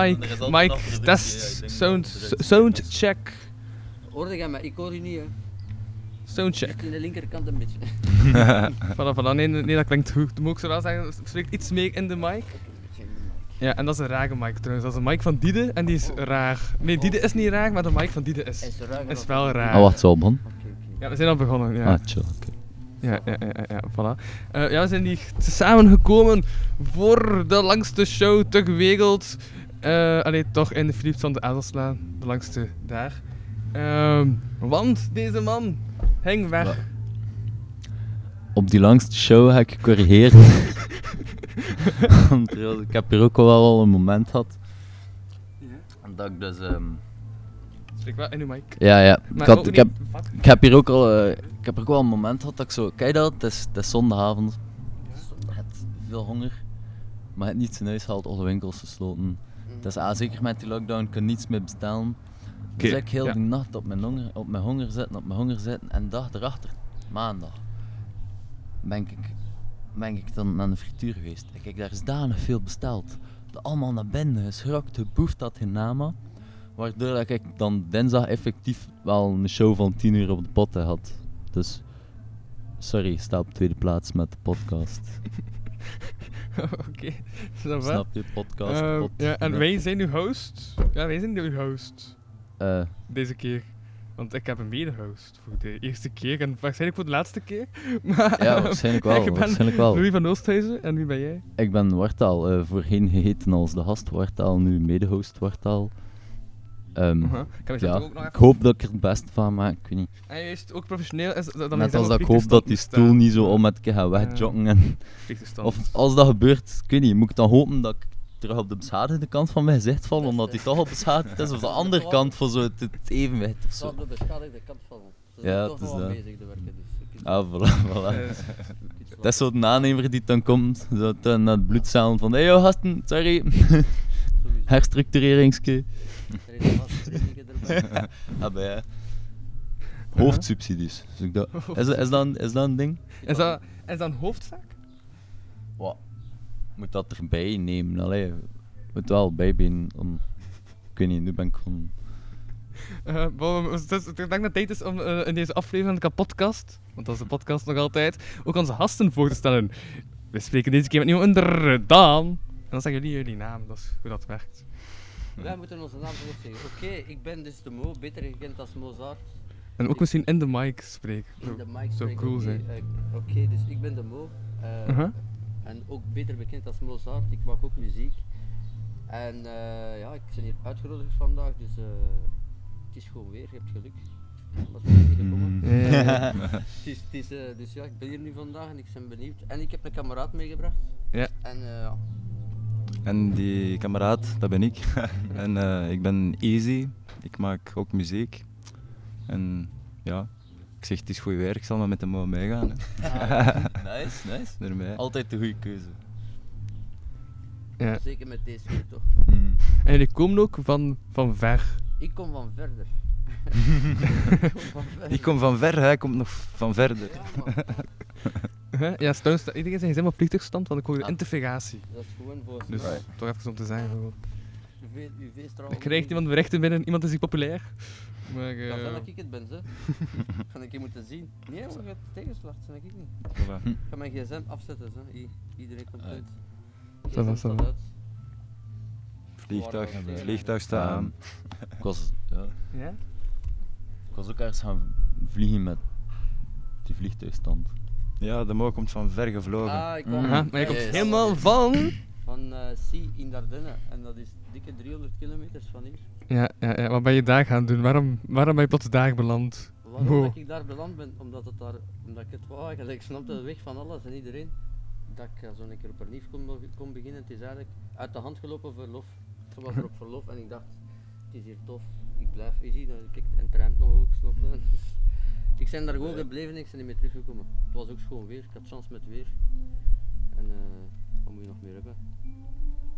Mike, Mike, test, denk sound, sound check, Hoorde jij mij? Ik hoor je niet, hè. sound check. In de linkerkant een beetje. Voilà, voilà, nee, nee, dat klinkt goed. Moet ik zo wel zeggen, spreekt iets meer in de mic. Ja, en dat is een rage mic trouwens. Dat is een mic van Diede en die is raar. Nee, Diede is niet raar, maar de mic van Diede is, Is, wel raar. Ah, wacht, zo man. Ja, we zijn al begonnen, ja. Ah, chill, oké. Ja, ja, ja, ja, ja, voilà. Eh, ja, we zijn hier samengekomen voor de langste show ter wereld. Eh allee, toch in de Philips van de Adelslaan, de langste daar. Ehm, want deze man ging weg. Op die langste show heb ik gecorrigeerd. Want ja, ik heb hier ook wel al een moment gehad. Dat ik dus... ehm, Spreek wel in uw mic. ja, ja. Ik, had, ik, heb, niet ik heb hier ook al... eh, ik heb er ook wel een moment gehad dat ik zo... Kijk dat, het is, het is zondagavond. Je hebt veel honger. Maar je hebt niets in huis gehaald, alle winkels gesloten. Het is ah, zeker met die lockdown, kun je niets meer bestellen. Dus ik heel ja. die nacht op mijn, honger, op mijn honger zitten, op mijn honger zitten. En de dag erachter, maandag, ben ik, ben ik dan naar de frituur geweest. Ik heb daar is danig veel besteld. De allemaal naar binnen geschrokt, geboefd dat in Nama. Waardoor dat ik dan dinsdag effectief wel een show van 10 uur op de potten had. Dus, sorry, ik sta op tweede plaats met de podcast. Oké, snap je? Snap je, podcast? Eh, pod- ja, en wij zijn uw host. Ja, wij zijn uw host. Eh, Deze keer. Want ik heb een mede-host voor de eerste keer en waarschijnlijk voor de laatste keer. Maar, ja, waarschijnlijk wel. ik ben waarschijnlijk wel. Louis van Oosthuizen en wie ben jij? Ik ben Wartaal, eh voorheen geheten als de gast Wartaal, nu mede-host Wartaal. Ehm. Ik, ja, ook nog ik hoop dat ik er het best van maak, ik weet niet. En je is ook professioneel. Is, dan Net als dat ik hoop dat die stoel niet zo om met keer gaat wegjoggen. En, of als dat gebeurt, ik weet niet, moet ik dan hopen dat ik terug op de beschadigde kant van mijn gezicht val, omdat die toch al beschadigd is, of de andere kant voor zo het, het evenwicht of Zo op de beschadigde kant van Ja, toch is wel dat. bezig te werken, dus... Ah, voilà, voilà. Dat is zo de aannemer die dan komt, zo naar het bloedcellen van, hé hey, joh gasten, sorry, herstructureringske. Is een vaste trainingen erbij. Ah, bij. Hoofdsubsidies. Dus ik dat, is, dat- is, dat een, is dat een ding? is, dat, is dat een hoofdzaak? Wat? Moet dat erbij nemen? Allee, moet wel bijbeen om... Ik weet niet, nu ben ik gewoon... Eh, het is- ik denk dat het tijd is om eh, in deze aflevering van de kapotkast, want dat is de podcast nog altijd, ook onze gasten voor te stellen. We spreken deze keer met niemand onder Daan. En dan zeggen jullie jullie naam, dat is hoe dat werkt. Wij moeten onze naam zelf zeggen. Oké, ik ben dus de Mo, beter gekend als Mozart. En ook misschien in de mic spreken. In de mic Zou cool oké, zijn. eh, Oké, dus ik ben de Mo. eh, Uh-huh. En ook beter bekend als Mozart. Ik maak ook muziek. En eh, ja, ik ben hier uitgenodigd vandaag, dus het is gewoon weer. Je hebt geluk. Dat is niet gekomen. Ja, ja, ja. Het is, het is, dus ja, ik ben hier nu vandaag en ik ben benieuwd. En ik heb een kameraad meegebracht. Ja. En ja, En die kameraad, dat ben ik. en eh, ik ben Easy. Ik maak ook muziek. En ja, ik zeg het is goed weer, ik zal maar met hem meegaan. hè. nice, nice. Ermee. Altijd de goede keuze. Ja. zeker met deze toch. Hmm. En jullie komen ook van, van ver. Ik kom van verder. Ik kom van verder. Ik kom van ver, hij komt nog van verder. Ja. Huh? Ja, trouwens, iedereen zijn helemaal op vliegtuigstand, want ik hoor de Ah. integratie. Dat is gewoon voor Dus right. toch even om te zeggen. gewoon. UV, UV-straal. Krijgt iemand berichten binnen, iemand is hier populair. Maar, eh dat ik het ben, ze. Ga ik je moeten zien. Nee, maar het tegenslag zijn ik niet. Voilà. Ik ga mijn gsm afzetten, ze. I- Iedereen komt Uit. uit. GSM staat va. uit. Vliegtuig, vliegtuig staat aan. Ik was, ja, ja? Ik was ook ergens gaan vliegen met die vliegtuigstand. Ja, de Mo komt van ver gevlogen. Ah, ik kwam Aha, maar je komt Yes. helemaal van... van eh Sea in Dardenne. En dat is dikke 300 kilometers van hier. Ja, ja, ja, wat ben je daar gaan doen? Waarom, waarom ben je plots daar beland? Waarom Wow. dat ik daar beland ben? Omdat, het daar, omdat ik het wou eigenlijk. Ik snapte de weg van alles en iedereen. Dat ik eh, zo een keer opnieuw kon, be- kon beginnen. Het is eigenlijk uit de hand gelopen verlof. Ik was er op verlof en ik dacht, het is hier tof. Ik blijf, je ziet, dat- kijk, en het ruimt nog ook, snap je? Dus ik ben daar gewoon gebleven en ik ben niet meer teruggekomen. Het was ook schoon weer, ik had chance met weer. En eh, wat moet je nog meer hebben?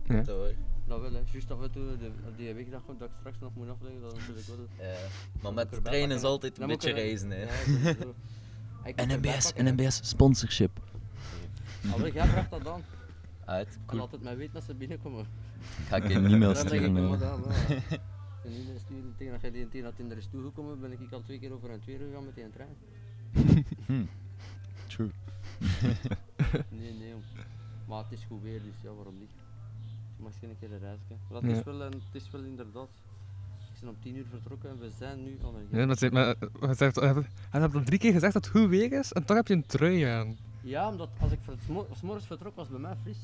Ja. Dat hoor. Dat wel, hè. Juist af en toe, de, die week dat, dat ik straks nog moet afleggen, dat is natuurlijk wel. Ja, maar Dan met de trein is altijd een Dan beetje reizen, hè. Ja, hè. NMBS sponsorship. Allee, jij vraagt dat dan. Uit, En cool. laat het mij weten als ze binnenkomen. Ga ik een e-mail Dan denk ik, sturen. Ja. Een e-mail sturen tegen dat jij tegen dat in er is toegekomen, ben ik al twee keer over en twee gegaan met die trein. Hm. True. Nee, nee, jong. Maar het is goed weer, dus ja, waarom niet? Misschien een keer een reisje. Maar het, is wel, een- het is wel inderdaad. Ik ben om tien uur vertrokken en we zijn nu al een Ja, dat zit, maar, eh, zegt, hij heeft al drie keer gezegd dat het goed weer is en toch heb je een trui aan. Ja, omdat als ik het 's morgens vertrok was het bij mij fris.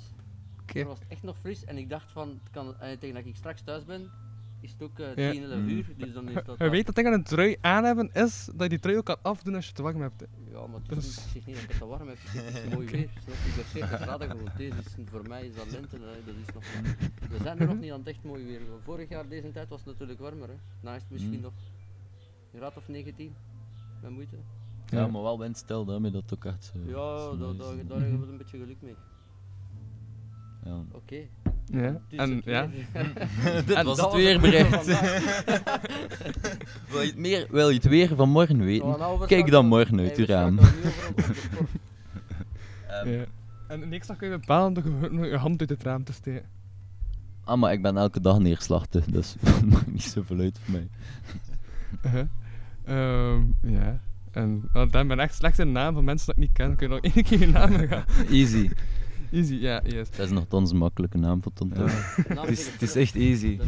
Oké. Was het echt nog fris en ik dacht van, het kan, eh, tegen dat ik straks thuis ben, is het ook eh Ja. 10, 11 Mm. uur. Dus dan is dat. Je weet dat aan een trui aan hebben is dat je die trui ook kan afdoen als je te warm hebt. hè. Ja, maar het is Dus- niet, ik zeg niet dat ik het te warm heb. Zeg, Het is mooi weer. Snap je? Ik ben 40 graden gewoon. Deze is, voor mij is dat lente. hè. Dat is nog, we zijn er nog niet aan het echt mooi weer. Vorig jaar deze tijd was het natuurlijk warmer. Hè. Nou is het misschien Mm. nog een graad of 19. Met moeite. Ja, Ja. maar wel windstil, daarmee dat ook echt zo... Ja, zo daar, daar, daar hebben we een beetje geluk mee. Ja. Oké. Ja. Dus En het ja. weer. Dit En was het weerbericht. wil, je het meer, wil je het weer van morgen We weten? overschakelen. Kijk dan morgen uit we raam. Ehm, ja. En de niks kun je bepalen door je hand uit het raam te steken. Ah, maar ik ben elke dag neerslachtig, dus dat maakt niet zoveel uit voor mij. Ehm, ja. En want dan ben ik echt slecht in de naam van mensen dat ik niet ken. Kun je nog één keer je naam gaan? Easy. Easy, ja, yes. Dat is nogthans een makkelijke naam voor naam Het is, het is echt easy.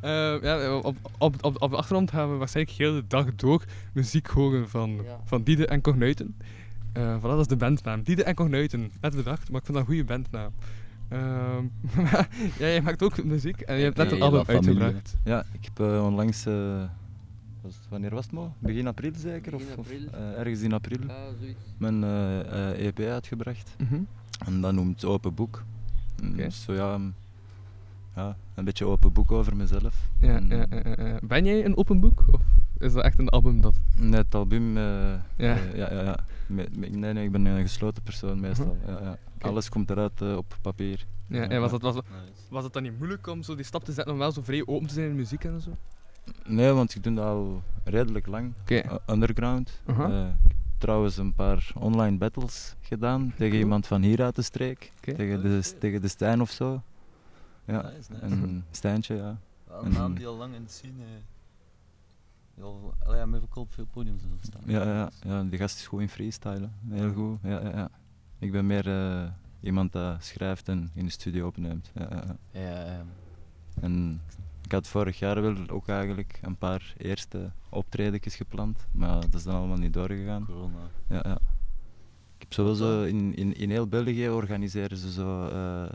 Ehm, ja, op, op, op, op de achtergrond gaan we waarschijnlijk heel de dag door muziek horen van, Ja. van Diede en Cognuiten. Eh voilà, dat is de bandnaam. Diede en Cognuiten. Net bedacht, maar ik vind dat een goede bandnaam. Ehm ja, jij maakt ook muziek en je hebt net een album uitgebracht. Ja, ik heb eh, onlangs... eh, was wanneer was het, Mo? Begin april zeker? Begin of, eh, ergens in april. Ja, zoiets. Mijn eh, eh, EP uitgebracht. Mhm. En dat noemt Open Boek. Dus zo ja, ja, een beetje open boek over mezelf. Ja, En, ja, ja, ja, ja. Ben jij een open boek? Of is dat echt een album dat... Nee, het album... eh, Ja. ja, ja, ja. Nee, nee, ik ben een gesloten persoon meestal. Ja, ja. Oké. Alles komt eruit op papier. Ja, Ja, en was, ja. dat, was, was het dan niet moeilijk om zo die stap te zetten om wel zo vrij open te zijn in muziek en zo? Nee, want ik doe dat al redelijk lang. Oké. Uh, underground. Aha. Eh, ik heb trouwens een paar online battles gedaan tegen Cool. iemand van hier uit de streek. Tegen, de, tegen de Stijn of zo. Ja, Nice, nice. een Stijntje, ja. Wel een naam die al lang in de scene... eh, die al, allee, ja, met ook al op veel podiums en zo staan. Ja, ja, ja, die gast is goed in freestylen. Heel goed. Ja, ja, ja. Ik ben meer eh, iemand dat schrijft en in de studio opneemt. Ja, ja, ja. Ja, ja. En ik had vorig jaar wel ook eigenlijk een paar eerste optredens gepland, maar dat is dan allemaal niet doorgegaan. Corona. Ja, ja. Ik heb sowieso in, in, in heel België organiseren ze zo eh,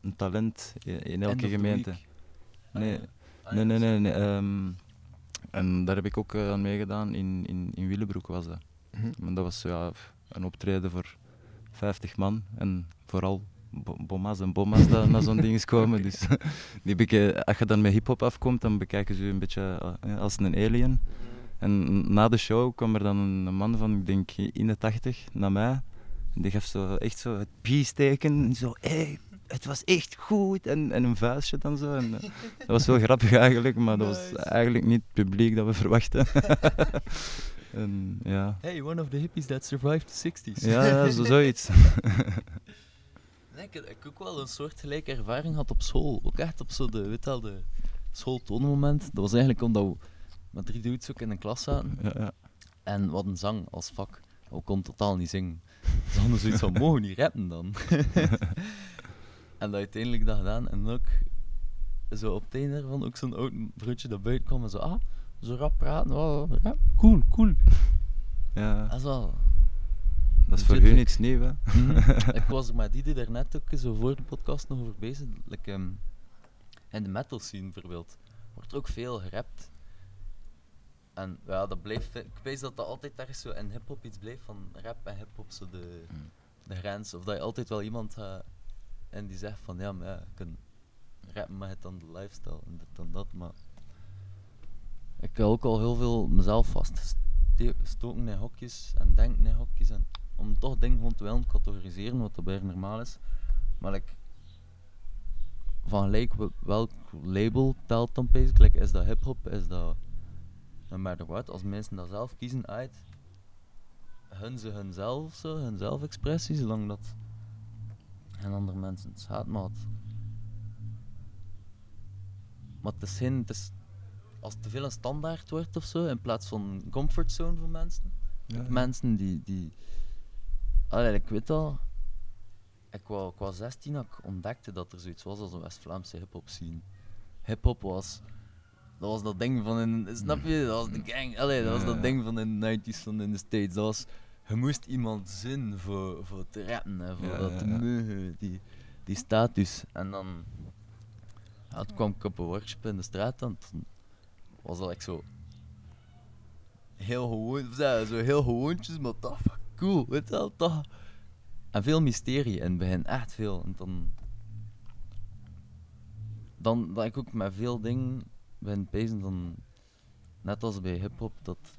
een talent in, in End elke gemeente. week. Nee, Ah, ja. nee, nee, nee. nee ehm, en daar heb ik ook eh, aan meegedaan. In, in, in Willebroek was dat. Mhm. Maar dat was ja, een optreden voor 50 man. En vooral bomma's en bomma's dat naar zo'n ding is komen. Dus die beke- als je dan met hip-hop afkomt, dan bekijken ze je een beetje eh, als een alien. En na de show kwam er dan een man van, ik denk in de 80 naar mij. En die gaf zo echt zo het peace-teken. En zo, hey, het was echt goed. En, en een vuistje dan zo. En, eh, dat was wel grappig eigenlijk, maar dat was eigenlijk niet het publiek dat we verwachten. en, ja. Hey, one of the hippies that survived the 60s. Ja, ja, zo, zoiets. Nee, ik, ik heb ook wel een soort gelijke ervaring gehad op school. Ook echt op zo de, weet wel, de schooltoonmoment. Dat was eigenlijk omdat we met drie dudes ook in een klas zaten. Ja, ja. En wat een zang als vak. We konden totaal niet zingen. Dus hadden zoiets van, mogen niet rappen dan? en dat uiteindelijk dat gedaan. En ook zo op het einde ervan ook zo'n oud broodje dat buiten kwam en zo, ah, zo rap praten, oh, rap, cool, cool. ja. Dat is wel... Dat is voor hun iets nieuws, hè. Mhm. ik was er met die daarnet ook zo voor de podcast nog over bezig. Like, ehm, in de metal scene bijvoorbeeld wordt er ook veel gerapt. En ja, dat blijft, ik weet dat dat altijd ergens zo in hip-hop iets blijft van rap en hip-hop zo de, Mm. de grens. Of dat je altijd wel iemand hebt en die zegt van ja, maar ja, ik kan rappen, maar het dan de lifestyle en dit en dat. Maar ik heb ook al heel veel mezelf vastgestoken in hokjes en denken in hokjes. En om toch dingen gewoon te willen categoriseren, wat dat bij normaal is. Maar like, van gelijk wel- welk label telt dan basic? Like, is dat hip-hop? Is dat no matter what? Als mensen dat zelf kiezen uit, hun ze hunzelf zo, hun zelfexpressie, zolang dat en andere mensen het schaadt. Maar het, maar het is geen, het is, als het te veel een standaard wordt of zo, in plaats van een comfortzone voor mensen. Ja, ja. Mensen die, die Allee, ik weet al, ik was, ik was 16 dat ik ontdekte dat er zoiets was als een West-Vlaamse hip-hop scene. Hip-hop was, dat was dat ding van in, snap je, dat was de gang, allee, dat was dat ding van in de 90s van in de States. Dat was, je moest iemand zin voor, voor te rappen en voor Ja, dat ja, te ja. mogen, die, die status. En dan, ja, toen kwam ik op een workshop in de straat en toen was dat like zo heel gewoon, zo, heel gewoontjes, maar toch fuck cool, weet je wel, toch. En veel mysterie in het begin, echt veel. En dan, dan dat ik ook met veel dingen ben bezig, dan, net als bij hip-hop, dat,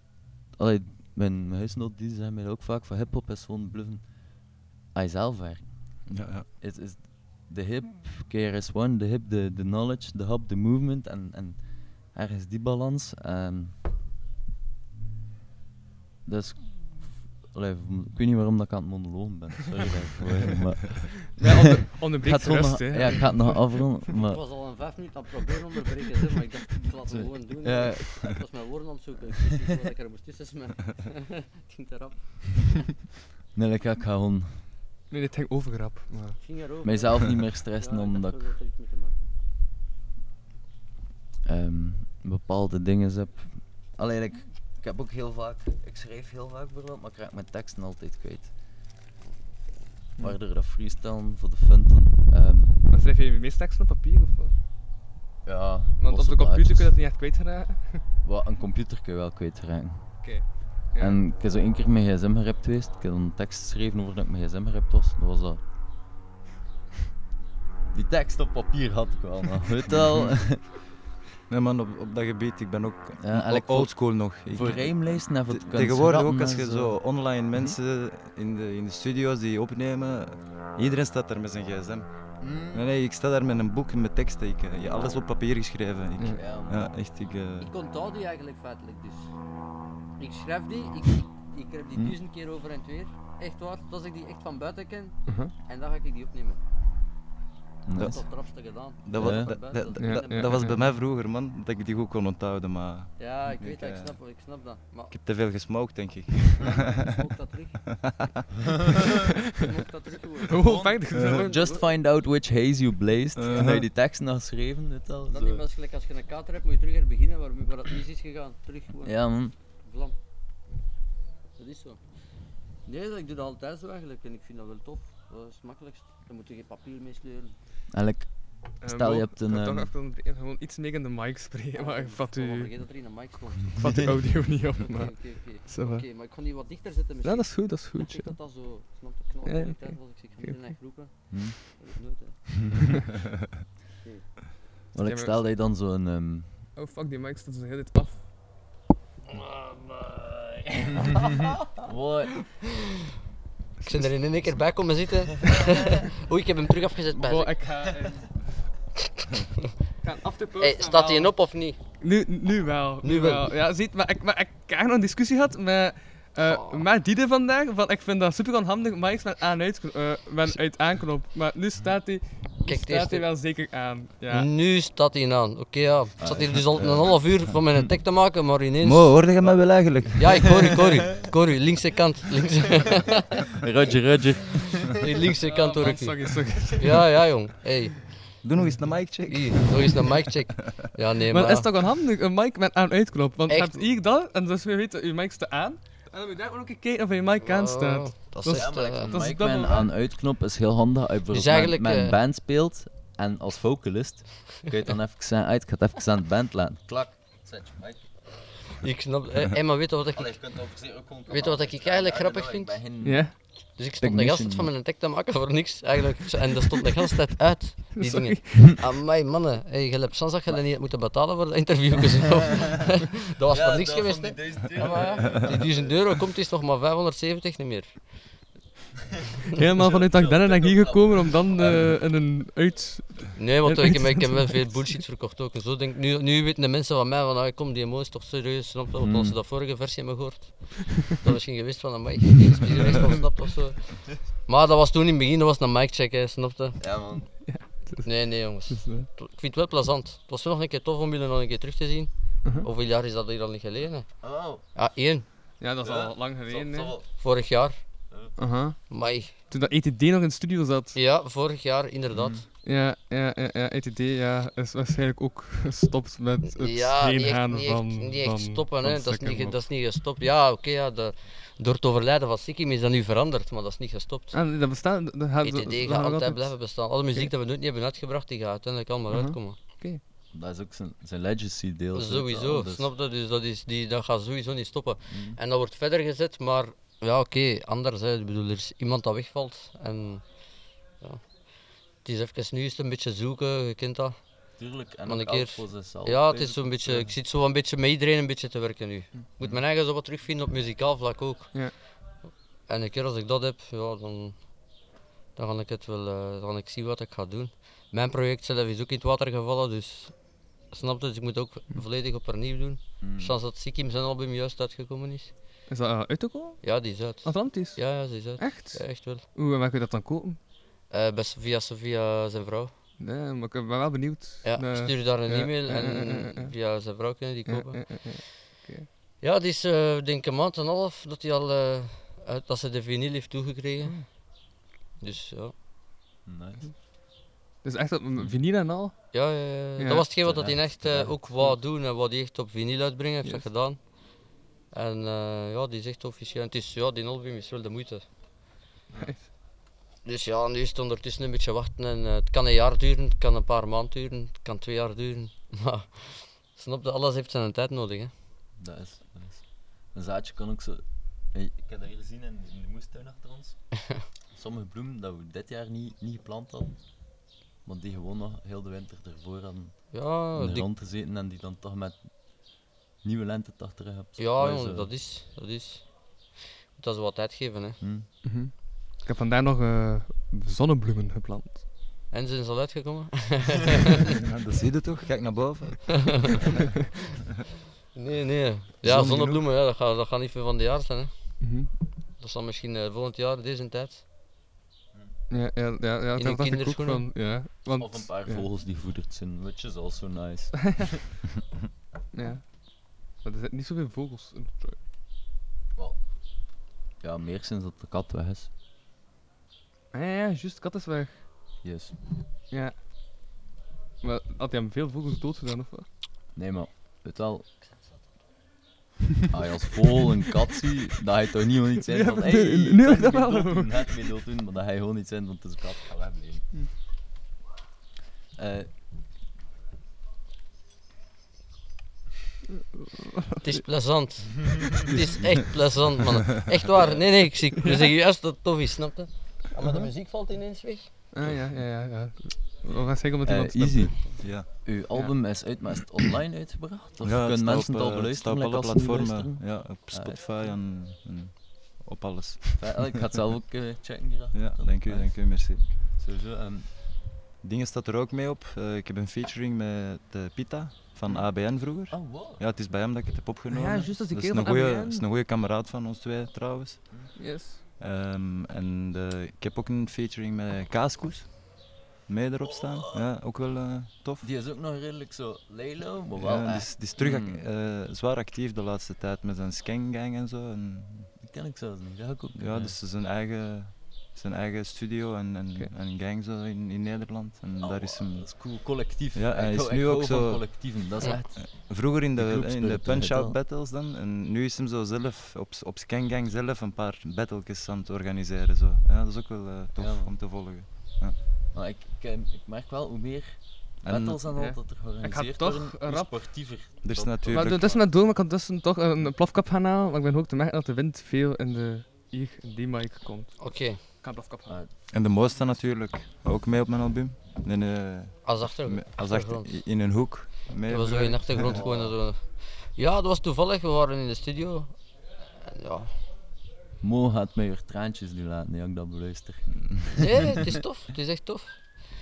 allee, mijn, mijn huisnoot die zeggen mij ook vaak van hip-hop is gewoon bluffen aan jezelf werken. Ja, ja. Het is de hip, KRS-One, de hip, de, de knowledge, de hub, de movement en, en ergens die balans. En dus, allee, ik weet niet waarom dat ik aan het monologen ben, sorry daarvoor. maar Ja, ik nog, hè. ja, ik ga het nog afronden, Ik maar was al een vijf minuten aan het proberen onderbreken, maar ik dacht, ik laat het gewoon doen. Ja. Ik was mijn woorden aan het zoeken, ik wist niet wat ik er moest tussen smijten. Het ging te rap. nee, ik ga ik gewoon Nee, dit ging overgrap. Maar... Ging erover. mijzelf niet meer stressen ik omdat ik dat iets mee te maken had. ehm, bepaalde dingen heb. Alleen ik, ik heb ook heel vaak, ik schrijf heel vaak bijvoorbeeld, maar ik raak mijn teksten altijd kwijt. Waardoor dat freestylen voor de fun dan, ehm, Dan schrijf je je meest teksten op papier of wat? ja, Want op de computer kun je dat niet echt kwijtraken. Wat, een computer kun je wel kwijtraken. Oké. Ja. En ik heb zo één keer mijn gsm gerapt geweest. Ik heb een tekst geschreven over dat ik mijn gsm gerapt was. Dat was dat. Die tekst op papier had ik wel nog. Weet wel? Nee man, op, op dat gebied, ik ben ook Ja, oldschool nog. Ik- voor rijmlijsten en voor Tegenwoordig ook als je en zo online mensen in de, in de studio's die opnemen, iedereen staat daar met zijn gsm. Mm. Nee, nee, ik sta daar met een boek met teksten, ik, eh, ja, alles op papier geschreven. Ik, Ja. Echt, ik... eh, Ik onthoud die eigenlijk feitelijk dus. Ik schrijf die, ik, ik, ik heb die Hm. duizend keer over en het weer. Echt waar, tot als ik die echt van buiten ken. Uh-huh. En dan ga ik die opnemen. Dat dat, dat, dat, dat, dat- dat was bij mij vroeger, man, dat ik die goed kon onthouden, maar Ja, ik weet dat, ik eh, snap, ik snap dat. Maar ik heb te veel gesmoked, denk ik. smoke dat terug. Smoke dat terug dat Eh, Just find out which haze you blazed. En dat je die tekst nog geschreven, je wel. Dat niet, gelijk als je een kater hebt, moet je terug er beginnen waar, waar het mis is gegaan. Terug gewoon. Ja, man. Vlam. Dat is zo. Nee, dat- ik doe dat altijd zo eigenlijk en ik vind dat wel tof. Dat is het makkelijkst. Dan moet je geen papier mee sleuren. Eigenlijk, Eh, Stel, je hebt een, ik toch ehm, even gewoon iets meer in de mic spreken, maar ik vat, Ik u, vergeet dat er in een mic stond. ik vat uw audio niet op. Oké, Maar. oké, oké. Oké, maar ik ga die wat dichter zetten misschien. Ja, dat is goed, dat is Ik goed. Ja. dat dat zo, snap je, de tijd als ik zeg, ik Oké, ga echt roepen. hm. Dat is nooit, hè. Want ik stel dat je dan zo'n... ehm, Oh fuck, die mic staat zo heel dit af. What? Ik ben er in één keer bij komen zitten. Oei, ik heb hem terug afgezet bij. Bo, ik ga... eh, ik ga een afterpost Hey, gaan staat hij op of niet? Nu, nu wel. Nu, Nu wel. wel. Ja, ziet, maar ik, maar ik heb nog een discussie gehad met, eh Oh. met Diede vandaag. Van, ik vind dat super onhandig, maar ik met aan uit, eh, met uit aanknop. Maar nu staat hij, staat hij wel zeker aan. Ja. Nu staat hij aan. Oké, ja. Ik zat hier dus al een half uur van mijn tek te maken, maar ineens... Mo, hoorde je mij wel eigenlijk? Ja, ik hoor u, ik hoor u. Ik hoor u, linkse kant. Linkse, Roger, Roger. die linkse kant hoor Oh, ik. Sorry, sorry. Ja, ja, jong. Hey, Doe nog eens een mic check. hier, nog eens een mic check. Ja, nee, Maar maar... het is toch onhandig, een mic met aan-uitknop. Want je Echt? hebt hier dat, en dus we weten, je mic staat aan. En dan moet je daar ook een kijken of je mic aan staat. Oh, dat is is- echt... Ja, maar eh, dat is dubbel waar. aan uitknop is heel handig. Als je bijvoorbeeld eigenlijk, met, met een eh, band speelt en als vocalist, kun je dan even zeggen, uit, ik ga het even aan de band laten. Klak. Zet je mic. ik snap... eh, maar weet je wat ik... Allee, je kunt over zeer ook gewoon Weet je wat ik eigenlijk grappig ik vind? ben geen- Ja? Dus ik stond de gast van mijn tek te maken voor niks, eigenlijk. En dat stond de hele tijd uit. Die Sorry. dingen. Amai, mannen. Hey, je hebt soms dat je dat niet hebt moeten betalen voor de interviewjes. of- dat was voor niks geweest, hè. Ja, maar ja, die 1000 euro komt is toch maar 570 niet meer. Helemaal vanuit Agdenne ben ik hier gekomen om dan eh, in een uit... Nee, want ik, heb- ik heb wel veel bullshit verkocht ook. En zo denk, ik, nu, nu weten de mensen van mij van, ah, kom, die emo is toch serieus, snap je? Want als ze dat vorige versie hebben gehoord, dan misschien gewist van, amai, die is geweest van snapt of zo. Maar dat was toen in het begin, dat was een mic check, hè, snap je? Ja, man. Nee, nee jongens. Dus, eh, Ik vind het wel plezant. Het was wel nog een keer tof om jullie nog een keer terug te zien. Mhm. Hoeveel jaar is dat hier al niet geleden? Oh, Ah, één. ja, dat is Ja. al lang geleden. Vorig jaar. Aha. Mai. Toen dat ETD nog in de studio zat. Ja, vorig jaar inderdaad. Ja, ja, ja, ja, ETD ja, is waarschijnlijk ook gestopt met het ja, niet echt, heengaan niet van... echt, niet echt van- stoppen, hè. Dat, is niet, dat is niet gestopt. Ja, oké, ja, de, door het overlijden van Sikkim is dat nu veranderd, maar dat is niet gestopt. Ah, dat bestaat... Dat gaat, ETD dat gaat altijd altijd- blijven bestaan. Alle muziek Oké. dat we nooit niet hebben uitgebracht, die gaat uiteindelijk allemaal Mhm. uitkomen. Dat is ook zijn, zijn legacy deel. Sowieso, Dus, snap je? Dus dat, is, die, dat gaat sowieso niet stoppen. Mm. En dat wordt verder gezet, maar ja, oké, anders. Hè. Ik bedoel, er is iemand dat wegvalt. En ja. Het is even nu is het een beetje zoeken, je kent dat. Tuurlijk, en een keer-. Ja, het is zo'n ik. beetje, ik zit zo een beetje met iedereen een beetje te werken nu. Ik moet mijn eigen zo wat terugvinden op muzikaal vlak ook. Ja. En een keer als ik dat heb, ja, dan, dan ga ik het wel, eh, dan ga ik zien wat ik ga doen. Mijn project zelf is ook in het water gevallen, dus snap je? Dus ik moet ook volledig opnieuw doen. Mm. Chance dat Sikkim zijn album juist uitgekomen is. Is dat uh, uitgekomen? Ja, die is uit. Atlantis? Ja, ja, die is uit. Echt? Ja, echt wel. Hoe en waar kun je dat dan kopen? Eh, best via, via zijn vrouw. Nee, maar ik ben wel benieuwd. Ja, naar- stuur daar een ja, e-mail en via zijn vrouw kunnen die kopen. ja, die is eh, denk ik een maand en een half dat, hij al, eh, uit, dat ze de vinyl heeft toegekregen. Hmm. Dus ja. Nice. Dus echt op vinyl en al? Ja, ja, ja. Ja, dat was hetgeen wat dat hij echt eh, ook wou doen en wat hij echt op vinyl uitbrengen heeft dat Juist. gedaan. En eh, ja, die is echt officieel. Het is, ja, die album is wel de moeite. Dus ja, nu is het ondertussen een beetje wachten en eh, het kan een jaar duren, het kan een paar maanden duren, het kan twee jaar duren. Maar snap je, alles heeft zijn tijd nodig. Hè. Dat is, dat is. Een zaadje kan ook zo. Ik heb dat hier gezien in, in de moestuin achter ons. Sommige bloemen dat we dit jaar niet, niet geplant hadden, maar die gewoon nog heel de winter ervoor hadden Ja, in de die- grond gezeten en die dan toch met nieuwe lente toch terug hebt. ja Dat is, jongen, dat is. Dat is. Je moet dat zo wat tijd geven. Hè. hm. Mhm. Ik heb vandaag nog eh, zonnebloemen geplant. En zijn ze al uitgekomen? Ja, dat zie je toch? Kijk naar boven. nee, nee. Ja, Zon zonnebloemen, ja, dat, gaat, dat gaat niet veel van de jaar zijn. Hè. Mhm. Dat zal misschien eh, volgend jaar, deze tijd. Ja, ja, ja, ja In dat dacht ik ook van. Ja, want, Of een paar ja, vogels die voederd zijn, which is also nice. Ja. Maar er zitten niet zoveel vogels in het trui. ja, meer sinds dat de kat weg is. Ah, ja, ja, juist, de kat is weg. Yes. Ja. Maar had hij hem veel vogels dood gedaan of wat? Nee, maar weet wel. Als je als vogel een kat ziet, dat hij toch niet gewoon iets zijn van. Hey, nu- ik kan is dat niet wel. net mee dood doen, maar dat hij gewoon iets zijn, want het is een kat, ga wegblijven. Eh, Het is plezant. het is echt plezant, man. Echt waar. Nee, nee, ik zie, ik zeg juist dat het tof is, snap je? Ja, maar de muziek valt ineens weg. Ah, ja, ja, ja. ja. Wat ga ik zeggen met eh, iemand easy. Ja, Uw album is uit, maar is het online uitgebracht? Of ja kunnen mensen op, het al eh, beluisteren? op alle platformen. Ja, op Spotify en, en op alles. Fijn, Ik ga het zelf ook eh, checken hier. Ja, dank u, dank u, merci. Sowieso. ehm, Dingen staat er ook mee op. Eh, ik heb een featuring met de Pita van ABN vroeger. oh, wow. Ja, het is bij hem dat ik het heb opgenomen. Ah ja, juist, dat is die is een van goeie- ABN. is een goede kameraad van ons twee trouwens. Yes. Ehm, en de- ik heb ook een featuring met Kaaskoes. Mee erop staan. Ja, ook wel eh, tof. Die is ook nog redelijk zo lelo, maar wel Ja, die, is, die is terug Mm. eh, zwaar actief de laatste tijd met zijn Skeng en zo. En, Die ken ik zelfs niet. Dat ik ook ja, dus zijn eigen, zijn eigen studio en, en, en gang zo in, in Nederland. En oh, daar is hem Dat is cool, collectief. Ja, Ik hij is nu ik ook zo- collectieven, dat is Ja. echt. Vroeger in de, in de punch-out battles dan. En nu is hem zo zelf op, op Scan Gang zelf een paar battles aan het organiseren. Zo. Ja, dat is ook wel eh, tof Ja, om te volgen. Maar ik, ik, eh, ik merk wel hoe meer En battles en Ja. al dat er georganiseerd toch worden, hoe rap- sportiever. er is dat- natuurlijk... Maar dat is met door, maar ik kan tussen toch een plafkap gaan halen. Maar ik ben ook te merken dat de wind veel in de, hier in die mic komt. Oké. Ik plafkap. Ah, En de Moosta natuurlijk, ook mee op mijn album. Nee, nee, Als achter, me- als achtergrond. in een hoek. mee Dat was zo in de achtergrond gewoon zo. Ja, dat was toevallig. We waren in de studio. En ja. Mo gaat mij weer traantjes nu laten, nee, ik dat beluister. Nee, het is tof. Het is echt tof.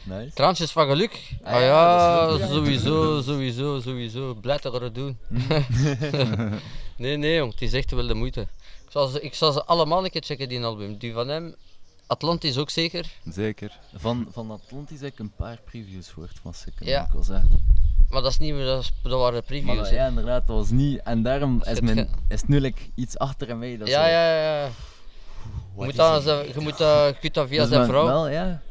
Nice. Traantjes van geluk. Ah ja, ja, sowieso, sowieso, sowieso. Blij dat we het doen. nee, nee jong, het is echt wel de moeite. Ik zal, ze, ik zal ze allemaal een keer checken, die album. Die van hem, Atlantis ook zeker. Zeker. Van, van Atlantis heb ik een paar previews gehoord van Sikken, Ja. moet ik wel zeggen. Maar dat is niet meer, dat, is- dat waren Maar previews. hè. ja, inderdaad, dat was niet. En daarom is, ge- is nu like iets achter mij. Dat ja, zo- ja, ja, ja. Je moet, dat, ze- je, moet dat, je kunt dat via Dus zijn men- vrouw. Wel, ja.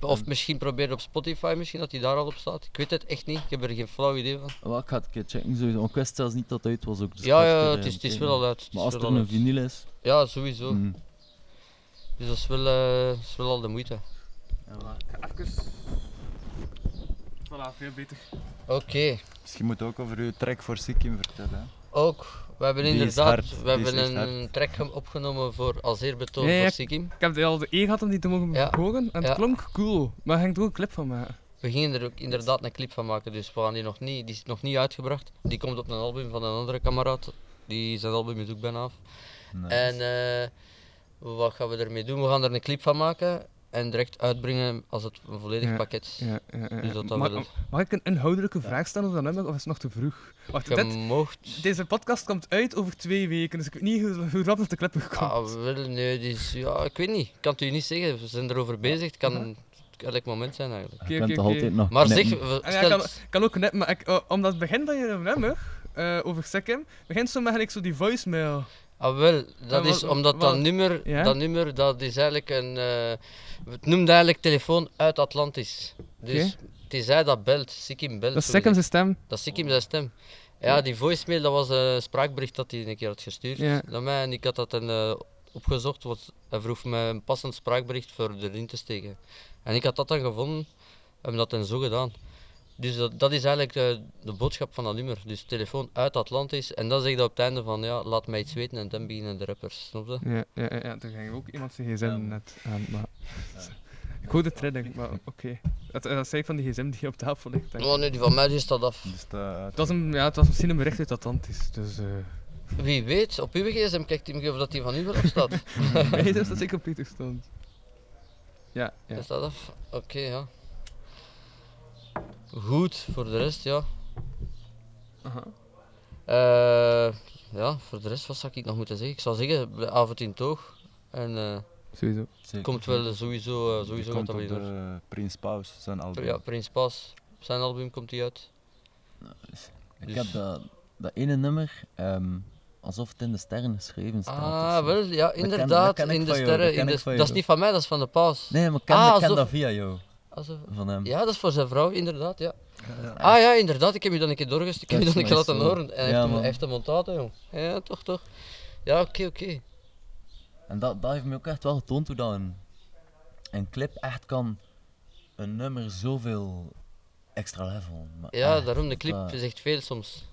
Of misschien proberen op Spotify, misschien dat hij daar al op staat. Ik weet het echt niet. Ik heb er geen flauw idee van. Wel, ik ga het een keer checken sowieso. want Ik wist zelfs niet dat het uit was ook. dus Ja, ja, het eh, is, het is wel al uit. Maar als er een vinyl is. Ja, sowieso. mm, Dus dat is wel, eh, dat is wel al de moeite. Even. Voilà, veel beter. Oké, Misschien moet je ook over uw track voor Sikkim vertellen. ook. We hebben inderdaad we hebben een track ge- opgenomen voor als eerbetoon Ja, ja, voor ik- Sikkim. Ik heb al de eer gehad om die te mogen Ja. horen en het klonk cool. Maar ging er ook een clip van maken. We gingen er ook inderdaad een clip van maken, dus we gaan die nog niet, die is nog niet uitgebracht. Die komt op een album van een andere kameraad. Die zijn album is ook bijna af. nice. En eh, wat gaan we ermee doen? We gaan er een clip van maken en direct uitbrengen als het een volledig Ja. pakket. Ja, ja, ja. Dus dat mag, mag ik een inhoudelijke vraag stellen over dat nummer of is het nog te vroeg? Wacht, dit, mocht. deze podcast komt uit over twee weken, dus ik weet niet hoe, hoe rap dat de clip komt. Ah, wel, nee, die is, ja, ik weet niet. Ik kan het u niet zeggen. We zijn erover bezig. Het kan elk moment zijn eigenlijk. Toch oké. altijd nog Maar zeg, Ah, stel, kan, kan ook net, maar ik, eh, omdat het begin van je nummer eh, over Sikkim begint zo met zo die voicemail. Ah, wel, dat is omdat dat nummer, Ja? dat nummer, dat is eigenlijk een, eh, het noemde eigenlijk telefoon uit Atlantis. Dus het is hij dat belt, Sikkim belt. Dat is Sikkim zijn stem. Dat is Sikkim zijn stem. Ja, die voicemail, dat was een spraakbericht dat hij een keer had gestuurd Ja. naar mij. En ik had dat dan eh, opgezocht, want hij vroeg me een passend spraakbericht voor erin te steken. En ik had dat dan gevonden, en dat dan zo gedaan. Dus dat, dat is eigenlijk de, de boodschap van dat nummer. Dus telefoon uit Atlantis. En dan zeg je op het einde van, ja, laat mij iets weten en dan beginnen de rappers. Snap je? Ja, ja, ja, ja, er ging ook iemand zijn gsm Ja. net aan, maar... Ik hoorde trilling, maar oké. Dat, dat zei van die gsm die op tafel ligt. denk ik. Oh nee, die van mij die staat af. Dus dat uit- Het was, een, ja, het was misschien een bericht uit Atlantis, dus... eh Wie weet, op uw gsm kijkt hij of dat die van u wel afstaat. nee, dat is zeker op Peter stond. Ja, ja. Is dat af? Oké, ja. Goed, voor de rest, ja. Aha. Eh, ja, voor de rest, wat zou ik nog moeten zeggen? Ik zou zeggen, avond in toog. En eh Sowieso. Zeker. komt wel sowieso, eh, die sowieso komt op weer. de Prins Paus, zijn album. Ja, Prins Pas, zijn album komt hij uit. Ik dus- heb dat, dat ene nummer, ehm, alsof het in de sterren geschreven staat. Ah, wel, ja, inderdaad. dat ken ik in de jou, sterren. dat ken in de, ik van dat is niet van mij, dat is van de paus. Nee, maar ik ken, Ah, ik ken alsof- dat via jou, Alsof- van hem. Ja, dat is voor zijn vrouw, inderdaad, ja. Ah ja, inderdaad, ik heb je dan een keer doorgestuurd, ik heb je Dat dan een keer laten horen. En hij Ja, heeft hem- man. hij heeft hem onthouden, jong. Ja, toch, toch. Ja, oké, oké. En dat, dat heeft me ook echt wel getoond hoe dat een, een clip echt kan een nummer zoveel extra level. Maar Ja, echt, daarom, de clip dat- zegt veel soms.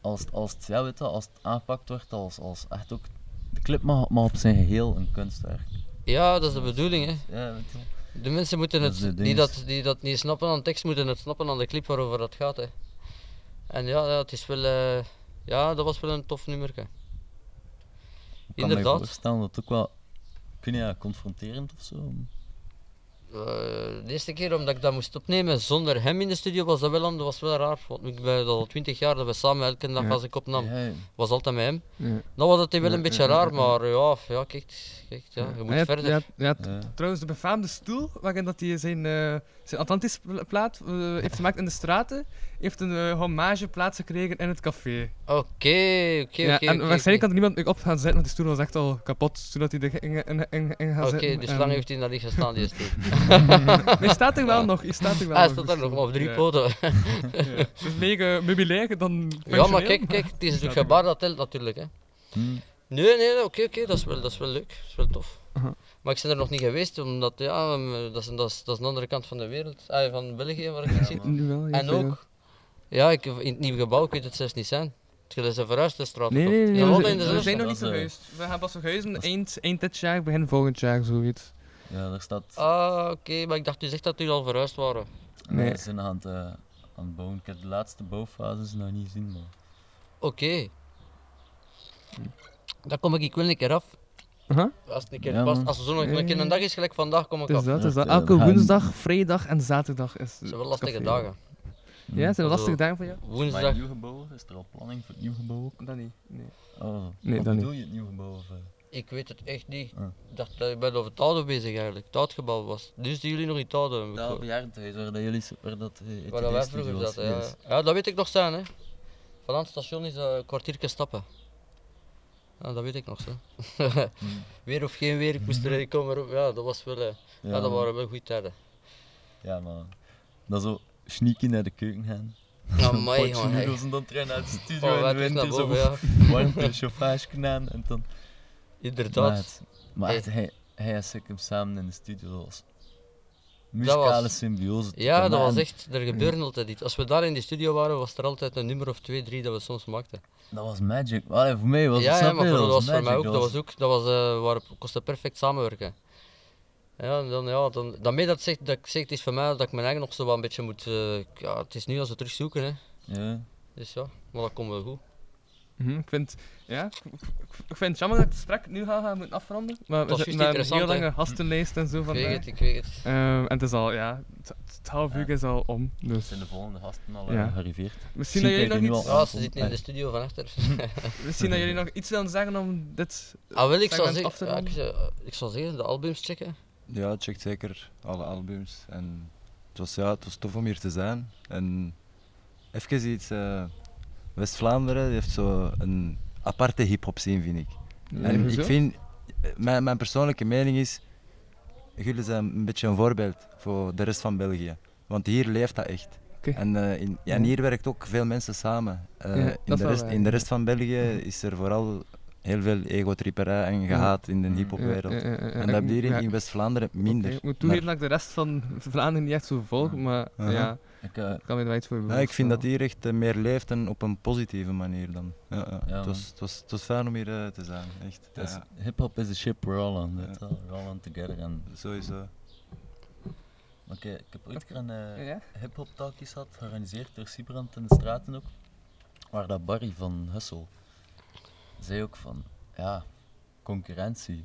als, het- als, het, ja, weet je, als het aangepakt wordt als, als echt ook... De clip mag, mag op zijn geheel een kunstwerk. Ja, dat is de bedoeling, hè. Ja, weet je. De mensen moeten Dat het, die, dat, die dat niet snappen aan de tekst, moeten het snappen aan de clip waarover dat gaat. Hè. En ja, ja, het is wel, eh, ja, dat was wel een tof nummer. Ik kan me Inderdaad. voorstellen dat het ook wel... Kun je ja, confronterend of zo? Eh, de eerste keer omdat ik dat moest opnemen zonder hem in de studio was dat wel, dat was wel raar. Want ik ben al twintig jaar dat we samen elke dag Ja. als ik opnam, Ja, was altijd met hem. Ja. Dan was het wel een beetje raar, maar ja, ja kijk, kijk ja, je moet Ja, verder. Ja, ja, ja. Trouwens, de befaamde stoel waarin dat hij zijn, eh zijn Atlantis pla- plaat eh, heeft gemaakt in de straten, heeft een eh, hommage plaats gekregen in het café. Oké, oké, oké. ja, oké, en waarschijnlijk kan er niemand meer op gaan zitten, want die stoel was echt al kapot toen hij er in, in, in, in gaat Oké, zitten. dus En- lang heeft hij daar niet gestaan, die stoel. Hij staat er wel nog, hij staat er wel Hij nog. staat daar dus, nog maar op drie ja. poten. Ja. Het is mega meubilair dan Ja, maar kijk, kijk, het is staat gebaar dat telt natuurlijk. Hè. Hm. Nee, nee, oké, oké, dat, is wel, dat is wel leuk. Dat is wel tof. Maar ik ben er nog niet geweest, omdat ja, um, dat, is, dat, is, dat is een andere kant van de wereld. Ah, van België, waar ik niet zit. Wel, ja, En ook, ja, ik, in het nieuwe gebouw, ik weet het zelfs niet zijn. Het is een verhuisde straat. Nee, nee, nee. Ja, we, zijn- we nog niet is, verhuisd. We gaan pas is- eind, eind dit jaar, begin volgend jaar, zoiets. Ja, daar staat... Ah, oké, maar ik dacht u zegt dat jullie al verhuisd waren. Nee. Ze zijn nog aan het, eh, aan het bouwen. Ik heb de laatste bouwfases nog niet gezien, maar... Oké. Dan kom ik wel een keer af. Aha. Als het een keer Ja, past. man. Als er zo'n Ja, een keer ja. een dag is, gelijk vandaag, kom ik Dus af. dat, dus dat. Eh, Elke gaan- woensdag, vrijdag en zaterdag is. Het zijn wel lastige café. dagen. Ja, zijn er lastige Zo. dagen voor jou? Maar Woensdag. het nieuw gebouw, is er al planning voor het nieuw gebouw ook? Dat niet. Nee. Oh, Nee, wat dat bedoel je het nieuw gebouw? Of, eh? Ik weet het echt niet. Ah. Ik dacht dat ik ben over het oude bezig eigenlijk. Het oudgebouw was. Dus die jullie nog niet het oude. heb ik Dat gehoord. bejaardentehuis waar dat jullie waar dat eh, Waar dat wij ETD-studio vroeger was zaten. Ja. ja, dat weet ik nog staan. Hè. Van aan het station is dat een kwartiertje stappen. Ja, dat weet ik nog zo. Hmm. weer of geen weer, ik moest erin komen. Ja, dat was wel. eh, ja, dat man. waren wel goede tijden. Ja, maar dan zo sneaky naar de keuken gaan. Amai, Potje man, noedels en dan terug naar de studio Oh, en de winter zo ja. warmte, chauffage gedaan en dan... Inderdaad. Maar echt, hij, hij en Sikkim samen in de studio, dat was- Muzikale symbiose. Ja, dat was echt, er gebeurde altijd iets. Als we daar in de studio waren, was er altijd een nummer of twee, drie dat we soms maakten. Dat was magic. Allee, voor mij was ja, het ja, maar voor, dat was voor mij ook. Dat was ook, dat was, eh waar kostte perfect samenwerken. Ja, dan, ja, dan, daarmee dat, zegt, dat ik zeg, het is voor mij dat ik mijn eigen nog zo wat een beetje moet, eh, ja, het is nu als we terugzoeken, hè. Ja. Dus ja, maar dat komt wel goed. Mhm, ik vind, ja, ik, ik- ik vind het jammer dat ik het gesprek nu ga, gaan moeten afronden. Maar we zitten met een heel lange gastenlijst en zo Ik vandaag. weet het, ik weet het. Ehm, en het is al, ja, het, het half uur Ja. is al om. Dus Zijn de volgende gasten al Ja. eh, gearriveerd? misschien dat, jullie nog iets, Ja, ze zitten in de studio van achter. misschien dat jullie nog iets willen zeggen om dit ah, wel, ik zou, af te ja, ik, zou- ik zou zeggen, de albums checken. Ja, check zeker alle albums. En het was, ja, het was tof om hier te zijn. En even iets, eh, West-Vlaanderen heeft zo een aparte hip-hop scene, vind ik. En ik vind, eh, mijn, mijn persoonlijke mening is, jullie zijn een beetje een voorbeeld voor de rest van België. Want hier leeft dat echt. En, eh, in, ja, en hier werkt ook veel mensen samen. Eh, Ja, in, de rest, in de rest van België is er vooral heel veel egotripperij en gehaat in de hiphopwereld. En dat heb je hier in, West-Vlaanderen minder. oké. Ik moet toegeven dat ik de rest van Vlaanderen niet echt zo volg, maar ja, Ik, eh, ik kan me er wel iets voor Ja, ik vind dat hier echt eh, meer leeft en op een positieve manier dan. Ja, ja. Ja, het, was, het, was, het was fijn om hier eh, te zijn, echt. Hip-hop is a ship we're all on. We're all on together. En, sowieso. oké, ik heb ooit een keer een Ja? hip-hop talkies gehad, georganiseerd door Sibrand in de straten ook. Waar dat Barry van Hustle zei ook van, ja, concurrentie.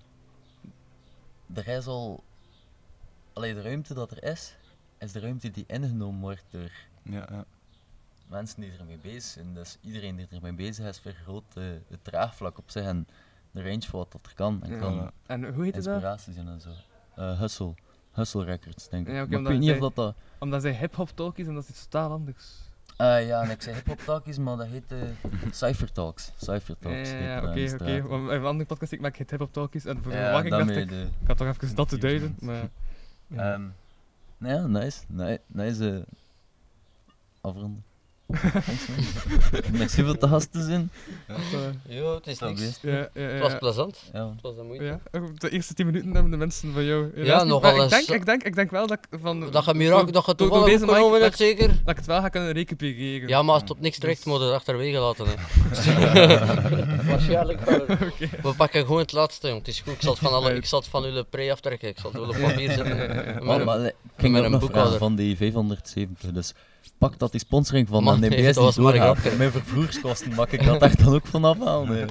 Er is al, allee, de ruimte dat er is, is de ruimte die ingenomen wordt door Ja, ja. mensen die ermee bezig zijn. Dus iedereen die ermee bezig is, vergroot eh, het draagvlak op zich en de range van wat dat er kan. En Ja. kan En hoe heet het dat? inspiratie zijn en zo. Eh, hustle. Hustle Records, denk ik. Ja, oké, maar ik weet niet of dat dat... Omdat zij hip-hop talk is en dat is iets totaal anders. Eh, ja, en ik zei hip-hop talkies, maar dat heet eh, Cypher Talks. Cypher Talks. ja, oké, oké. Want in een andere podcast ik maak het hip-hop talkies en voor Ja, verwachting dacht ik, ik had toch even dat te duiden, maar... Ja. Ehm, ja, nice. Ni- Nice eh, afronden. Merci voor de gast te zijn. Ja, het is niks. ja, ja, ja. Het was plezant. Ja. Het was een moeite. Ja, de eerste 10 minuten hebben de mensen van jou. Ja, niet, nogal ik eens. denk, ik, denk, ik denk wel dat ik van. Dat je Mirac, dat je toevallig deze mic- hebt, zeker? Dat ik het wel ga kunnen recupereren. Ja, maar als het op niks terecht moet je het achterwege laten. Hè. Waarschijnlijk wel. We pakken gewoon het laatste, jong. Het is goed. Ik zal het van, alle, ik zal het van jullie pre aftrekken. Ik zal het wel op papier zetten. Met Maar, ik ging met een boekhouder. van die 570. Dus pak dat die sponsoring van Man, de nee, NBS dat niet doorgaat. grapje. Mijn vervoerskosten mag ik dat echt dan ook vanaf halen. nee.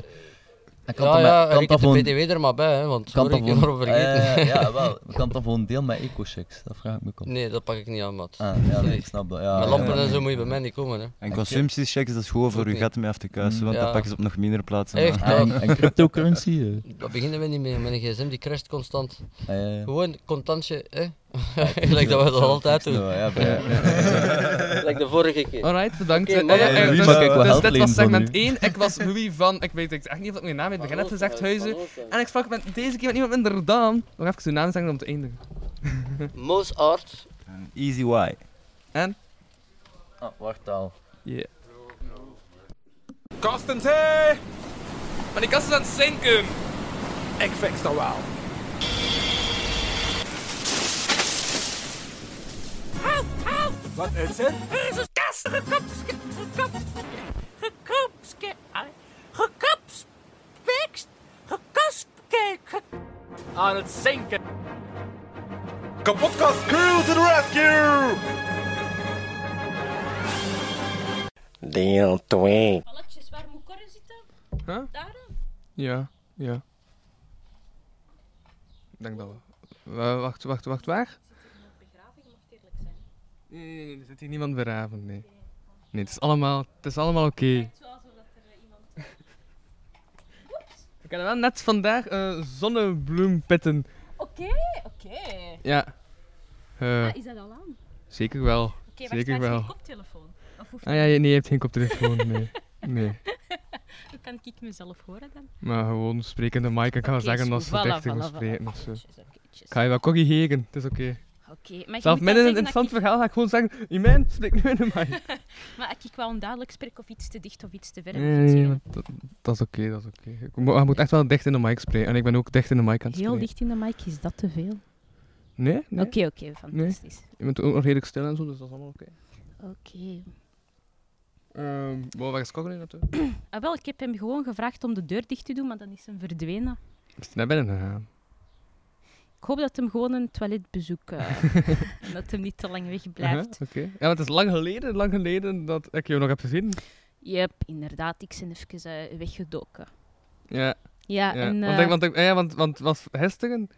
Ik kan Ja, dat ja, kan dat de BTW er maar bij, hè, want kan sorry, dat ik vergeten. Eh, ja, wel. Ik kan dat voor een deel met eco-checks. Dat vraag ik me ook. Nee, dat pak ik niet aan, maat. Ah, ja, nee, Nee. ik snap dat. Ja, Met lampen ja. en zo moet je bij mij niet komen. Hè. En consumptiechecks, dat is gewoon voor je gat mee af te kuisen, Mm. want Ja. dat pakken ze op nog minder plaatsen. Echt? En, en cryptocurrency? eh. Daar beginnen we niet mee. Met een gsm die crasht constant. Ah, ja, ja. Gewoon contantje, hè? Gelijk dat we dat altijd doen. Ja, Gelijk de vorige keer. Alright, bedankt. Oké, Eh, eh, eh, dus ik wel dus dit lenen was van segment u? 1. Ik was Louis van, ik weet echt niet of ik mijn naam het begin heb gezegd, Huizen. En ik sprak met deze keer met iemand minder Daan. Nog even zijn naam zeggen om te eindigen. Moos Art. En Easy Y. En? Ah, wacht al. Yeah. Kastens, hé! Maar die kast is aan het zinken. Ik fix dat wel. Wat is het? Aan het zinken. Kapotkast crew to the rescue! Deel 2. Balletjes, waar moet Corre zitten? Huh? Daar? Ja, ja. Ik denk dat we... Wa- Wacht, wacht, wacht, waar? Begraving mag eerlijk zijn. Nee, nee, nee, er zit hier niemand begraven, nee. Nee, het is allemaal, het is allemaal oké. Eh. Ik heb wel net vandaag eh zonnebloempetten. Oké, oké. Ja. Eh, Ah, is dat al aan? zeker wel. Oké, wacht, zeker maar wel. geen koptelefoon. Of hoeft Ah ja, je- nee, je hebt geen koptelefoon, nee. Nee. Hoe kan ik mezelf horen dan? Maar gewoon spreken de mic. Ik ga wel Oké, zeggen dat ze Voilà, dichter voilà, moet voilà. spreken of zo. Ik ga je wel corrigeren, het is oké. Oké, maar je Zelf moet wel midden in een interessant verhaal ga ik gewoon zeggen, Iman, spreek nu in de mic. ik- Maar als ik wel onduidelijk spreek of iets te dicht of iets te ver, Nee, ik nee, maar dat, dat is oké, dat is oké. Ik mo- Je moet echt wel dicht in de mic spreken. En ik ben ook dicht in de mic aan het Heel spreken. dicht in de mic, is dat te veel? Nee? nee. Oké, oké, fantastisch. Je bent ook nog redelijk stil en zo, dus dat is allemaal oké. Oké. Ehm wow, waar is Cockney naartoe? Ah, wel, ik heb hem gewoon gevraagd om de deur dicht te doen, maar dan is hem verdwenen. Is hij naar binnen gegaan? Ik hoop dat hem gewoon een toiletbezoek... eh en dat hem niet te lang wegblijft. Oké. Ja, want het is lang geleden, lang geleden dat ik jou nog heb gezien. Yep, inderdaad. Ik ben even eh, weggedoken. Ja, Ja, ja. en... want, eh, ik, want, ik, ja, want, want was gisteren...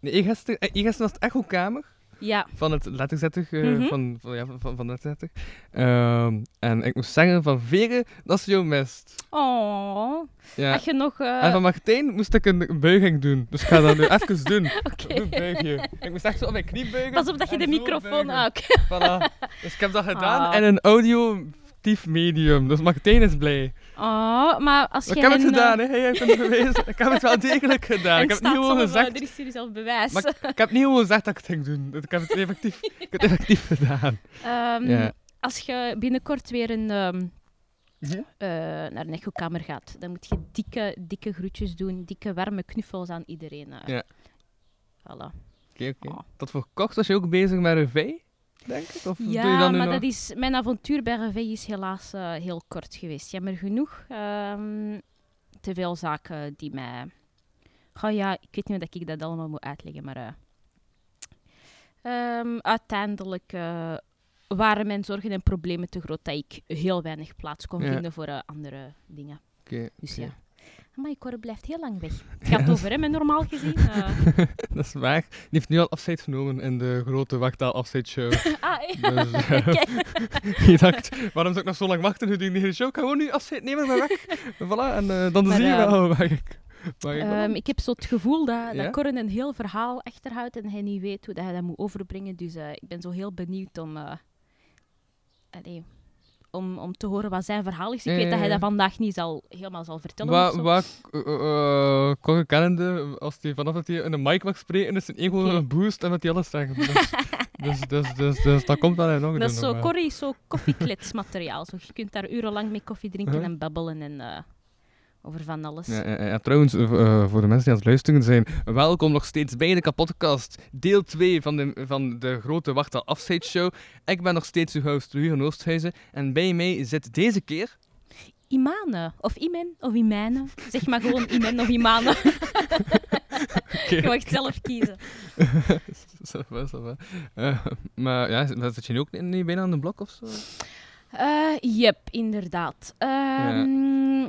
Nee, eh, eergisteren was het echokamer ja, van het letterzettig, eh, Mhm. van, van, ja, van, van letterzettig. Ehm en ik moest zeggen van Veren, dat is jouw mist. oh. Ja. Je nog... eh, En van Martijn moest ik een, een buiging doen. Dus ik ga dat nu even doen. Oké. Je. Ik moest echt zo op mijn knie buigen. Pas op dat je en de microfoon... Ah. Voilà. Dus ik heb dat gedaan Ah. in een auditief medium. Dus Martijn is blij. Oh, maar als Ik je heb het hen, eh, gedaan, hè. Het bewezen. Ik heb het wel degelijk gedaan. Ik heb het niet gewoon gezegd. Er is hier zelf bewijs. Maar ik, ik heb niet gewoon gezegd dat ik het ging doen. Ik heb het effectief, ik heb het effectief gedaan. Ehm, Ja. Als je binnenkort weer een, ehm, Mhm. eh, naar een echokamer gaat, dan moet je dikke, dikke groetjes doen, dikke warme knuffels aan iedereen. eh. Ja. Voilà. Oké, oké. Oh. Tot voor kort was je ook bezig met Revey, denk ik? Of doe je Ja, nu maar nog? dat is, mijn avontuur bij Revey is helaas eh, heel kort geweest. Jammer genoeg. Ehm, te veel zaken die mij... Oh ja, ik weet niet dat ik dat allemaal moet uitleggen, maar... eh, ehm, uiteindelijk eh, waren mijn zorgen en problemen te groot dat ik heel weinig plaats kon Ja. vinden voor andere dingen. Oké, Dus ja. Maar Cor blijft heel lang weg. Het gaat over hem, normaal gezien. eh. dat is waar. Die heeft nu al afscheid genomen in de grote Wachtaal afscheidshow. ah, eh, Dus, eh, je dacht, waarom zou ik nog zo lang wachten gedurende de hele show? Ik ga gewoon nu afscheid nemen en ben weg. voilà, en eh, dan Maar, zie je wel waar ik, waar ik Ehm, ik heb zo het gevoel dat, Ja? dat Corin een heel verhaal achterhoudt en hij niet weet hoe dat hij dat moet overbrengen. Dus ik ben zo heel benieuwd om, allee, om, om te horen wat zijn verhaal is. Ik weet dat hij ja. dat vandaag niet zal, helemaal zal vertellen. Wat, wat uh, Corrie kennende, als hij vanaf dat hij in de mic mag spreken, is zijn ego een boost en dat hij alles zegt. Dus, dus, dus, dus, dus dat komt in orde. dat is zo, nog. Corrie is zo koffiekletsmateriaal. Zo, je kunt daar urenlang mee koffie drinken en babbelen en eh, over van alles. Ja, ja, ja, trouwens, eh, eh, voor de mensen die aan het luisteren zijn, welkom nog steeds bij de kapotkast, deel 2 van de, van de grote Wachtel afscheidsshow. Ik ben nog steeds uw host, Ruben Oosthuizen, en bij mij zit deze keer... Imane, of Imen, of Imane. Zeg maar gewoon Imen of Imane. Je mag het zelf kiezen. Ça va, ça va. Eh, maar ja, zit je nu ook niet bijna aan de blok of zo? Eh yep, inderdaad. Ehm,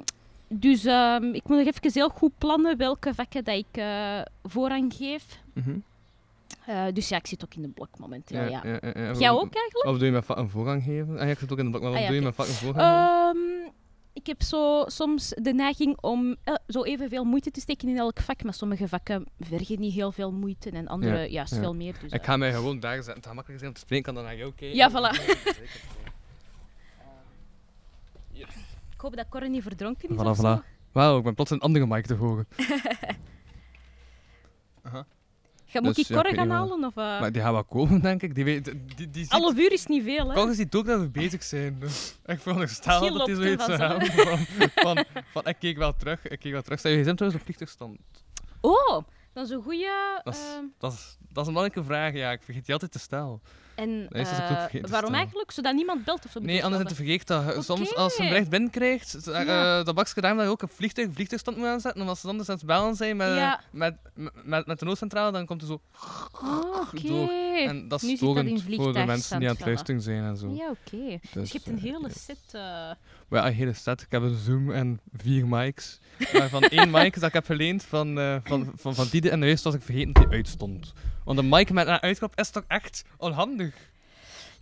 Dus ehm, ik moet nog even heel goed plannen welke vakken dat ik eh, voorrang geef. Mhm. Eh, dus ja, ik zit ook in de blok momenteel, ja. ja, ja, ja. Jij ook eigenlijk? Of doe je met vak een voorrang geven? Ah, ja, ik zit ook in de blok, maar wat Ah, doe je met vak een voorrang geven? Ehm, ik heb zo soms de neiging om eh, zo evenveel moeite te steken in elk vak, maar sommige vakken vergen niet heel veel moeite en andere Ja, juist veel meer. Dus, Ik ga mij gewoon daar zetten. Het gaat makkelijker zijn om te spreken, kan dan naar jou kijken. Ja, voilà. Ik hoop dat Corrie niet verdronken is Voilà, of voilà. zo. Wauw, ik ben plots een andere mic te horen. Ga, moet Dus, ik ja, Corrie ik weet gaan niet halen? Of, eh, Maar die gaan wel komen, denk ik. Die, weet, die, die, ziet, Half uur is niet veel, hè? Corrie ziet ook dat we bezig zijn. Dus ik veronderstel Misschien dat hij loopt zoiets er zou hebben van, van, van, ik keek wel terug, ik keek wel terug. Stel je gsm trouwens op vliegtuigstand? Oh, dat is een goede. Dat is, ehm, dat, is, dat is een belangrijke vraag, ja. Ik vergeet die altijd te stellen. En Dat is ook eh, te waarom eigenlijk? Zodat niemand belt of zo? Nee, anders is het vergeet dat. Soms als je een bericht binnenkrijgt, Ja. dat bakje daarom dat je ook een vliegtuig, vliegtuigstand moet aanzetten. En als ze dan dus aan het bellen zijn met, Ja. met, met, de noodcentrale, dan komt er zo. Oh, oké. door. En dat Nu is zit dat in storend voor de mensen die aan het luisteren zijn en zo. Ja, oké. Dus je hebt een eh, hele set... ja, een hele set. Ik heb een Zoom en vier mics. Waarvan één mic dat ik heb geleend van, eh van, van, van Diede en de juist was ik vergeten dat die uitstond. Want een mic met een uitknop is toch echt onhandig?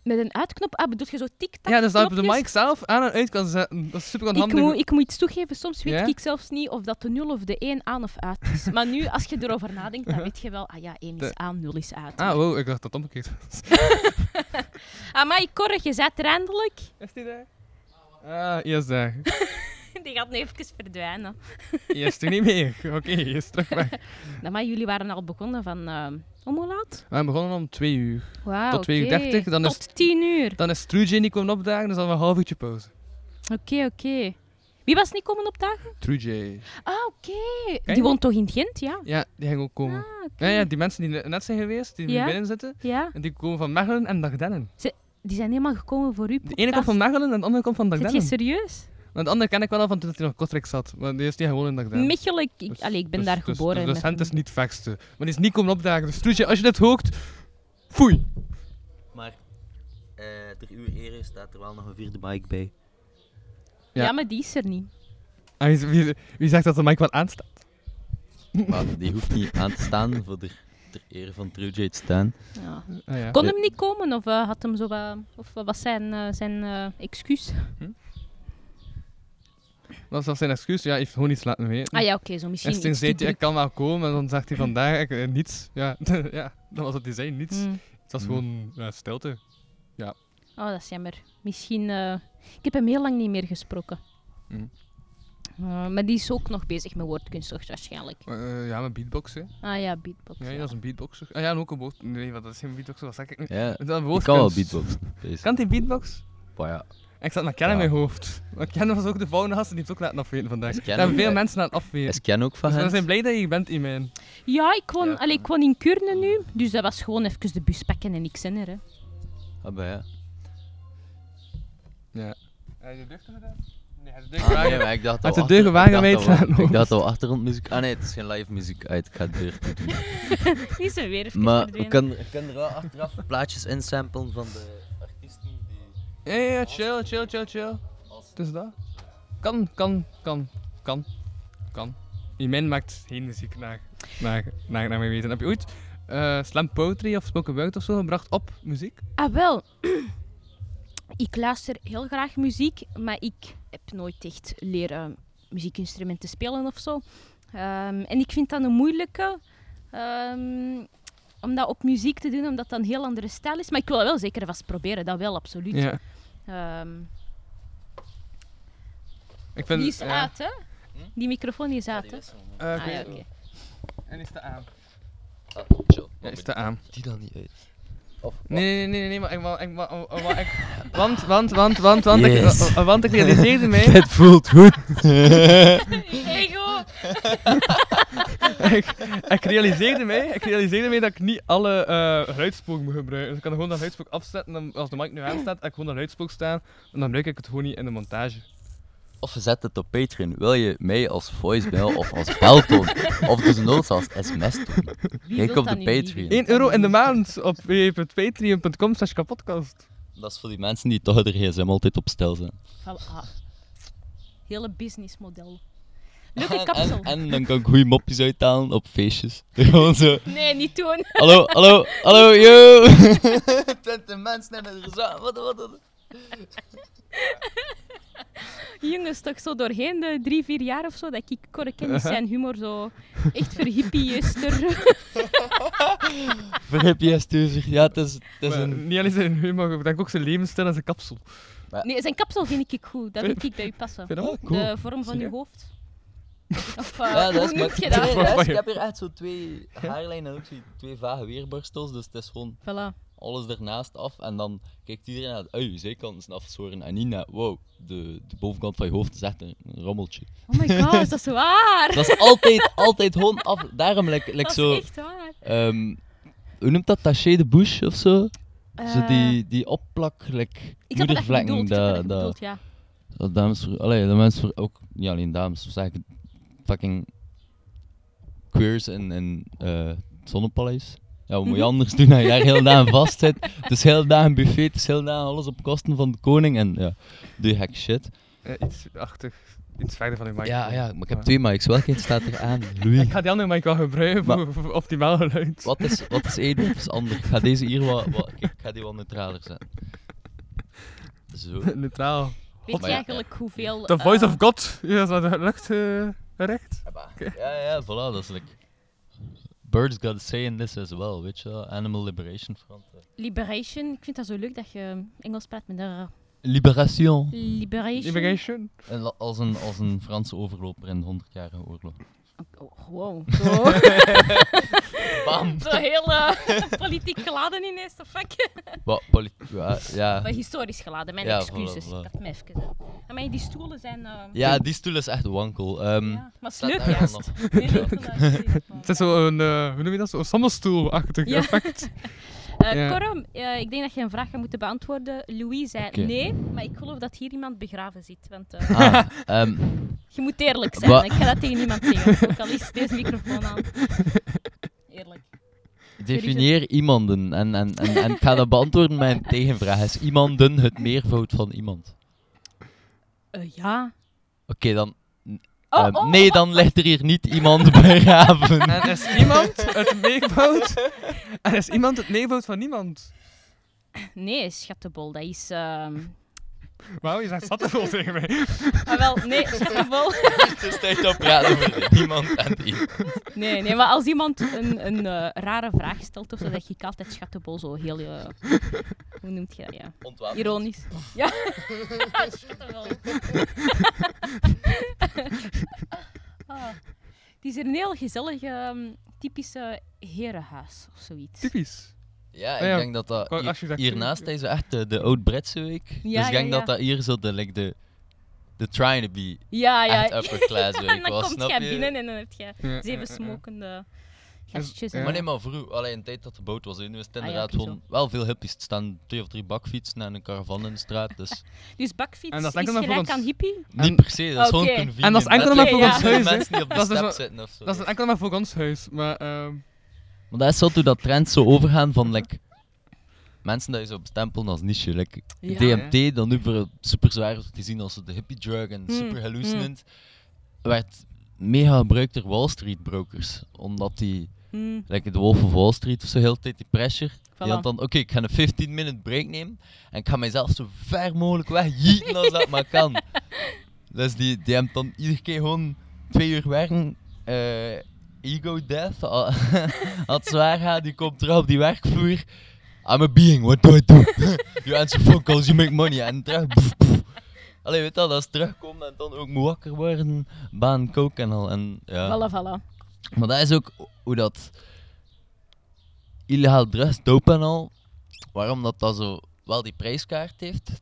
Met een uitknop? Ah, bedoel je zo tik-tak Ja, dus dat je de mic zelf aan en uit kan zetten. Dat is super Ik onhandig. moet, ik moet iets toegeven, soms weet ik zelfs niet of dat de 0 of de 1 aan of uit is. Maar nu, als je erover nadenkt, dan weet je wel, ah ja, 1 is De- aan, 0 is uit. Ah, wow, ik dacht dat het omgekeerd was. Ah, maar Corre, je zet er eindelijk. Is die daar? Ah, is daar. Die gaat nu even verdwijnen. Is er niet meer. Oké, hier is terug weg. Nou, maar jullie waren al begonnen van... eh om hoe laat? We begonnen om twee uur. Tot 2 uur oké. 30, dan is- Tot 10 uur. Dan is niet komen opdagen, dus dan een half uurtje pauze. Oké, oké. Wie was niet komen opdagen? Truje. Ah, oké. je? Die woont toch in Gent, ja? Ja, die ging ook komen. Ah. Ja, ja, die mensen die net zijn geweest, die Ja. nu binnen zitten, Ja? en die komen van Mechelen en Dagdennen. Die zijn helemaal gekomen voor u. De ene komt van Mechelen en de andere komt van Zit je Dagdennen. serieus? Want de andere ken ik wel al van toen hij nog Kortrijk zat. Maar die is niet gewoon in Dagdennen. Mechelen, ik, ik, Dus- allee, ik ben dus- daar dus- geboren. Dus de cent is niet vechtste. Maar die is niet komen opdagen. Dus als je dit hoort, foei. Maar eh ter uw ere staat er wel nog een vierde mic bij. Ja. Ja. maar die is er niet. En wie, wie, wie zegt dat de mic wat aanstaat? Maar die hoeft niet aan te staan voor de ter ere van Trujay te staan. Ja. Ah, ja. Kon Ja. hem niet komen of eh, had hem zo wat, of wat was zijn, eh, zijn eh, excuus? Dat was zijn excuus. Ja, hij heeft gewoon iets laten weten. Ah ja, oké, zo misschien Eerst toen zei hij, ik kan wel komen. En dan zegt hij vandaag ik, eh, niets. Ja, ja, dat was hij zei, niets. Hmm. Het was Mm. gewoon ja, stilte. Oh, dat is jammer. Misschien... eh, ik heb hem heel lang niet meer gesproken. Mm. Eh, maar die is ook nog bezig met woordkunst, toch, waarschijnlijk. Eh, ja, met beatboxen. Ah ja, beatbox. Ja, ja. dat is een beatboxer. Ah ja, en ook een woord... Nee, wat, dat is geen beatboxer, wat zeg ik nu? Ja, Dat is een ik kan wel woordkunst. beatboxen. Deze. Kan die beatbox? Ja, Ik zat naar Ken in mijn hoofd. Maar Ken was ook de volgende gast en die heeft ook laten afweten vandaag. Is Er ook- veel mensen laten afweten. is Ken ook van Dus we zijn blij dat je hier bent, Iman. Ja, ik woon, Ja. allee, ik woon in Kuurne nu, dus dat was gewoon even de bus pakken en ik ben er. Hè. Ah, ja. Ja. Heb je de deur gedaan? Nee, hij heeft de deur Ah, nee, gewaagd. maar ik dacht Uit al de deur achter- wagen ik mee dacht al- Ik dacht al achtergrondmuziek. Ah nee, het is geen live muziek uit. Ik ga de deur is er weer even Maar ik verdwenen. kan, ik kan er wel achteraf plaatjes insamplen van de. Ja, chill, chill, chill, chill. Dus dat? Kan, kan, kan, kan, kan. Iman maakt geen muziek naar, naar, naar, naar mijn weten. Heb je ooit eh, slam poetry of spoken word of zo gebracht op muziek? Ah, wel. ik luister heel graag muziek, maar ik heb nooit echt leren muziekinstrumenten spelen of zo. Ehm, en ik vind dat een moeilijke ehm, om dat op muziek te doen, omdat dat een heel andere stijl is. Maar ik wil dat wel zeker vast proberen, dat wel, absoluut. Ja. Ehm, Ik vind, die is ja. uit, hè? Die microfoon die is uit, hè? Ik Ah, ja, oké. En is te aan. Ah, chill. Ja, is te aan. Die dan niet uit. Of, Nee, nee, nee, nee, nee, maar ik, maar, ik, maar, ik, want, want, want, want, want, Yes. ik, uh, want ik realiseerde mij, Het voelt goed. Ego! ik, ik realiseerde mij, ik realiseerde mij dat ik niet alle geluidsspook moet gebruiken. Dus ik kan gewoon dat geluidsspook afzetten, en dan, als de mic nu aanstaat, ik gewoon dat geluidsspook staan, en dan gebruik ik het gewoon niet in de montage. Of zet het op Patreon. Wil je mij als voicemail of als beltoon of dus noods als sms doen? Kijk op de Patreon. weten? 1 euro in de maand op www.patreon.com slash kapodcast. Dat is voor die mensen die toch de gsm altijd op stil zijn. Ah, hele businessmodel. Leuke En, kapsel. en, en dan kan ik goede mopjes uithalen op feestjes. Gewoon zo. Nee, niet doen. Hallo, hallo, hallo, yo! Twintig mensen en er. Wat, wat, wat. Jongens, toch zo doorheen de drie, vier jaar of zo, dat ik Corre is zijn humor zo echt je stuur. Ja, het is, het is Maar een... Niet alleen zijn humor, ik denk ook zijn levensstijl en zijn kapsel. Nee, zijn kapsel vind ik goed. Dat vind ik bij u passen. Vind je dat ook? cool. De vorm van uw hoofd. Of uh, Ja, dat is hoe maar... noem je Nee, dat? dat is- ik heb hier echt zo twee haarlijnen en ook zo twee vage weerborstels. Dus het is gewoon Voilà. Alles ernaast af. En dan kijkt iedereen naar de je zijkant is afgeschoren. En niet naar, wow, de, de bovenkant van je hoofd is echt een, een rommeltje. Oh my god, is dat zo waar? Dat is altijd, altijd gewoon af. Daarom, like, like zo... is echt waar. ehm, hoe noemt dat? Taché de bouche of zo? Zo Eh, die, die opplak, like, moedervlekken, ik dat, dat, bedoeld, ja. dat dames, allee, dat mensen ook, niet alleen dames, zeggen fucking queers in, in eh, het Zonnepaleis. Ja, wat moet je Mhm. anders doen als je daar heel dagen vast zit? Het is heel dagen buffet, het is heel dagen alles op kosten van de koning en ja, doe je shit. Eh, iets achtig, iets verder van die mic. Ja, ja, maar ik heb twee mics, welke staat er aan? Ik ga die andere mic wel gebruiken Maar- voor, voor optimaal geluid. Wat is, wat is één, wat is ander? Ik ga deze hier wat, ik ga die wat neutraler zetten. Zo. Neutraal. Weet je ja, eigenlijk hoeveel... The voice eh, of God. Ja, is dat de lucht eh, recht? Ja, ja, voilà, dat is like... Birds got a say in this as well, weet je? Animal Liberation Front. eh. Liberation. Ik vind dat zo leuk dat je Engels praat met de Liberation. Liberation. Liberation. En Als een, als een Franse overloper in de 100-jarige oorlog. Oh, wow. Zo. Bam! zo heel eh, politiek geladen ineens, de fuck. Wat, poli- ja, ja. Maar historisch geladen, mijn Ja, excuses. voilà, voilà. Ik had me even... eh. Maar die stoelen zijn... eh, ja, die stoel is echt wankel. Ehm, ja, Maar het is leuk juist. dat is Het is zo'n, eh hoe noem je dat? Zo'n sammelstoel-achtig Ja. effect. Eh, ik denk dat je een vraag gaat moeten beantwoorden. Louis zei nee, maar ik geloof dat hier iemand begraven zit. Want eh, Ah, ehm, je moet eerlijk zijn. Wa- Ik ga dat tegen niemand zeggen. Ook al is deze microfoon aan. Eerlijk. definieer iemanden. En, en, en, en ik ga dat beantwoorden met een tegenvraag. Is iemanden het meervoud van iemand? Ja. Oké, dan... Oh, ehm, oh, nee, oh, dan ligt er hier niet iemand begraven. En is iemand het meervoud? En is iemand het meervoud van niemand? Nee, schattenbol, dat is... ehm Wauw, je zegt zattenvol tegen mij. Ah, wel, nee, schattenbol. Het is tijd om praten over niemand en die. Nee, nee, maar als iemand een, een eh, rare vraag stelt, of zo, zeg ik altijd schattenbol zo heel... eh, hoe noemt je dat, ja? Ontwapend. Ironisch. Ja. schattenbol. ah. Het is een heel gezellig, ehm, typische herenhuis of zoiets. Typisch. Ja, ik Ah ja, denk dat dat... kwa- hier- als je hiernaast is echt de, de oud-Britse week. Ja, dus ik denk ja. dat dat hier zo de, like, de, de trying to be Ja, ja. echt upper class en week dan was, snap jij je? binnen en dan heb je zeven ja. smokende gastjes. Ja. en Maar nee, maar vroeg, alleen een tijd dat de boot was, nu is het Ah ja, inderdaad gewoon wel veel hippies. Er staan twee of drie bakfietsen en een caravan in de straat, dus Dus bakfiets En dat is enkel gelijk ons- aan hippie? niet per se, dat is Oké. gewoon En convenient. En dat is enkel maar voor ons de huis, hè. mensen die op de Dat is dus step wel- zitten of zo. Dat is enkel maar voor ons huis, maar ehm Maar dat is zo hoe dat trends zo overgaan van like, mensen dat je zo bestempelen als niche. Like, Ja. DMT, dan nu voor super zwaar wordt gezien als de hippie drug en Hmm, super hallucinant, werd mega gebruikt door Wall Street brokers. Omdat die, like de Wolf of Wall Street of zo, heel tijd die pressure. Die voilà. had dan, oké, ik ga een 15 minute break nemen en ik ga mijzelf zo ver mogelijk wegjieten als dat maar kan. Dus die, die hebben dan iedere keer gewoon twee uur werken. eh, ego death, als het zwaar gaat, die komt terug op die werkvloer. I'm a being, what do I do? you answer phone calls, you make money. En terug, pff, pff. Allee, weet dat is terugkomen en dan ook moet wakker worden, baan, koken en al. En, ja. Voilà, voilà. Maar dat is ook hoe dat illegaal drugs, dope en al, waarom dat, dat zo wel die prijskaart heeft,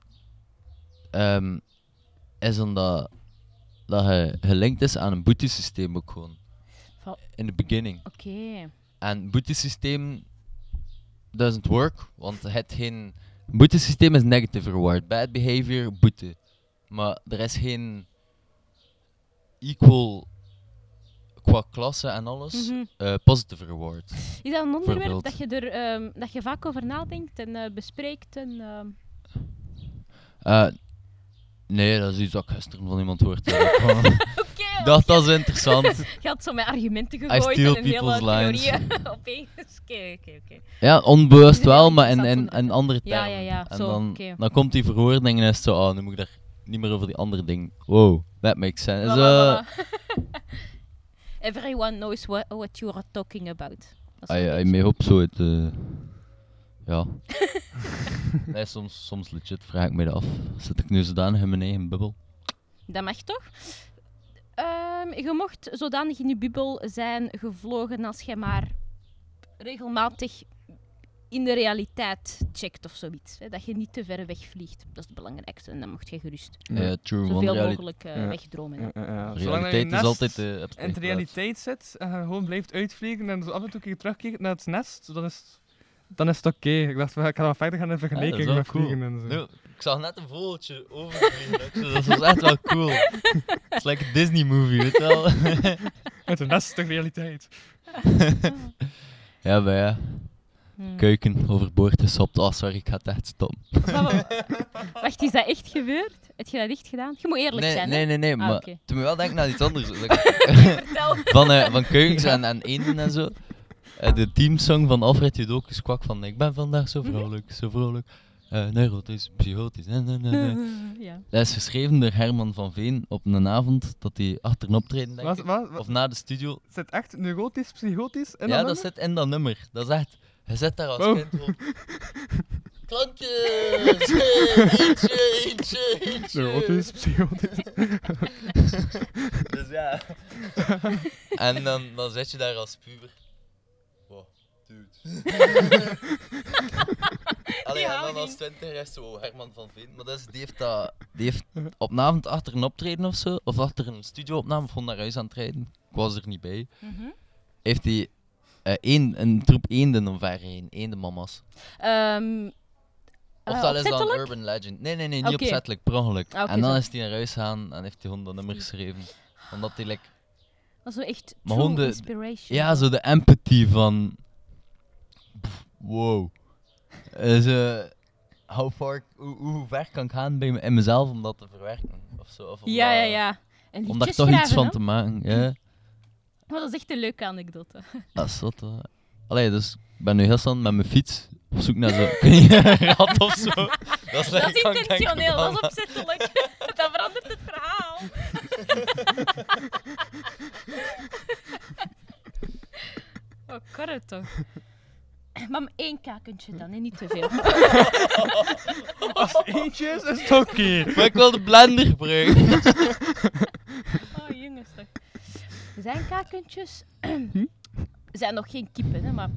ehm, is omdat dat je gelinkt is aan een boetesysteem ook gewoon. In the beginning. Oké. En boetesysteem doesn't work, want het geen... Boetesysteem is negative reward. Bad behavior, boete. Maar er is geen equal qua klasse en alles Mhm. eh, positive reward. Is dat een onderwerp dat je, er, ehm, dat je vaak over nadenkt en eh, bespreekt? En, ehm, Eh, nee, dat is iets dat ik gisteren van iemand hoorde. Ik Oké, dacht, dat is interessant. je had zo met argumenten gegooid en een hele lines. opeens. Oké, oké, oké. Ja, onbewust Ja, wel, maar in, in, in andere Ja, termen. ja, ja, En zo, dan, dan komt die verwoording en is zo, oh, nu moet ik daar niet meer over die andere ding. Wow, that makes sense. Voilà, voilà. Everyone knows what, what you are talking about. Dat I, I may hope so. Het, eh, ja. nee, soms, soms legit vraag ik me dat af. Zit ik nu zodanig in mijn eigen bubbel? Dat mag toch? Ehm, je mocht zodanig in je bubbel zijn gevlogen als je maar regelmatig in de realiteit checkt of zoiets. Hè? Dat je niet te ver wegvliegt. Dat is het belangrijkste. En dan mocht je gerust Ja, true. zoveel mogelijk eh, Ja. wegdromen. ja, je realiteit is altijd eh in de abstract. realiteit zit en je gewoon blijft uitvliegen en zo af en toe een keer terugkijkt naar het nest, dan is het dan is het oké. Ik dacht, ik ga wel verder gaan in vergelijking met cool. vliegen en zo. Nu, ik zag net een vogeltje overvliegen. Dat was echt wel cool. Het is like een Disney movie, weet je wel. De nest de realiteit. ja, maar ja. Hmm. Keuken overboord gesopt. Oh, sorry, ik ga het echt stoppen. Wa- Wacht, is dat echt gebeurd? Heb je dat echt gedaan? Je moet eerlijk Nee, zijn, nee, nee, nee. Ah, maar oké. toen me wel denken aan iets anders. Vertel. van, eh, van keukens en, en eenden en zo. Eh, de teamsong van Alfred Judokus kwak van Ik ben vandaag zo vrolijk, zo vrolijk. Eh neurotisch, psychotisch. Nee, nee, nee, nee. ja. Dat is geschreven door Herman van Veen op een avond dat hij achter een optreden, denk ik. Of na de studio. zit echt neurotisch, psychotisch in ja, dat dat nummer? zit in dat nummer. Dat is echt... Je zit daar als Wow. kind. Klantjes! eh, Eentje, eentje, eentje. Neurotisch, psychotisch. Dus ja. en dan, dan zit je daar als puber. Dude. Allee, en dan als twintiger is zo Herman van Veen. Maar dat is, die, heeft dat, die heeft op een avond achter een optreden of zo, of achter een studioopname, of gewoon naar huis aan het rijden. Ik was er niet bij. Mhm. Heeft hij eh, één, een troep eenden omverheen, eendenmama's. Ehm, Of eh, dat is dan? Urban Legend. Nee, nee, nee, niet opzettelijk, per ongeluk. Ah, en dan zo. is hij naar huis gegaan en heeft hij gewoon dat nummer geschreven. Omdat hij like, Dat is zo echt Maar true de- inspiration. Ja, zo de empathy van. Wow. Eh, how far, hoe, hoe ver kan ik gaan bij me, in mezelf om dat te verwerken? Of zo, of om Ja, ja, ja. En Om daar toch iets van te maken. Ja, Maar dat is echt een leuke anekdote. dat is zot. hè. Allee, dus ik ben nu heel snel met mijn fiets op zoek naar zo. Ik weet niet, een rat of zo. Dat is, Dat intentioneel, dat is opzettelijk. Dat verandert het verhaal. Oh, korre toch. Maar één kakentje dan, hè, niet te veel. Als het eentje is, is het oké. Maar ik wil de blender gebruiken. Oh, jongens toch. Er zijn kakentjes. Er zijn nog geen kippen, hè, maar...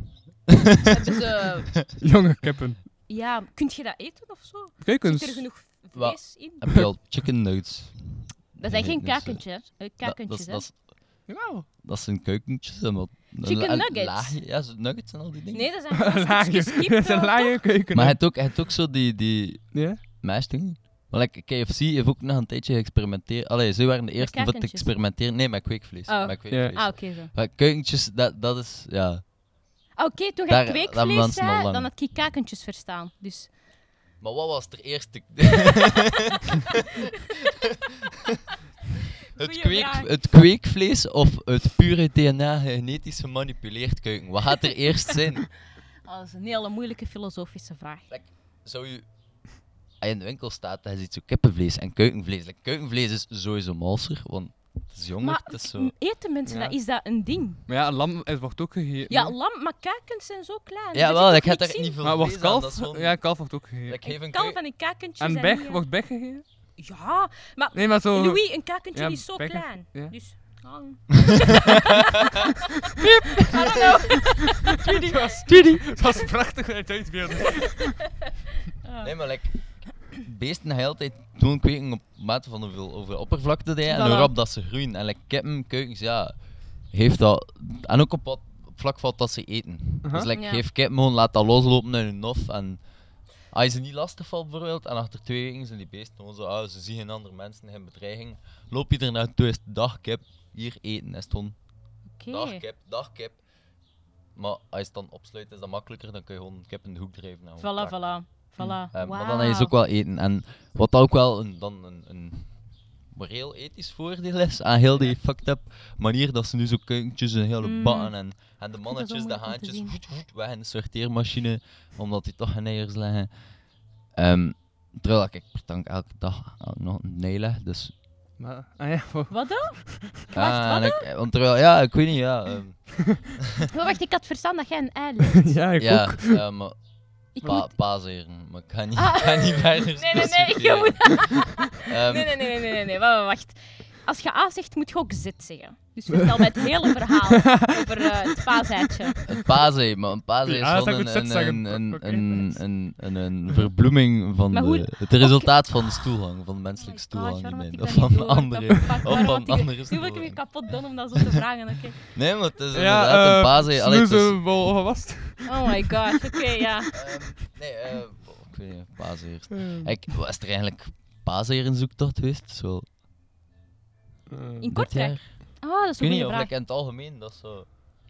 Hebben ze... Jonge kippen. Ja, kun je dat eten of zo? Kijk eens. Zit er genoeg vlees in? Heb je al chicken nuggets? Dat zijn Nee, geen dus, eh, kakentjes, hè. Eh, Dat, dat, kakentjes, is- hè. dat, is- Jawel. dat zijn keukentjes. en wat- een Chicken nuggets? laagje- ja, zo nuggets en al die dingen. Nee, dat zijn stukjes kip. Dat zijn lage keuken. Maar heeft ook, heeft ook zo die, die Ja? mashdingen. Maar like, KFC heeft ook nog een tijdje geëxperimenteerd. Allee, ze waren de eerste kakentjes? experimenteren. Nee, met kweekvlees. Oh. Met kweekvlees. Ah, oké zo. Maar keukentjes, dat, dat is, ja. Oké, toen Daar- je daar kweekvlees zei, dan had ik kakentjes verstaan. Dus Maar wat was er eerste? het, kweek, het kweekvlees of het pure DNA genetisch gemanipuleerd keuken? Wat gaat er eerst zijn? dat is een hele moeilijke filosofische vraag. Zou je... Als je in de winkel staat, dan ziet zo kippenvlees en keukenvlees. Like, keukenvlees is sowieso malser, want het is jonger. Maar het is zo... eten mensen Ja. dat? Is dat een ding? Maar ja, lam het wordt ook gegeten. Ja, lam, maar kakens zijn zo klein. Ja, wel, ik heb er niet veel Maar wordt vlees aan, kalf... dat is gewoon- Ja, kalf wordt ook gegeten. Like, een Kalf en een kakentje En eh, wordt beg gegeten? Ja, maar Nee, maar zo... Louis, een kakentje Ja, is zo klein. ja. Dus... ah. Don't know. Tweedy was... Tweedy! Het was prachtig uit uitbeelden. Nee, maar like, beesten ga je altijd doen kweken op mate van hoeveel, hoeveel oppervlakte die hebben en hoe rap dat ze groeien. En like, kippen, keukens, ja, heeft dat... En ook op wat vlak valt dat ze eten. Aha. Dus like, Ja. geef kippen gewoon, laat dat loslopen in hun nof en... Als je ze niet lastig valt bijvoorbeeld, en achter twee weken zijn die beesten gewoon zo, ah, ze zien geen andere mensen, geen bedreiging. Loop je er naartoe, is dag kip, hier eten, is het gewoon Oké. dag kip, dag kip. Maar als je het dan opsluit, is dat makkelijker, dan kun je gewoon kip in de hoek drijven. en Voilà, voilà. Voilà. Eh, maar dan heb je ze ook wel eten. En wat ook wel een, dan een, een moreel ethisch voordeel is aan heel die fucked up manier dat ze nu zo kuikentjes en hele Mm. bakken en, en de mannetjes, de haantjes, zien. voet, voet, weg in de sorteermachine, omdat die toch geen eiers leggen. Ehm, terwijl ik per tank elke dag nog een nee leg, dus... Maar, ah ja, voor- Wat dan? Ja, wat ik, want terwijl, ja, ik weet niet, ja... ehm, Oh, wacht, ik had verstaan dat jij een ei legt. ja, ik ja, ook. ja, maar... Ik Pa, moet... paaseren, maar ik ga niet, Ah. ik ga niet verder Nee, nee, nee, je specificeren. moet... Ehm, Nee, nee, nee, nee, nee, nee, wacht. als je A zegt, moet je ook Z zeggen. Dus vertel mij het hele verhaal over eh, het paaseitje. Het paasei, maar een paasei is gewoon een, een, een, een, een, een, een verbloeming van de, het resultaat van de stoelgang, van de menselijke Oh ik Of van andere, of van andere Nu wil ik me weer kapot doen om dat zo te vragen, oké. Nee, maar het is Ja, inderdaad een eh, paasei. Allee, het is-? Oh my gosh, oké, ja. Ehm, nee, eh, ik weet niet, paasei. Ik, was er eigenlijk paaseier in zoektocht geweest? Zo, In Kortrijk? Oh, dat is Ik niet, of vraag. in het algemeen, dat is zo...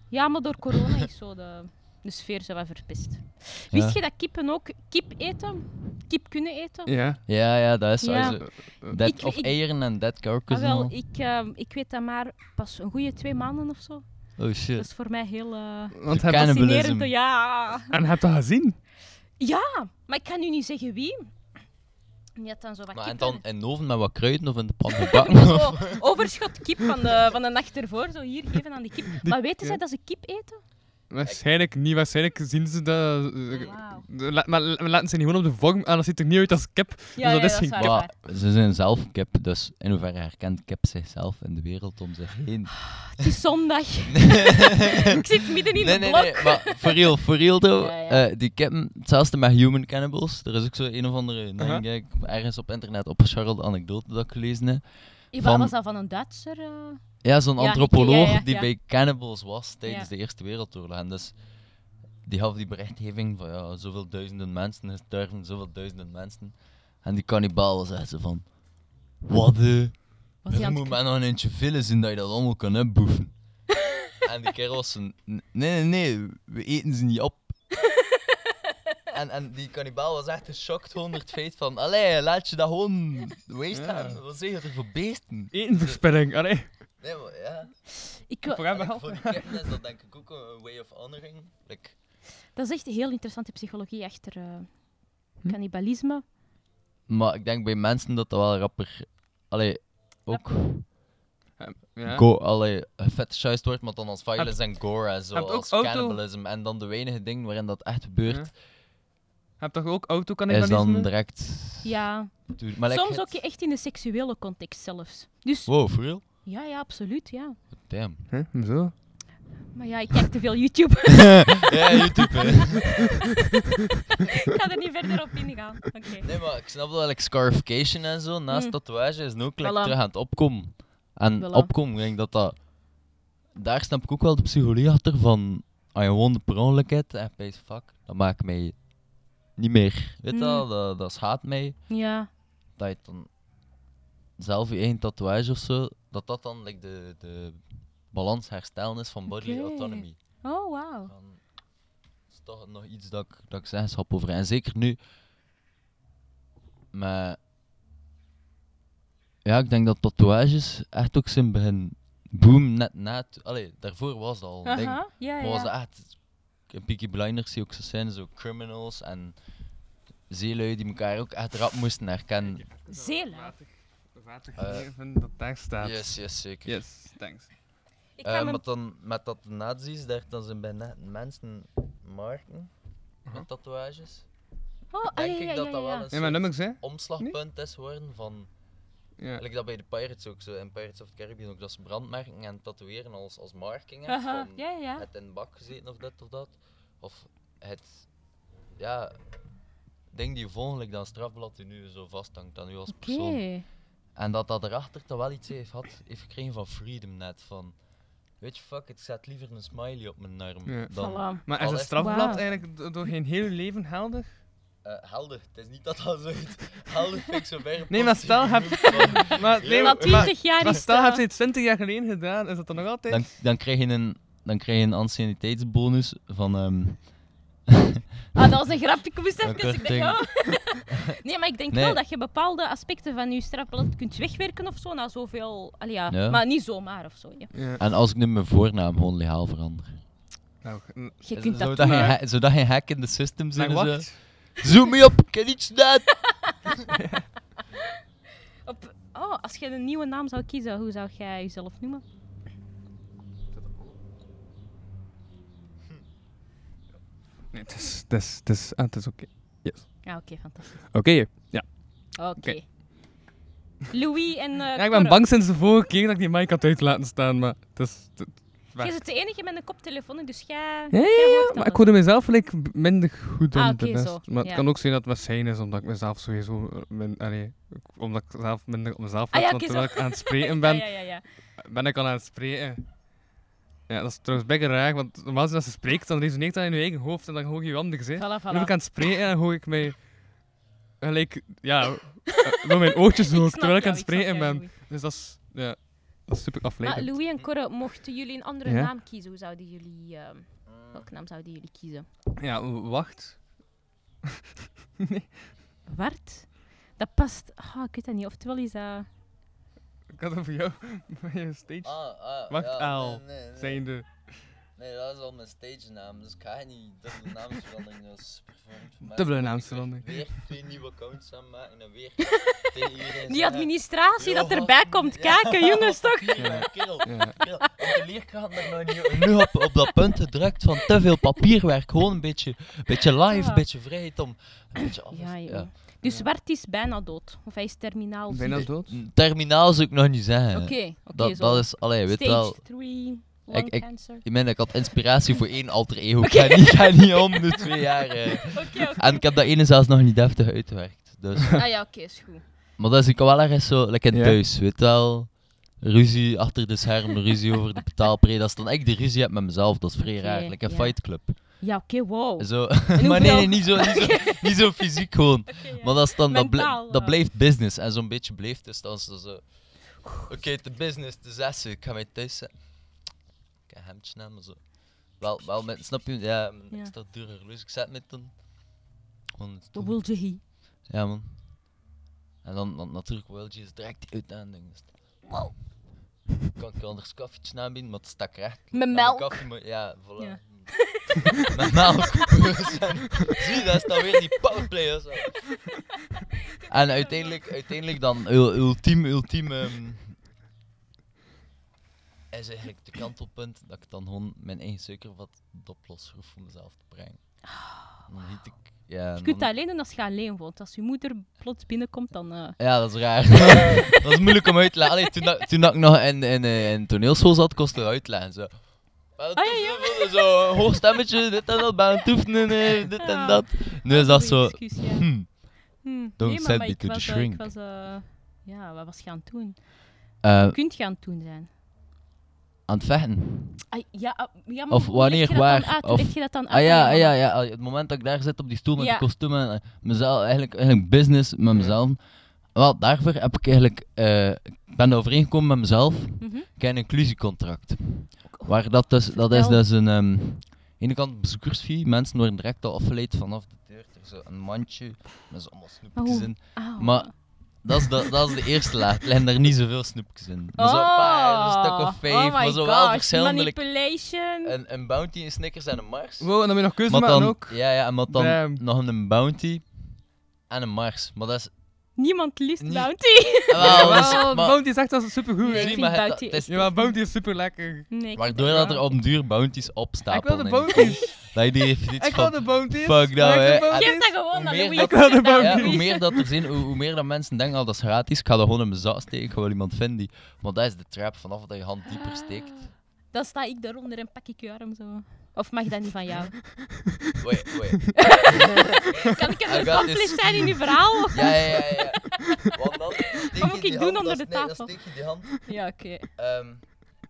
Ja, maar door corona is zo de, de sfeer zo wat verpest. Wist Ja. je dat kippen ook kip eten? Kip kunnen eten? Ja. Ja, ja, dat is Ja. sowieso. Dead, Ik- of ik- eieren en dead Ah, carcass en wel, al. ik, ehm, ik weet dat maar pas een goede twee maanden of zo. Oh Dat shit. is voor mij heel eh Want heb, fascinerend. Ja. en heb je dat gezien? ja, maar ik kan nu niet zeggen wie. Had dan zo wat Maar en kippen. dan in de oven met wat kruiden of in de pan gebakken? Zo, overschot kip van de, van de nacht ervoor, zo hier geven aan die kip. Maar weten zij dat ze kip eten? Waarschijnlijk niet. Waarschijnlijk zien ze dat... eh, la- maar la- laten ze niet gewoon op de vorm aan. Dat ziet er niet uit als kip. Dus dat ja, is dat geen is waar. Ze zijn zelf kip, dus in hoeverre herkent kip zichzelf in de wereld om zich heen? Het is zondag. ik zit midden in nee, de nee, blok. nee, maar for real, for real though. Ja, ja. eh, die kippen, hetzelfde met human cannibals. Er is ook zo een of andere, uh kijk, ergens op internet opgescharrelde anekdote dat ik gelezen heb. Van- Was dat van een Duitser? eh? Ja, zo'n Ja, antropoloog ja, ja, die ja. bij cannibals was tijdens Ja. de Eerste Wereldoorlog. En dus die gaf die berichtgeving van ja, zoveel duizenden mensen gestorven, zoveel duizenden mensen. En die kannibaal was echt zo van, wat de... Er moet het mij nog een eentje vullen zien dat je dat allemaal kan opboeven. en die kerel was zo, "N- nee, nee, nee, we eten ze niet op. en, en die kannibaal was echt geschokt onder het feit van, allee, laat je dat gewoon waste Ja. hebben. Wat zeg je er voor beesten? Etenverspilling. Allee. Nee, maar ja. Ik, wil- Voor hem Like, wel. voor die kippen is dat denk ik ook een way of honoring. Like, dat is echt een heel interessante psychologie achter eh Hm? cannibalisme. maar ik denk bij mensen dat dat wel rapper, allee, ook Ja. go, allee, gefetishized wordt, maar dan als violence en gore en zo, als auto- cannibalism. En dan de weinige dingen waarin dat echt gebeurt, Ja. Heb toch ook is dan autocannibalisme? direct... Ja, Maar like, soms het- ook echt in de seksuele context zelfs. Dus Wow, for real? Ja, ja, absoluut, ja. Damn. Huh? Hoezo? Maar ja, ik kijk te veel YouTube. ja, YouTube, hè. ik ga er niet verder op ingaan. Oké. Nee, maar ik snap wel, like, scarification en zo, naast Mm. tatoeage, is ook like, Voilà. terug aan het opkomen. En Voilà. opkomen, ik denk dat dat... Daar snap ik ook wel de psychologie achter van... Als je gewoon de per ongeluk hebt en denkt, fuck, dat maakt mij niet meer. Weet je Mm. wel, dat, dat schaadt mij. Ja, Dat je dan zelf je eigen tatoeage of zo, dat dat dan like, de, de balans herstellen is van bodily autonomy. oh wauw. Van, dat is toch nog iets dat ik, dat ik zeggenschap over. En zeker nu, met... Ja, ik denk dat tatoeages echt ook zijn begin boom net na... Allee, daarvoor was dat al ding. Aha, ja, Maar was dat echt... In Peaky Blinders zie je ook zo zijn, zo criminals en zeelui die elkaar ook echt rap moesten herkennen. Zeelui. Water Eh, gegeven dat daar staat. Yes, yes, zeker. Yes, thanks. Ik Eh, ga maar mijn... dan, met dat de nazi's, daar dan zijn bij net mensen marken met tatoeages. Oh, ah, Denk ja, ik ja, dat ja, dat wel een Ja, maar nummers, hè? soort omslagpunt is geworden van... Ja. Like dat bij de Pirates ook zo, in Pirates of the Caribbean ook, dat ze brandmerken en tatoeëren als, als marking hebt, Aha, van ja, ja. het in de bak gezeten of dit of dat. Of het, ja, ding die volgende, dat strafblad die nu zo vasthangt aan u als Oké. persoon. En dat dat erachter toch wel iets heeft, had, heeft gekregen van Freedom net, van... Weet je, fuck, het zet liever een smiley op mijn arm Ja. dan... Voilà. Maar is een strafblad eigenlijk do- door geen hele leven helder? Eh, helder, het is niet dat dat zo is. Helder vind ik zo ver Nee, maar stel, heb... maar, nee, maar, maar, 20 jaar maar stel, heb je het 20 jaar geleden gedaan, is dat dan nog altijd? dan, dan krijg je een, dan krijg je een anciëniteitsbonus van... ehm Ah, dat was een grapje. Ik moest even... Ik oh. Nee, maar ik denk Nee. wel dat je bepaalde aspecten van je strafblad kunt wegwerken of zo, na zoveel... Allee, ja. Ja. Maar niet zomaar of zo. Ja. Ja. En als ik nu mijn voornaam gewoon legaal verander. Nou, Je kunt dat zodat geen hack in de system zit. zo. Zoom me op, ik heb iets gedaan. Op, oh, als je een nieuwe naam zou kiezen, hoe zou jij jezelf noemen? Nee, het is, het is, het is, ah, het is oké. Ja, oké, fantastisch. Oké, ja. Oké. Oké. Louis en Ja, ik ben bang sinds de vorige keer dat ik die mic had uit laten staan, maar het is... het- Jij bent de enige met een koptelefoon, dus jij... Ja, ja, ja, maar ik hoorde mezelf b- minder goed dan Ah, de rest. zo. Maar het Ja. kan ook zijn dat het met zijn is, omdat ik mezelf sowieso... eh, Min, allee, omdat ik zelf minder op mezelf Ah, let, ja, want oké, terwijl zo. ik aan het spreken ben, ja, ja, ja. ben ik al aan het spreken. Ja, dat is trouwens best raar, want normaal als je spreekt, dan resoneert dat in je eigen hoofd en dan hoor je je anders, hè. Voilà, Nu ben ik aan het spreken en hoor ik mij... Gelijk, ja, eh, door mijn oortjes ook, terwijl ik aan het spreken ben. Dus dat is, ja, dat is super Maar afleidend. Louis en Corre, mochten jullie een andere Ja? naam kiezen, hoe zouden jullie... ehm, welke naam zouden jullie kiezen? Ja, wacht. Wart? Dat past... Ah, ik weet dat niet. Oftewel is dat... Ik had over jou, van je stage. Ah, ah, Wacht, ja. Nee, nee, nee. Zijnde. Nee, dat is al mijn stage naam, dus ik ga niet dubbele naamsverandering, dat is super verwarrend. Dubbele naamsverandering. Weer twee nieuwe accounts aanmaken en weer tegen iedereen Die zeggen, administratie dat "Yo, erbij gast, komt ja, kijken, jongens, toch? papierwerk, kerel, Ja. kerel. Want de leerkracht er nog niet nu op, op dat punt gedrukt van te veel papierwerk. Gewoon een beetje, beetje live, een beetje vrijheid om een beetje alles. Ja, joh. Ja. Dus Wart is bijna dood. Of hij is terminaal ziek. Bijna dood? Terminaal zou ik nog niet zeggen. Oké, oké, dat, zo. dat is, allee, weet Stage wel. 3, lung Ik- ik- cancer. Ik meen, ik had inspiratie voor één alter ego. Ik ga niet, ga niet om de twee jaar. eh. Oké, oké. En ik heb dat ene zelfs nog niet deftig uitgewerkt. Dus. Ah ja, oké, is goed. Maar dat is ik wel ergens zo, lekker Ja. thuis, weet je wel. Ruzie achter de schermen, ruzie over de betaalpre. Dat is dan echt de ruzie heb met mezelf, dat is vrij Oké, raar. Like een ja. fight club. Ja, oké, wow. Zo. Maar nee, nee, niet zo, niet zo, niet zo fysiek gewoon. Ja. Maar dat, is dan, dat, bl- Mentaal, dat eh. blijft business. En zo'n beetje blijft dus dan zo. zo. Oké, de business, de zessen, ik ga mij thuis zetten. Ik ga een hemdje maar zo. Wel, wel met, snap je? Ja, Ja. extra dure horloge. Ik zet met dan. De Jehi. Ja, man. En dan, dan natuurlijk Will is direct uit aan ding. Dus, wow. Kan ik anders koffietje aanbieden, maar het stak recht. Met melk. Koffie, maar, ja, voilà. Ja. Met melk. Zie dat is dan weer die powerplay. Zo. En uiteindelijk, uiteindelijk dan ul- ultiem, ultiem. ehm, is eigenlijk de kantelpunt dat ik dan gewoon mijn eigen suikervat oplos hoef voor mezelf te brengen. En Dan hiet ik. Ja, Je kunt dat alleen doen als je alleen woont. Als je moeder plots binnenkomt, dan... eh, Ja, dat is raar. dat is moeilijk om uit te leggen. Allee, toen, dat- toen dat ik nog in, in, eh, in toneelschool zat, kostte het uitleggen. Zo. Wel, Ah, ja, Zo, een hoog stemmetje, dit en dat, bij een toefenen, eh, dit Ja. en dat. Nu is dat zo. Excuus, ja. hmm, Hm, Don't nee, maar, send maar me ik to the was, eh, shrink. Ik was, eh, ja, wat was je aan het doen? eh, Je kunt je aan het doen zijn. aan het vechten. Ah, ja, ah, ja, maar Of hoe leg je wanneer, dan waar, uit? Hoe of- leg je dat dan Ah uit ja, ah, ja, ja. ah, Het moment dat ik daar zit op die stoel met Ja. de kostuum en eh, mezelf, eigenlijk, eigenlijk business met mezelf. Wel, daarvoor heb ik eigenlijk, eh, ik ben overeengekomen met mezelf. Mhm. Ik heb een inclusiecontract. Waar dat, dus, dat is dus een. ehm, aan de ene kant bezoekersfee, mensen worden direct al afgeleid vanaf de deur. Er is zo een mandje met zo allemaal snoepjes Oh. in. Maar dat is, de, dat is de eerste laag. Er liggen daar niet zoveel snoepjes in. Maar zo een paar, een stuk of vijf, oh maar zo wel verschillende. Manipulation. Een, een Bounty, een Snickers en een Mars. Wow, en dan ben je nog keuze Maar maken dan, ook. ja, ja, en maar dan Damn. nog een Bounty en een Mars. Maar dat is. Niemand liefst Bounty. Wel, dat is- Wel, maar- Bounty is echt wel supergoed. Nee, ik vind maar het- Bounty het is- echt Ja, maar Bounty is super lekker. Nee, ik Waardoor dat er op den duur bounties Ik opstapelen. wil de in de bounties. Dat je die heeft iets Ik wil van. de bounties. Fuck dat, Ik wil hè. de dat. bounties. Geef dat gewoon aan meer Louis. dat- Ik wil de dat Ja, bounty. hoe meer dat er zijn, hoe, hoe meer dat mensen denken, al dat is gratis, ik ga dat gewoon in mijn zak steken, ik ga wel iemand vinden die... Maar dat is de trap, vanaf dat je hand dieper steekt. Dan sta ik daaronder en pak ik je arm zo. Of mag dat niet van jou? Wait, wait. Kan ik een accomplice this. zijn in uw verhaal? Ja, ja, ja, ja. Want dan steek Wat je moet ik doen hand, onder dan de sne- tafel? Dan steek je die hand Ja, oké. ehm,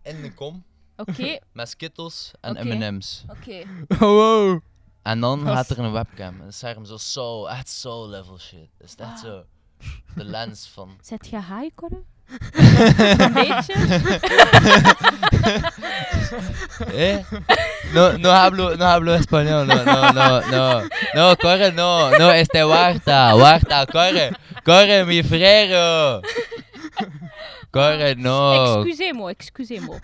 in de kom, Oké, met Skittles en. M&M's. oké. Oh, wow. En dan gaat er een webcam. En dat is daarom zo, zo, echt zo level shit. Dat is echt Ah. zo, de lens van... Zet je high, Corre? Een beetje? ¿Eh? No, no hablo, no hablo español, no, no, no, no, no, corre, no, no, este guarda, guarda, corre, corre, mi frero, corre, no, Excusez-moi, excusez-moi.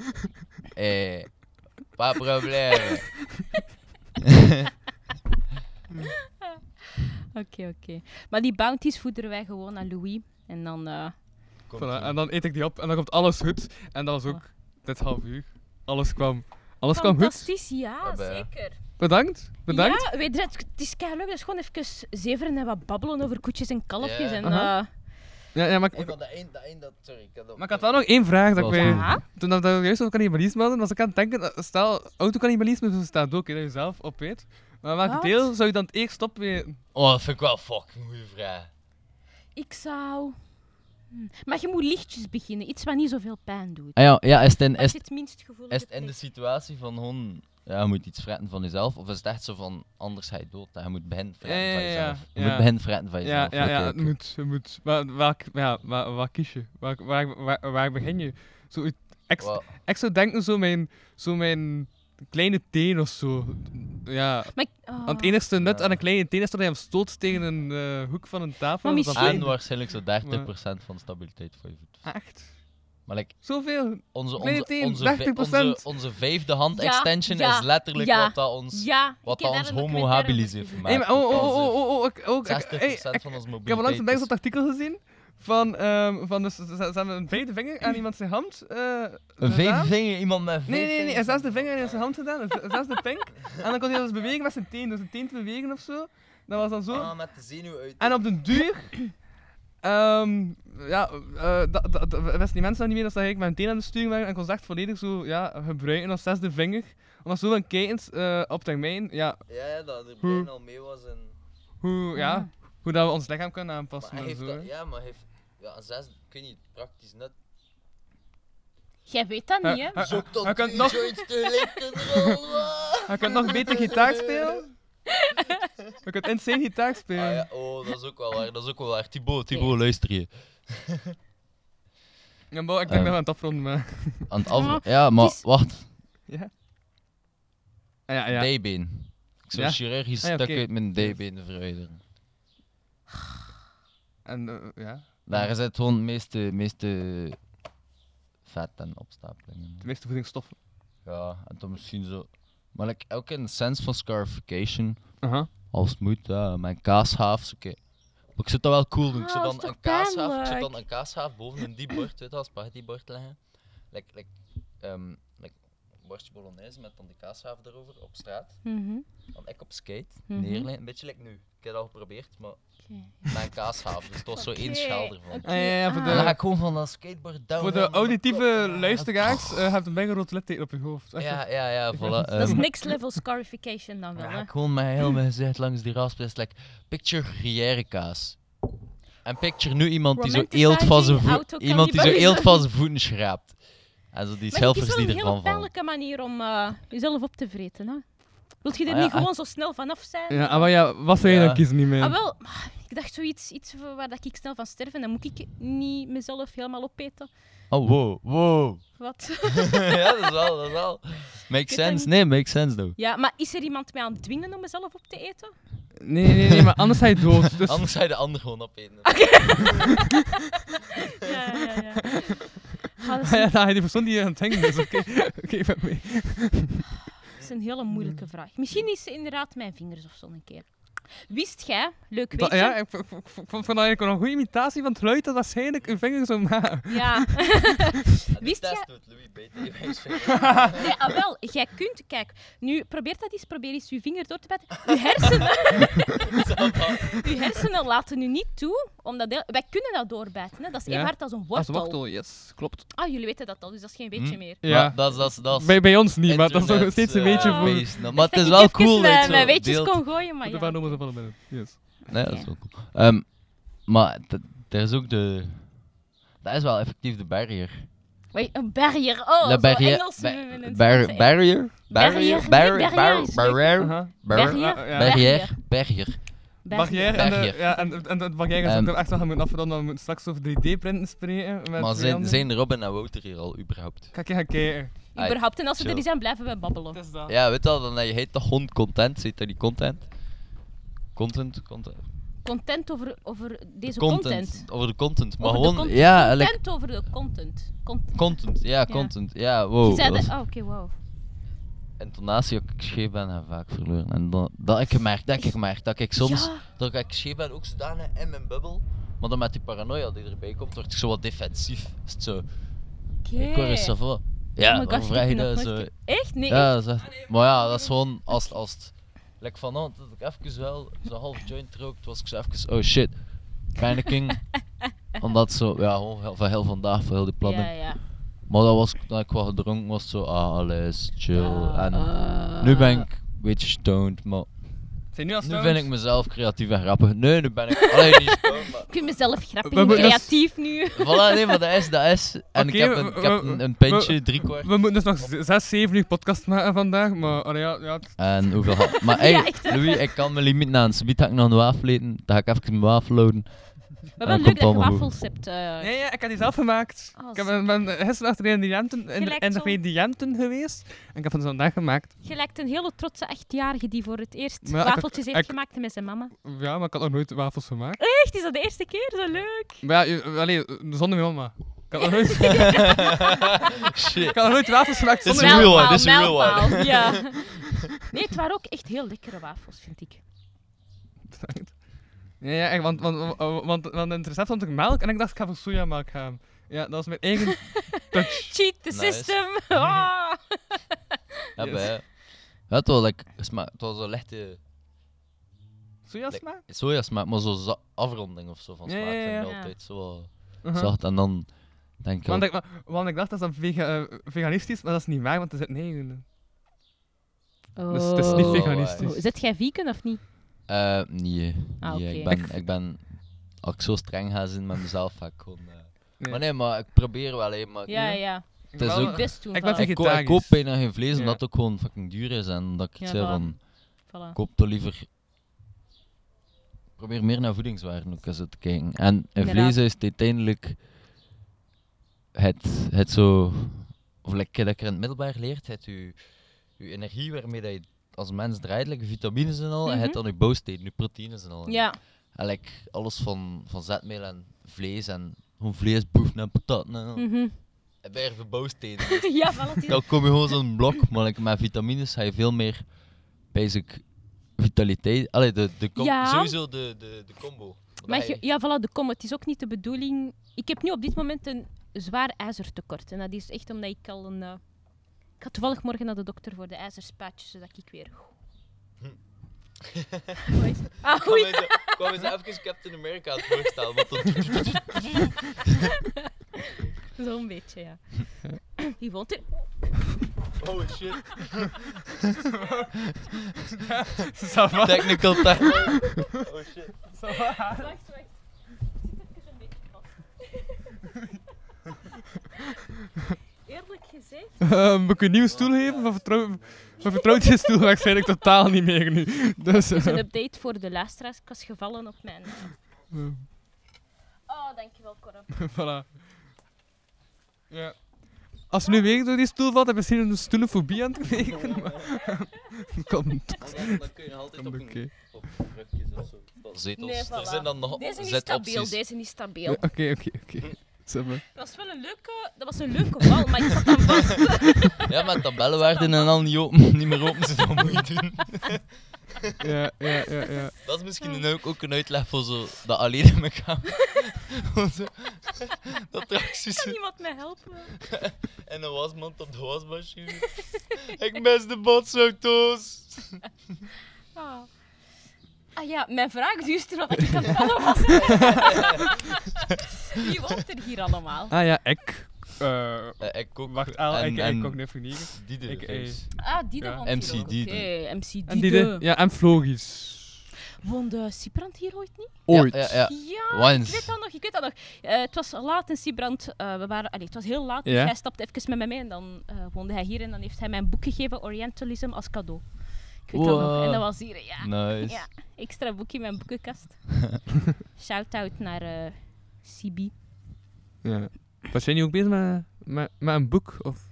eh, pa problema. Oké, oké. Maar die bounties voederen wij gewoon aan Louis. En dan... eh, Voilà, en dan eet ik die op en dan komt alles goed. En dat was ook dit half uur. Alles kwam, alles kwam goed. Fantastisch, ja, bij- zeker. Bedankt, bedankt. Ja, weet je, het het is kei leuk. Dat is gewoon even zeveren en wat babbelen over koetjes en kalfjes. Ja. En, Aha. eh, Ja, ja maar, ik- Hey, maar dat één, dat één, dat, sorry, ik had dat... maar ik had wel nog één vraag. Dat ik Ja. toen dat we juist over cannibalisme hadden, was ik aan het denken, dat- stel, autocannibalisme bestaat ook, hè, dat je zelf opeet. Maar welk Wat? deel zou je dan het eerst opweten? Oh, dat vind ik wel een fucking goede vraag. Ik zou... Hm. Maar je moet lichtjes beginnen. Iets wat niet zoveel pijn doet. Ah ja, ja is het in, is, het minst gevoelig is het in de situatie van gewoon, ja, je moet iets fretten van jezelf, of is het echt zo van, anders ga je dood, en je moet beginnen fretten Ja, van ja, ja, jezelf. Je ja. moet beginnen fretten van Ja, jezelf. ja, ja, Oké, het moet. Het moet. Maar welk, ja, waar, waar kies je? Waar, waar, waar, waar begin je? Zo, ik, Wel, ik zou denken, zo mijn, zo mijn kleine teen of zo. Ja. Maar ik- oh. Want het enigste nut Ja. aan een kleine teen is dat je hem stoot tegen een eh, hoek van een tafel. Maar dat is En waarschijnlijk zo 30% van de stabiliteit van je voet. Echt? Maar like, Zoveel? onze, Kleine onze, teen, onze, vij- 30%. onze, onze vijfde hand Ja, extension ja, is letterlijk ja. wat dat ons, Ja, wat dat ons homo habilis heeft gemaakt. Hey, maar, oh, oh, oh, onze oh, oh, ik, ook, ik, 60% hey, ik, van onze ik heb mobiliteit onlangs een is. Artikel gezien van, ehm van dus, ze, ze hebben een vijfde vinger aan iemand zijn hand eh Een gedaan. vijfde vinger, iemand met vijf Nee, nee, nee, hij zelfs de vinger in zijn hand gedaan, en zelfs de pink. En dan kon hij dus bewegen met zijn teen, dus een teen te bewegen of zo. Dat was dan zo. Ah, met de zenuw uit. En op den duur. ehm ja, eh dat, wisten die mensen dan niet meer dat ze eigenlijk met een teen aan de sturing waren. En ik was echt volledig zo ja, gebruiken als zesde vinger. Omdat zo van kijkend eh, op termijn, ja, Ja, dat er brein al mee was en... hoe, ja, hoe dat we ons lichaam kunnen aanpassen Maar en zo. dat, ja, maar hij heeft... Ja, een zes, ik weet niet, praktisch net. Jij weet dat niet, hè? Hij- Zo tot hij kan nog- joints tegelijk kunnen rollen. Hij kan nog beter gitaar spelen. Hij kan insane gitaar Ah, spelen. ja, oh, dat is ook wel waar, dat is ook wel waar. Thibaut, Thibaut, luister je. Ja, maar ik denk dat we aan het afronden, maar... Aan het af... Ja, Ja, maar is- wacht. Ja. Ah, ja, ja. Dijbeen. Ik zou Ja? chirurgisch Ah, ja, stuk oké. uit mijn dijbeen verwijderen. En, eh, ja. Daar zit gewoon het meeste, meeste vet en opstapelingen. De meeste voedingsstoffen. Ja, en dan misschien zo... Maar like, ook in de sense van scarification, Aha. als het moet, ja, mijn kaashaaf, oké. Maar ik zou dat wel cool doen. Ik Ah, zou dat dan een kaashaaf, ik zou pijnlijk? dan een kaashaaf boven een die bord, weet je wel, spaghetti-bord leggen. Like, like, ehm bordje bolognese met dan die kaashaaf erover op straat. Mhm, Dan ik op skate, Mhm. neerleggen, een beetje like nu. Ik heb dat al geprobeerd, maar met een kaashaaf, dus het was zo één schaal ervan. Ah, ja, ja, voor Ah. de- dan ga ik gewoon van dat skateboard down. Voor de auditieve luisteraars uh, hebt een mega op je hoofd. Echt Ja, ja, ja, voilà. Dat is next level scarification dan wel, hè? ga ik gewoon mijn gezicht langs die rasp. is like, picture gruyère kaas. En picture nu iemand die zo eelt van zijn iemand die zo eelt van zijn voeten schraapt. Zo die Maar het is wel die een hele pijnlijke manier om eh, jezelf op te vreten, hè? Wilt je er Ah, ja, niet ah. gewoon zo snel vanaf zijn? Ja, maar ja, wat zou je Ja. dan kiezen niet meer? Ah, wel, ik dacht zoiets iets waar dat ik snel van sterf en dan moet ik niet mezelf helemaal opeten. Oh, wow, wow. Wat? ja, dat is wel, dat is wel. Makes sense. Nee, makes sense though. ja, maar is er iemand mij aan het dwingen om mezelf op te eten? Nee, nee, nee, maar anders ga je dood. Dus... Anders ga je de ander gewoon opeten. Ja, ja, ja. Ah, dat, is, Ah, ja, ga je die persoon die je aan het is. Oké, oké, ik ben mee. dat is een hele moeilijke vraag. Misschien is ze inderdaad mijn vingers of zo een keer. Wist jij, leuk Dat- weetje... ja, ik v- vond dat eigenlijk een goede imitatie van het geluid dat waarschijnlijk een vinger zou maken. Ja. Wist jij- doet Louis beter. Nee, ah, wel, jij kunt, kijk, nu probeer dat eens, probeer eens je vinger door te bijten. Je hersenen, je hersenen laten nu niet toe, omdat heel- wij kunnen dat doorbijten. Hè? Dat is even hard als een Als wortel. wortel, yes, klopt. Ah, jullie weten dat al, dus dat is geen beetje Hm? meer. Ja. Maar dat is, dat is, dat is Bij, bij ons niet, maar dat is nog steeds een eh, beetje Oh. voor... Maar het Dat is ik wel cool dat je mijn, zo weetjes kon gooien, maar ja. Binnen. Yes. Nee, dat is wel cool. Ehm, maar er is ook de... Dat is wel effectief de barrier. Wait, een barrier. Oh, La zo barrier... Engels. barrier? Barrier, Barrier? barrière. Barrier? Barrier. Ja. Barrier? Barrier. Barrière en, de, Barrière. ja, en, en het barrière is Ehm. ook echt wel gaan moeten. We moeten straks over 3D-printen spreken. Met Maar zijn, zijn Robin en Wouter hier al überhaupt? Ga ik gaan kijken. Überhaupt, en als ze er niet zijn, blijven we babbelen. Dat is dat. Ja, weet je wel, dan heet dat gewoon content. Zit dat niet content? Content? Content? Content over, over deze content. content. Over de content. Maar Over de gewoon... content. Ja, like, Content over de content. Content. content. Ja, content. Ja, wow. Je zei dat dat- is- oh, oké, wow. intonatie ook ik scheef ben en vaak verloren. En dan, dat ik gemerkt, dat ik gemerkt, dat ik soms, Ja. dat ik scheef ben, ook zodanig in mijn bubbel. Maar dan met die paranoia die erbij komt, word ik zo wat defensief. Is het zo, Oké. ik hoor eens zo Ja, oh dan gosh, vraag je heb dat zo. Echt? Nee, Ja, echt? dat is echt- maar ja, dat is gewoon als, als het, like vanavond dat ik even wel zo half joint rookte, was ik zo even, oh shit, panicking. Omdat zo, ja, gewoon heel- van heel vandaag, voor heel die plannen. Ja, ja. Maar dat was, dat ik wat gedronken was, zo, ah, alles chill. Ah, en nu ben ik een beetje stoned, maar Zijn nu al nu stoned? vind ik mezelf creatief en grappig. Nee, nu ben ik alleen niet maar... Ik vind mezelf grappig en creatief nu. Voilà, nee, maar dat is, dat is. En ik heb een, ik heb een, een pintje, drie kwart. We moeten dus nog zes, zeven uur podcast maken vandaag, maar allee, ja, ja, En hoeveel had... Maar hey? Louis, ik kan mijn limiet aan. Subiet ga ik nog een wafel eten, dan ga ik even mijn wafel houden. Wel komt leuk dat je wafels hebt. eh. Ja, ja, ik heb die zelf gemaakt. Oh, ik heb, zo. ben gisteren achter in de Jenten, in de, Gelijk in de zo. Gradiënten geweest. En ik heb van vandaag gemaakt. Je lijkt een hele trotse achtjarige die voor het eerst ik- wafeltjes heeft ik- gemaakt met zijn mama. Ja, maar ik had nog nooit wafels gemaakt. Echt, is dat de eerste keer? Zo leuk. Maar ja, je- allee, zonder mijn mama. Ik had nog nooit, Shit. ik had nog nooit wafels gemaakt Dit is zonder real one, dit is een real one. Ja. Nee, het waren ook echt heel lekkere wafels, vind ik. Bedankt. Ja, ja echt, want, want, want, want, want in het recept stond ik melk en ik dacht ik ga voor sojamelk gaan. Ja, dat was mijn eigen touch. Cheat the Nice. system. Ah. Ja, Yes. bij- Ja, het was, like, sma- het was een lichte Sojasmaak? sojasmaak, maar zo za- afronding of zo van Ja, smaak ja, vind ja. ik Ja. altijd zo Uh-huh. zacht. En dan denk ik Want ook- ik, wa- want ik dacht dat is dan vega, eh, veganistisch, maar dat is niet waar, want er zit nee in. Dus het is niet Oh. veganistisch. Oh, Zit jij vegan of niet? Eh, nee. Ah, nee, ik, ben, ik ben... Als ik zo streng ga zijn met mezelf, ga ik gewoon... eh, Nee. Maar nee, maar ik probeer wel, hè, maar... Ja, Ja. ja. Het is Wel, ook- Je best doen. Ik ben voilà. Ik, ko- ik vegetarisch. koop bijna geen vlees, Ja. omdat het ook gewoon fucking duur is. En dat ik Ja, zei van... Voilà. Koop toch liever... Ik probeer meer naar voedingswaarden ook eens te kijken. En in Inderdaad. vlees is het uiteindelijk... Het, het zo... Of like, dat ik er in het middelbaar leert, het je, je energie waarmee dat je als mens draait, like, je vitamines en al, en Mhm. het dan je bouwsteden, je proteïnes en al. Ja. En like, alles van, van zetmeel en vlees en gewoon vlees, boeven en pataten en al. Mhm. En bij er bouwsteden. ja, Dan kom je gewoon zo'n blok, maar like, met vitamines ga je veel meer basic vitaliteit. Allee, de, de Ja. sowieso de, de, de combo. Maar je- ja, voilà, de kom. Het is ook niet de bedoeling. Ik heb nu op dit moment een zwaar ijzertekort. En dat is echt omdat ik al een. eh, ga toevallig morgen naar de dokter voor de ijzerspuitjes, zodat ik weer. Is- Ah, Kwam oei. eens, kwam eens even Captain America aan het dan... Zo'n beetje, ja. Wie woont er? Oh shit. Ça va? Technical time. Oh shit. Wacht, wacht. Ik zit even een beetje vast. Eerlijk gezegd. Eh, moet ik een nieuwe stoel geven? Van, vertrouw, van vertrouwd je stoel waarschijnlijk totaal niet meer nu. Dus, is een eh, update voor de luisteraars. Ik was gevallen op mijn. eh, Oh, dankjewel, Cora. voilà. Ja. Als je nu weer door die stoel valt, heb je misschien een stoelenfobie aan het krijgen. Komt. Dan kun je altijd op een op of zo. Dat Zetels. Nee, Er zijn dan nog Deze is zetopties. stabiel, deze is stabiel. Ja, Oké, oké, oké. Zeg maar. Dat was wel een leuke, dat was een leuke val, maar ik zat dan vast. Ja, maar tabellen werden en al niet, open, niet meer open, ze dat moet je doen. Ja, ja, ja, ja. Dat is misschien een, ook, ook een uitleg voor zo dat alleen in mijn kamer. Gewoon zo- dat attracties Kan iemand mij helpen? en een wasmand op de wasmachine. Ik mis de botsauto's. Ah. Ah ja, mijn vraag duurde wat ik aan het vallen was. Wie woont er hier allemaal? Ah ja, ik. eh Eh, ik ook. wacht, al, en, ik, en ik ook net vernieuwen. die de ik, eh. Ah, die Ja. woont hier MC Diede. MC Diede. En die de, ja, en Vlogis. Woonde Sibrand hier ooit niet? Ooit. Ja, ja, ja. Ik weet dat nog, ik weet dat nog. Eh, het was laat in Sibrand, eh, we waren, allee, het was heel laat, dus Ja. hij stapte even met mij mee en dan eh, woonde hij hier en dan heeft hij mij een boek gegeven, Orientalism, als cadeau. Ik weet dat nog, en dat was hier, ja. Nice. Ja, extra boek in mijn boekenkast. Shout-out naar eh Sibi. Ja. Was jij nu ook bezig met, met, met een boek? Of?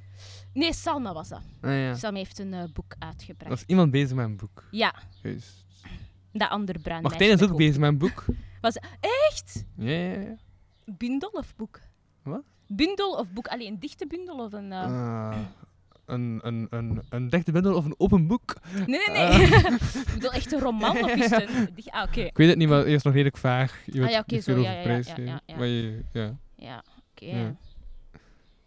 Nee, Salma was dat. Ah ja. Salma heeft een eh, boek uitgebracht. Was iemand bezig met een boek? Ja, Juist. dat andere bruin Martijn is ook met bezig met een boek. Was Echt? Ja, ja, ja. Bundel of boek? Wat? Bundel of boek? Alleen een dichte bundel of een... eh, Ah, een, een, een, een dichte bundel of een open boek? Nee, nee, nee. ik bedoel echt een roman of dicht- Ah, oké. Ik weet het niet, maar eerst nog redelijk vaag. Je Ah, ja, oké, zo, ja, ja, prijs ja, ja, ja. Maar je, ja. Ja, oké. Ja.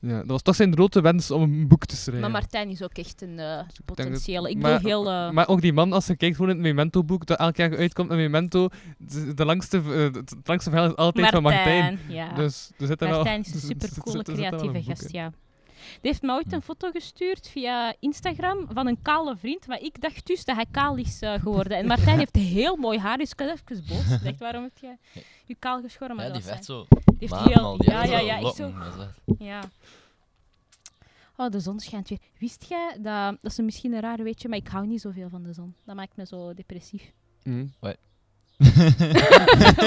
Ja, dat was toch zijn grote wens om een boek te schrijven. Maar Martijn is ook echt een eh, denk dat- potentiële. Ik maar, bedoel heel... eh, maar ook die man, als je kijkt voor het Memento-boek dat elk jaar uitkomt, een Memento, de, de langste, eh, het langste verhaal is altijd van Martijn. ja. Dus er zit er. Martijn is een er er supercoole, er creatieve gast, in. ja. Die heeft me ooit een foto gestuurd via Instagram van een kale vriend, maar ik dacht dus dat hij kaal is eh, geworden. En Martijn heeft heel mooi haar, dus ik was even boos. Ik dacht, waarom heb je je kaal geschoren? Maar Ja, die heeft hij. zo. Die heeft heel- al, die ja, ja, ja, zo. Ja. Oh, de zon schijnt weer. Wist jij dat... Dat is misschien een raar weetje, maar ik hou niet zoveel van de zon. Dat maakt me zo depressief. Mhm.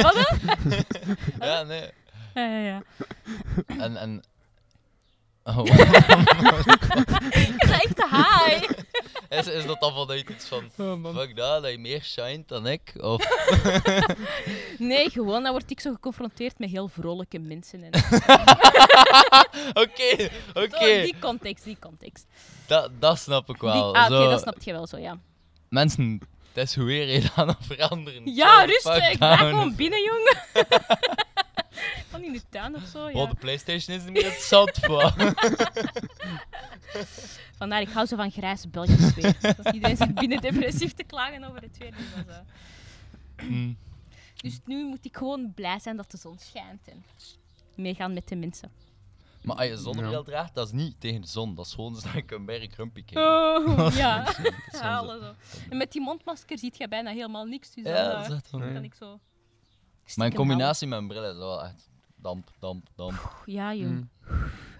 Wat dan? ja, nee. Ja, ja, ja. En, en... Oh. Ik ga echt high. is, is dat dan vanuit iets van... Oh. Fuck dat, dat je meer shined dan ik? Of... Nee, gewoon, dan word ik zo geconfronteerd met heel vrolijke mensen. En Oké, oké. Zo, die context, die context. Dat, dat snap ik Die- wel. ah, oké, dat snap je wel zo, ja. Mensen, het is hoe weer je aan het veranderen. Ja, Zo, rustig. Blijf down. gewoon binnen, jongen. Gewoon in de tuin of zo, Oh, ja. de Playstation is er niet interessant voor. Vandaar, ik hou zo van grijze Belgisch weer. Dat iedereen zit binnen depressief te klagen over het weer. Dus, dat eh. Hm. dus nu moet ik gewoon blij zijn dat de zon schijnt en meegaan met de mensen. Maar als je zonnebril Ja. draagt, dat is niet tegen de zon. Dat is gewoon zodat ik een berg grumpy. Oh, ja. Dat gewoon zo. En met die mondmasker ziet je bijna helemaal niks. Dus Ja, dan, dat is eh, echt wel- dan kan ik zo... Maar in combinatie met een bril is dat wel echt damp, damp, damp. Ja, jong. Mm.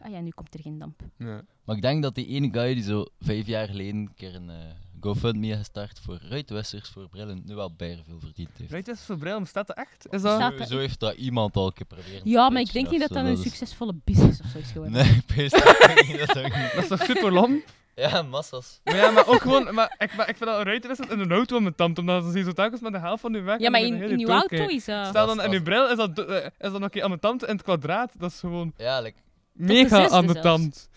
Ah ja, nu komt er geen damp. Ja. Maar ik denk dat die ene guy die zo vijf jaar geleden een keer een eh, GoFundMe heeft gestart voor ruitwissers voor brillen, nu wel bijna veel verdiend heeft. Je, voor bril, bestaat dat echt? Is dat... Staat- Zo, zo heeft dat iemand al geprobeerd. Ja, maar ik denk niet dat dat een is- succesvolle business of zo is geworden. Nee, ik. Dat is ook niet. Dat is toch super lam? Ja, massas. Maar ja, maar ook gewoon... Maar ik, maar ik vind dat een ruitenwissel in een auto aan mijn tand, omdat ze zo telkens met de helft van uw weg... Ja, maar dan in, uw auto is... eh, Stel dan Dat in uw bril, is dat, eh, is dat nog een keer aan mijn tand in het kwadraat. Dat is gewoon Ja, like, mega aan mijn zelfs. tand.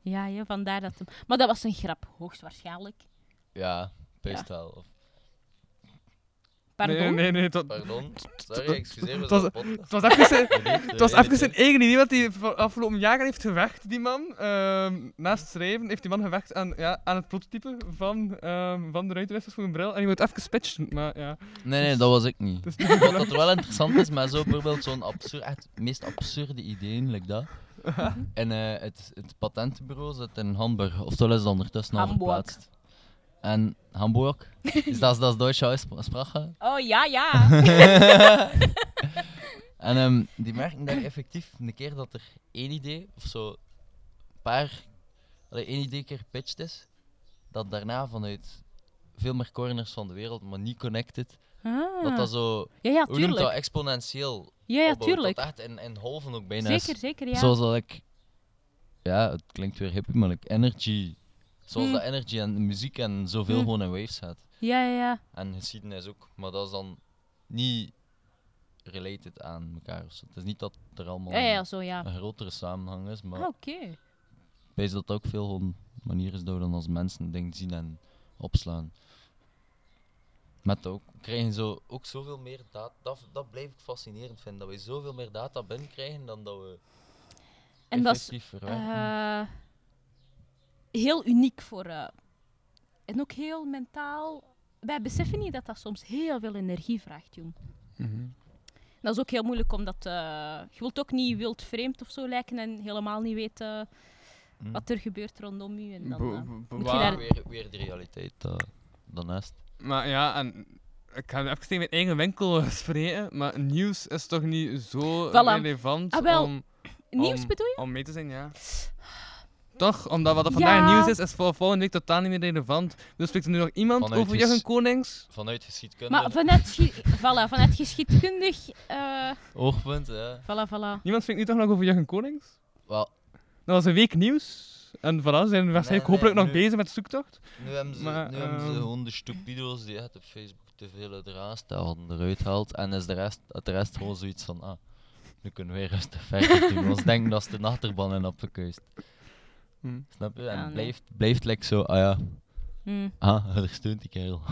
Ja, ja, vandaar dat... Maar dat was een grap, hoogstwaarschijnlijk. ja, best wel. Of- Pardon? Nee, nee, nee. Pardon? Sorry, excuseer me. het was, het was even het was even zijn eigen idee wat hij voor afgelopen jaren heeft gewerkt, die man. Ehm, naast schrijven heeft die man gewerkt aan, ja, aan het prototype van, ehm, van de ruitenwissers voor een bril. En hij moet even pitchen, maar ja. Nee, nee, dat was ik niet. Niet Wat dat wel interessant is, maar zo bijvoorbeeld zo'n absurd, echt meest absurde ideeën, like dat. En eh, het, het patentenbureau zit in Hamburg, oftewel is het ondertussen al verplaatst. En Hamburg, is dat, dat is Duitse Aussprache? Oh, ja, ja. En ehm, die merken daar effectief een keer dat er één idee, of zo, een paar, allee, één idee keer gepitcht is, dat daarna vanuit veel meer corners van de wereld, maar niet connected, Ah. dat dat zo, Ja, ja, hoe noemt dat, exponentieel Ja, ja, opbouwt, tuurlijk. Dat echt in, in golven ook bijna is. Zeker, zeker, ja. Zoals dat ik, ja, het klinkt weer hippie, maar like energy, zoals Mm. dat energy en muziek en zoveel Mm. gewoon in waves gaat. Ja, ja, ja. En geschiedenis ook, maar dat is dan niet related aan elkaar. Het is niet dat er allemaal Ja, ja, zo, ja. een grotere samenhang is, maar Ah, oké. ik weet dat ook veel gewoon manier is dat we dan als mensen dingen zien en opslaan. Met ook krijgen zo ook zoveel meer data. Dat, dat blijf ik fascinerend vinden, dat we zoveel meer data binnenkrijgen dan dat we En dat is eh, heel uniek voor... eh, en ook heel mentaal... Wij beseffen niet dat dat soms heel veel energie vraagt, jong. Dat is ook heel moeilijk, omdat eh, je wilt ook niet wild vreemd of zo lijken en helemaal niet weten Hm. wat er gebeurt rondom u. En dan, eh, moet je daar- weer, weer de realiteit uh, daarnaast. Maar ja, en ik ga nu even tegen mijn eigen winkel spreken, maar nieuws is toch niet zo Voilà. relevant Ah, wel, om, Nieuws om- bedoel je? om mee te zijn, ja. Toch? Omdat wat er vandaag Ja. nieuws is, is voor volgende week totaal niet meer relevant. Dus spreekt er nu nog iemand Vanuit over Jurgen Konings? Vanuit geschiedkunde, Maar vanuit, voilà, vanuit geschiedkundig... eh oogpunt, ja. voilà, voilà. Niemand spreekt nu toch nog over Jurgen Konings? Wel, Dat was een week nieuws. En voilà, ze zijn waarschijnlijk nee, hopelijk nog nu- bezig met de zoektocht. Nu hebben ze, Maar, nu hebben ze ehm, gewoon de stupido's die echt op Facebook te veel eraan staan eruit haalt. En is de rest, de rest gewoon zoiets van, ah, nu kunnen we weer rustig verder doen. Ons denken dat ze de achterban in opgekuist. Hm. Snap je? En Ja, het nee. blijft, blijft like zo, ah ja, Hm. ah, er steunt die kerel.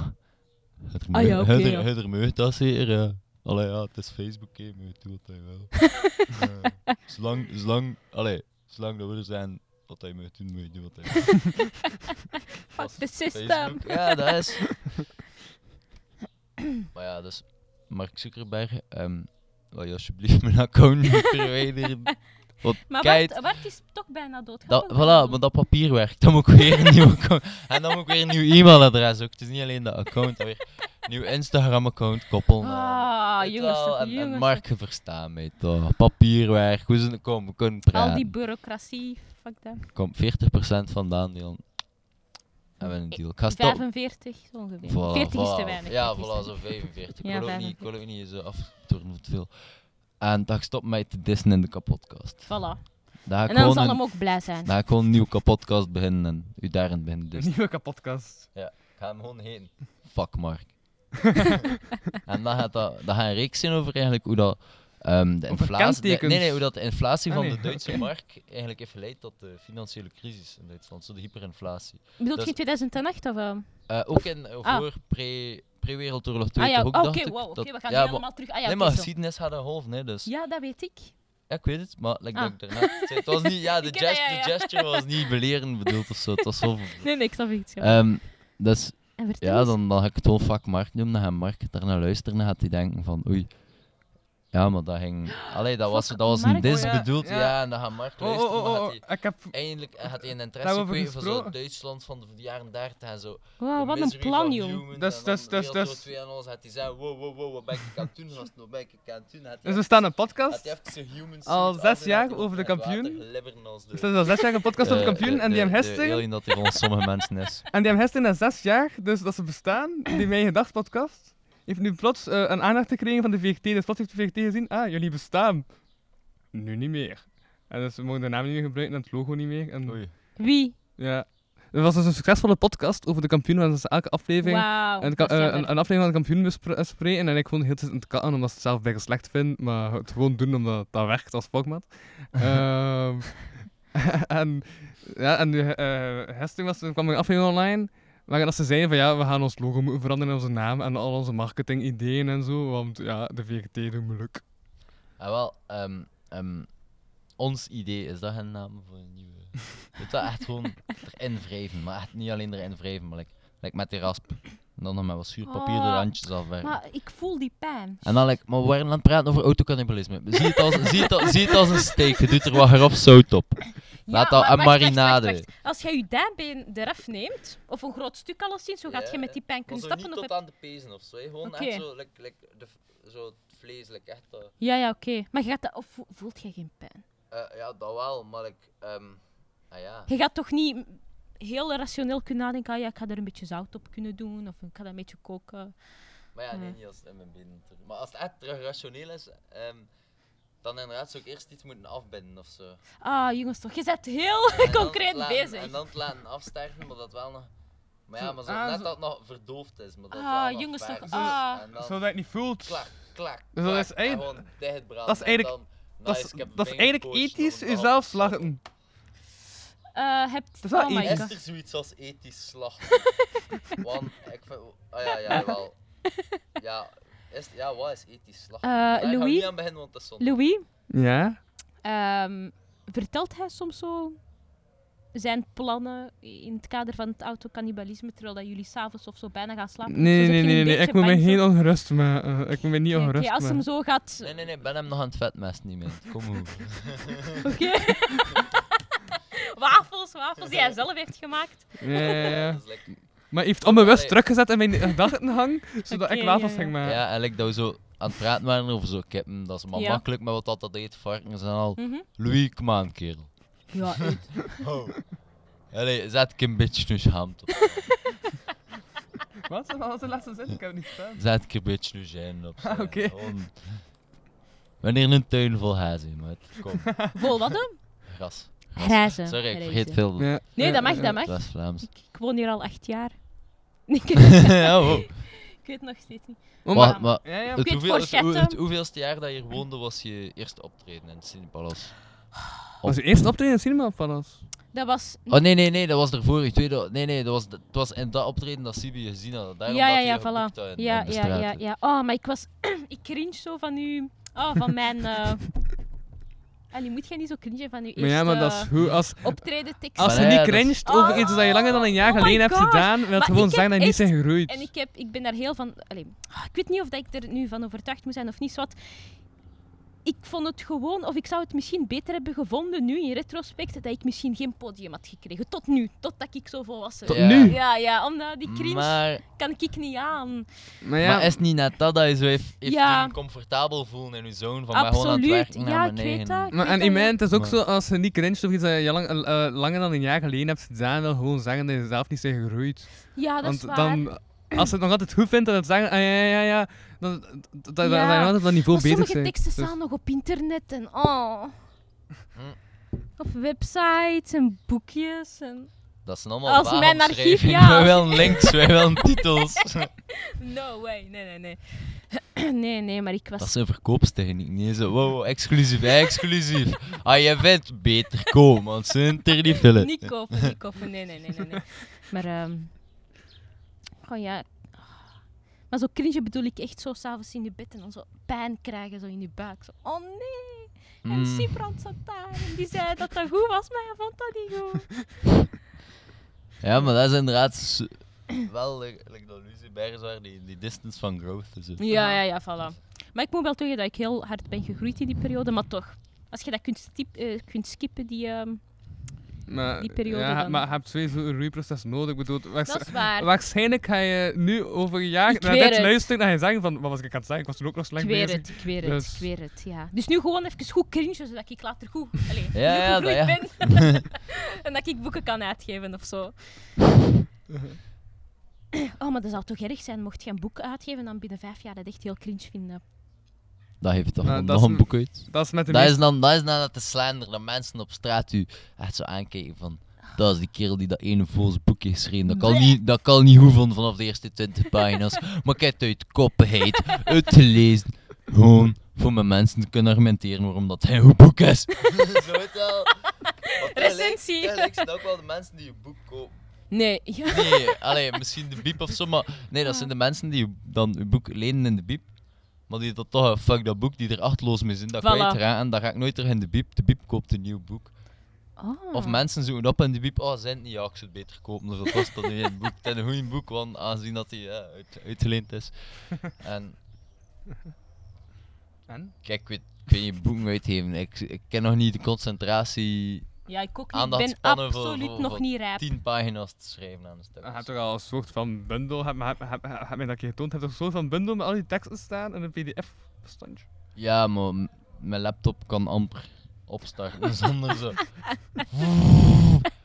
Het Ah ja, oké, ja. Er meurt dat zeer, ja. Allee, ja, het is Facebook, hè, maar doe wat hij wil. Eh, zolang, zolang, allee, zolang dat we er zijn, wat hij moet doen, moet je doen wat hij Fuck the system. Facebook. Ja, dat is. maar ja, dus Mark Zuckerberg, ehm wil je alsjeblieft mijn account niet verwijderen? Want Maar kijk, Bart, Bart is toch bijna dood. dat, voilà, maar dat papierwerk, dan moet ik weer een nieuw account. En dan moet ik weer een nieuw e-mailadres ook. Het is niet alleen dat account, maar weer een nieuw Instagram-account koppelen. Ah, jongens, toch, en, en jongens. Mark, je verstaat mij toch. Papierwerk, hoe ze komen, we kunnen praten. Al die bureaucratie, fuck dat. Kom, 40% van de aandelen. Hebben we een deal. Ik ga stop. 45 zo ongeveer. Voilà, 40 is te weinig. Ja, 40 is voilà, zo 45. Ja, ik wil ook niet, ik 45. wil ook niet zo veel. En dat ik stop mij te dissen in de kapotkast. Voilà. En dan zal een, hem ook blij zijn. daar ga ik gewoon een nieuwe kapotkast beginnen en u daarin beginnen Een dissen. nieuwe kapotkast. Ik ga hem gewoon heen. Fuck Mark. en dan gaat dat, dat gaat een reeks zijn over eigenlijk hoe dat ehm, de inflatie, nee, nee, hoe dat de inflatie Ah, van de Duitse oké. mark eigenlijk heeft geleid tot de financiële crisis in Duitsland, zo de hyperinflatie. Bedoelt je in 2008 of... eh? Eh, ook in, eh, Ah. voor pre, pre-Wereldoorlog 2 Ah ja, toch ook, ik. wow, oké, dat- we gaan ja, nu maar- helemaal terug. Ah ja, nee, maar geschiedenis gaat een golf, nee, dus... Ja, dat weet ik. Ja, ik weet het, maar like Ah. dat zei, het was niet, ja, de, gest- ja, ja. gesture was niet belerend bedoeld of zo, het was zo... Nee, nee, ik snap iets. Ja. Ehm, dus en vertel ja, dan, dan ga ik het gewoon fuck Mark noemen, dan gaat Mark daarna luisteren en gaat hij denken van, oei, ja, maar dat ging... Allee, dat was, dat was een dis Oh, ja, bedoeld, ja. ja. en dan gaat Mark Oh, luisteren, oh, oh, gaat oh. hij... Ik heb... Eindelijk gaat hij een interesse kweken voor zo. Duitsland van de jaren 30 en zo. Wow, wat een plan. Humans Dus- en dus- dus- Wereldoorlog dus- 2 en alles gaat hij zeggen, wow, wow, wow, wat ben ik aan het doen, gast, wat ben ik aan het doen? Gaat hij Dus we staan een podcast. Al zes jaar over de het water kampioen. de- We staan al zes jaar een podcast over eh, kampioen de- en die de- hem de alien dat hij sommige mensen is. En die hem hestingen na zes jaar, dus dat ze bestaan, die Mijn Gedacht podcast, heeft nu plots eh, een aandacht gekregen van de VRT. Dus plots heeft de VRT gezien, ah, jullie bestaan. Nu niet meer. En dus we mogen de naam niet meer gebruiken en het logo niet meer. En, Oei. Wie? ja. Het was dus een succesvolle podcast over de kampioen, want dus elke aflevering is eh, een, een aflevering van de kampioen bespre- bespreken en ik vond het heel tijd aan het katten omdat ze het zelf bijna slecht vind, maar het gewoon doen omdat dat werkt als format. Ehm, en ja, en de eh hesting was, er kwam een aflevering online waarin dat ze zeiden van ja, we gaan ons logo moeten veranderen en onze naam en al onze marketingideeën en zo, want ja, de VRT doet moeilijk. Ah, wel, ehm, ehm, ons idee is dat een naam voor een nieuwe. Weet dat echt gewoon erin wrijven, maar echt niet alleen erin wrijven, maar like, like met die rasp. En dan nog met wat zuurpapier de randjes afwerken. Maar ik voel die pijn. En dan, like, maar we waren aan het praten over autocannibalisme. Zie het als, zie het als, zie het als een steak, je doet er wat grof zout op. Laat dat maar een wacht, marinade. wacht, wacht. Als jij je dijbeen eraf neemt, of een groot stuk alleszins, zo gaat Ja, je met die pijn Maar kunnen stappen. niet Of tot heb- aan de pezen of zo, hè. gewoon Oké. echt zo, like, like de, zo het vlees, like echt... eh, Ja, ja, oké. Maar je gaat dat, of vo- voelt jij geen pijn? eh, ja, dat wel, maar like, ehm, ah ja. Je gaat toch niet heel rationeel kunnen nadenken, ah ja, ik ga er een beetje zout op kunnen doen, of ik ga dat een beetje koken. Maar ja, nee, niet als het in mijn benen terug. Maar als het echt terug rationeel is, ehm, dan inderdaad zou ik eerst iets moeten afbinden of zo. Ah, jongens, toch, je bent heel En concreet laten- bezig. En dan het laten afsterven, maar dat wel nog... Maar ja, maar zo, ah, net dat het nog verdoofd is, maar dat Ah, wel jongens, toch, ah. Zodat je het niet voelt. klak, klak, Dus dat is en eigenlijk- dat is En eigenlijk- dan, Dat nice, is, ik heb dat is een eigenlijk ethisch jezelf slachten. Eh, hebt... is wel oh my ethisch. Is god. er zoiets als ethisch slachten? Want ik vind... Oh ja, ja, wel. Ja, is, ja, wat is ethisch slachten? Eh, Daar gaan we Louis? niet aan beginnen, want dat is zonde. Louis, Ja? ehm, vertelt hij soms zo zijn plannen in het kader van het autocannibalisme, terwijl dat jullie s'avonds of zo bijna gaan slapen? Nee, nee, nee, nee, Ik moet me geen ongerust maken. ik moet me niet ongerust oké, als hem maken. zo gaat... Nee, nee, nee, ik ben hem nog aan het vetmesten, niet meer. Kom hoe. Oké. wafels, wafels die hij zelf heeft gemaakt. Ja, ja, ja. Dat is lekker. Maar hij heeft onbewust teruggezet in mijn gedachtenhang, zodat Oké, ik wafels ja, ging ja. maken. Ja, en like dat we zo aan het praten waren over zo kippen, dat is maar Ja. makkelijk met wat dat, dat eet, varkens en al. Mhm. Louis, kom aan, kerel. Ja, Oh. Allee, zet ik een beetje nu schaamte op. Wat? Wat was de laatste zin? Ik heb het niet verstaan. Zet ik een beetje nu zijn op. Ah, oké. Gewoon- Wanneer een tuin vol hazen, maar kom, vol wat dan? gras. Grijzen. Sorry, ik vergeet veel. Ja. Nee, dat mag, dat mag. Dat is Vlaams. Ik, ik woon hier al acht jaar. wow. ik weet nog steeds niet. Oh, Maar, maar... maar Ja, ja. het, hoeveel, het, hoe- het hoeveelste jaar dat je hier woonde was je eerste optreden in het Cinepalace? Was je eerst optreden in Cinema Palace? Dat was... Oh nee, nee, nee, dat was ervoor. Je tweede, nee, nee, dat was, het was in dat optreden dat Sibi gezien had. Daarom ja, dat ja, ja, voilà. in- Ja, in ja, ja, ja. Oh, maar ik was... ik cringe zo van u... Oh, van mijn... Allee, moet jij niet zo cringen van je Maar ja, maar dat is eerste goed. Als, optreden tekst. als je niet cringed over iets dat je langer dan een jaar Oh geleden hebt gedaan, wil het gewoon zeggen dat je niet bent gegroeid. En ik, heb, ik ben daar heel van... Allee, ah, ik weet niet of dat ik er nu van overtuigd moet zijn of niet. Wat. Ik vond het gewoon, of ik zou het misschien beter hebben gevonden nu in retrospect, dat ik misschien geen podium had gekregen. Tot nu, totdat ik zo volwassen Tot ben. nu? Ja, ja, omdat die cringe Maar, kan ik niet aan. Maar ja, maar is het niet net dat dat je zo heeft, heeft Ja. comfortabel voelen in je zone? Van maar gewoon het Absoluut. Ja, ik weet dat. ik Maar weet en in mij, wel. het is ook Maar- zo, als je niet cringe of iets dat je lang, eh, langer dan een jaar geleden hebt gedaan, wil gewoon zeggen dat je zelf niet bent gegroeid. Ja, dat is Want waar. dan, als je het nog altijd goed vindt, dan het zeggen, ah, ja, ja, ja, dan, dan, dan, dan, Ja. dan je altijd dat niveau Maar bezig sommige zijn. teksten Dus- staan nog op internet en oh. Hm. Op websites en boekjes en... Dat zijn allemaal Als mijn archief, ja. Wij willen links, wij willen titels. No way, nee, nee, nee. nee, nee, maar ik was... Dat zijn verkoopstechniek. Niet zo, wow, exclusief, exclusief. Ah, je vindt beter komen, want ze zijn er niet. Niet kopen, niet kopen, nee, nee, nee, nee. nee. Maar, ehm oh ja. Maar zo cringe bedoel ik echt zo s'avonds in je bed en dan zo pijn krijgen zo in je buik. Zo, oh nee. En Mm. Sibrand zat daar en die zei dat dat goed was, maar hij vond dat niet goed. Ja, maar dat is inderdaad wel, like, dat Lucie Bergens waren, die, die distance van growth. Dus Ja, ja, ja, voilà. Maar ik moet wel toegeven dat ik heel hard ben gegroeid in die periode, maar toch. Als je dat kunt, eh, kunt skippen, die... ehm, Maar, die periode ja, dan. maar je hebt sowieso een nodig. Ik bedoel, waars- dat is waar. waarschijnlijk ga je nu over een jaar naar dit luisteren en je zeggen van, wat was ik aan het zeggen? Ik was toen ook nog Ik slecht weet bezig. het, ik weet het, Dus- ik weet het, ja. Dus nu gewoon even goed cringe, zodat ik later goed, allee, Ja, goed ja, dat gegroeid ja. ben. en dat ik boeken kan uitgeven of zo. Oh, maar dat zou toch erg zijn, mocht je een boek uitgeven dan binnen vijf jaar dat echt heel cringe vinden. Dat heeft toch Maar dat nog is een boek uit. Dat is met de Dat is, meeste... dan, dat is dan het slander dat mensen op straat u echt zo aankijken van... Dat is die kerel die dat ene voze boek heeft geschreven. Dat kan, niet, dat kan niet goed van vanaf de eerste 20 pagina's. Maar ik heb het uit koppenheid uitgelezen. Gewoon voor mijn mensen te kunnen argumenteren waarom dat hij een goed boek is. Zo het wel. Recensie. Tegelijk zijn ook wel de mensen die je boek kopen. Nee, ja. Nee, allee, misschien de biep of zo, maar nee, dat zijn de mensen die dan je boek lenen in de biep. Maar die dat toch, fuck dat boek, die er achtloos mee zijn, dat Voilà. kwijtraken, dan ga ik nooit terug in de biep. De biep koopt een nieuw boek. Oh. Of mensen zoeken op in de biep, oh, zijn het niet, ja, ik zou het beter kopen, dus dat kost dan in het boek. Het is een goed boek, want aangezien dat hij ja, uit, uitgeleend is. En, En? kijk, ik weet, ik weet niet boeken uitgeven, ik, ik ken nog niet de concentratie Ja, ik ook niet. Ik ben voor, absoluut voor, nog voor niet rijp. 10 pagina's te schrijven aan een stuk. Je hebt toch al een soort van bundel, heb, heb, heb, heb, heb mij dat keer getoond, je hebt toch een soort van bundel met al die teksten staan en een pdf-bestandje. Ja, maar mijn laptop kan amper opstarten zonder zo.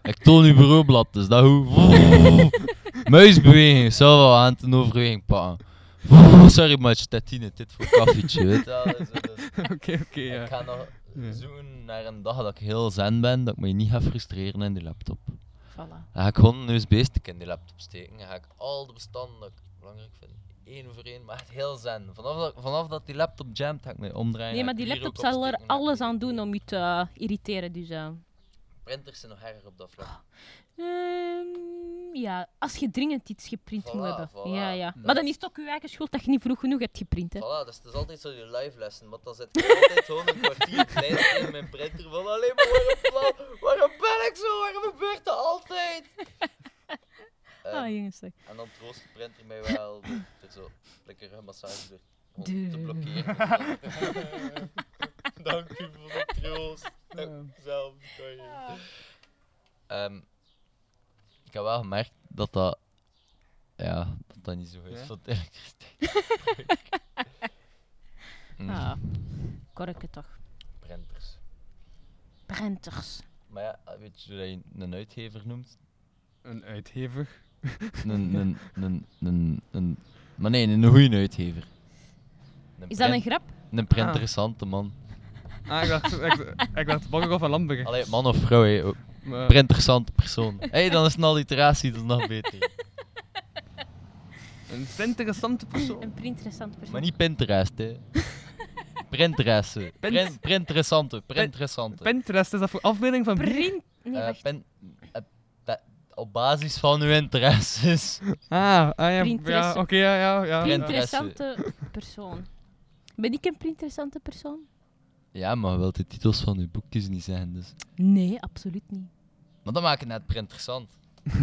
Ik toon uw bureaublad, dus dat hoe. Muisbeweging, zou wel aan ten overweging pakken. Sorry, maar Stettine, dit voor koffietje. Weet je wel, dus- dus- Oké, oké, ja. Ik ga nog Ja. zoeken naar een dag dat ik heel zen ben, dat ik me niet ga frustreren in die laptop. Voilà. Dan ga ik gewoon een USB-stick in die laptop steken. Dan ga ik al de bestanden dat ik belangrijk vind, één voor één, maar echt heel zen. Vanaf dat, vanaf dat die laptop jamt, ga ik me omdraaien. Nee, maar die laptop zal er alles aan doen om je te eh, irriteren. Dus, eh. Printers zijn nog erger op dat vlak. Ehm, ja, als je dringend iets geprint moet hebben. voilà. Ja, ja. Maar dan is- is het ook je eigen schuld dat je niet vroeg genoeg hebt geprint. Hè. Voilà, dus het is altijd zo die live lessen, maar dan zit ik altijd gewoon een kwartier tijd in mijn printer van alleen maar waarom, waarom, waarom ben ik zo, waarom gebeurt dat altijd? Ah, jongens. zeg. en dan troost de printer mij wel door zo lekker een massage door te blokkeren. Dank u voor de troost. Zelf kan je. Ehm, ik heb wel gemerkt dat dat, ja, dat dat niet zo is Ja? van de elektriciteit. Mm, Ah, korken toch. Printers. Printers. Maar ja, weet je hoe je een uitgever noemt? Een uitgever. Een, een, een, een, een, maar nee, een goede uitgever. Een Is dat een grap? Een printeressante man. Ah, ik dacht, ik, ik dacht. Allee, man of vrouw, hé. Maar- Printeressante persoon. Hé, hey, dan is het een alliteratie, dat is nog beter. Een interessante persoon. Een printeressant persoon. Maar niet Pinterest, hè. Printeresse. Pint- Prin, printeressante, printeressante. Pinterest, is dat voor afbeelding van? Print... Nee, Eh, wacht. pin- eh, pe- op basis van uw interesses. Ah, ah ja, ja oké, ja, ja. ja. Print- Printeressante persoon. Ben ik een printeressante persoon? Ja, maar wilt de titels van je boekjes niet zeggen, dus... Nee, absoluut niet. Maar dat maakt het net per interessant.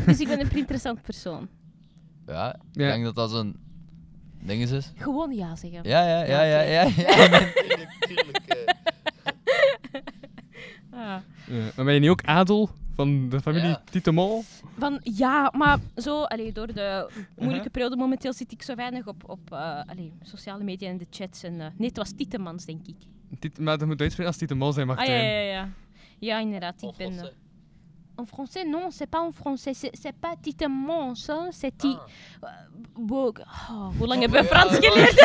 Dus ik ben een interessant persoon. Ja, ik Ja. denk dat dat zo'n ding is. is. Gewoon ja zeggen. Ja, ja, ja, ja, ja. ja, nee, tuurlijk, tuurlijk. eh. Ah. Ja. Maar ben je niet ook adel van de familie Ja. Tietemol? Van ja, maar zo, allee, door de moeilijke periode momenteel zit ik zo weinig op, op eh, allee, sociale media en de chats. En, eh, nee, het was Tietemans, denk ik. Tiet- maar dat moet uitspreken als Tietemol zijn, Ah ja, Martijn. ja, ja. Ja, inderdaad. En Ik ben, Français. en français, non, c'est pas en français. C'est, pas Tietemans, hein, c'est ti... Ah. Bo- oh, hoe lang hebben we Frans geleerd?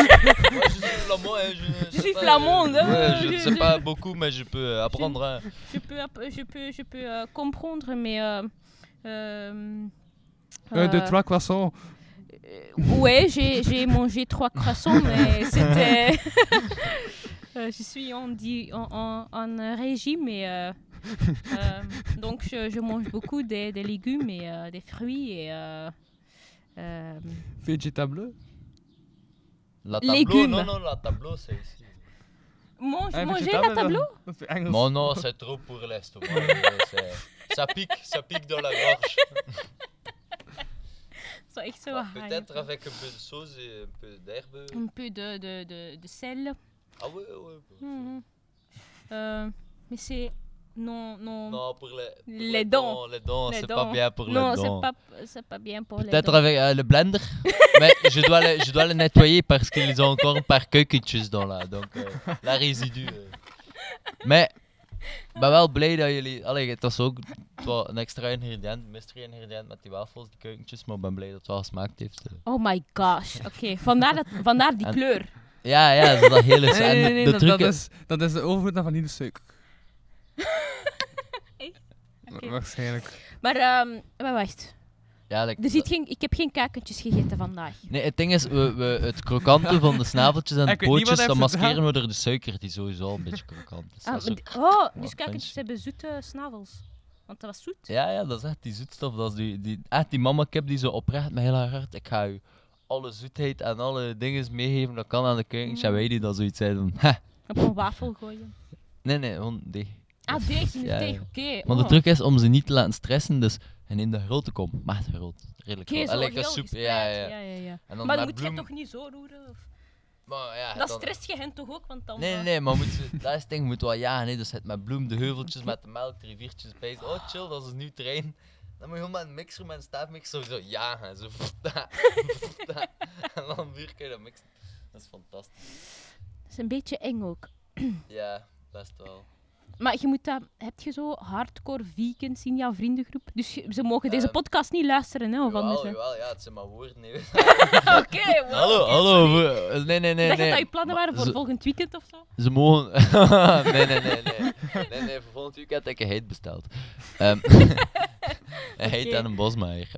Je suis flamand, je, suis euh, hein, je ne sais pas beaucoup, mais je peux apprendre. hein. je peux, je peux, je peux euh, comprendre, mais... euh, euh, Euh, de euh, trois croissants. Euh, ouais, j'ai mangé trois croissants, mais c'était. Euh, je suis en, di- en, en- en régime, et, euh, euh, donc je, je mange beaucoup des, des légumes et euh, des fruits et. euh, euh, Vegetable. La tableau, Légumes. non, non, la tableau, c'est ici. mange, Ah, manger la tableau? Non, non, c'est trop pour l'estomac. c'est- ça pique, ça pique dans la gorge. Peut-être avec un peu de sauce et un peu d'herbe. Un peu de, de, de, de sel. Ah ouais. Mhm. Euh, mais c'est. Non, non. Non, pour les, pour Les dents. Les dents, Les c'est dents. pas bien pour non, les c'est dents. pas, c'est pas bien pour les Peut-être avec euh, le blender, mais je dois, le, je dois le nettoyer parce qu'ils ont encore dans là, donc euh, la ik ben wel blij dat jullie... Allee, het was ook het was een extra ingrediënt, mystery ingrediënt met die wafels, die keukentjes, maar ik ben blij dat het wel gesmaakt heeft. Oh my gosh, oké. Vandaar, dat, vandaar die En- kleur. Ja, ja, zo dat hele... Nee, de- nee, de dat, truc dat, is- is, dat is de overvloed van vanillesuiker. Echt? Waarschijnlijk. Maar, ehm, maar wacht. Ja, like, Er zit geen, ik heb geen kuikentjes gegeten vandaag. Nee, het ding is, we, we, het krokante van de snaveltjes en de Ik weet niet wat pootjes, hij dan heeft maskeren gedaan. we door de suiker, die sowieso al een beetje krokant is. Ah, Dat is maar ook- die- oh, wel dus kuikentjes fancy. hebben zoete snavels. Want dat was zoet. Ja, ja, dat is echt die zoetstof. Dat is die, die, echt die mama kip die zo oprecht met heel haar hart. Ik ga u alle zoetheid en alle dingen meegeven dat kan aan de kuikens. En Mm. wij die dat zoiets zeiden ha. Op een wafel gooien. Nee, nee, gewoon deeg. Ah, deeg Ja, deeg, oké. Maar de oh. truc is om ze niet te laten stressen, dus en in de grote kom, maar groot. Redelijk groot. heel een soep, ja, ja. ja, ja, ja. En dan Maar dan moet je bloem- toch niet zo roeren? Of... Maar ja, Dat dan- stresst je hen toch ook? Want dan, Nee, nee, eh, nee, maar moet ze, dat is het ding, je moet wel ja, nee, dus het met bloem, de heuveltjes, met de melk, de riviertjes bij. Oh, chill, dat is een nieuw terrein. Dan moet je gewoon met een mixer, met een staafmixer, zo ja, zo. en dan weer kun je dat mixen. Dat is fantastisch. Dat is een beetje eng ook. Ja, best wel. Maar je moet dat... Heb je zo hardcore vegans in jouw vriendengroep? Dus je- ze mogen deze Ehm, podcast niet luisteren, hè? Of Jawel, anders, hè? jawel, ja, het zijn maar woorden. Oké, wow, hallo, oké, hallo. sorry. we- Nee, nee, nee. Dacht je nee. dat je plannen waren voor ze, volgend weekend of zo? Ze mogen. nee, nee, nee, nee. Nee, nee, voor volgend weekend heb ik een heet besteld. Ehm een heet Oké. en een bosmaier.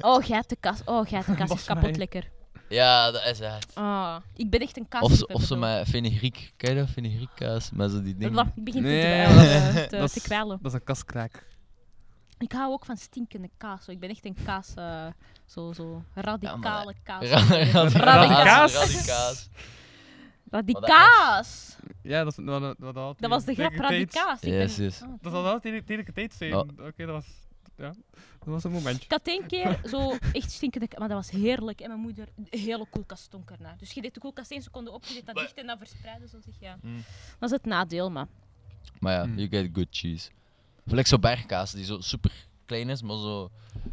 Oh, geitenkaas. Oh, geitenkaas is kapot Bosmaier. lekker. Ja, dat is echt. Ah, ik ben echt een kaas. Of, ze- of ze met fenugreek. Ken je dat? Fenugreek kaas? Met zo die dingen. Ik begin Nee, te, dat- dweilen, te, dat te is- kwijlen. Dat is een kaskraak. Ik hou ook van stinkende kaas. zo. Ik ben echt een kaas, eh, zo, zo radicale kaas. Ra- radicaas. Radicaas. Radicaas. Radicaas! Ja, dat, is, wat, wat, wat, wat, Dat was de grap radicaas. Ik ben- Yes, yes. Ah, Dat zal wel tegen tegen de tijd zijn. Ja. Oké, dat was... Ja, dat was een momentje. Ik had één keer zo echt stinkende kaas, maar dat was heerlijk. En mijn moeder, de hele koelkast stonk ernaar. Dus je deed de koelkast één seconde op, je deed dat dicht en dan verspreiden zo zich. Ja. Mm. Dat is het nadeel, maar. Maar ja, Hmm. you get good cheese. Gelijk zo bergkaas die zo super klein is, maar zo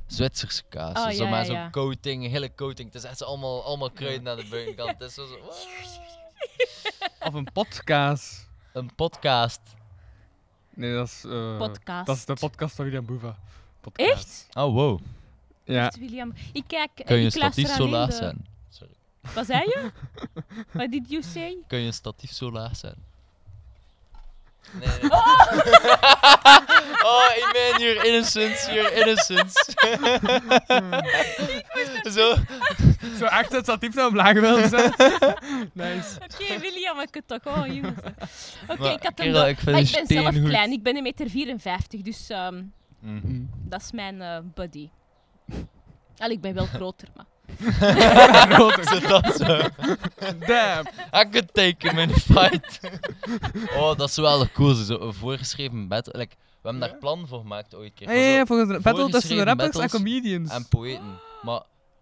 Zwitserse kaas. Oh, zo ja, met ja, zo'n ja. coating, hele coating. Het is echt zo allemaal, allemaal kruiden aan de buitenkant. Het is zo, zo Of een potkaas. een podcast. Nee, dat is... eh, Podcast. Dat is de podcast van William Boeva. Podcast. Echt? Oh, wow. Ja. Echt, William. Ik kijk. eh, Kun je een ik luister statief zo laag de- zijn? Sorry. Wat zei je? What did you say? Kun je een statief zo laag zijn? Nee, nee. oh, Iman, your innocence, your innocence. Zo. Zo echt het statief naar omlaag willen zetten. nice. Oké, William, ik het toch. Oh, jongens. Oké, ik had hem kerel, wel- ik vind Maar je ik ben zelf klein. Ik ben een meter 54, dus ehm, Mhm. dat is mijn eh buddy. Allee, ik ben wel groter, maar... zo dat zo. Damn. I could take him in a fight. oh, dat is wel cool. Zo een voorgeschreven battle. Like, we hebben daar plan voor gemaakt ooit. Keer. Ja, ja, ja, Zo volgens de battle tussen de voorgeschreven rappers en battles comedians. En poëten. Maar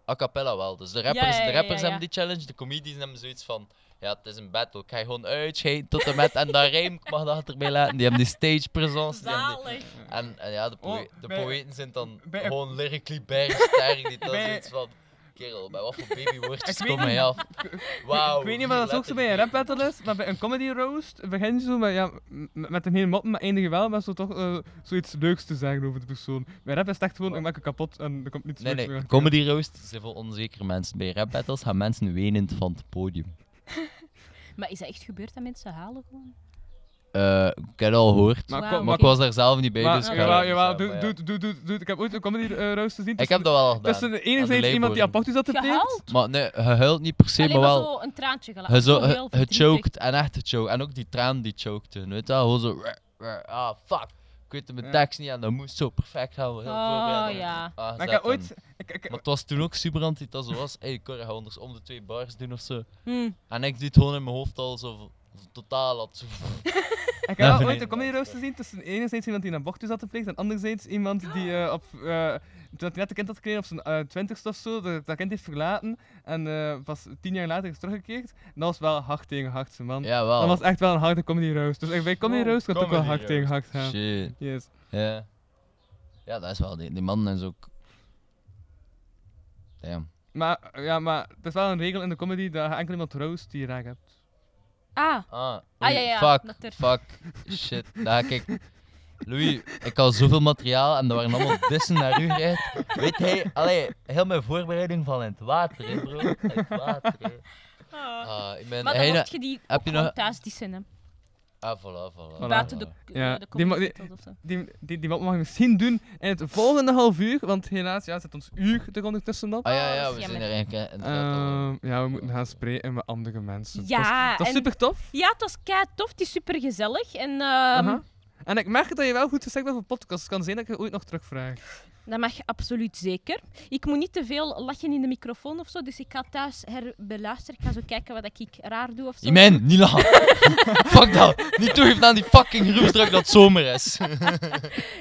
a cappella wel. Dus de rappers, ja, de ja, rappers ja, ja. hebben die challenge, de comedians hebben zoiets van. Ja, het is een battle. Ik ga je gewoon uitscheiden tot en met. En dat rijm, ik mag dat erbij laten. Die hebben die stage presence. Die hebben die- Zalig. en, en ja, de, poë- Oh, de bij- poëten zijn dan bij- gewoon lyrically bergsterk. Die dan zoiets van. Kerel, bij wat voor babywoordjes kom je af? Wauw. ik weet niet of dat ook zo bij een rap battle is, maar bij een comedy roast begin je zo met, ja, met een hele moppen, maar eindig je wel met zo toch eh, zoiets leuks te zeggen over de persoon. Bij rap is het echt gewoon, ik maak kapot en er komt niets Nee, nee, meer. comedy roast zijn voor onzekere mensen. Bij rap battles gaan mensen wenend van het podium. Maar is dat echt gebeurd dat mensen halen gewoon? Eh, ik heb het al gehoord. Maar, Maar ik was daar zelf niet bij, maar, dus ik ga jawel, dat niet jawel, zeggen, doe, maar ja. doe, doe, doe, doe. Ik heb ooit een comedy eh, roast gezien. Ik heb dat wel gedaan. Tussen Aan enerzijds de iemand die Leiboren. abortus had gepleegd. Gehaald? Maar nee, je huilt niet per se, Alleen maar maar wel... zo een traantje gelaten. Je, zo, Zo heel je verdrietig. choked en echt gechoked. En ook die traan die chokte. Weet je wel, gewoon zo... Ah, fuck. Ik weet mijn Ja. tekst niet en dat moest zo perfect gaan. Heel Oh, ja. aangezet Maar ik heb en- ooit... Ik, ik, Maar het was toen ook super anti dat zo was. Hey, Cor, ga anders om de twee bars doen of zo. Hm. En ik doe het gewoon in mijn hoofd al zo... Totaal had zo... Ik heb ooit een comedy roast gezien tussen enerzijds iemand die een abortus had gepleegd en anderzijds iemand die eh, op, eh, toen hij net een kind had gekregen op zijn eh, twintigste of zo, dat, dat kind heeft verlaten en eh, pas tien jaar later is teruggekeerd. En dat was wel hard tegen hard, man. Ja, wel. Dat was echt wel een harde comedy roast. Dus bij comedy Oh. roast het ook wel hard tegen hard gaan. Shit. Yes. Ja. Ja, dat is wel... Die, die man is ook... Damn. Maar, ja, maar het is wel een regel in de comedy dat je enkel iemand roast die je raak hebt. Ah, Ah, Ah, ja, ja, fuck, fuck, shit. Ja, kijk, Louis, ik had zoveel materiaal en er waren allemaal dissen naar u gereid. Weet hij, allee, heel mijn voorbereiding van in het water, hè, bro. In het water, hè. Ah, ik ben, maar dan mocht je die heb je nog- thuis dissen, hè. ah, voilà, voilà. Voilà. Buiten de, Ja, de die comedy die- battles of zo. Die, die, die mag je misschien doen in het volgende half uur, want helaas ja, zit ons uur er ondertussen op. Ah ja, ja, dat we zijn er eigenlijk eh, Ehm, ja, we moeten gaan spreken met andere mensen. dat is, Ja, dat is en- super tof. Ja, het was kei tof. Het is super gezellig. En ehm. En ik merk dat je wel goed gezegd bent voor podcast. Het kan zijn dat ik je ooit nog terugvraag. Dat mag absoluut zeker. Ik moet niet te veel lachen in de microfoon of zo. Dus ik ga thuis herbeluisteren. Ik ga zo kijken wat ik raar doe of zo. Iman, niet lachen. Fuck dat. Niet toegeven aan die fucking groepsdruk dat het zomer is.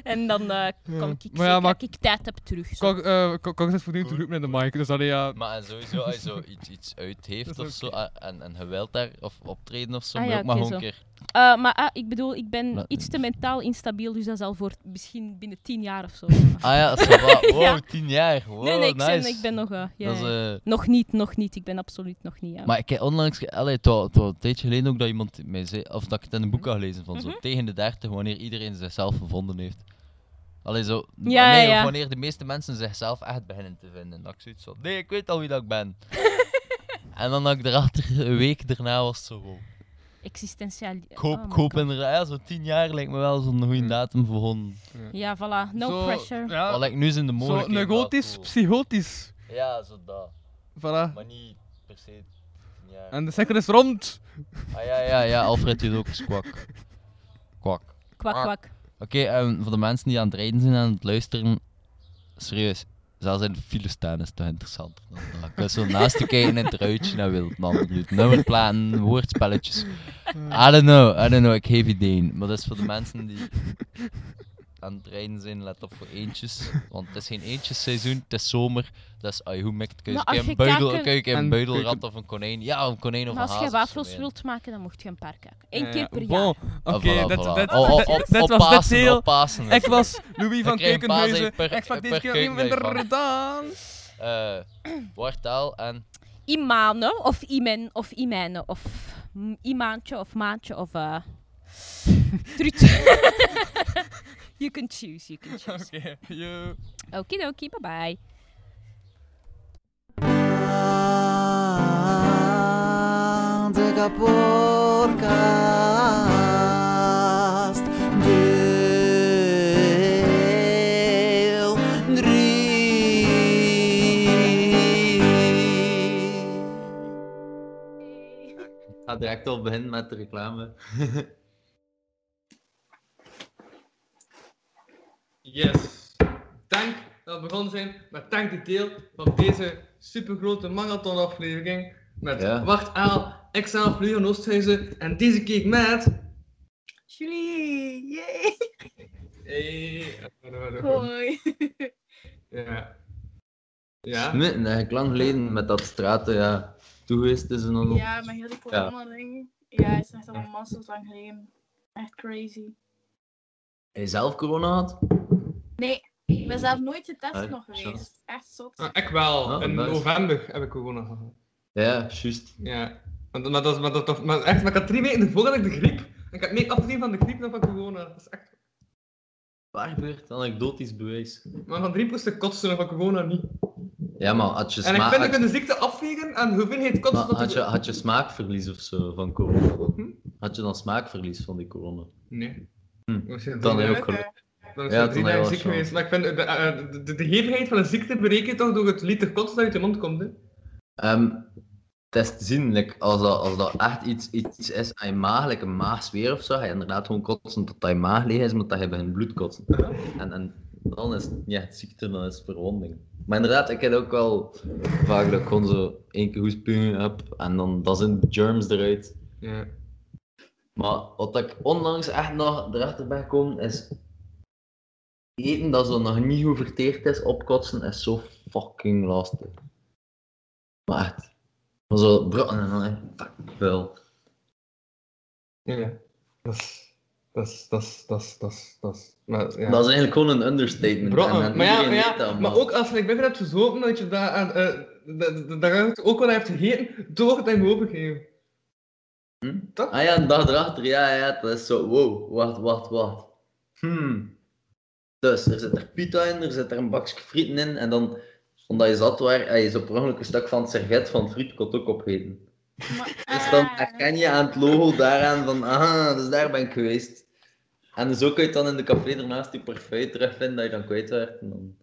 En dan eh, kom ik, Maar zeker ja, maar- dat ik tijd heb terug. zo. Kok, eh, zit voortdurend te roepen in de mic, dus dat ja... Maar en sowieso, als je zo iets, iets uit heeft of zo, ah, en, en je wilt daar of optreden of zo, Ah ja, ook maar gewoon een keer. Eh, maar ah, ik bedoel, ik ben Laat- iets te mentaal instabiel. Dus dat zal voor misschien binnen tien jaar of zo. Ah ja, dat is. Wow, Ja. tien jaar. Wow, nee, nee, ik, nice. ben, ik ben nog... ja, Dat is, eh, Nog niet, nog niet. Ik ben absoluut nog niet. Ja. Maar ik heb onlangs, allee, het was een tijdje geleden ook dat iemand mij zei, of dat ik het in een boek had gelezen, van zo Mhm. tegen de 30, wanneer iedereen zichzelf gevonden heeft. Allee, zo, Ja, nee, of wanneer de meeste mensen zichzelf echt beginnen te vinden. Dat ik zoiets van, nee, ik weet al wie dat ik ben. en dan had ik erachter, een week daarna was het zo, wow. Existentiaal... Ik hoop, oh inderdaad, ja, zo tien jaar lijkt me wel zo'n goede datum voor gewoon. Ja, voilà. No Zo, pressure. Ja, Wat lijkt nu zijn de zo wel neurotisch, cool. psychotisch. Ja, zo dat. Voilà. Maar niet per se tien jaar. En de cirkel is rond. Ah ja, ja, ja, Alfred doet ook eens kwak. Kwak. Kwak, kwak. Oké, ehm, voor de mensen die aan het rijden zijn en aan het luisteren, serieus, zelfs in de is toch interessanter dan dat. Ik wil zo naast je kijken in het ruitje en wil het ander doet. Nummerplaten, woordspelletjes. I don't know, I don't know, ik geef ideeën. Maar dat is voor de mensen die aan het rijden zijn, let op voor eentjes. Want het is geen eentjesseizoen, het is zomer. Dus ai, hoe mikt kun je Maar een als je buidel, je een buidelrat of een konijn? Ja, een konijn of Maar een als je haas of zo, wafels wilt maken, dan mocht je een paar kijken. Eén keer per bon. jaar. Oké, Ah, dit, op- dit op was de Pasen, deel. op Pasen is Ik het. was Louis van Keukenhuizen. Ik sprak per- deze keer minder dan. Eh, woordtaal en Imane of Imen of Imene of Imaantje of Maantje of eh Trut. you can choose, you can choose. Oké, yo. Okidoki, bye bye. de kapotkast. Deel 3. Ik ga direct al beginnen met de reclame. Yes. Dank dat we begonnen zijn met dank de deel van deze super grote marathonaflevering. Met Ja. Wacht Aal, Exaal, Leon Oosthuizen en deze keer met... Julie, yay! Hey. Hoi. Ja. Ja. Nee, nee, ik lang geleden met dat straten, ja, toe geweest is en dan nog. Ja, met heel die corona-ding. Ja, het is echt al massas lang geleden. Echt crazy. Heb je zelf corona gehad? Nee, ik ben zelf nooit getest Ah, nog geweest. Echt zot. Ah, ik wel. Ah, In nice. november heb ik corona gehad. Ja, juist. Ja. Maar, maar, dat, is- maar, dat, toch- maar echt, maar ik had drie weken ervoor had ik de griep. Ik heb meer afgezien van de griep dan van corona. Dat is echt... Waar gebeurt anekdotisch bewijs? Maar van griep moest ik kotsen en van corona niet. Ja, maar had je En ik smaak... vind ik Had, kan de ziekte afwegen aan de hoeveelheid kotsen maar dat had, ik- je, had je smaakverlies of zo van corona? Hm? Had je dan smaakverlies van die corona? Nee. Hm. Dan heb je ook geluk. Dan is Ja, drie dagen ziek geweest. Maar ik vind de, eh, de, de, de hevigheid van de ziekte bereik je toch door het liter kots dat uit je mond komt. Hè? Ehm, het is te zien, like, als, dat, als dat echt iets, iets is aan je maag, like een maagsfeer of zo, ga je inderdaad gewoon kotsen tot je maag leeg is, omdat je begint bloed kotsen. En, en dan is het niet echt ziekte, dan is het verwonding. Maar inderdaad, ik heb ook wel vaak dat ik gewoon zo één keer hoestpugen heb en dan, dan zijn de germs eruit. Ja. Maar wat ik onlangs echt nog erachter ben gekomen is. Eten dat zo nog niet goed verteerd is, opkotsen, is zo fucking lastig. Maar echt. Maar zo brokken en dan echt veel. Ja. Dat is... Dat is... Dat is... Dat is... Dat is... Dat is... Maar, ja. Dat is eigenlijk gewoon een understatement. Brokken. en, en maar ja, maar, dat, ja maar ook als je ben hebt gezopen, dat je daar aan, dat- dat- daar ook wel heeft gegeten, door het hem overgeven. Hm? Toch? Ah ja, een dag erachter, ja, ja, dat is zo, wow, wacht, wacht, wacht. Hmm. Dus, er zit er pita in, er zit er een bakje frieten in, en dan, omdat je zat waar, heb je zo per ongeluk een stuk van het servet van het frietkot ook opgeten. Dus dan herken je aan het logo daaraan van, aha, dus daar ben ik geweest. En zo kun je dan in de café ernaast die parfait terugvinden dat je dan kwijt werd. En dan...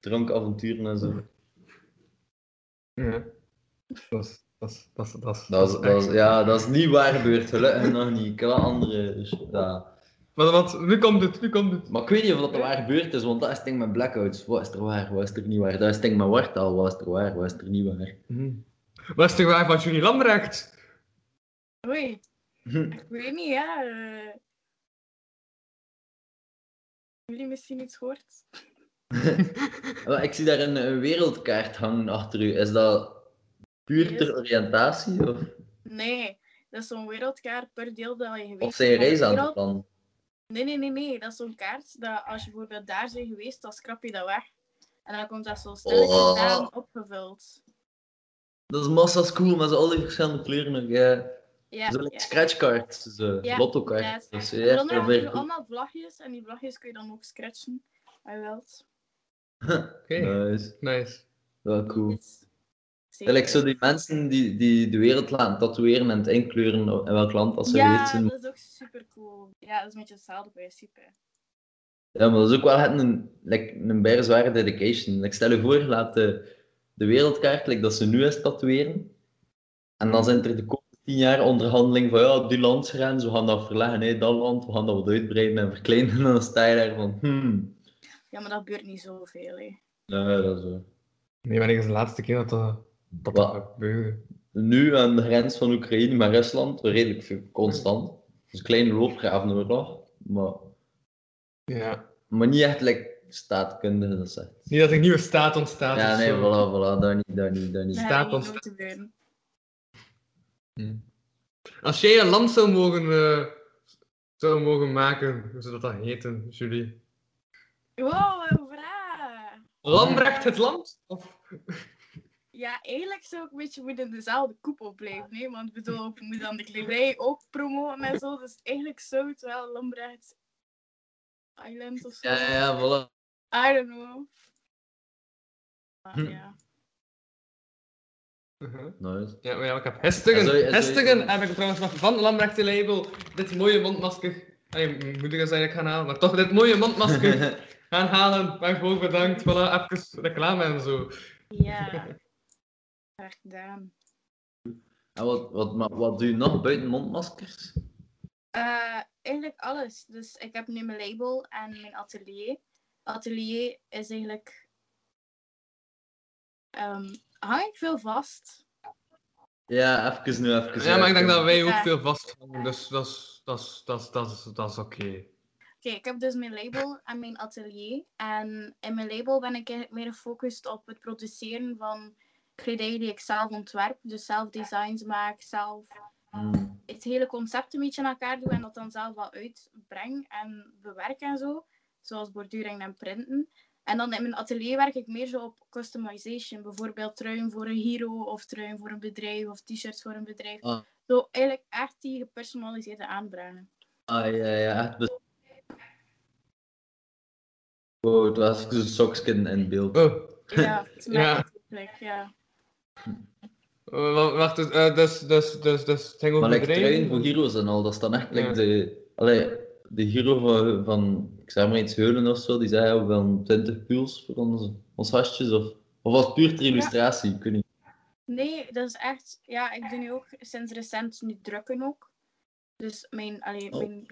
Drankavonturen en zo. Ja. Dat is... Dat is... Dat is... Dat is, Dat is, dat is, echt- ja, dat is niet waar gebeurd, gelukkig nog niet. Ik heb wel andere, dus ja. Maar want, nu komt het, nu komt het. Maar ik weet niet of dat er waar gebeurd is, want dat is het ding met blackouts. Wat is er waar, wat is er niet waar? Dat is het ding met wartaal, wat is er waar, wat is er niet waar? Wat is er waar van Julie Lambrecht? Oei, Hm. ik weet niet, ja. eh. Jullie misschien iets gehoord? Ik zie daar een, een wereldkaart hangen achter u. Is dat puur ter oriëntatie? Of, Nee, dat is zo'n wereldkaart per deel dat je geweest of zijn de reis aan het. Nee, nee, nee, nee. Dat is zo'n kaart dat als je bijvoorbeeld daar bent geweest, dan scrap je dat weg. En dan komt dat zo stilletjes Oh. aan opgevuld. Dat is massa's cool, met zo al die verschillende kleuren. ook, Ja. Ja, zo like ja. Ja, inderdaad. Dus, En ja, dan dat heb werkt je goed. allemaal vlagjes en die vlagjes kun je dan ook scratchen. Als je wilt. Oké, Nice. nice. Wel cool. Zeker. Zo die mensen die, die de wereld laten tatoeëren en het inkleuren in welk land als ze Ja, zijn. dat is ook super cool. Ja, dat is een beetje hetzelfde principe. Ja, maar dat is ook wel echt een, like, een bijna zware dedication. Like, stel je voor, je laat de, de wereldkaart, like, dat ze nu is tatoeëren. En dan zijn er de komende tien jaar onderhandeling van ja, die landsgrens, we gaan dat verleggen, nee, dat land, we gaan dat wat uitbreiden en verkleinen. En dan sta je daar van, hmm, Ja, maar dat gebeurt niet zoveel, hè. ja, dat is zo. Nee, wanneer is de laatste keer dat dat, dat? Nu aan de grens van Oekraïne met Rusland, redelijk constant. Dus een kleine loopgravenoorlog, maar, Ja. maar niet echt like, staatkundige, dat is echt. Niet dat er een nieuwe staat ontstaat. Ja, of nee, zo. voilà, voilà, dat niet, dat niet, dat niet. Staat nooit gebeuren. Als jij een land zou mogen, eh, zou mogen maken, hoe zou dat dan heten, Julie? Wow, een vraag! Lambrecht het land? Of... Ja, eigenlijk zou ik een beetje moeten in dezelfde koepel blijven, nee? Want ik bedoel, ik moet dan de kledij ook promoten en zo. Dus eigenlijk zou het wel Lambrecht Island of zo. Ja, ja, voilà. I don't know. Maar, Hm. ja. Nice. Ja, maar ja, ik heb Hestigen. Hestigen heb ik trouwens nog van Lambrecht label dit mooie mondmasker. Allee, moet ik eens eigenlijk gaan halen, maar toch dit mooie mondmasker gaan halen. Waarvoor bedankt. Voilà, even reclame en zo. Ja. Graag gedaan. En wat, wat, wat doe je nog buiten mondmaskers? Eh, eigenlijk alles. Dus ik heb nu mijn label en mijn atelier. Atelier is eigenlijk Ehm, hang ik veel vast? Ja, even nu, even. Ja, maar ik denk dat wij ook Ja. veel vasthangen, dus dat is, dat is, dat is, dat is, dat is oké. Oké, ik heb dus mijn label en mijn atelier. En in mijn label ben ik eigenlijk meer gefocust op het produceren van kledij die ik zelf ontwerp. Dus zelf designs maak, zelf Hmm. het hele concept een beetje in elkaar doe en dat dan zelf wel uitbreng en bewerk en zo. Zoals borduring en printen. En dan in mijn atelier werk ik meer zo op customization. Bijvoorbeeld truien voor een hero of truien voor een bedrijf of t-shirts voor een bedrijf. Ah. Zo eigenlijk echt die gepersonaliseerde aanbrengen. Ah, ja, ja, echt. Wow, het was een sokskin in beeld. Oh, Ja, het is Ja. ja. Eh, wa- wacht, dus, eh, dus, dus, dus, dus het ging over Maar like, bedrijven? truien voor heroes en al, dat is dan echt like de... Allee, de hero van, van, ik zeg maar iets Heulen of zo, die zei ook wel 20 puls voor onze, ons hasjes, of, of was het puur ter illustratie? Ik weet niet. Nee, dat is echt... Ja, ik doe nu ook sinds recent nu drukken ook. Dus mijn, allee, Oh. mijn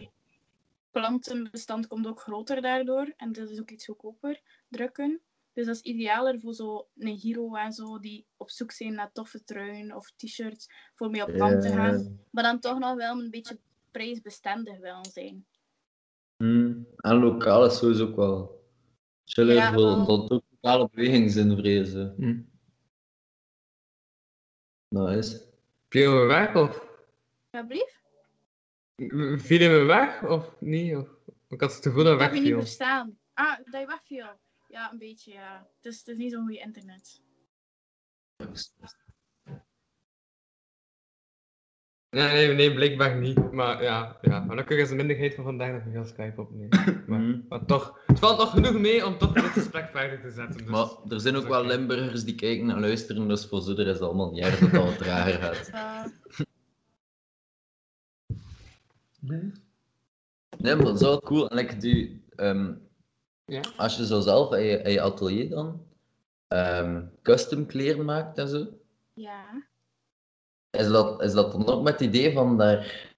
plantenbestand komt ook groter daardoor. En dat is ook iets goedkoper, drukken. Dus dat is idealer voor zo een hero en zo, die op zoek zijn naar toffe truien of t-shirts voor mee op kamp te gaan. Maar dan toch nog wel een beetje prijsbestendig willen zijn. Hmm. En lokaal is sowieso ook wel chiller, Ja, dat ook lokale bewegingszin vrezen. Hm. Nice. Viel me weg of Ja, brief? viel me weg of niet? Of, ik had het gevoel dat Ik heb je niet wegviel. verstaan. Ah, dat je wegviel. Ja, een beetje, ja. Dus het is niet zo'n goed internet. Nee, nee, nee, blijkbaar niet. Maar ja, ja. gelukkig is de minderheid van vandaag dat we gaan Skype opnemen. Maar, Mhm. maar toch, het valt nog genoeg mee om toch dit gesprek verder te zetten. Dus. Maar er zijn ook wel Limburgers die kijken en luisteren, dus voor ze er is het allemaal niet erg dat het al trager gaat. Uh, Nee, maar dat is wel cool. En like die, ehm, Ja? als je zo zelf in je, in je atelier dan ehm, custom kleren maakt en zo, ja. is dat, is dat dan ook met het idee van daar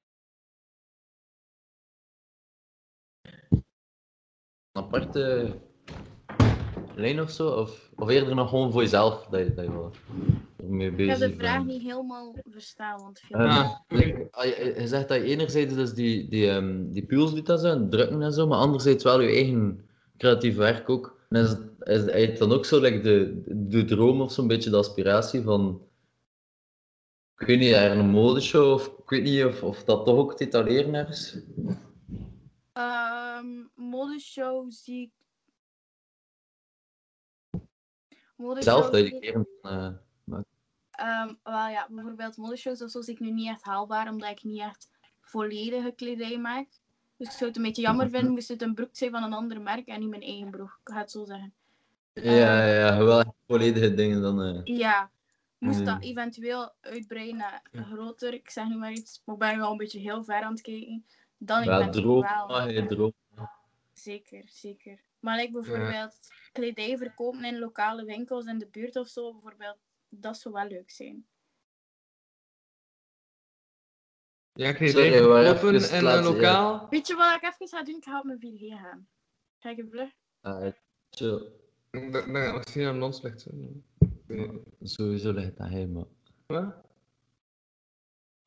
een aparte lijn of zo? Of, of eerder nog gewoon voor jezelf dat je, dat je wel ermee Ik bezig heb de vraag bent? niet helemaal verstaan, want veel... Ehm, like, ah, je, je zegt dat je enerzijds dus die, die, ehm, die puls doet dat zo, en drukken en zo, maar anderzijds wel je eigen creatief werk ook. En is, het- is, is het dan ook zo like de, de droom of zo'n beetje de aspiratie van, ik weet niet, een modeshow of ik weet niet of, of dat toch ook te etaleren ergens? Ehm, modeshow zie ik... Modeshow Zelf dat je eh, maakt. Ehm, wel ja, bijvoorbeeld modeshows of zo zie ik nu niet echt haalbaar, omdat ik niet echt volledige kledij maak. Dus ik zou het een beetje jammer vinden moest het een broek zijn van een ander merk en niet mijn eigen broek, ik ga het zo zeggen. Ja, ja, wel volledige dingen dan. eh. Ja, moest dat eventueel uitbreiden naar groter, ik zeg nu maar iets, maar ik ben wel een beetje heel ver aan het kijken. Dan Ja, eventueel droom, wel. mag je droom. Zeker, zeker. Maar like bijvoorbeeld kledij verkopen in lokale winkels in de buurt of zo, bijvoorbeeld, dat zou wel leuk zijn. Ja, ik het. maar Open even en een ja. lokaal. Weet je wat ik even ga doen? Ik ga op mijn 4G gaan. Ga ik even vlug? Ah, chill. Dan we misschien aan ons ligt. Sowieso ligt dat helemaal. Wat?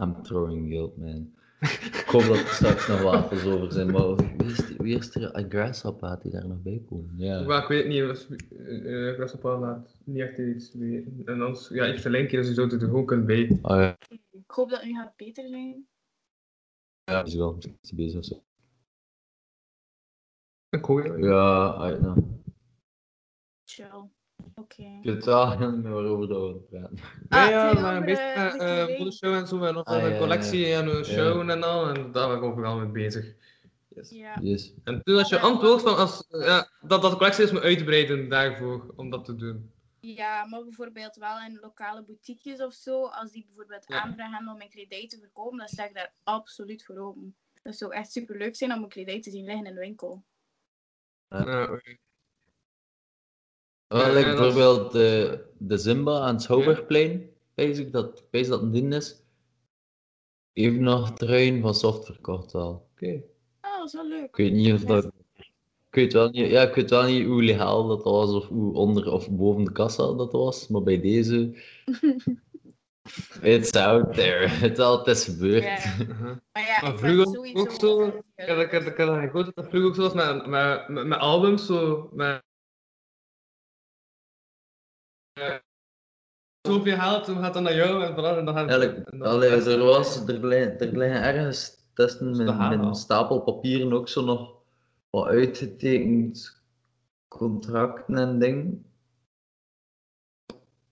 I'm throwing guilt, man. Ik hoop dat er straks nog wafels over zijn, maar wie is, wie is er? Grasshopper die daar nog bij komen? Ja. Maar ik weet niet, was, uh, op al laat niet echt iets weten. En anders, ja, ik verlink je, dus je zou het er gewoon kunnen bij. Oh ja, Ik hoop dat het nu gaat beter zijn. Ja is wel bezig of zo. Ik hoor je. Ja, I know. Chill. Oké. Ik weet wel helemaal niet meer waarover dat we praten. Ja, Ah, ja, maar over, bezig eh, met modeshow en zo, en nog Ah, een ja, collectie ja. en een show en al, en daar ben ik overal mee bezig. Ja. Yes. En toen als je antwoordt van als, ja, dat dat collectie is me uit te breiden daarvoor, om dat te doen. Ja, maar bijvoorbeeld wel in lokale boutiques of zo, als die bijvoorbeeld Ja. aanvragen om mijn kledij te verkopen, dan sta ik daar absoluut voor open. Dat zou echt super leuk zijn om mijn kledij te zien liggen in de winkel. Ja, oké. Wel, like bijvoorbeeld de, de Zimba aan het Schouwburgplein, weet ik dat, weet dat een ding is. Even nog truien van soft verkocht al. Oké. Ah, dat is wel leuk. Ik weet niet of dat, weet wel niet, ja, ik weet wel niet hoe legaal dat was of hoe onder of boven de kassa dat was, maar bij deze. It's out there. Het, al- het is gebeurd. Maar ja, Maar vroeger ook zo. Ik had, ik had, ik had gehoord dat dat vroeger ook zo was met, met, met, met albums, zo. Met, zoveel geld, toen gaat dat naar jou en en dan gaat dan- allee, er, was, er, liggen, er ergens testen met, met een stapel papieren ook zo nog wat uitgetekend contracten en dingen.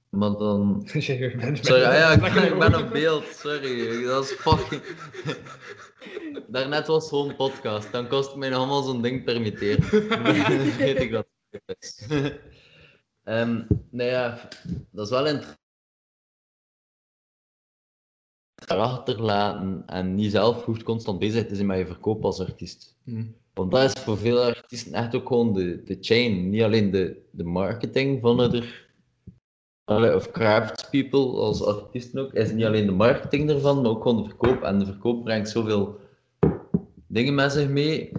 Maar dan... Sorry, ah ja, ik, ben, ik op beeld, sorry. Dat is fucking... Daarnet was gewoon podcast, dan kost het mij nog allemaal zo'n ding permitteren. Dan weet ik dat het is. Ehm nou ja, dat is wel interessant. Achterlaten en niet zelf hoeft constant bezig te zijn met je verkoop als artiest. Hmm. Want dat is voor veel artiesten echt ook gewoon de, de chain. Niet alleen de, de marketing van er, of craftspeople als artiesten ook, is niet alleen de marketing ervan, maar ook gewoon de verkoop. En de verkoop brengt zoveel dingen met zich mee,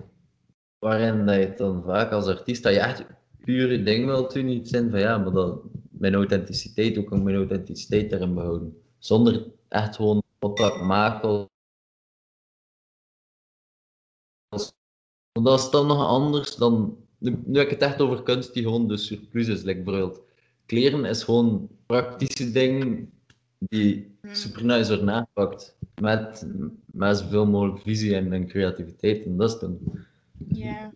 waarin dat je dan vaak als artiest, dat je echt pure dingen wilt doen, iets in van ja, maar dat, mijn authenticiteit, hoe kan ik mijn authenticiteit daarin behouden? Zonder echt gewoon wat dat als Want dat is dan nog anders dan. Nu, nu heb ik het echt over kunst die gewoon de surplus is, like bijvoorbeeld. Kleren is gewoon praktische dingen die super nice worden aangepakt. Met, met zoveel mogelijk visie en, en creativiteit. En dat is dan. Ja.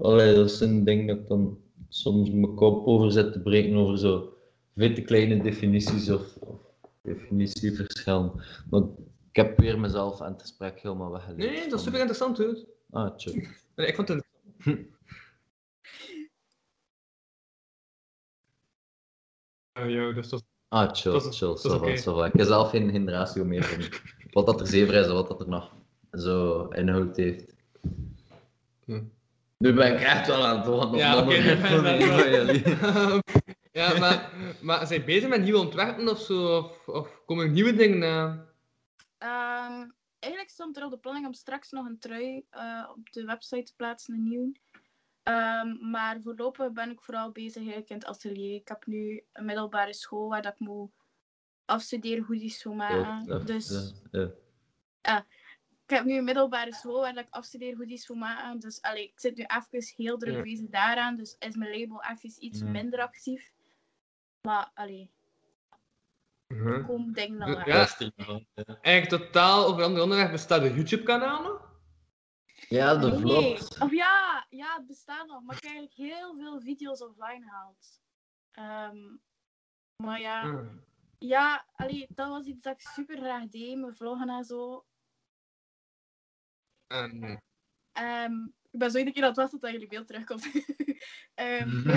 Allee, dat is een ding dat ik dan soms mijn kop over zit te breken over zo witte kleine definities of, of definitieverschillen. Want ik heb weer mezelf aan het gesprek helemaal weggeleid. Nee, nee, dat is super interessant hoor. Ah, chill. Nee, ik vond het interessant. Oh, yo, dus dat Ah, chill, Dat chill, dat va. Ik heb zelf geen, geen ratio meer van wat dat er zever is en wat dat er nog zo inhoud heeft. Hm. Nu ben ik echt wel aan het worden. Ja, oké. okay, ja, maar, maar zijn je bezig met nieuwe ontwerpen of zo? Of, of komen er nieuwe dingen aan? Ehm, eigenlijk stond er op de planning om straks nog een trui eh, op de website te plaatsen, een nieuw. Ehm, maar voorlopig ben ik vooral bezig eigenlijk in het atelier. Ik heb nu een middelbare school waar dat ik moet afstuderen hoodies wil maken. Ja, dus ja, ja. ik heb nu een middelbare school waar dat ik afstudeer hoodies wil maken. Dus allee, ik zit nu even heel druk bezig daaraan. Dus is mijn label even iets Ja. minder actief. Maar allee, er komen dingen al aan. Ja, Ja. eigenlijk totaal over een ander onderwerp bestaat een YouTube-kanaal nog? Ja, de Nee. vlogs. Of ja, ja, het bestaat nog. Maar ik heb eigenlijk heel veel video's offline gehaald. Ehm, maar ja, Ah. ja allee, dat was iets dat ik super graag deed, mijn vloggen en zo. Ehm, ik ben zo iedere keer aan het wachten tot jullie beeld terugkomt. Ehm,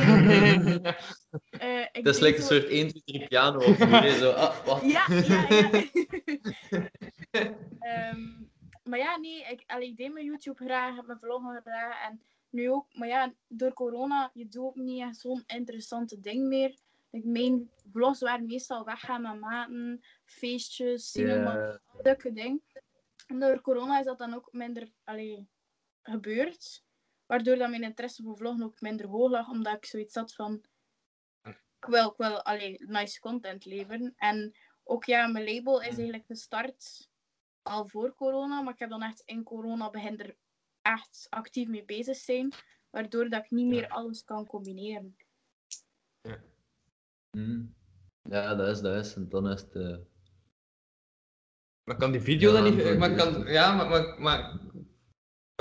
eh, ik Het is like een soort 1, 2, 3 piano of zo. Ah, wacht. Ja, ja, ja. Ehm, maar ja, nee, ik, allee, ik deed mijn YouTube graag, mijn vloggen graag. En nu ook, maar ja, door corona, je doet ook niet echt zo'n interessante ding meer. Like, mijn vlogs waren meestal weggaan met maten, feestjes, cinema, zulke dingen. En door corona is dat dan ook minder allee, gebeurd. Waardoor dat mijn interesse voor vloggen ook minder hoog lag, omdat ik zoiets had van... Ik wil, ik wil allee, nice content leveren. En ook ja, mijn label is eigenlijk gestart al voor corona, maar ik heb dan echt in corona begin er echt actief mee bezig zijn, waardoor dat ik niet meer alles kan combineren. Hm. Ja, dat is, dat is. En dan is het. eh, Maar kan die video Ja, dan niet... Maar kan, ja, maar, maar, maar,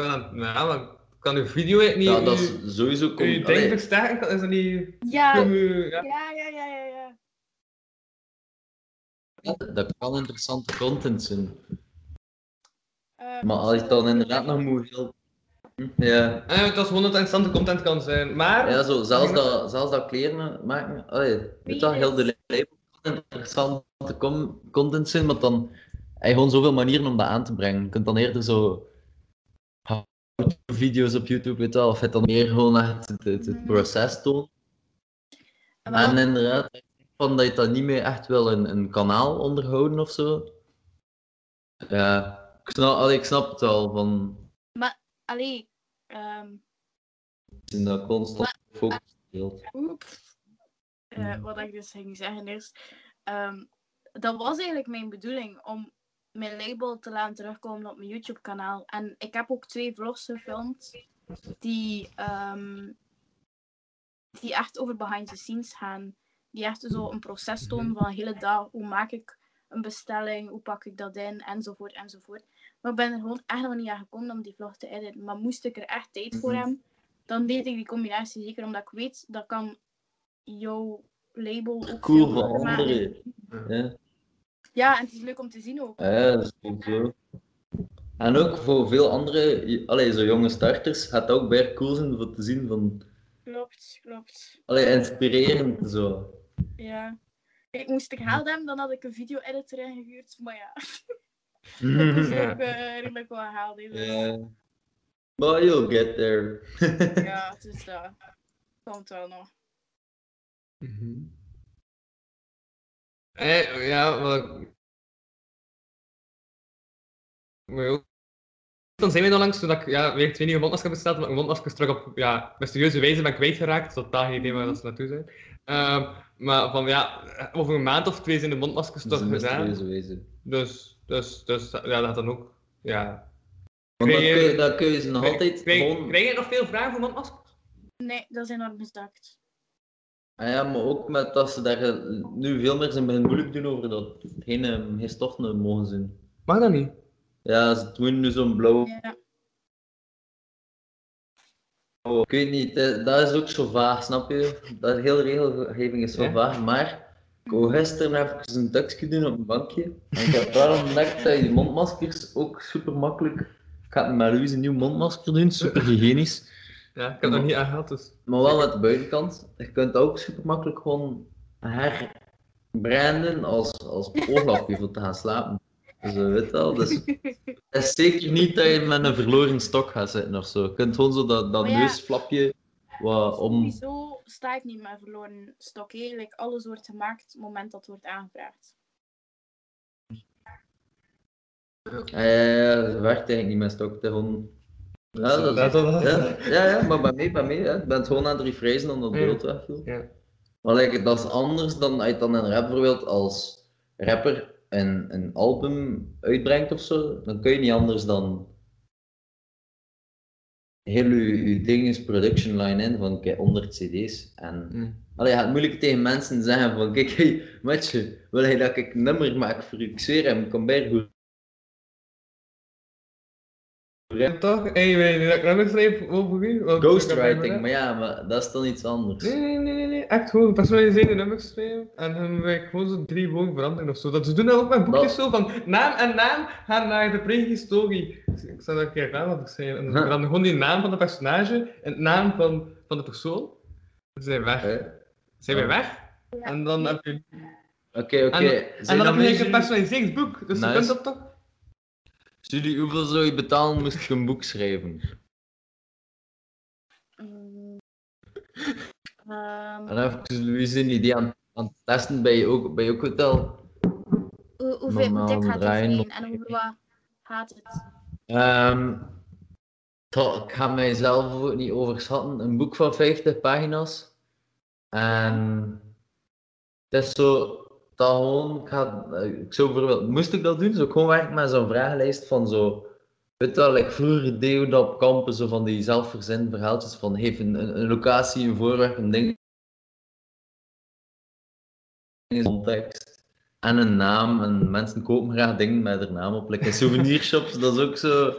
ja, maar kan die video niet... Ja, dat uw- is sowieso. uw Kom, ding allee, versterken? Is dat niet... Ja, uw- ja. ja, ja, ja, ja. ja. dat kan interessante content zijn. Eh, Maar als je het dan inderdaad nog moet heel. Hm, Ja. Ah, ja, het was gewoon dat het interessante content kan zijn. Maar... Ja, zo, zelfs, dat, zelfs dat kleren maken, allee, weet je wel, heel de label kan interessante com- content zijn, maar dan heb je gewoon zoveel manieren om dat aan te brengen. Je kunt dan eerder zo video's op YouTube, weet wel, of het dan meer gewoon echt het, het, het proces toont. En inderdaad, van dat je dat niet meer echt wil een, een kanaal onderhouden of zo. Ja, ik snap, allee, ik snap het wel van. Maar, allee, ehm, En dat constant focus speelt. Eh, wat ik dus ging zeggen is, ehm, dat was eigenlijk mijn bedoeling om mijn label te laten terugkomen op mijn YouTube kanaal. En ik heb ook twee vlogs gefilmd die, ehm, die echt over behind the scenes gaan. Die echt zo een proces tonen van een hele dag. Hoe maak ik een bestelling, hoe pak ik dat in, enzovoort, enzovoort. Maar ik ben er gewoon echt nog niet aan gekomen om die vlog te editen. Maar moest ik er echt tijd voor Mhm. hebben, dan deed ik die combinatie zeker, omdat ik weet dat kan jouw label ook Cool veel voor leuker maken. anderen. Ja. Ja, en het is leuk om te zien ook. Ja, dat is ook zo. En ook voor veel andere, allee, zo jonge starters, gaat het ook bij cool zijn voor te zien van, Klopt, klopt. allee, inspirerend zo. Ja. Kijk, moest ik geld hebben, dan had ik een video-editor ingehuurd. Maar ja, dat is ook eh, redelijk wel geld. hè, dus- Ja. But you'll get there. Ja, het is dat. Komt wel nog. Eh, ja, wat... Maar. Dan zijn we nog langs toen ik ja, weer twee nieuwe mondmaskers heb besteld, omdat mijn mondmaskers terug op ja, mysterieuze wijze ben kwijtgeraakt. Totaal geen idee waar dat ze naartoe zijn. Ehm, maar van ja, over een maand of twee zijn de mondmaskers toch gedaan. mysterieuze wijze. Dus, dus, dus ja, dat dan ook. Ja. Want dan kun je, dan kun je ze nog krijg- altijd krijg, gewoon... krijg je nog veel vragen voor mondmaskers? Nee, dat is enorm misdakt. Ah ja, maar ook met dat ze daar eh, nu veel meer zijn beginnen moeilijk doen over dat het geen, eh, geen stoffen mogen zijn. Mag dat niet? Ja, ze doen nu zo'n blauw... Ja. Oh, ik weet niet, eh, dat is ook zo vaag, snap je? Dat hele regelgeving is zo Ja. vaag, maar ik wou gisteren even een tekstje doen op een bankje. En ik heb wel ontdekt dat je die mondmaskers ook super makkelijk... Ik ga met Louise een nieuw mondmasker doen, super hygiënisch. Ja, ik heb dat niet aangehad, dus... Maar wel met de buitenkant. Je kunt ook super makkelijk gewoon herbranden als, als ooglapje voor te gaan slapen. Dus je weet wel, dus het is zeker niet dat je met een verloren stok gaat zitten of zo. Je kunt gewoon zo dat, dat ja. neusflapje wat om... Sowieso sta ik niet met verloren stok. Like, alles wordt gemaakt op het moment dat het wordt aangevraagd. Ja, ja, ja, dat werkt eigenlijk niet met stok. Het is gewoon... Ja, dat, Dat- dat- ja, ja, ja, maar bij mij, bij mij, je bent gewoon aan het refrezen omdat het Ja. beeld wegviel. Ja. Maar like, dat is anders dan als je dan een rap bijvoorbeeld als rapper een, een album uitbrengt of zo, dan kun je niet anders dan heel je, je ding is production line in van kijk, 100 cd's. En Mm. allee, je gaat moeilijk tegen mensen zeggen van kijk, hey, matje, wil je dat ik een nummer maak voor u? Ik zweer hem, kom bij goed. Toch? Hey, dat over u? Ghostwriting, maar ja, maar dat is dan iets anders. Nee, nee, nee, nee, nee. Echt gewoon gepersonaliseerde nummers schrijven. En dan wil ik gewoon zo drie woorden veranderen of zo. Dat, ze doen dat ook met boekjes zo van naam en naam gaan naar de prehistorie. Ik zal dat een keer gedaan wat ik zei. En dan gewoon die naam van de personage en het naam van, van de persoon. Ze zijn weg. Oké, Zijn Ja. weg. En dan heb je. oké. En, Zijn en dan heb je een mensen- gepersonaliseerd boek. Dus je kunt dat toch? Studie, hoeveel zou je betalen moest je een boek schrijven? Ehm, En even Louise een idee aan, aan het testen bij je ook, bij je ook hotel. hoe, hoeveel, dik gaat het op- en hoe wat gaat het? Ik ga mijzelf ook niet overschatten. Een boek van 50 pagina's. En het is zo, ik, ga, eh, ik moest ik dat doen, ik gewoon werken met zo'n vragenlijst van zo, weet like vroeger deed op kampen, zo van die zelfverzinde verhaaltjes van, geef een, een, een locatie, een voorwerp, een ding, context. En een naam, en mensen kopen graag dingen met haar naam op. Like souvenirshops, dat is ook zo.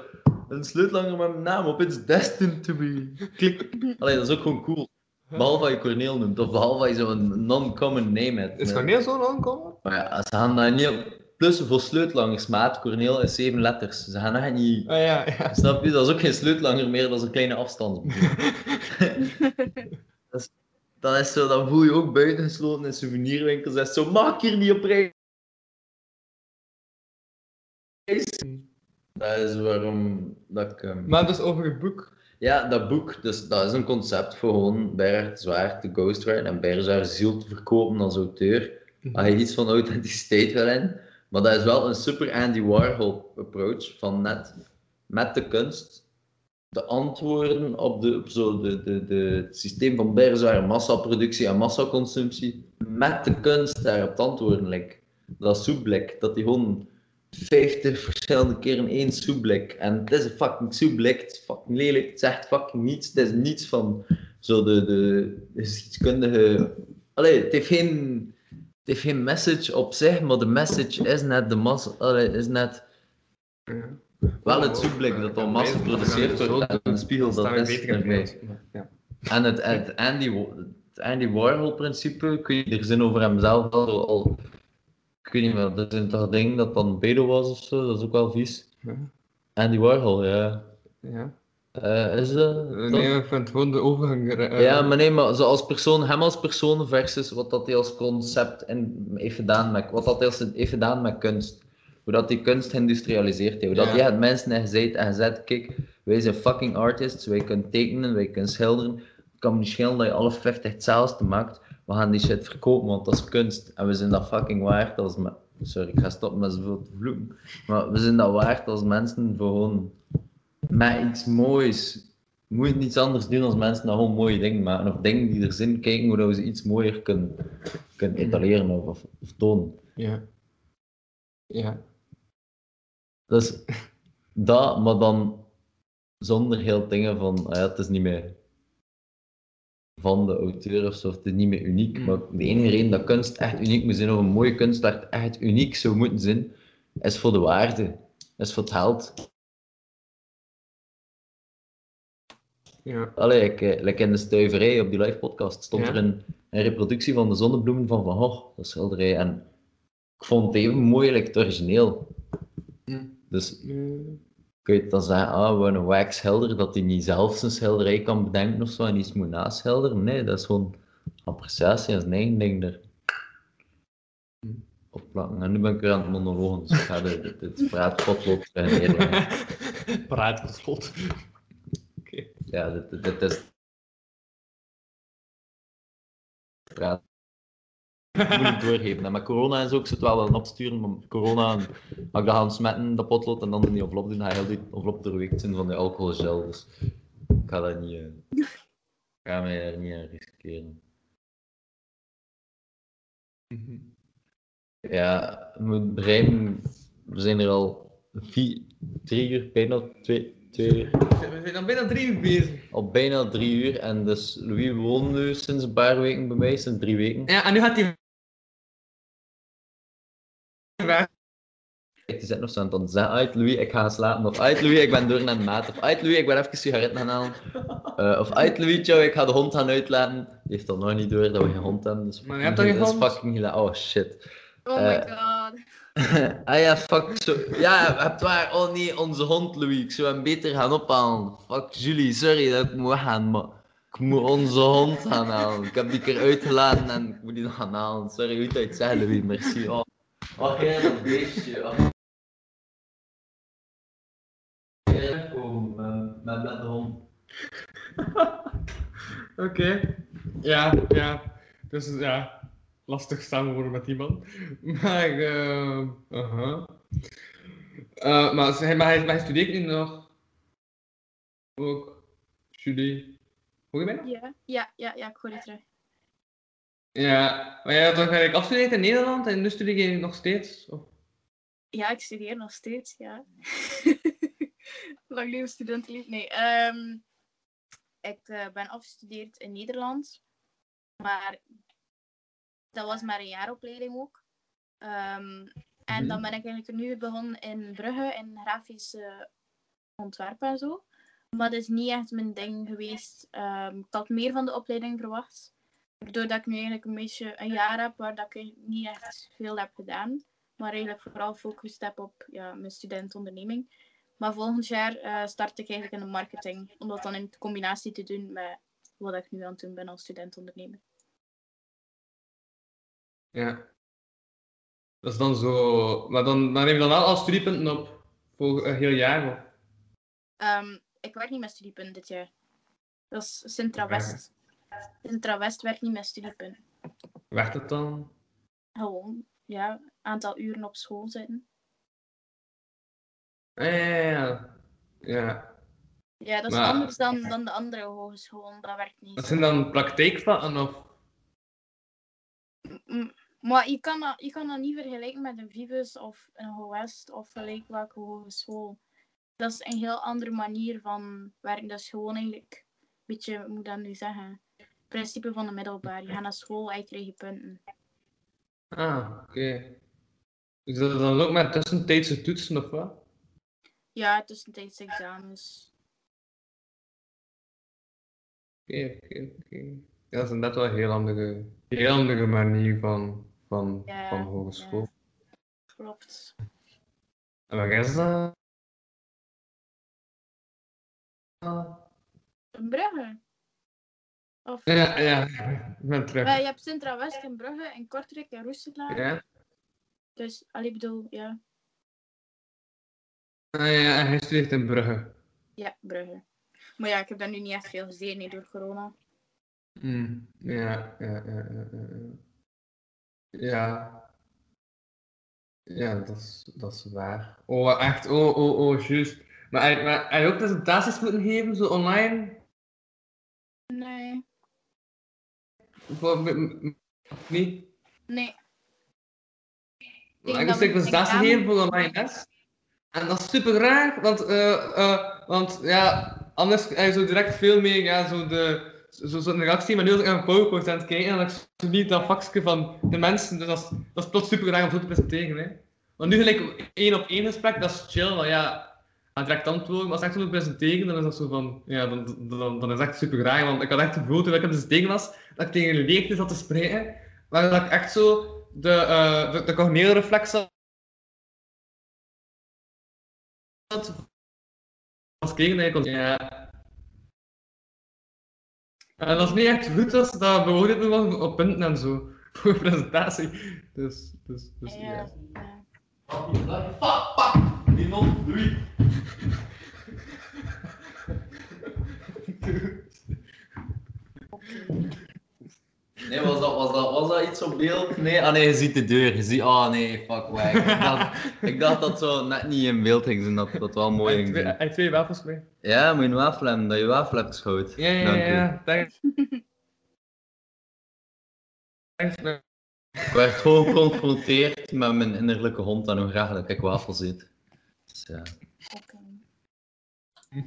Een sleutelanger met mijn naam op, it's destined to be. Klik. Dat is ook gewoon cool. Behalve dat je Corneel noemt, of behalve dat je zo'n non-common name hebt. Is Corneel zo lang komen? Maar ja, ze gaan dat niet... Plus voor sleutelangers, maat, Corneel is zeven letters. Ze gaan echt niet... Ah ja, ja. Snap je? Dat is ook geen sleutelanger meer, dat is een kleine afstandsbediening. dat, is, dat is zo, dan voel je ook buitengesloten in souvenirwinkels. Dat is zo, maak hier niet op reis. Dat is waarom dat ik... ehm, Maar dus over het boek. Ja, dat boek, dus dat is een concept voor gewoon Zwaar te ghostwriten en Zwaar ziel te verkopen als auteur. Als je iets van authenticiteit wil in. Maar dat is wel een super Andy Warhol approach van net met de kunst te antwoorden op, de, op zo de, de, de, het systeem van bijzware massaproductie en massaconsumptie met de kunst daarop te antwoorden. Like, dat soepblik, dat die gewoon 50 verschillende keren één soepblik. En het is een fucking soepblik, het is fucking lelijk, het zegt fucking niets. Het is niets van zo de, de geschiedkundige... Allee, het heeft geen... Het heeft geen message op zich, maar de message is net de massa... Allee, is net... Wel het soepblik dat door massa geproduceerd wordt en een spiegel dat is. Ja. En het, het Andy, het Andy Warhol-principe, kun je er zin over hemzelf al, al... weet niet meer, dat is toch ding dat dan pedo was of zo, dat is ook wel vies. Ja. Andy Warhol, ja. Ja. Eh, is dat? Eh, dat- Nee, ik vind gewoon de overgang... eh, ja, maar nee, maar zo als persoon, hem als persoon versus wat dat hij als concept en heeft gedaan met, wat dat hij heeft gedaan met kunst. Hoe dat die kunst geïndustrialiseerd heeft. Hoe dat Ja. hij het mensen heeft gezegd en gezegd, kijk, wij zijn fucking artists, wij kunnen tekenen, wij kunnen schilderen. Het kan me niet schelen dat je alle 50 hetzelfde maakt. We gaan die shit verkopen, want dat is kunst. En we zijn dat fucking waard als... me- Sorry, ik ga stoppen met zoveel te vloeken. Maar we zijn dat waard als mensen voor gewoon met iets moois. Je moet niets anders doen als mensen dat gewoon mooie dingen maken. Of dingen die er zin kijken hoe dat we ze iets mooier kunnen, kunnen etaleren of, of, of tonen. Ja. Ja. Dus dat, maar dan zonder heel dingen van, ah ja, het is niet meer van de auteur of zo, het is niet meer uniek. Maar de enige reden dat kunst echt uniek moet zijn, of een mooie kunstwerk echt uniek zou moeten zijn, is voor de waarde, is voor het geld. Ja. Allee, ik, eh, like in de stuiverij op die live podcast stond Ja. er een, een reproductie van de zonnebloemen van Van Gogh, dat schilderij. En ik vond het even mooi, like het origineel. Dus kun je dan zeggen, ah, we een wack schilder, dat hij niet zelf zijn schilderij kan bedenken of zo en iets moet naschilderen. Nee, dat is gewoon appreciatie en zijn eigen ding er op plakken. En nu ben ik weer aan het monologen, dus ik ga dit, dit, terug neerleggen. Praatpotlood. Ja, dit, dit, dit is... Praat. Moeilijk doorgeven. En met corona en zo, ik zit wel wel opsturen, maar corona ga ik dat gaan smetten, dat potlood, en dan in die envelop doen, ga je heel die envelop doorweekt zijn van die alcoholgel. Dus ik ga dat niet... eh, ik ga mij daar niet aan riskeren. Ja, ik moet begrijpen, we zijn er al vier, drie uur, bijna twee, twee uur. We zijn dan bijna drie uur bezig. Al bijna drie uur en dus Louis woont nu sinds een paar weken bij mij, sinds drie weken. Ja, en nu gaat hij... Die zit nog zo aan het zeggen, uit Louis, ik ga slapen. Of uit Louis, ik ben door naar de maat. Of uit Louis, ik ben even sigaretten gaan halen. Eh, of uit Louis, ik ga de hond gaan uitlaten. Die heeft al nog niet door dat we geen hond hebben. Dus Maar je hebt toch geen dat is hond? fucking hila- Oh shit. Oh my Eh, god. ah ja, fuck. Zo. Ja, je hebt waar. Oh nee, onze hond Louis. Ik zou hem beter gaan ophalen. Fuck Julie, sorry dat ik moet weggaan, maar ik moet onze hond gaan halen. Ik heb die keer uitgelaten en ik moet die nog gaan halen. Sorry, hoe het zeggen, Louis, merci. Oh, jij dat beestje. Jij komen met, met, met de hond. Oké. Ja, ja. Dus ja, lastig samenwonen met die man. Maar, eh aha. Eh, maar, hij, maar, hij, maar hij studeert nu nog. Ook. Studie. Hoor je mij nog? Ja, ja, ja, ja, ik hoor je terug. Ja, maar jij had toch eigenlijk afgestudeerd in Nederland en nu studeer je nog steeds? Of? Ja, ik studeer nog steeds, ja. Lang leven studentenleven. Nee, ehm, ik eh, ben afgestudeerd in Nederland. Maar dat was maar een jaaropleiding ook. Ehm, en dan ben ik eigenlijk nu begonnen in Brugge, in grafisch eh, ontwerp en zo. Maar dat is niet echt mijn ding geweest. Ehm, ik had meer van de opleiding verwacht. Doordat ik nu eigenlijk een beetje een jaar heb waar dat ik niet echt veel heb gedaan. Maar eigenlijk vooral gefocust heb op ja, mijn studentonderneming. Maar volgend jaar eh, start ik eigenlijk in de marketing. Om dat dan in combinatie te doen met wat ik nu aan het doen ben als studentondernemer. Ja. Dat is dan zo. Maar dan, dan neem je dan al studiepunten op voor een heel jaar. Of? Ehm, ik werk niet met studiepunten dit jaar. Dat is Sintra West. Sintra West werkt niet met studiepunten. Werkt het dan? Gewoon, ja, aantal uren op school zitten. Ah, Ja, ja, ja. ja. Ja, dat is Maar- anders dan, dan de andere hogescholen. Dat werkt niet. Dat zijn dan praktijkvakken of... Maar je kan, dat, je kan dat niet vergelijken met een Vivus of een HOS of gelijk welke hogeschool. Dat is een heel andere manier van werken. Dat is gewoon eigenlijk een beetje, hoe moet ik dat nu zeggen? Principe van de middelbaar. Je gaat naar school en je krijgt je punten. Ah, oké. Dus dat is dan ook met tussentijdse toetsen of wat? Ja, tussentijds examens. Oké, oké, oké. Ja, dat is inderdaad wel een heel andere, heel andere manier van, van, Ja, van hogeschool. Klopt. En wat is dat? Een Brugge. Of, Ja, ja, ik ben terug. Maar je hebt Sintra West in Brugge en Kortrijk en Roeselaar. Ja? Dus, allee, bedoel, ja. Ah, ja, en hij studeert in Brugge. Ja, Brugge. Maar ja, ik heb daar nu niet echt veel gezien nee, door corona. Hmm, Ja, ja, ja, ja, ja, ja. Ja. Ja, dat is, dat is waar. Oh, echt, oh, oh, oh, juist. Maar hij, maar hij ook presentaties moeten geven, zo online? Nee. Voor, m- m- of niet? Nee. Maar ik dat moest een presentatie examen- geven voor online les. En dat is super raar, want, eh, eh, want ja, anders heb je zo direct veel meer ja, zo de, zo, zo'n reactie, maar nu als ik naar een PowerPoint aan het kijken en dan zo niet dat vakje van de mensen, dus dat is, dat is plots super raar om zo te presenteren. Hè. Want nu gelijk één op één gesprek, dat is chill, want ja, direct antwoorden, maar als ik echt zo moet presenteren, dan is dat zo van, ja, dan, dan, dan is het echt super raar, want ik had echt het gevoel toen ik aan het tegen was, dat ik tegen een leegte zat te spreken, maar dat ik echt zo de, eh de, de cognitieve reflex had als kregen eigenlijk ja. En dat is niet echt goed als dat beoordeeld wordt op punten en zo. Voor een presentatie. Dus, dus, dus ja. Fuck, fuck! Die non, doei! Nee, was dat, was, dat, was dat iets op beeld? Nee, ah nee, je ziet de deur. Je ziet, ah nee, fuck weg. Ik dacht, ik dacht dat zo net niet in beeld ging zijn, dat dat wel mooi ging zijn. hij twee wafels mee. Ja, moet je een wafel hebben, dat je wafel hebt geschoten. Ja, ja, ja. Dank. Thanks, man. Ik werd gewoon geconfronteerd met mijn innerlijke hond en hoe graag dat ik wafels eet. Dus ja.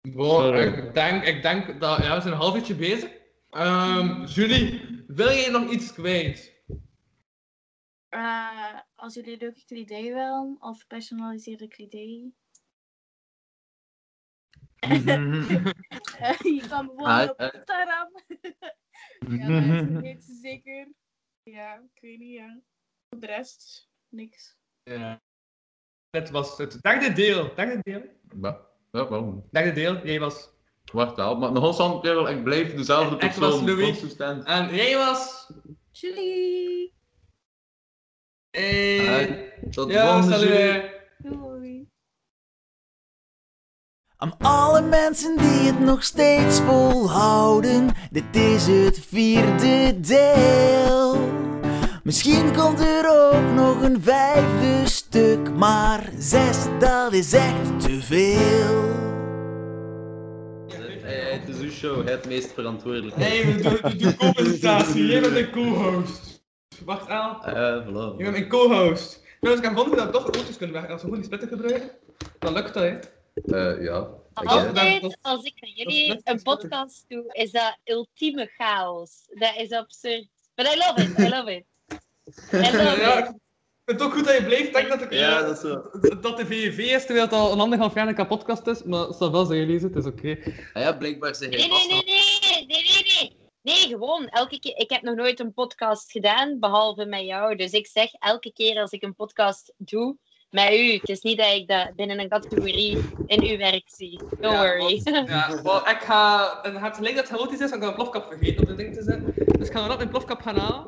Wow, ik denk, ik denk dat, ja, we zijn een half uurtje bezig. Ehm Julie, wil jij nog iets kwijt? Eh, als jullie leuke kledij willen, of gepersonaliseerde kledij. Eh, je kan bijvoorbeeld Ah, op eh. Instagram. ja, mensen weten zeker. Ja, ik weet niet, ja. Voor de rest, niks. Ja. Dit was het derde deel. Derde deel? Ja, ja, waarom? Derde deel, jij was... Wacht wel, maar nog eens kerel, ik blijf dezelfde Ik was persoon. Louis. consistent. En jij was... Julie! Hey. Ah, tot ja, volgende salut. Doei! Aan alle mensen die het nog steeds volhouden, dit is het vierde deel. Misschien komt er ook nog een vijfde stuk, maar zes, dat is echt te veel. Het is uw show, het meest verantwoordelijk. Nee, we doen, we doen co-presentatie. Jij bent een co-host. Wacht aan. Eh, voilà. Je bent mijn co-host. Ik heb gevonden dat we toch auto's kunnen weg. Als we gewoon die splitter gebruiken, dan lukt dat, hè. Eh, ja. Altijd als ik met jullie een podcast doe, is dat ultieme chaos. Dat is absurd. But I love it, I love it. I love it. Ik vind het ook goed dat je blijft denken dat, ik, Ja, eh, dat is zo. dat de VV is, terwijl het al een anderhalf jaar een podcast is. Maar het zal wel zijn, jullie het is oké. Ah ja, blijkbaar zeg Nee, nee, nee, nee, nee, nee, nee. Nee, gewoon elke keer. Ik heb nog nooit een podcast gedaan, behalve met jou. Dus ik zeg elke keer als ik een podcast doe, met u. Het is niet dat ik dat binnen een categorie in uw werk zie. Don't Ja, worry. Ja, wel, ik ga... Het gaat gelijk dat het chaotisch is, dan kan ik mijn plofkap vergeten op de ding te zetten. Dus ik ga erop mijn plofkap gaan halen.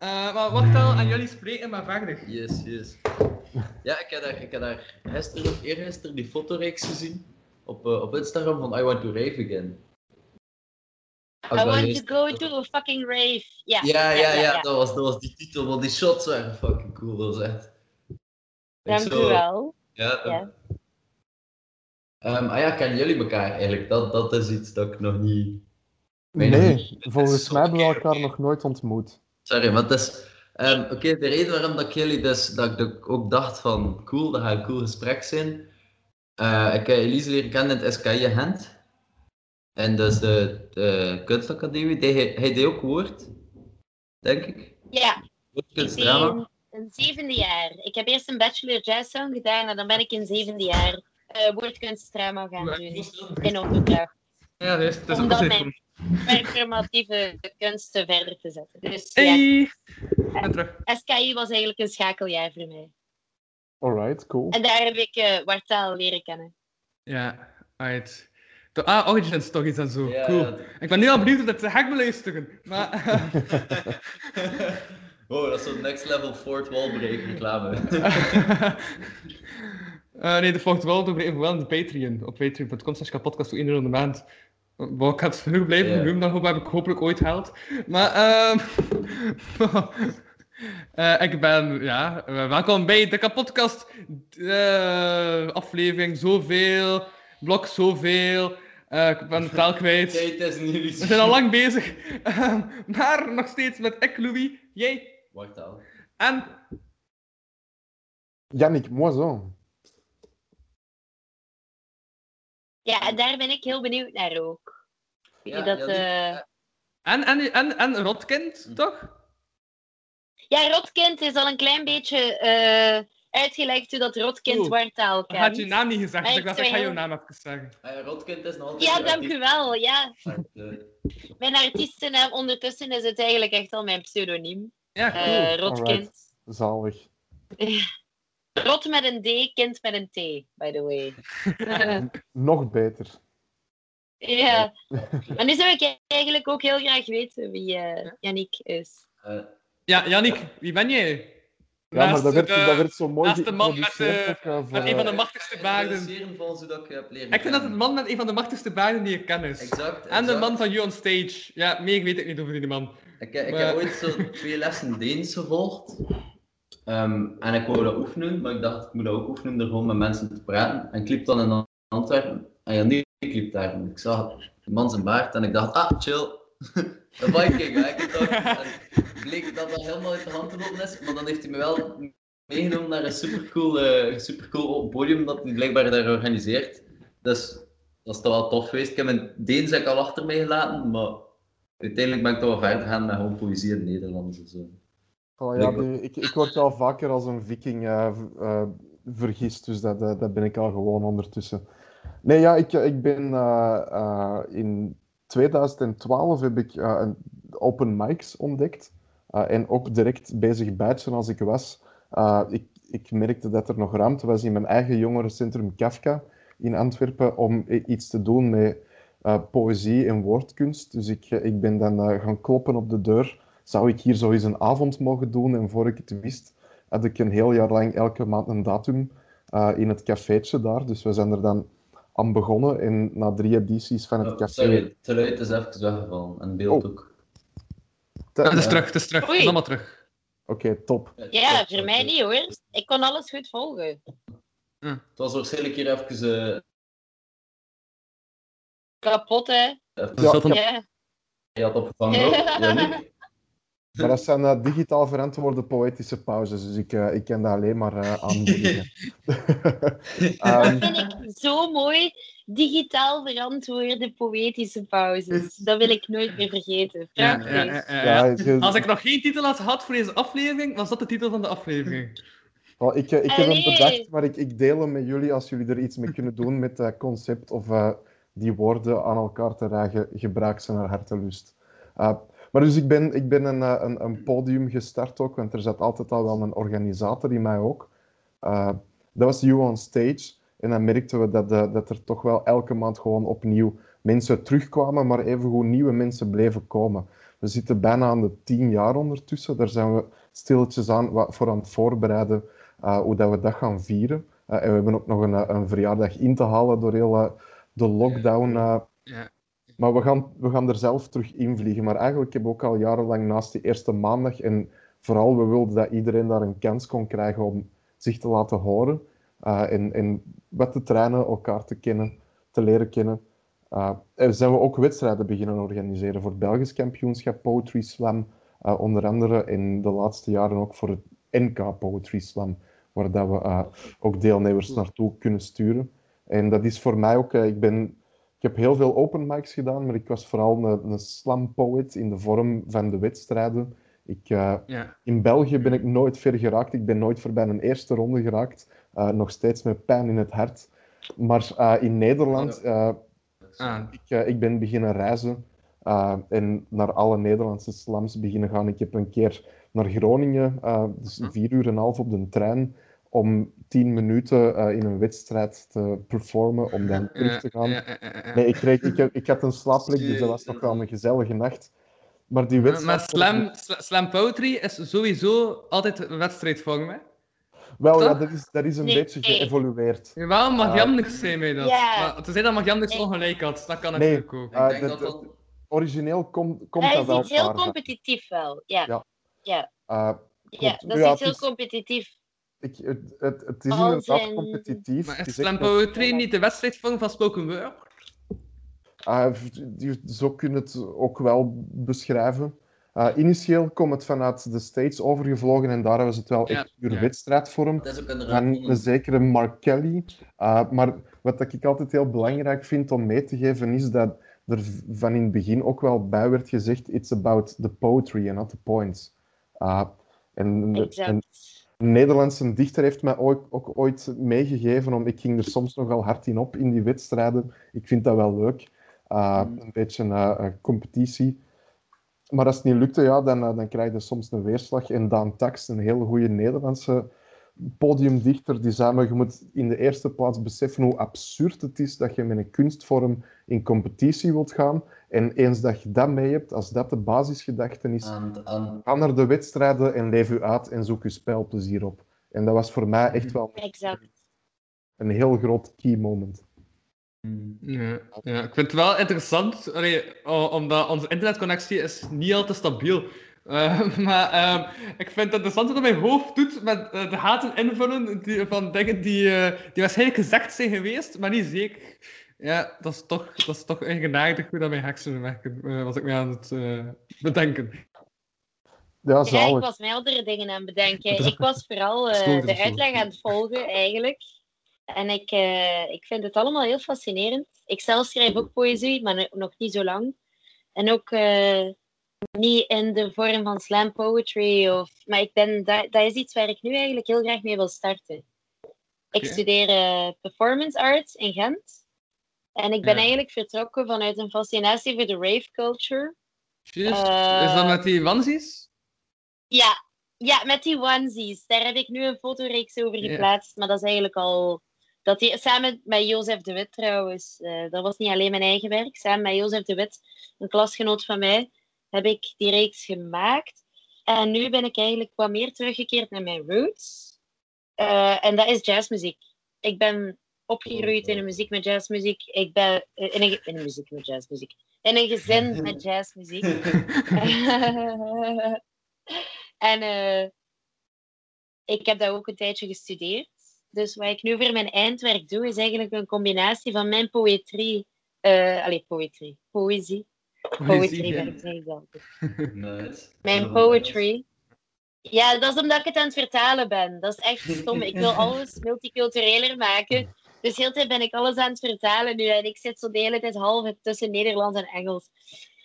Eh, maar wacht al, aan jullie spreken, maar verder. Yes, yes. Ja, ik heb daar, ik heb daar gisteren of eergisteren die fotoreeks gezien op, eh, op Instagram van I Want to Rave Again. I want to go to a fucking rave. Ja, Ja, ja, ja, Dat, was, dat was die titel, want die shots waren fucking cool, dat was echt... Dank u wel. Ja, Ja. Ehm, ah ja, kennen jullie elkaar eigenlijk? Dat, dat is iets dat ik nog niet... Nee, volgens mij hebben we elkaar nog nooit ontmoet. Sorry, maar het is... ehm, Oké, de reden waarom dat ik jullie dus, dat ik dat ook dacht van cool, dat gaat een cool gesprek zijn. Eh, ik heb Elise leren kennen in het SKI Gent. En dus de, de kunstacademie, die, hij, hij deed ook woord, denk ik. Ja, ik Woordkunstdrama. ben een zevende jaar. Ik heb eerst een bachelor jazz sound gedaan en dan ben ik in zevende jaar eh woordkunstdrama gaan doen. In opdracht. Ja, dat is, dat is ook mijn performatieve kunsten verder te zetten. Dus Hey! ja, En terug. SKI was eigenlijk een schakeljaar voor mij. Alright, cool. En daar heb ik eh Wartaal leren kennen. Ja, uit. De, ah, Origin Stories en zo. Ja, cool. ja. Ik ben nu al benieuwd of dat gek beluisteren. Maar. Wow, dat is zo'n next level Fort Walbreak reclame. Eh, nee, de volgt wel door even wel in de Patreon. Op patreon.com slash podcast voor 1 euro in de maand. Wou ik had het genoeg blijven doen, dan hoop- heb ik hopelijk ooit geld. Maar, ehm eh, ik ben, ja, eh, welkom bij de kapotkast. eh, aflevering zoveel, blok zoveel. Eh, ik ben de taal kwijt. Tijd is niet We zijn al lang bezig. Ehm, maar nog steeds met ik, Louis, jij Wacht al. en Yannick Moison. Ja, en daar ben ik heel benieuwd naar ook. Ja, dat, ja, die- eh, En, en, en, en Rotkind, toch? Ja, Rotkind is al een klein beetje eh, uitgelegd hoe dat Rotkind Wartaal Je kent. had je naam niet gezegd, Maar dus ik dacht, ik ga jouw naam even zeggen. Ah ja, Rotkind is nog altijd... Ja, dank u wel. Ja. Mijn artiestennaam ondertussen is het eigenlijk echt al mijn pseudoniem. Ja, Eh, Alright. Rotkind. Zalig. Rot met een D, kind met een T, by the way. Nog beter. ja. Maar nu zou ik eigenlijk ook heel graag weten wie eh Yannick is. eh, Ja, Yannick, wie ben jij? Ja, maar Naast dat werd, de- dat werd zo mooi naast de man met, eh, met een van de machtigste baarden. Ik vind dat het man met een van de machtigste baarden die ik ken is. Exact, En de man van You on Stage. Ja, meer weet ik niet over die man. Ik, ik Maar- heb ooit zo twee lessen Deens gevolgd. Ehm, en ik wou dat oefenen, maar ik dacht, ik moet dat ook oefenen door met mensen te praten. En ik liep dan in Antwerpen. En ja, nu ik liep daar. Ik zag de man zijn baard en ik dacht, ah, chill. Een Viking, hè. Ik dacht, bleek dat dat helemaal uit de hand te is. Maar dan heeft hij me wel meegenomen naar een supercool, eh supercool podium dat hij blijkbaar daar organiseert. Dus dat is toch wel tof geweest. Ik heb mijn Deens al achter mij gelaten, maar uiteindelijk ben ik toch wel verder gaan met gewoon poëzie in het Nederlands en zo. Ja, die- ik, ik word al vaker als een viking eh, eh, vergist, dus dat, dat, dat ben ik al gewoon ondertussen. Nee, ja, ik, ik ben eh, in 2012 heb ik een open mics ontdekt en ook direct bezig badgen als ik was. Ik, ik merkte dat er nog ruimte was in mijn eigen jongerencentrum Kafka in Antwerpen om iets te doen met poëzie en woordkunst. Dus ik, ik ben dan gaan kloppen op de deur zou ik hier zo eens een avond mogen doen? En voor ik het wist, had ik een heel jaar lang elke maand een datum eh, in het cafeetje daar. Dus we zijn er dan aan begonnen. En na drie edities van het Oh, café... sorry, het geluid is even weggevallen. En beeld Oh. ook. Te- Het is eh, terug, het is terug. Het is Oei. allemaal terug. Oké, top. Ja, voor mij niet hoor. Ik kon alles goed volgen. Het was waarschijnlijk hier even... eh Kapot, hè? even Ja. Je had opgevangen ook. Ja, niet? Maar dat zijn eh, digitaal verantwoorde poëtische pauzes, dus ik, eh, ik kan dat alleen maar eh aanmoedigen. Ehm, Dat vind ik zo mooi. Digitaal verantwoorde poëtische pauzes. Dat wil ik nooit meer vergeten. Ja, Prachtig. ja, ja, ja, Ja, ja. je- Als ik nog geen titel had gehad voor deze aflevering, was dat de titel van de aflevering. ik, ik heb hem bedacht, maar ik, ik deel hem met jullie als jullie er iets mee kunnen doen met dat concept of eh, die woorden aan elkaar te ragen. Gebruik ze naar hartelust. Maar dus ik ben, ik ben een, eh, een, een podium gestart ook, want er zat altijd al wel een organisator in mij ook. Eh, dat was You on Stage. En dan merkten we dat, eh, dat er toch wel elke maand gewoon opnieuw mensen terugkwamen, maar evengoed nieuwe mensen bleven komen. We zitten bijna aan de tien jaar ondertussen. Daar zijn we stilletjes aan voor aan het voorbereiden hoe dat we dat gaan vieren. En we hebben ook nog een, een verjaardag in te halen door heel de lockdown. Ja. Maar we gaan, we gaan er zelf terug invliegen. Maar eigenlijk hebben we ook al jarenlang naast die eerste maandag. En vooral, we wilden dat iedereen daar een kans kon krijgen om zich te laten horen. eh, en, en wat te trainen, elkaar te kennen, te leren kennen. Uh, en zijn we ook wedstrijden beginnen organiseren voor het Belgisch kampioenschap Poetry Slam, uh, onder andere in de laatste jaren ook voor het NK Poetry Slam, waar dat we ook deelnemers naartoe kunnen sturen. En dat is voor mij ook, ik, ben, ik heb heel veel open mics gedaan, maar ik was vooral een, een slam poet in de vorm van de wedstrijden. Ik, Ja. In België ben ik nooit ver geraakt, ik ben nooit voorbij een eerste ronde geraakt, nog steeds met pijn in het hart. Maar in Nederland Ah. ik, eh, ik ben beginnen reizen eh, en naar alle Nederlandse slams beginnen gaan. Ik heb een keer naar Groningen, eh, dus vier uur en een half op de trein, om tien minuten eh, in een wedstrijd te performen, om dan terug te gaan. Nee, ik, kreeg, ik, heb- ik had een slaapplek, dus dat was nog wel een gezellige nacht. Maar die Maar wedstrijd... slam, sla- slam poetry is sowieso altijd een wedstrijdvorm, hè? Wel, ja, Toch? dat is, dat is een Nee, beetje nee. geëvolueerd. Jawel, mag Eh, Jan niks zijn met dat. Ja. Maar tenzij dat mag Jan niks ongelijk had, dat kan Nee, natuurlijk ook. eh, dat- dat- origineel komt komt Hij dat is wel iets heel vaak. competitief wel, ja. Ja. Ja, Eh, ja, dat is Ja, iets heel is- competitief. Ik, het, het, het is inderdaad in- competitief. Maar is slam poetry niet de wedstrijdvorm van spoken word? Ah, die- zo kun je het ook wel beschrijven. Ah, initieel komt het vanuit de States overgevlogen en daar hebben ze het wel Ja, echt puur ja. wedstrijdvorm. Dat is ook een raar een zekere Mark Kelly. Ah, maar wat dat ik altijd heel belangrijk vind om mee te geven, is dat er van in het begin ook wel bij werd gezegd: it's about the poetry and not the points. En, Exact. en Nederlandse dichter heeft mij ook, ook ooit meegegeven, om, ik ging er soms nogal hard in op in die wedstrijden. Ik vind dat wel leuk. Uh, Een beetje eh, eh, competitie. Maar als het niet lukte, ja, dan, eh, dan krijg je soms een weerslag. En Daan Tax, een hele goede Nederlandse podiumdichter, die zei me, je moet in de eerste plaats beseffen hoe absurd het is dat je met een kunstvorm in competitie wilt gaan. En eens dat je dat mee hebt, als dat de basisgedachte is, Aan, aan, ga naar de wedstrijden en leef je uit en zoek je spelplezier op. En dat was voor mij echt wel Exact. een heel groot key moment. Ja, ja, ik vind het wel interessant, allee, omdat onze internetconnectie is niet altijd stabiel. Eh, maar ehm, ik vind het interessant wat mijn hoofd doet met eh, de gaten invullen die, van dingen die, eh, die waarschijnlijk gezegd zijn geweest, maar niet zeker. Ja, dat is toch, dat is toch eigenaardig hoe dat mijn hersenen werken, eh, was ik me aan het eh, bedenken. Ja, Ja, ik was mij andere dingen aan het bedenken. Ik was vooral eh, de uitleg aan het volgen, eigenlijk. En ik, eh, ik vind het allemaal heel fascinerend. Ik zelf schrijf ook poëzie, maar no- nog niet zo lang. En ook eh, niet in de vorm van slam poetry. Of, maar ik ben, dat, dat is iets waar ik nu eigenlijk heel graag mee wil starten. Ik studeer eh, performance arts in Gent. En ik ben Ja. eigenlijk vertrokken vanuit een fascinatie voor de rave culture. Is dat met die onesies? Ja, ja, met die onesies. Daar heb ik nu een fotoreeks over Ja. geplaatst. Maar dat is eigenlijk al... Dat die, samen met Jozef de Wit trouwens. eh, dat was niet alleen mijn eigen werk. Samen met Jozef de Wit, een klasgenoot van mij, heb ik die reeks gemaakt. En nu ben ik eigenlijk wat meer teruggekeerd naar mijn roots. Eh, en dat is jazzmuziek. Ik ben opgegroeid in een muziek met jazzmuziek. Ik ben eh, in een, in een muziek met jazzmuziek. In een gezin met jazzmuziek. en eh, ik heb dat ook een tijdje gestudeerd. Dus wat ik nu voor mijn eindwerk doe, is eigenlijk een combinatie van mijn poëtrie. eh allee, poëtrie. Poëzie. Ja. ben ik dat. nice. Mijn poetry. Ja, dat is omdat ik het aan het vertalen ben. Dat is echt stom. Ik wil alles multicultureler maken. Dus heel de tijd ben ik alles aan het vertalen nu. En ik zit zo de hele tijd half tussen Nederlands en Engels.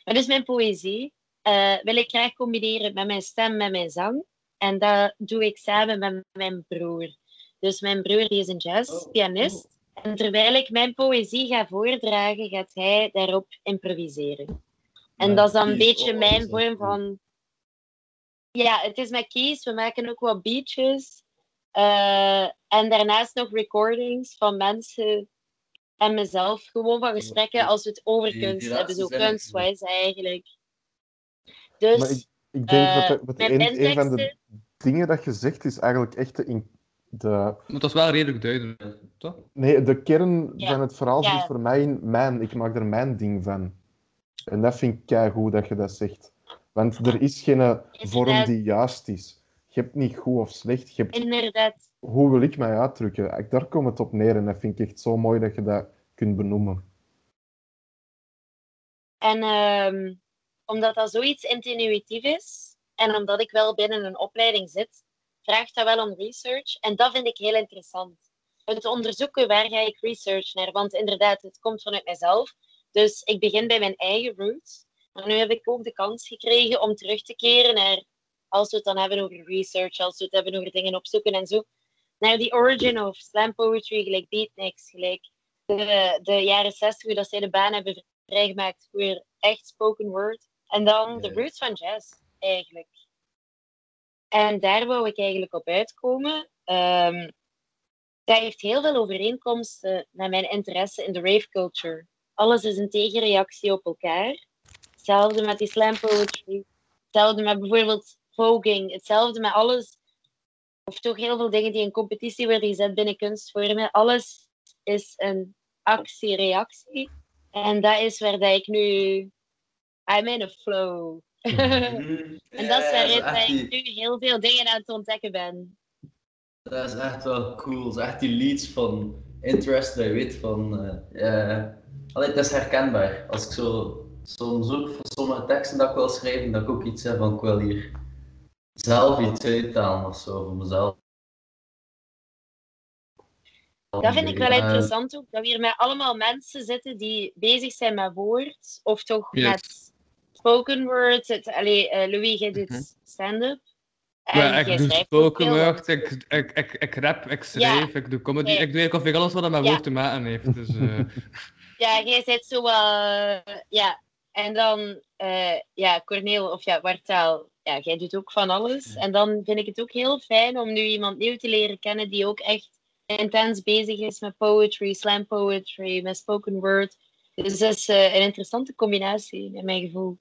Maar dus mijn poëzie eh, wil ik graag combineren met mijn stem, met mijn zang. En dat doe ik samen met mijn broer. Dus mijn broer die is een jazzpianist. En terwijl ik mijn poëzie ga voordragen, gaat hij daarop improviseren. En dat is dan een beetje oh, mijn dat vorm van ja, het is met keys. We maken ook wat beatjes. Eh, en daarnaast nog recordings van mensen en mezelf. Gewoon van gesprekken als we het over kunst hebben. Zo kunstwijs eigenlijk. Dus Maar ik, ik denk eh, dat, de, dat mijn een, een van de dingen dat je zegt, is eigenlijk echt de, in- de, Maar was wel redelijk duidelijk, toch? nee, de kern Ja. van het verhaal Ja. zit voor mij in mijn. Ik maak er mijn ding van. En dat vind ik goed dat je dat zegt. Want er is geen eh, vorm die juist is. Je hebt niet goed of slecht. Je hebt inderdaad. hoe wil ik mij uitdrukken? Ik- Daar komt het op neer en dat vind ik echt zo mooi dat je dat kunt benoemen. En ehm, omdat dat zoiets intuïtief is en omdat ik wel binnen een opleiding zit, vraagt dat wel om research. En dat vind ik heel interessant. Het onderzoeken waar ga ik research naar, want inderdaad, het komt vanuit mezelf. Dus ik begin bij mijn eigen roots. Maar nu heb ik ook de kans gekregen om terug te keren naar, als we het dan hebben over research, als we het hebben over dingen opzoeken en zo, naar die origin of slam poetry, gelijk beatniks, gelijk de, de jaren 60, hoe dat zij de baan hebben vrijgemaakt voor echt spoken word. En dan de roots van jazz, eigenlijk. En daar wou ik eigenlijk op uitkomen. Ehm, dat heeft heel veel overeenkomsten met mijn interesse in de rave culture. Alles is een tegenreactie op elkaar. Hetzelfde met die slam poetry. Hetzelfde met bijvoorbeeld voguing. Hetzelfde met alles. Of toch heel veel dingen die in competitie worden gezet binnen kunstvormen. Alles is een actie-reactie. En dat is waar dat ik nu... I'm in a flow. en dat is waarin dat ik nu heel veel dingen aan het ontdekken ben. Dat is echt wel cool. Dat is echt die leads van interest, dat je weet van... eh, allee, het is herkenbaar. Als ik zo soms ook voor sommige teksten dat ik wil schrijven, dat ik ook iets heb van ik wil hier zelf iets uithalen of zo, voor mezelf. Dat vind ik wel Eh, interessant ook, dat we hier met allemaal mensen zitten die bezig zijn met woord, of toch Yes. met spoken word. Het, allee, eh, Louis, jij doet stand-up. En Ja, ik doe spoken word, ik, ik, ik, ik rap, ik schrijf, ik doe comedy, ik doe eigenlijk alles wat met Ja. woord te maken heeft. Dus, eh, Ja, jij zit zo wel... ja, en dan, eh, ja, Corneel, of ja, Wartaal, ja, jij doet ook van alles. En dan vind ik het ook heel fijn om nu iemand nieuw te leren kennen die ook echt intens bezig is met poetry, slam poetry, met spoken word. Dus dat is eh, een interessante combinatie, in mijn gevoel.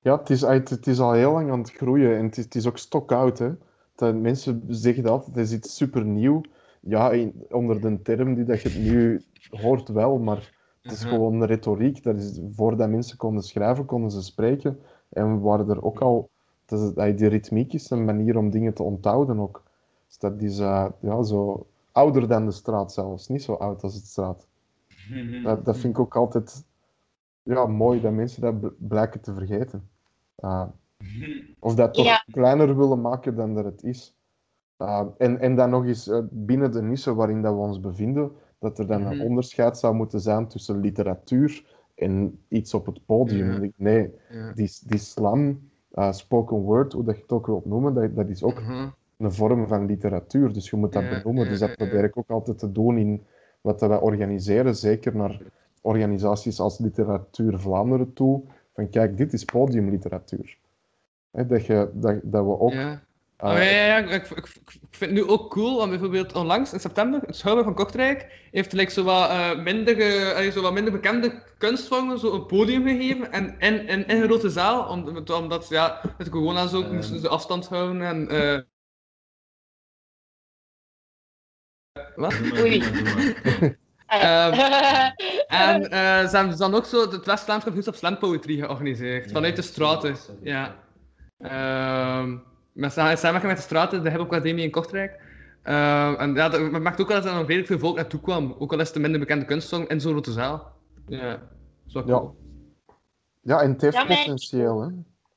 Ja, het is, het is al heel lang aan het groeien en het is, het is ook stokoud. Hè. Dat, mensen zeggen dat het is iets super nieuw. Ja, in- onder de term die dat je het nu hoort wel, maar het is Mhm. gewoon retoriek. Dat is, voordat mensen konden schrijven, konden ze spreken. En we waren er ook al... Dat is, dat- die ritmiek is een manier om dingen te onthouden ook. Dus dat is eh, ja, zo ouder dan de straat zelfs. Niet zo oud als de straat. Dat, dat vind ik ook altijd ja, mooi, dat mensen dat bl- blijken te vergeten. Uh, of dat toch Ja. kleiner willen maken dan dat het is. Uh, en, en dan nog eens uh, binnen de niche waarin dat we ons bevinden, dat er dan een Mhm. onderscheid zou moeten zijn tussen literatuur en iets op het podium. Ja. Nee, Ja. die, die slam, uh, spoken word, hoe dat je het ook wilt noemen, dat, dat is ook Mhm. een vorm van literatuur. Dus je moet dat Ja, benoemen. Dus dat probeer ik ook altijd te doen in wat wij organiseren, zeker naar organisaties als Literatuur Vlaanderen toe. Van kijk, dit is podiumliteratuur. Hè, dat, je, dat, dat we ook... Ja. eh, Oh, ja, ja, ja. Ik, ik, ik, vind het nu ook cool, want bijvoorbeeld onlangs in september, het Schouwburg van Kortrijk heeft like, zo wat, eh, minder, eh, allee, zo wat minder bekende kunstvormen zo een podium gegeven en in, in, in een grote zaal, om- omdat ja, met corona zo Eh. moesten ze afstand houden en... eh, Wat? Oei. Ah. Ehm, en ze hebben dan ook zo het West-Vlaams Kampioenschap Slam Poetry georganiseerd, vanuit de straten. Ja. Ehm met sa- samenwerking met de straten, de Academie in Kortrijk. Ehm, en ja, dat dat maakt ook wel dat er nog redelijk veel volk naartoe kwam, ook al is het een minder bekende kunstvorm in zo'n grote zaal. Ja, wel cool. ja, en het heeft potentieel. Hè.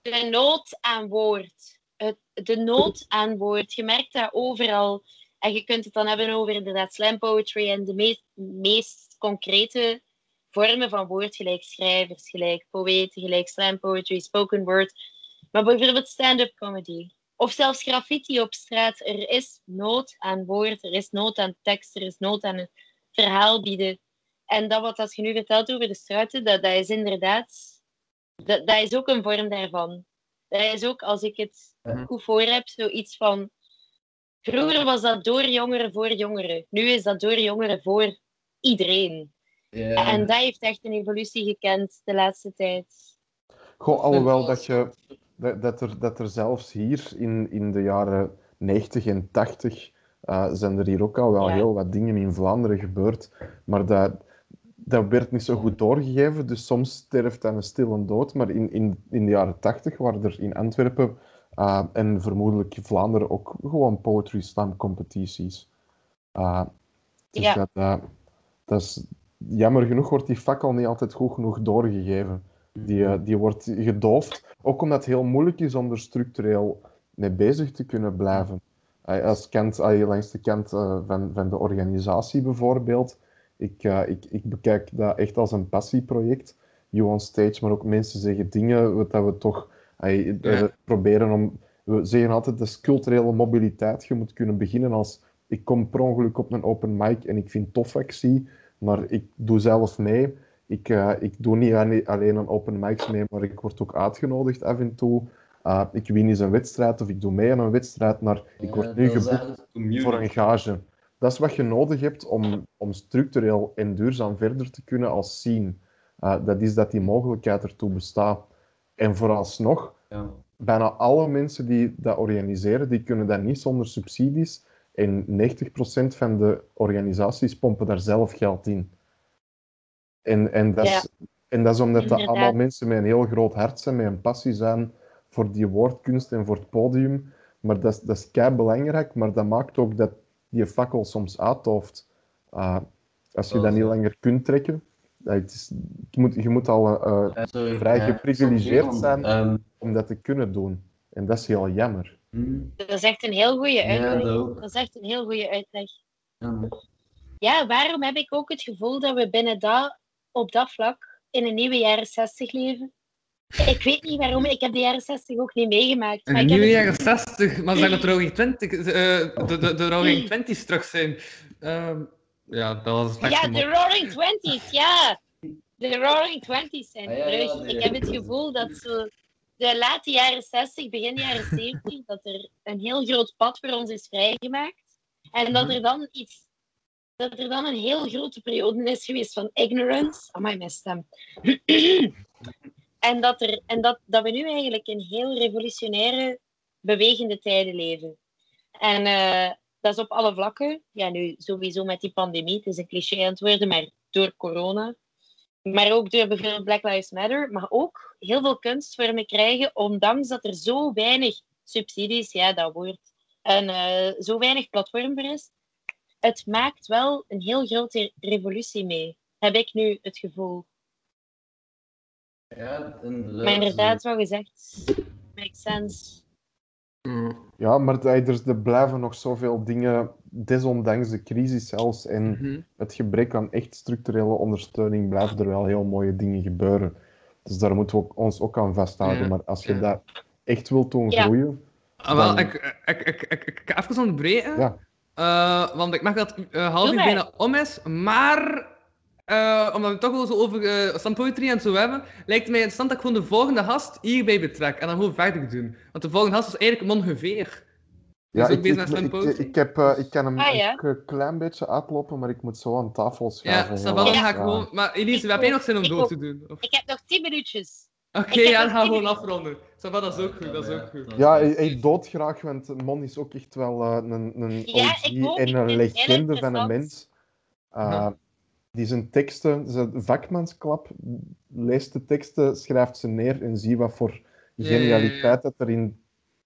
de nood aan woord. Het, de nood aan woord. Je merkt dat overal. En je kunt het dan hebben over inderdaad slam poetry en de meest, meest concrete vormen van woord, gelijk schrijvers, gelijk poëten, gelijk slam poetry, spoken word. Maar bijvoorbeeld stand-up comedy. Of zelfs graffiti op straat. Er is nood aan woord, er is nood aan tekst, er is nood aan een verhaal bieden. En dat wat dat je nu vertelt over de straten, dat, dat is inderdaad dat, dat is ook een vorm daarvan. Dat is ook, als ik het goed voor heb, zoiets van... Vroeger was dat door jongeren voor jongeren. Nu is dat door jongeren voor iedereen. Ja. En dat heeft echt een evolutie gekend de laatste tijd. Goh, alhoewel dat, je, dat, dat, er, dat er zelfs hier in, in de jaren 90 en 80 eh, zijn er hier ook al wel Ja. heel wat dingen in Vlaanderen gebeurd. Maar dat, dat werd niet zo goed doorgegeven, dus soms sterft dan een stille dood. Maar in, in, in de jaren 80 waren er in Antwerpen Uh, en vermoedelijk Vlaanderen ook gewoon poetry slam competities. Uh, dus Ja. dat, dat is, jammer genoeg wordt die fakkel niet altijd goed genoeg doorgegeven. Die, eh, die wordt gedoofd, ook omdat het heel moeilijk is om er structureel mee bezig te kunnen blijven. Als kant, je langs de kant eh, van, van de organisatie bijvoorbeeld, ik, eh, ik, ik bekijk dat echt als een passieproject. You on stage, maar ook mensen zeggen dingen wat dat we toch Ja. proberen om. We zeggen altijd dat is culturele mobiliteit. Je moet kunnen beginnen als ik kom per ongeluk op een open mic en ik vind tof wat ik zie, maar ik doe zelf mee. Ik, eh, ik doe niet alleen aan open mics mee, maar ik word ook uitgenodigd af en toe. Uh, ik win eens een wedstrijd of ik doe mee aan een wedstrijd, maar ik word nu geboekt voor een gage. Dat is wat je nodig hebt om, om structureel en duurzaam verder te kunnen als scene. Uh, dat is dat die mogelijkheid ertoe bestaat. En vooralsnog, Ja. bijna alle mensen die dat organiseren, die kunnen dat niet zonder subsidies. En 90% van de organisaties pompen daar zelf geld in. En, en, dat, is, en dat is omdat dat allemaal mensen met een heel groot hart zijn, met een passie zijn voor die woordkunst en voor het podium. Maar dat is, dat is kei belangrijk, maar dat maakt ook dat die fakkel soms uitdooft. Uh, als je Dat niet langer kunt trekken, ja, het is, je, moet, je moet al eh, Eh, sorry, vrij eh, geprivilegeerd zijn ehm, om dat te kunnen doen. En dat is heel jammer. hmm, Dat is echt een heel goede Ja, uitleg. dat dat is echt een heel goede uitleg. ja. Ja, waarom heb ik ook het gevoel dat we binnen dat, op dat vlak in een nieuwe jaren 60 leven? Ik weet niet waarom, ik heb de jaren 60 ook niet meegemaakt. In maar heb nieuwe het- jaren 60, maar zeg dat de Roaring 20, eh, de, de, de Roaring 20's terug zijn. Ehm, ja, dat was een Ja, de Roaring Twenties, ja. De Roaring Twenties zijn Ah, ja, ja, Ik heb het gevoel dat zo de late jaren 60, begin jaren 70, dat er een heel groot pad voor ons is vrijgemaakt. En dat er dan iets, dat er dan een heel grote periode is geweest van ignorance. Amai, mijn stem. en dat, er, en dat, dat we nu eigenlijk in heel revolutionaire, bewegende tijden leven. En eh, dat is op alle vlakken. Ja, nu sowieso met die pandemie. Het is een cliché aan het worden, maar door corona. Maar ook door bijvoorbeeld Black Lives Matter. Maar ook heel veel kunstvormen krijgen, ondanks dat er zo weinig subsidies, ja, dat woord, en eh, zo weinig platform voor is. Het maakt wel een heel grote revolutie mee, heb ik nu het gevoel. Ja, inderdaad. Maar inderdaad, wat gezegd, makes sense. Ja, maar er, blijven nog zoveel dingen, desondanks de crisis zelfs en Mhm. het gebrek aan echt structurele ondersteuning, blijven er wel heel mooie dingen gebeuren. Dus daar moeten we ons ook aan vasthouden. Ja, Maar als je ja. dat echt wilt doen Ja. groeien, Ah, wel, dan- ik, ik, ik, ik, ik even onderbreken. Ja. Eh, want ik merk dat eh, half uur bijna om is. Maar eh, omdat we het toch wel zo over slam poetry en zo hebben, lijkt het mij interessant dat ik gewoon de volgende gast hierbij betrek. En dan gewoon verder doen. Want de volgende gast is eigenlijk Mon Geveer. ja, is ook ik, bezig ik, ik, ik, heb, eh, ik kan hem Ah, ja. een klein beetje uitlopen, maar ik moet zo aan tafel Ja, schuiven. Savan, dan ga ik Ja. gewoon... Maar Elise, Ik heb jij nog zin om ik door ook. te doen? Of- Ik heb nog 10 minuutjes. Oké, Ik heb ja, dan nog gaan we tien gewoon afronden. Dat is ook goed, dat is ook goed. Ja, hij, hij dood graag, want Mon is ook echt wel eh, een, een Ja, OG ik ook. en Ik een legende van een mens. Uh, Ja. Die zijn teksten, zijn vakmansklap, leest de teksten, schrijft ze neer en zie wat voor Ja, ja, ja, genialiteit ja. dat er in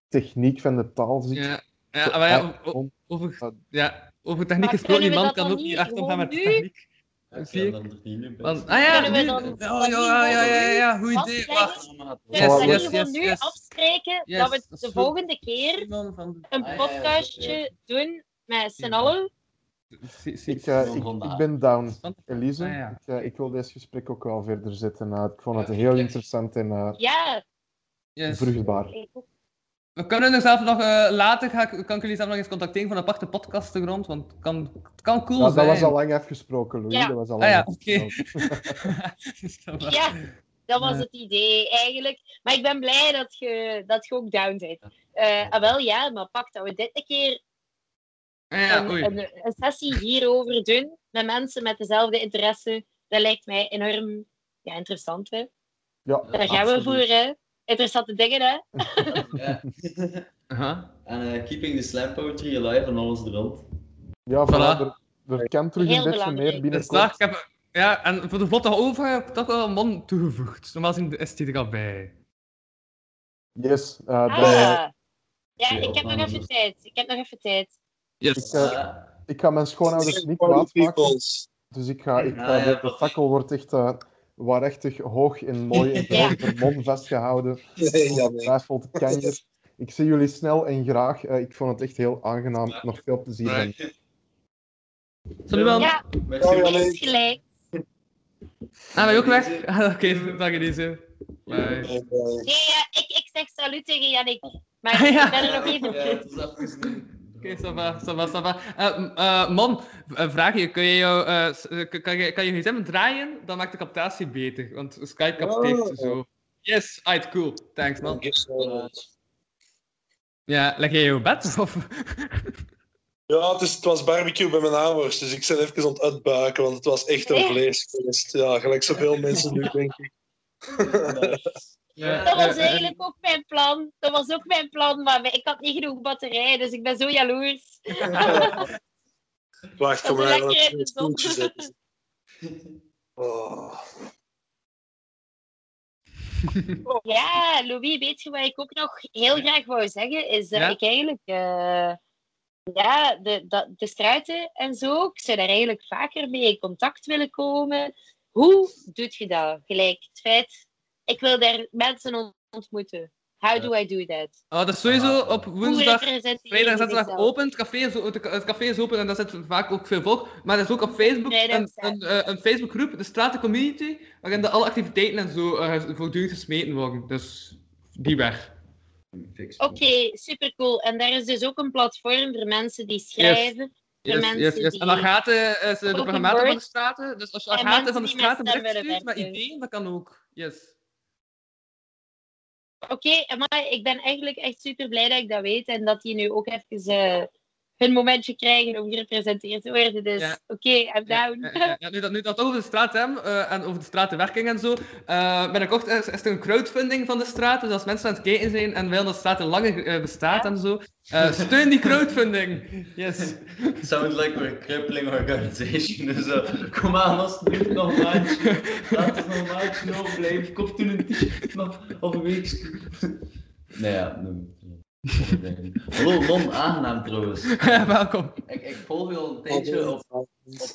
techniek van de taal zit. Ja, ja maar ja, over, ja, over techniek gesproken, die man kan ook niet gewoon met nu? techniek. Er bij Want, ah ja, Kunnen we nu, dan- oh, ja, ja, ja, ja, goed idee, wacht. Kunnen yes, yes, nu yes. afspreken Yes, dat we de volgende keer een Ah, ja, ja, podcastje ja. doen met z'n allen? Ik, eh, ik, ben down, Elise. Ah, ja. ik, eh, ik wil dit gesprek ook wel verder zetten. Eh, ik vond het heel interessant en eh, Ja, Yes. vruchtbaar. We kunnen er zelf nog eh, later, ga ik, kan ik jullie zelf nog eens contacteren voor een aparte podcastgrond, want het kan, het kan cool Ja, dat zijn. was al lang afgesproken, Louis. Ja. Dat was al Ah lang ja, oké. afgesproken. Ja, dat was het idee eigenlijk. Maar ik ben blij dat je, dat je ook down bent. Eh, ah, wel ja, maar pak dat we dit een keer Ah ja, een, oei. een, een sessie hierover doen met mensen met dezelfde interesse. Dat lijkt mij enorm ja, interessant. Hè? Ja, Daar gaan we voor. Hè? Interessante dingen, hè? Ja. Aha. en eh, keeping the slam poetry alive en alles er rond. ja Voilà. voilà. Er, er kan terug Heel een beetje meer Dus ik heb, ja, en voor de vlotte over heb ik toch wel een man toegevoegd. Normaal gezien is die er al bij. Yes, eh, Ah, bij, Ja, ik heb nog even tijd. Ik heb nog even tijd. Ik, eh, ik ga mijn schoonouders niet kwaad maken. Dus ik ga, ik ga de, de fakkel wordt echt uh, waarachtig hoog en mooi en groot per mond vastgehouden. Ongetwijfeld kanjer. Ik zie jullie snel en graag. Uh, ik vond het echt heel aangenaam. Nog veel plezier. van. Saluel. Ja, Merci. gelijk. Ah, ben je ook weg? Ah, Oké, dank je deze. Bye. Nee, ja, ik, ik zeg salut tegen Jannik. Maar ik ben er nog even. Oké, ça va, ça va, ça va. Eh, eh, man, een vraagje. Kun je, jou, eh, eh, kan je, kan je gsm draaien? Dan maakt de captatie beter. Want Skype capteert Oh. zo. Yes, alright, cool. Thanks, man. Ja, leg jij je bed? Of? Ja, het, is, het was barbecue bij mijn ouders, dus ik ben even aan het uitbuiken, want het was echt een vleesfeest. Ja, gelijk zoveel mensen nu, denk ik. Dat was eigenlijk ook mijn plan. Dat was ook mijn plan, maar ik had niet genoeg batterij, dus ik ben zo jaloers. Wacht, kom maar. Oh. Ja, Louis, weet je wat ik ook nog heel graag wou zeggen? Is dat Ja? ik eigenlijk... eh, ja, de, de, de struiten en zo, ik zou daar eigenlijk vaker mee in contact willen komen. Hoe doet je dat? Gelijk het feit, ik wil daar mensen ont- ontmoeten. How do I do that? Oh, dat is sowieso op woensdag, vrijdag en zaterdag open. Het café, is, het café is open en daar zit vaak ook veel volk. Maar er is ook op Facebook een, een, eh, een Facebookgroep, de Straten Community, waarin de alle activiteiten en zo eh, voortdurend gesmeten worden. Dus die weg. Oké, supercool. En daar is dus ook een platform voor mensen die schrijven. Voor Yes, mensen yes, yes. die... En Agathe is eh, de Open programmator van de. Straten. Dus als je Agathe van de Straten met stuurt ideeën, dat kan ook. Yes. Oké, maar ik ben eigenlijk echt super blij dat ik dat weet en dat die nu ook even eh, hun momentje krijgen om gerepresenteerd te worden. Dus Ja. oké, I'm down. Ja, ja, ja, nu, dat, nu dat over de straat hebben eh, en over de stratenwerking en zo. eh binnenkort is, is er een crowdfunding van de straat. Dus als mensen aan het kijken zijn en willen dat de straat langer eh, bestaat en zo, eh, steun die crowdfunding. Yes. Sounds like we're a crippling organization. Dus uh, kom aan, alsjeblieft nog een maandje. Laat ons nog een maandje overblijven. Koop toen een t-shirt nog of een week. Nee, ja. nee. Hallo, Mon, aangenaam trouwens. Welkom. Ik, ik volg je al een tijdje op, op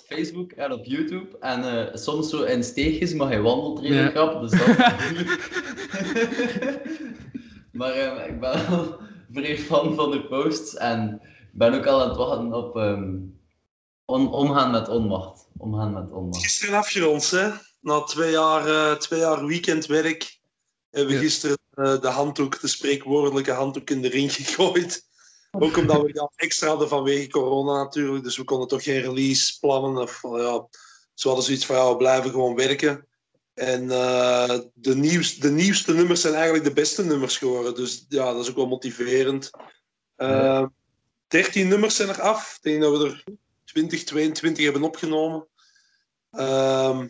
Facebook en op YouTube. En eh, soms zo in steegjes, maar hij wandelt redelijk Ja. rap. Dus dat maar eh, ik ben wel vrij fan van de posts. En ben ook al aan het wachten op ehm, on- omgaan met onmacht. Omgaan met onmacht. Gisteren afgerond, hè? Na twee jaar, eh, twee jaar weekendwerk hebben we gisteren de handdoek, de spreekwoordelijke handdoek in de ring gegooid. Ook omdat we dat extra hadden vanwege corona natuurlijk. Dus we konden toch geen release plannen. Of, eh, ja, ze hadden zoiets van, ja, we blijven gewoon werken. En eh, de, nieuwste, de nieuwste nummers zijn eigenlijk de beste nummers geworden. Dus ja, dat is ook wel motiverend. Eh 13 nummers zijn er af. Ik denk dat we er 20, 22 hebben opgenomen. Ehm,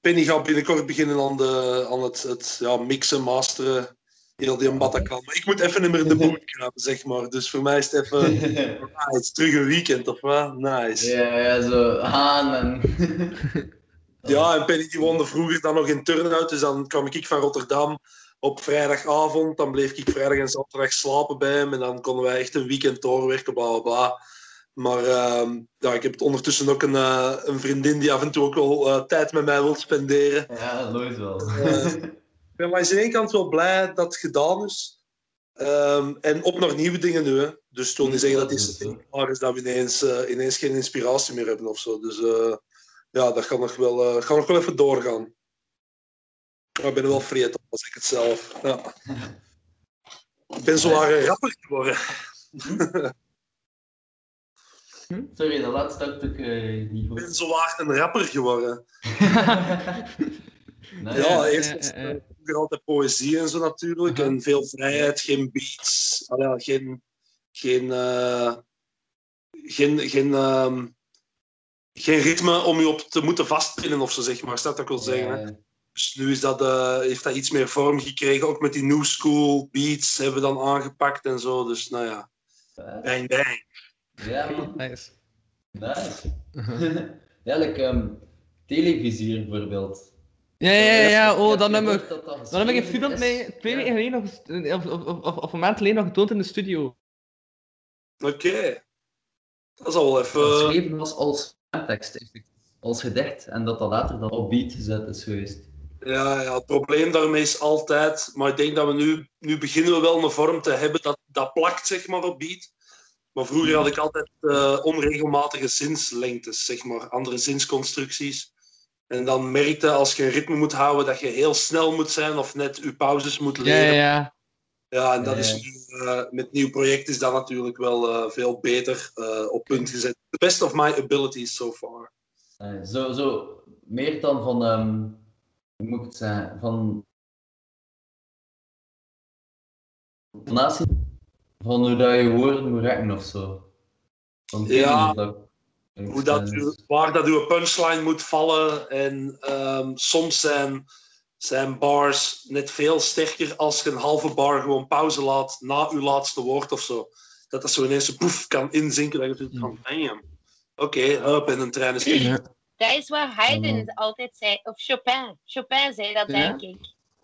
Penny gaat binnenkort beginnen aan, de, aan het, het ja, mixen, masteren. Heel die. Maar ik moet even niet meer in de boot kruipen, zeg maar. Dus voor mij is het even... ah, het is terug een weekend, of wat? Nice. Ja, ja, zo aan en... Ja, en Penny die woonde vroeger dan nog in Turnhout. Dus dan kwam ik van Rotterdam op vrijdagavond. Dan bleef ik vrijdag en zaterdag slapen bij hem. En dan konden wij echt een weekend doorwerken, bla bla bla. Maar ehm, ja, ik heb ondertussen ook een, eh, een vriendin die af en toe ook wel eh, tijd met mij wil spenderen. Ja, nooit wel. Ik ben aan de ene kant wel blij dat het gedaan is. Ehm, en op naar nieuwe dingen nu. Hè. Dus wil niet zeggen dat het klaar is dat we ineens, eh, ineens geen inspiratie meer hebben of zo. Dus eh, ja, dat gaat nog wel, eh, gaat nog wel even doorgaan. Maar ik ben er wel vreed op, als ik het zelf. Ja. Ik ben zo een rapper geworden. Sorry, dat laatste heb ik niet Ik goed. ben zo waar een rapper geworden. Ja, eerst vroeger altijd poëzie en zo natuurlijk. En veel vrijheid, geen beats. Allee, ja, geen, geen, eh, geen, geen, ehm, geen ritme om je op te moeten vastpinnen of zo, zeg maar. Staat dat ik wil zeggen. hè. Dus nu is dat, eh, heeft dat iets meer vorm gekregen. Ook met die new school beats hebben we dan aangepakt en zo. Dus nou ja, bang bang. Ja, man. Nice. Nice. ja, like, ehm, televisier bijvoorbeeld. Ja, ja, ja, oh, hebt dat nummer. gehoord dat dat Dan heb ik een film mij twee weken geleden nog, of, of, of, of een maand geleden nog getoond in de studio. Oké. Dat is al wel even... Geschreven was als tekst, als gedicht, en dat dat later dan op beat gezet is geweest. Ja, ja, het probleem daarmee is altijd, maar ik denk dat we nu, nu beginnen we wel een vorm te hebben dat, dat plakt zeg maar, op beat. Maar vroeger had ik altijd eh, onregelmatige zinslengtes, zeg maar, andere zinsconstructies. En dan merkte als je een ritme moet houden dat je heel snel moet zijn of net je pauzes moet leren. ja, ja. Ja, en dat Ja, is nu, eh, met het nieuw project is dat natuurlijk wel eh, veel beter eh, op punt gezet. The best of my abilities so far. Eh, zo, zo, meer dan van, ehm, hoe moet ik het zeggen, van van hoe dat je woorden moet rekken of zo. Van Ja. dat- Hoe dat, u- waar dat uw punchline moet vallen. En ehm, soms zijn, zijn bars net veel sterker als je een halve bar gewoon pauze laat na uw laatste woord of zo. Dat dat zo ineens zo poef kan inzinken. Dat je zoiets van, damn. Oké, hup, en een trein is. Dat is wat Haydn altijd zei, of Chopin. Chopin zei dat, Ja? denk ik.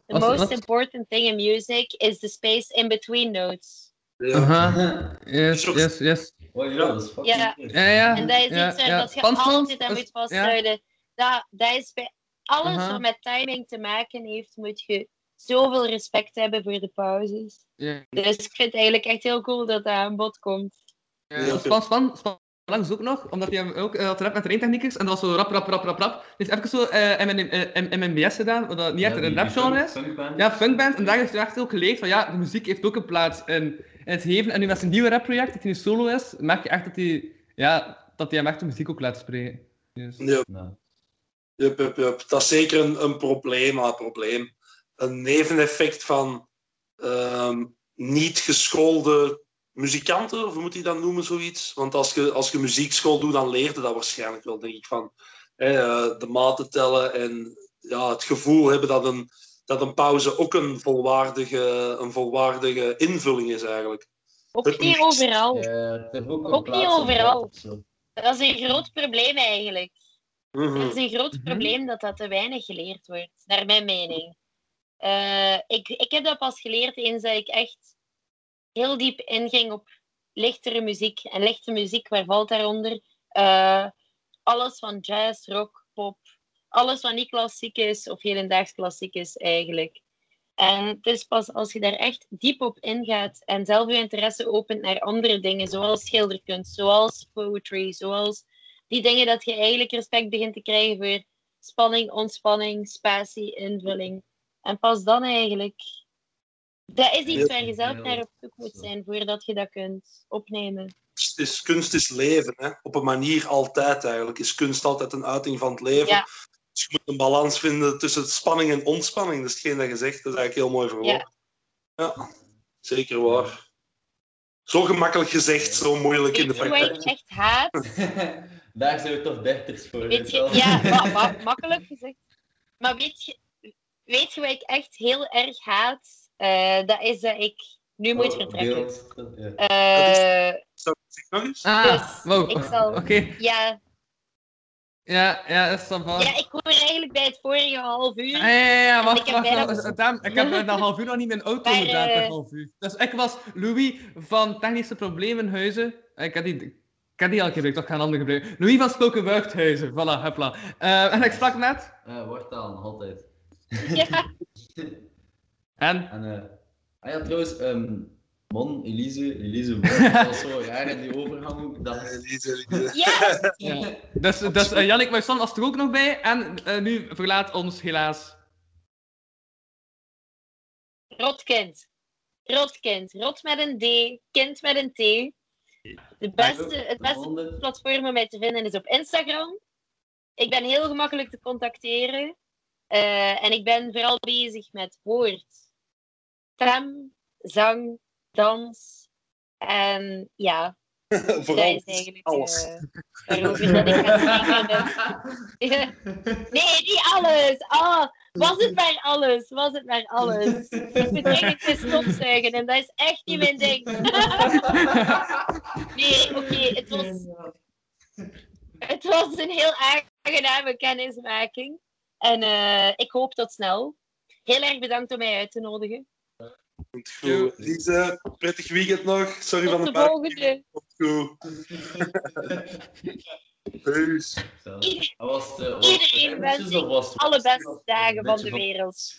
The most important thing in music is the space in between notes. Aha. Yes, yes, yes. Oh ja, dat is fucking Ja. Ja, ja. En dat is ja, iets waar ja. dat je altijd aan moet is- vasthouden. Dat, dat is bij alles Aha. wat met timing te maken heeft, moet je zoveel respect hebben voor de pauzes. Ja. Dus ik vind het eigenlijk echt heel cool dat dat aan bod komt. Ja, Span, Span, Span langs ook nog, omdat hij ook uh, had rap met rijntechniekers en dat was zo rap, rap, rap, rap, rap. Dus even zo uh, MN, uh, MMBS gedaan, wat dat niet echt Ja, een die- rap die genre funk- is. funkband. Ja, funkband. En daar heeft hij echt ook geleerd van ja, de muziek heeft ook een plaats in, in het geven. En nu met zijn nieuwe rapproject, dat hij nu solo is, merk je echt dat hij, ja, dat hij hem echt de muziek ook laat spreken. Dus. Yup. Yup, yup, yup. Dat is zeker een, een probleem, maar een probleem. Een neveneffect van ehm, niet geschoolde muzikanten, of hoe moet je dat noemen, zoiets? Want als je, als je muziekschool doet, dan leerde dat waarschijnlijk wel, denk ik, van hè, eh, de maten tellen en ja, het gevoel hebben dat een, dat een pauze ook een volwaardige, een volwaardige invulling is, eigenlijk. Ook niet overal. ook, Ook niet overal. Dat is een groot probleem eigenlijk. Mhm. Het is een groot probleem dat dat te weinig geleerd wordt, naar mijn mening. Eh, ik, ik heb dat pas geleerd eens dat ik echt heel diep inging op lichtere muziek. En lichte muziek, waar valt daaronder? Eh, alles van jazz, rock. Alles wat niet klassiek is, of hedendaags klassiek is eigenlijk. En het is pas als je daar echt diep op ingaat en zelf je interesse opent naar andere dingen, zoals schilderkunst, zoals poetry, zoals die dingen dat je eigenlijk respect begint te krijgen voor spanning, ontspanning, spatie, invulling. En pas dan eigenlijk. Dat is iets waar je zelf naar op zoek moet zijn voordat je dat kunt opnemen. Het is, kunst is leven, hè? op een manier altijd eigenlijk. Is kunst altijd een uiting van het leven. Ja. Dus je moet een balans vinden tussen spanning en ontspanning. Dat is hetgeen dat je zegt. Dat is eigenlijk heel mooi verwoord. Ja, zeker waar. Zo gemakkelijk gezegd, zo moeilijk in de Weet je wat ik praktijk. echt haat? Daar zijn we toch dichters voor. Weet je, ja, ma- ma- makkelijk gezegd. Maar weet je, weet je wat ik echt heel erg haat? Eh, dat is dat ik nu moet Oh, vertrekken. beeld, ja. Eh, Zeg nog eens? Ah, dus wow. ik zal... Oké. Ja, Ja, ja, dat is dan ja, ik hoor eigenlijk bij het vorige half uur. Ja, ja, ja, En wacht, ik heb wacht. wacht. Ik heb eh, na half uur nog niet mijn auto Maar, gedaan per eh, half uur. Dus ik was Louis van Technische Problemenhuizen. Ik had die, ik had die al gebruikt, toch ik ga een andere gebruiken. Louis van Spoken Wuchthuizen, voilà, hopla. Eh, en ik sprak net. Eh, wordt aan, altijd. Ja. En? En, eh, ah ja, trouwens, ehm Mon, Elise, Elise, dat was zo raar in die overgang ook. Dat... Elise, Ja! Ja. Dus, dus uh, Jannik Muissan was er ook nog bij. En uh, nu verlaat ons helaas. Rotkind. Rotkind. Rot met een D, kind met een T. De beste, het beste platform om mij te vinden is op Instagram. Ik ben heel gemakkelijk te contacteren. Uh, en ik ben vooral bezig met woord, stem, zang, dans. En ja, Vooral dat alles. uh, dat ik spreken. nee, niet alles. Ah, was het maar alles. Was het maar alles. Ik moet eens stopzuigen en dat is echt niet mijn ding. nee, oké, okay, het was... Het was een heel aangename kennismaking. En uh, ik hoop tot snel. Heel erg bedankt om mij uit te nodigen. Goed. Lise, prettig weekend nog. Sorry van Tot de de park. volgende. Goed. Peace. Was het, was Iedereen wens was ik het- alle beste dagen van de van- wereld.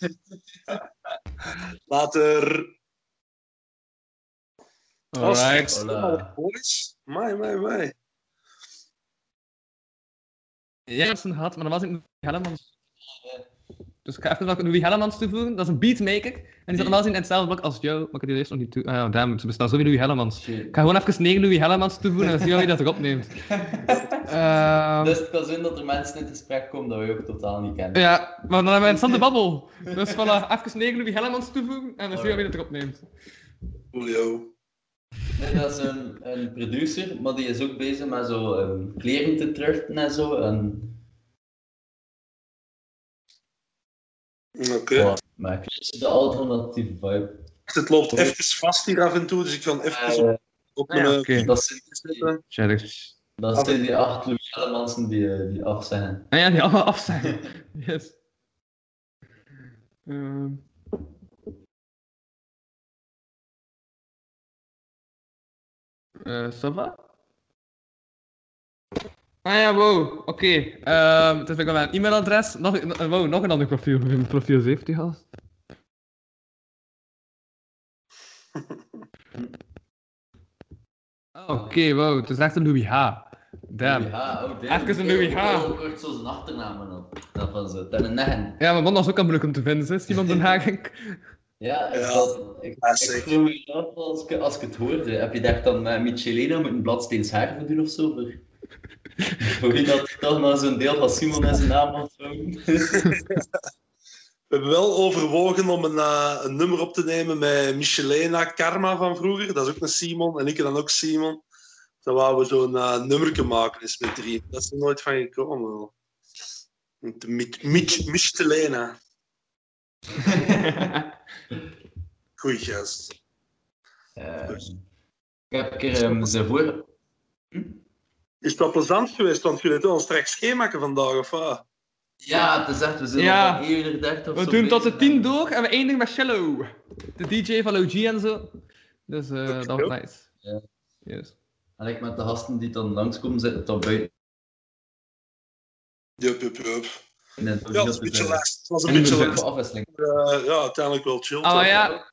Later. Alright. Boys. Mai, mai, mai. Ja, dat is een had, maar normaal zit Louis Hellemans. Dus ik ga even nog Louis Hellemans toevoegen. Dat is een beatmaker. En die zat normaal in hetzelfde blok als Joe, maar ik heb die eerst nog niet toe. Ah ja, damn, ze bestaan zo wie Louis Hellemans. Ik ga gewoon even negen Louis Hellemans toevoegen en dan zie je wie dat erop neemt. Ehm, Dus het kan zijn dat er mensen in het gesprek komen dat we ook totaal niet kennen. Ja, maar dan hebben we een interessante babbel. Dus voilà, even negen Louis Hellemans toevoegen en dan zie je wie dat erop neemt. Julio. Nee, dat is een, een producer, maar die is ook bezig met zo ehm, kleren te thriften en zo. En, Oké. Ja, maar ik vind de alternatieve vibe. Het loopt even vast hier af en toe, dus ik ga even Eh, op ah ja, mijn... oké. Dat zijn, zitten. dat zijn die acht Louis Hellemansen die, eh, die af zijn. En ja, die allemaal af zijn. Yes. Ehm. Eh, ça va? Ah ja, wow, oké. Ehm, het is wel mijn e-mailadres. Nog, wow, nog een ander profiel. Mijn profiel 70 gast. Ah, Oké, wow, het is echt een Louis H. Damn. Louis H, oh damn. Even een Louis H. Ook wordt zo zijn achternaam en. Dat van zo. Dat een negen. Ja, mijn man was ook al moeilijk om te vinden, hè? Simon Den Hagen. Ja, ik, dat, ik, ik vroeg me af als ik, als ik het hoorde. Heb je daar dan met Michelena met een bladsteens haar voor doen of zo? voor wie dat toch nog zo'n deel van Simon en zijn naam? We hebben wel overwogen om een, eh, een nummer op te nemen met Michelena Karma van vroeger. Dat is ook een Simon. En ik dan ook Simon. Dan wouden we zo'n uh, nummerke maken eens met drie. Dat is er nooit van gekomen. wel. Met de Mich- Mich- Michelena. Goeie gast. Eh, ik heb een keer um, ze voor. Is het wel plezant geweest? Want jullie doen ons straks schema vandaag, of wat? Ja, het is echt, we zijn Ja. al van 1 uur 30 of We zo doen tot de. 10 door en we eindigen met Shallow. De DJ van OG en zo. Dus eh, dat was nice. Ja. Yes. En ik met de gasten die dan langskomen zitten tot buiten. Jup, jup, jup. in het Ja, het was een beetje last. Het was een beetje last. afwisseling. Eh, ja, uiteindelijk wel chill. Ah, toch? maar ja.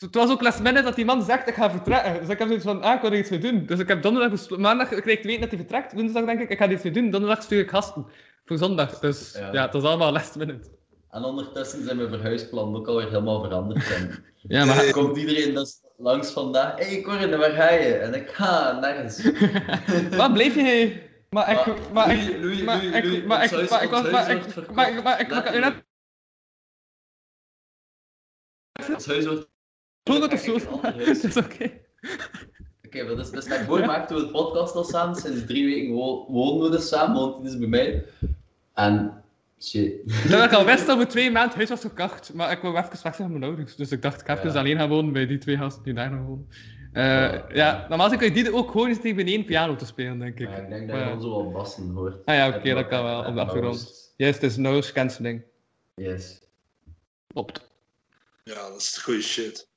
Het was ook last minute dat die man zegt, ik ga vertrekken. Dus ik heb zoiets van, ah, ik wil er iets mee doen. Dus ik heb donderdag maandag kreeg ik te weten dat hij vertrekt. Woensdag denk ik, ik ga er iets mee doen. Donderdag stuur ik gasten. Voor zondag. Dus ja, Ja. het was allemaal last minute. En ondertussen zijn mijn verhuisplan ook alweer helemaal veranderd. En Ja, maar- komt iedereen dus langs vandaag. Hé hey, Corinne, waar ga je? En ik ga nergens. Waar bleef je? Maar ik... Maar Maar ik... Maar ik... Maar ik... Maar ik was... ons Maar ik... wordt verkocht. Maar ik... Maar ik... Maar ik... Letterlijk. Het het of zo? Dat is oké. Oké, maar dus, dus daarvoor maakten we de podcast al samen. Sinds drie weken wo- wonen we dus samen, woont hij dus bij mij. En shit. Ik al wist dat we twee maanden huis was gekocht, maar ik wou even weg zijn van mijn ouders. Dus ik dacht, ik ga even Ja. alleen gaan wonen bij die twee gasten die daar nog wonen. Eh, ja, normaal kun je die ook gewoon eens tegen één piano te spelen, denk ik. Ja, ik denk dat je dan zo wel bassen hoort. Ah ja, oké, dat kan wel, op de achtergrond. noise. Yes, het is noise cancelling. Yes. Klopt. Ja, dat is goede shit.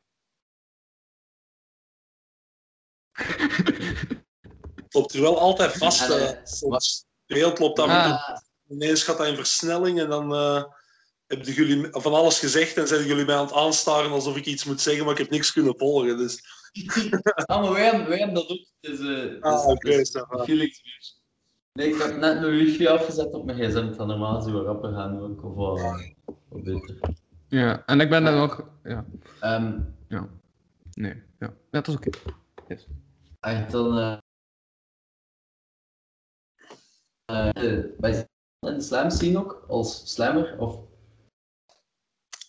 loopt er wel altijd vast. Eh, soms. Loopt dan Ah. ineens gaat dat in versnelling en dan eh, hebben jullie van alles gezegd en zijn jullie mij aan het aanstaren alsof ik iets moet zeggen, maar ik heb niks kunnen volgen. Dus. Ah, maar wij hebben, wij hebben dat ook. Het is- Ah, oké, ça va. Felix. Nee, ik heb net een wifi afgezet op mijn gsm. Gaat normaal zo rapper gaan ook, of wat, beter. Ja, en ik ben dan nog... Ja. Ehm, Ja. Nee, ja. Ja, dat is oké. Yes. En dan... eh eh, in de slam scene ook, als slammer, of...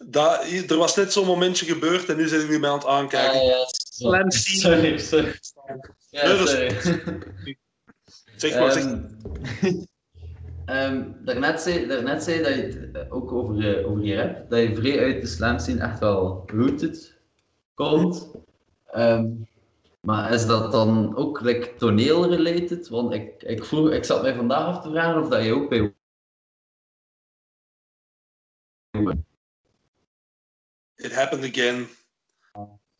Dat, er was net zo'n momentje gebeurd en nu zijn jullie mij aan het aankijken. Ah, ja, Slam scene. Sorry, sorry. Ja, Nee, is-. Zeg maar, zeg. Ehm, ehm, daarnet, zei, daarnet zei dat je het eh, ook over, eh, over je rap, dat je vrij uit de slam scene echt wel rooted komt. Ehm, maar is dat dan ook like, toneel-related? Want ik, ik, vroeg, ik zat mij vandaag af te vragen of dat je ook bij It happened again.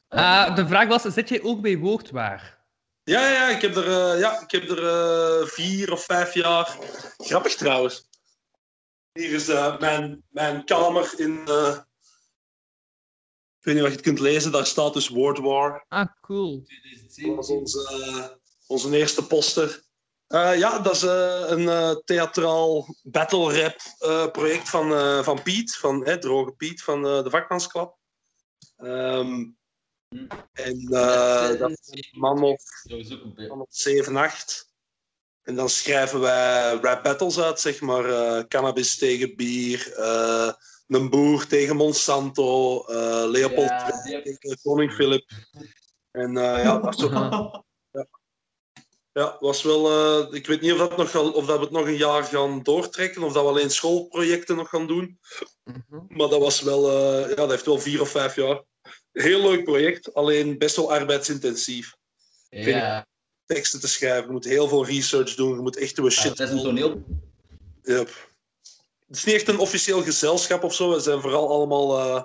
Ah, de vraag was, zit jij ook bij Woordwaar? Ja, ja, ik heb er, eh, ja, ik heb er eh, vier of vijf jaar. Grappig trouwens. Hier is eh, mijn, mijn kamer in. Ik weet niet of je het kunt lezen, daar staat dus Word War. Ah, cool. Dat was onze, eh, onze eerste poster. Eh, ja, dat is eh, een eh, theatraal battle rap eh, project van, eh, van Piet, van eh, Droge Piet van eh, de Vakmansklap. Ehm, en eh, dat is een man of, man of 7, 8. En dan schrijven wij rap battles uit, zeg maar. eh, cannabis tegen bier, eh, een boer tegen Monsanto, eh, Leopold Ja, tegen koning Philip. En eh, ja, dat zo. Ja. Ja, was wel. eh, ik weet niet of, dat nog, of dat we het nog een jaar gaan doortrekken, of dat we alleen schoolprojecten nog gaan doen. Maar dat was wel. eh, ja, dat heeft wel vier of vijf jaar. Heel leuk project, alleen best wel arbeidsintensief. Ja. Teksten te schrijven, je moet heel veel research doen, je moet echt uw shit. Het is een toneel. Yep. Het is niet echt een officieel gezelschap of zo. We zijn vooral allemaal, eh,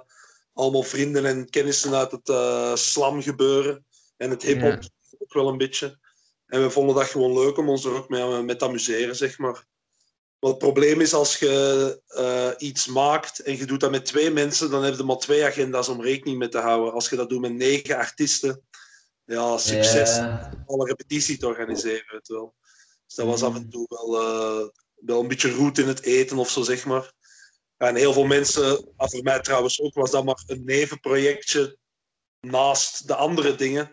allemaal vrienden en kennissen uit het eh slam gebeuren. En het hip-hop ook wel een beetje. En we vonden dat gewoon leuk om ons er ook mee, mee te amuseren, zeg maar. Maar het probleem is als je eh, iets maakt en je doet dat met twee mensen, dan heb je maar twee agenda's om rekening mee te houden. Als je dat doet met negen artiesten, ja, succes. Ja. Alle repetitie te organiseren, weet wel. Dus dat was af en toe wel, eh, wel een beetje roet in het eten of zo, zeg maar. En heel veel mensen, voor mij trouwens ook, was dat maar een nevenprojectje naast de andere dingen.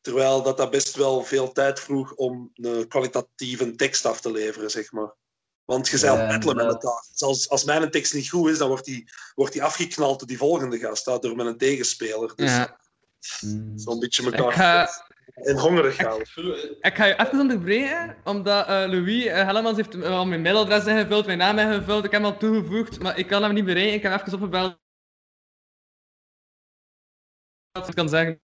Terwijl dat, dat best wel veel tijd vroeg om een kwalitatieve tekst af te leveren, zeg maar. Want je battelen met inderdaad. elkaar. Dus als, als mijn tekst niet goed is, dan wordt die, wordt die afgeknald door die volgende gast, door met een tegenspeler. Dus Ja. zo'n beetje Ik elkaar ga, en hongerig houden. ik ga je even onderbreken, omdat eh, Louis uh, Hellemans heeft eh, al mijn mailadres ingevuld, mijn naam ingevuld, ik heb hem al toegevoegd, maar ik kan hem niet bereiken. Ik heb hem even opgebeld. Wat ik kan zeggen.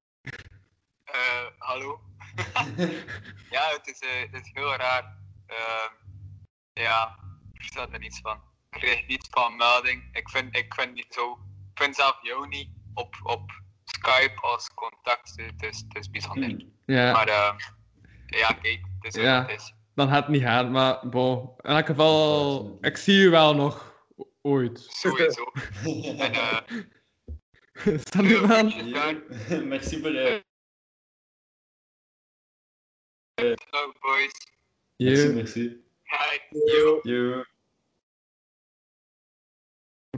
Eh, hallo. ja, het is, eh, het is heel raar. Ehm, ja, ik versta er niets van. Ik krijg niets van melding. Ik vind, ik vind niet zo. Ik vind zelf jou niet op, op Skype als contact. Het is, het is bijzonder. Ja. Maar ehm, ja, kijk, het is wat Ja, het is. dan gaat het niet gaan, maar bon. In elk geval, ik zie je wel nog ooit. Sowieso. en eh, Salut man. Merci voor je. hello boys. Merci, Yo. merci. Hi. Yo. Yo.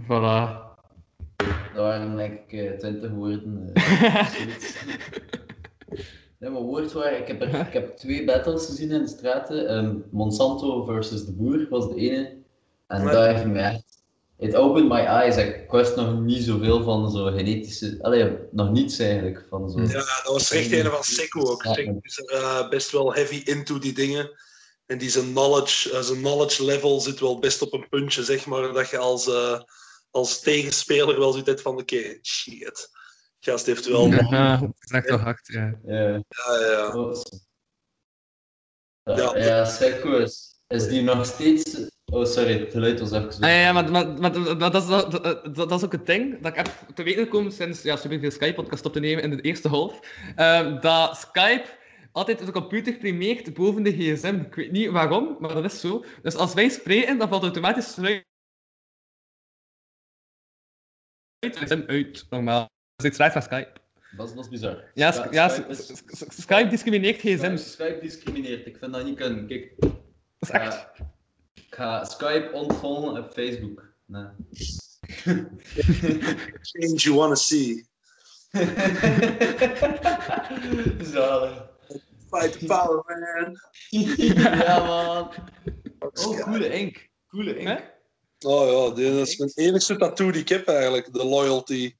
Voilà. Dat waren denk ik 20 woorden. eh, nee, maar woordwaar, ik heb, er, ik heb twee battles gezien in de straten. Ehm, Monsanto versus de boer was de ene. En Ja. dat heeft me echt... It opened my eyes. Ik wist nog niet zoveel van zo genetische... Allee, nog niets eigenlijk. Van zo. Ja, dat was echt een van Seco ook. Seco is er eh, best wel heavy into die dingen. En die zijn knowledge, eh, zijn knowledge level zit wel best op een puntje, zeg maar. Dat je als, eh, als tegenspeler wel zoiets van, oké, shit. Gast heeft wel... Ja, dat is echt wel hard, ja. Ja. Ja, ja. Ja, is, is die nog steeds... Oh, sorry, het geluid was even... Ah, ja, ja, maar, maar, maar, maar dat, is, dat, dat, dat is ook het ding dat ik heb te weten gekomen sinds ja, superveel Skype-podcast op te nemen in de eerste half. ehm, dat Skype altijd de computer primeert boven de gsm. Ik weet niet waarom, maar dat is zo. Dus als wij spreken, dan valt automatisch uit, uit normaal. Dat is iets raars van Skype. Dat is, dat is bizar. Ja, Sky- Sk- ja, Skype is- Skype discrimineert gsm's. Skype, Skype discrimineert. Ik vind dat niet kunnen. Kijk. Dat is echt. Ik ga Skype ontvolgen op Facebook. Nee. Change you wanna see. Zalig. Fight the power, man. ja, man. Oh, coole ink. Coole ink. Oh ja, dit is mijn enigste tattoo die ik heb eigenlijk, de loyalty.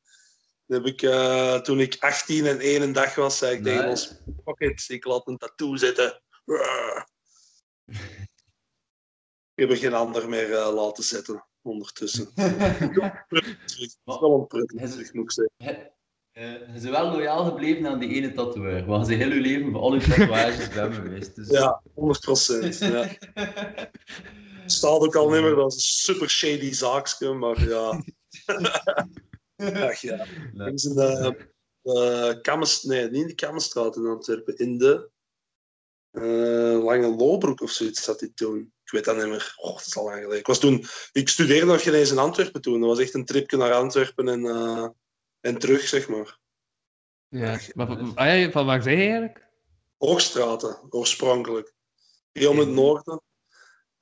Die heb ik eh, toen ik 18 en 1 dag was, zei ik tegen ons, fuck it, ik laat een tattoo zetten. Ruh. Ik heb er geen ander meer eh, laten zetten ondertussen. Het is wel een pruttig, moet ik zeggen. Eh, je bent wel loyaal gebleven aan die ene tatoeëur. Want je heel je leven voor al tatoeages bij hem geweest. Dus... Ja, 100 procent. Ja. Staat ook al niet meer, dat is een super shady zaakje, maar ja. Ach ja. Is eh, eh Kammes, nee, niet in de Kammenstraat in Antwerpen. In de eh, Lange Lobroek of zoiets zat hij toen. Ik weet dat niet meer. Oh, dat is al lang geleden. Ik, was toen, ik studeerde nog geen eens in Antwerpen toen. Dat was echt een tripje naar Antwerpen en, eh, en terug, zeg maar. Ja. Maar, van- ah, van waar zei je eigenlijk? Hoogstraten, oorspronkelijk. Hier om het noorden.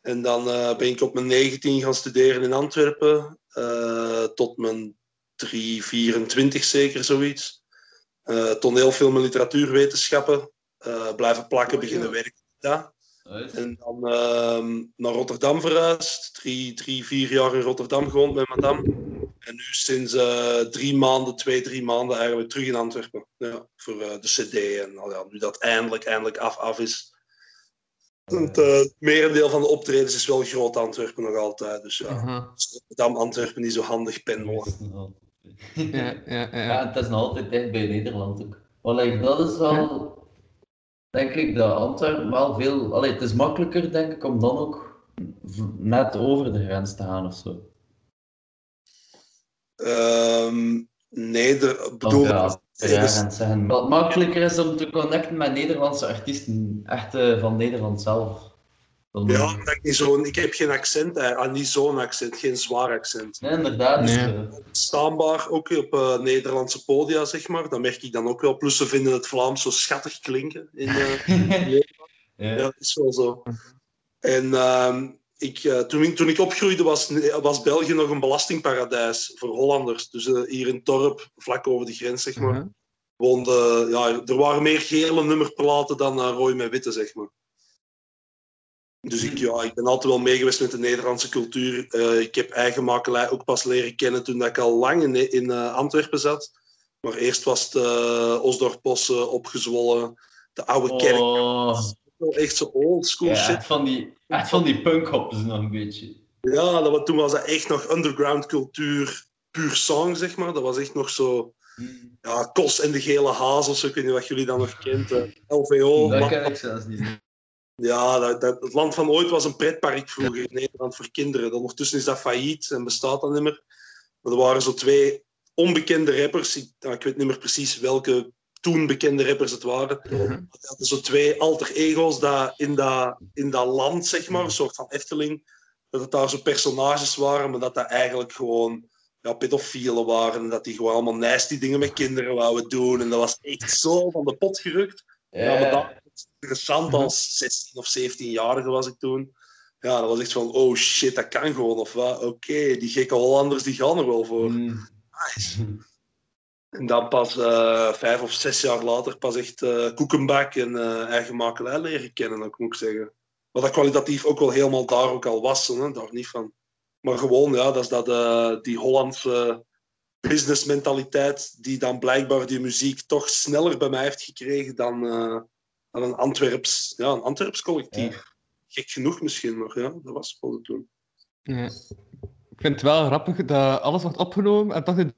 En dan eh, ben ik op mijn 19 gaan studeren in Antwerpen. eh, tot mijn 3, 24 zeker, zoiets. Eh toneelfilm en literatuurwetenschappen. blijven plakken, beginnen werken. Ja. En dan ehm, naar Rotterdam verhuisd. Drie, drie, vier jaar in Rotterdam gewoond met madame. En nu sinds drie maanden, twee, drie maanden eigenlijk terug in Antwerpen. Ja, voor de cd. En nou ja, nu dat eindelijk, eindelijk af, af is. Het eh, merendeel van de optredens is wel groot Antwerpen nog altijd. Dus ja, Rotterdam, Antwerpen niet zo handig pendelen. Ja, ja, ja. Ja, het is nog altijd dicht bij Nederland ook. Allee, dat is wel, denk ik, dat Antwerpen wel veel... Allee, het is makkelijker, denk ik, om dan ook net over de grens te gaan of zo. Ehm, nee, de, bedoel, ja, dus-. Wat makkelijker is om te connecten met Nederlandse artiesten, echt eh, van Nederland zelf. Dan- ja, omdat ik, niet zo'n- ik heb geen accent, eh, ah, niet zo'n accent, geen zwaar accent. Nee, inderdaad. dus, Nee. eh, Staanbaar, ook op eh, Nederlandse podia, zeg maar. Dat merk ik dan ook wel. Plus ze vinden het Vlaams zo schattig klinken. In, eh, in Nederland. ja. Ja, dat is wel zo. En ehm, ik, eh, toen, ik, toen ik opgroeide was, was België nog een belastingparadijs voor Hollanders. Dus eh, hier in Torp, vlak over de grens, zeg maar, Mhm. woonde... Ja, er waren meer gele nummerplaten dan uh, rooi met witte, zeg maar. Dus ik, ja, ik ben altijd wel meegeweest met de Nederlandse cultuur. Eh, ik heb eigen makelij ook pas leren kennen toen ik al lang in, in eh, Antwerpen zat. Maar eerst was het uh, Osdorp opgezwollen, de oude kerk. Oh, Wel Echt zo old school ja, shit. van die, echt van die punkhops nog een beetje. Ja, dat, toen was dat echt nog underground cultuur, puur song, zeg maar. Dat was echt nog zo... Ja, Kos en de Gele Hazels, ik weet niet wat jullie dan nog kent. eh, LVO. Dat ken ik zelfs niet. Ja, dat, dat- het Land van Ooit was een pretpark vroeger in Nederland voor kinderen. Ondertussen is dat failliet en bestaat dat niet meer. Maar er waren zo twee onbekende rappers. Ik, nou, ik weet niet meer precies welke toen bekende rappers het waren. Maar die hadden zo twee alter ego's dat in, dat, in dat land, zeg maar, een soort van Efteling. Dat het daar zo personages waren, maar dat dat eigenlijk gewoon ja, pedofielen waren. En dat die gewoon allemaal nasty dingen met kinderen wouden doen. En dat was echt zo van de pot gerukt. Ja, maar dat was interessant als 16 of 17-jarige was ik toen. Ja, dat was echt van, oh shit, dat kan gewoon. Of wat, oké, die gekke Hollanders die gaan er wel voor. Nice. En dan pas eh, vijf of zes jaar later pas echt eh koekenbak en eh, eigen makelij leren kennen, dat moet ik zeggen. Wat dat kwalitatief ook wel helemaal daar ook al was, hè, daar niet van. Maar gewoon, ja, dat is dat, die Hollandse businessmentaliteit die dan blijkbaar die muziek toch sneller bij mij heeft gekregen dan, dan een Antwerps, ja, een Antwerps collectief. Gek genoeg misschien, maar ja, dat was wel toen. Ja. Ik vind het wel grappig dat alles wordt opgenomen en toch de...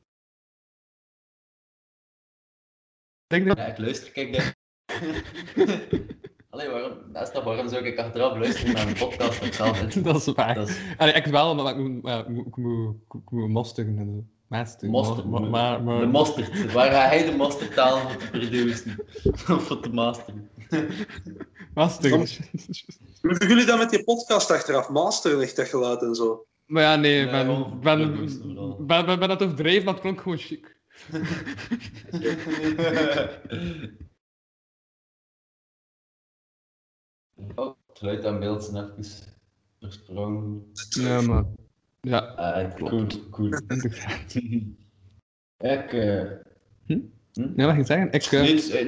Denk dat... Ja, ik luister, kijk, denk... Allee, waarom, dat is toch waarom zou ik achteraf luisteren naar een podcast dat ik zelf vind? dat is waar. Dat is- Allee, ik wel, maar ik moet, ik moet, ik moet, ik moet mosteren en zo. Masteren. Mosterd, maar, maar, maar- De mosterd. Waar ga hij de mosterdtaal voor te produceren? Of voor te masteren? Masteren. Hoe doen jullie dat met die podcast achteraf? Masteren echt dat geluid en zo? Maar ja, nee, ik Nee, ben, ben, ben, ben dat overdreven, maar het klonk gewoon chic. Oh, het geluid en beeld zijn even versprongen. Ja, maar... Ja. Ah, cool, cool. ik, Ja, wat ging je zeggen? Ik, eh,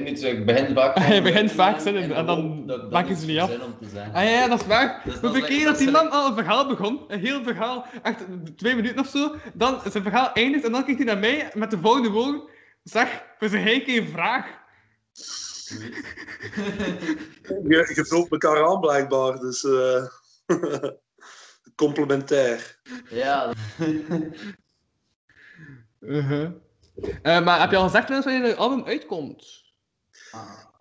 Niet, ik begin vaak... Hij begint te vaak zinnen en dan ik maken ze niet af. Ah ja, ja, dat is waar. Dus keer like- dat die man al een verhaal begon, een heel verhaal, echt twee minuten of zo, dan zijn verhaal eindigt en dan kijkt hij naar mij met de volgende woorden. Zeg, we zijn geen keer een vraag. Je, je vult elkaar aan blijkbaar, dus eh, complementair. Ja. Uh-huh. Eh, maar heb je al gezegd wanneer je album uitkomt?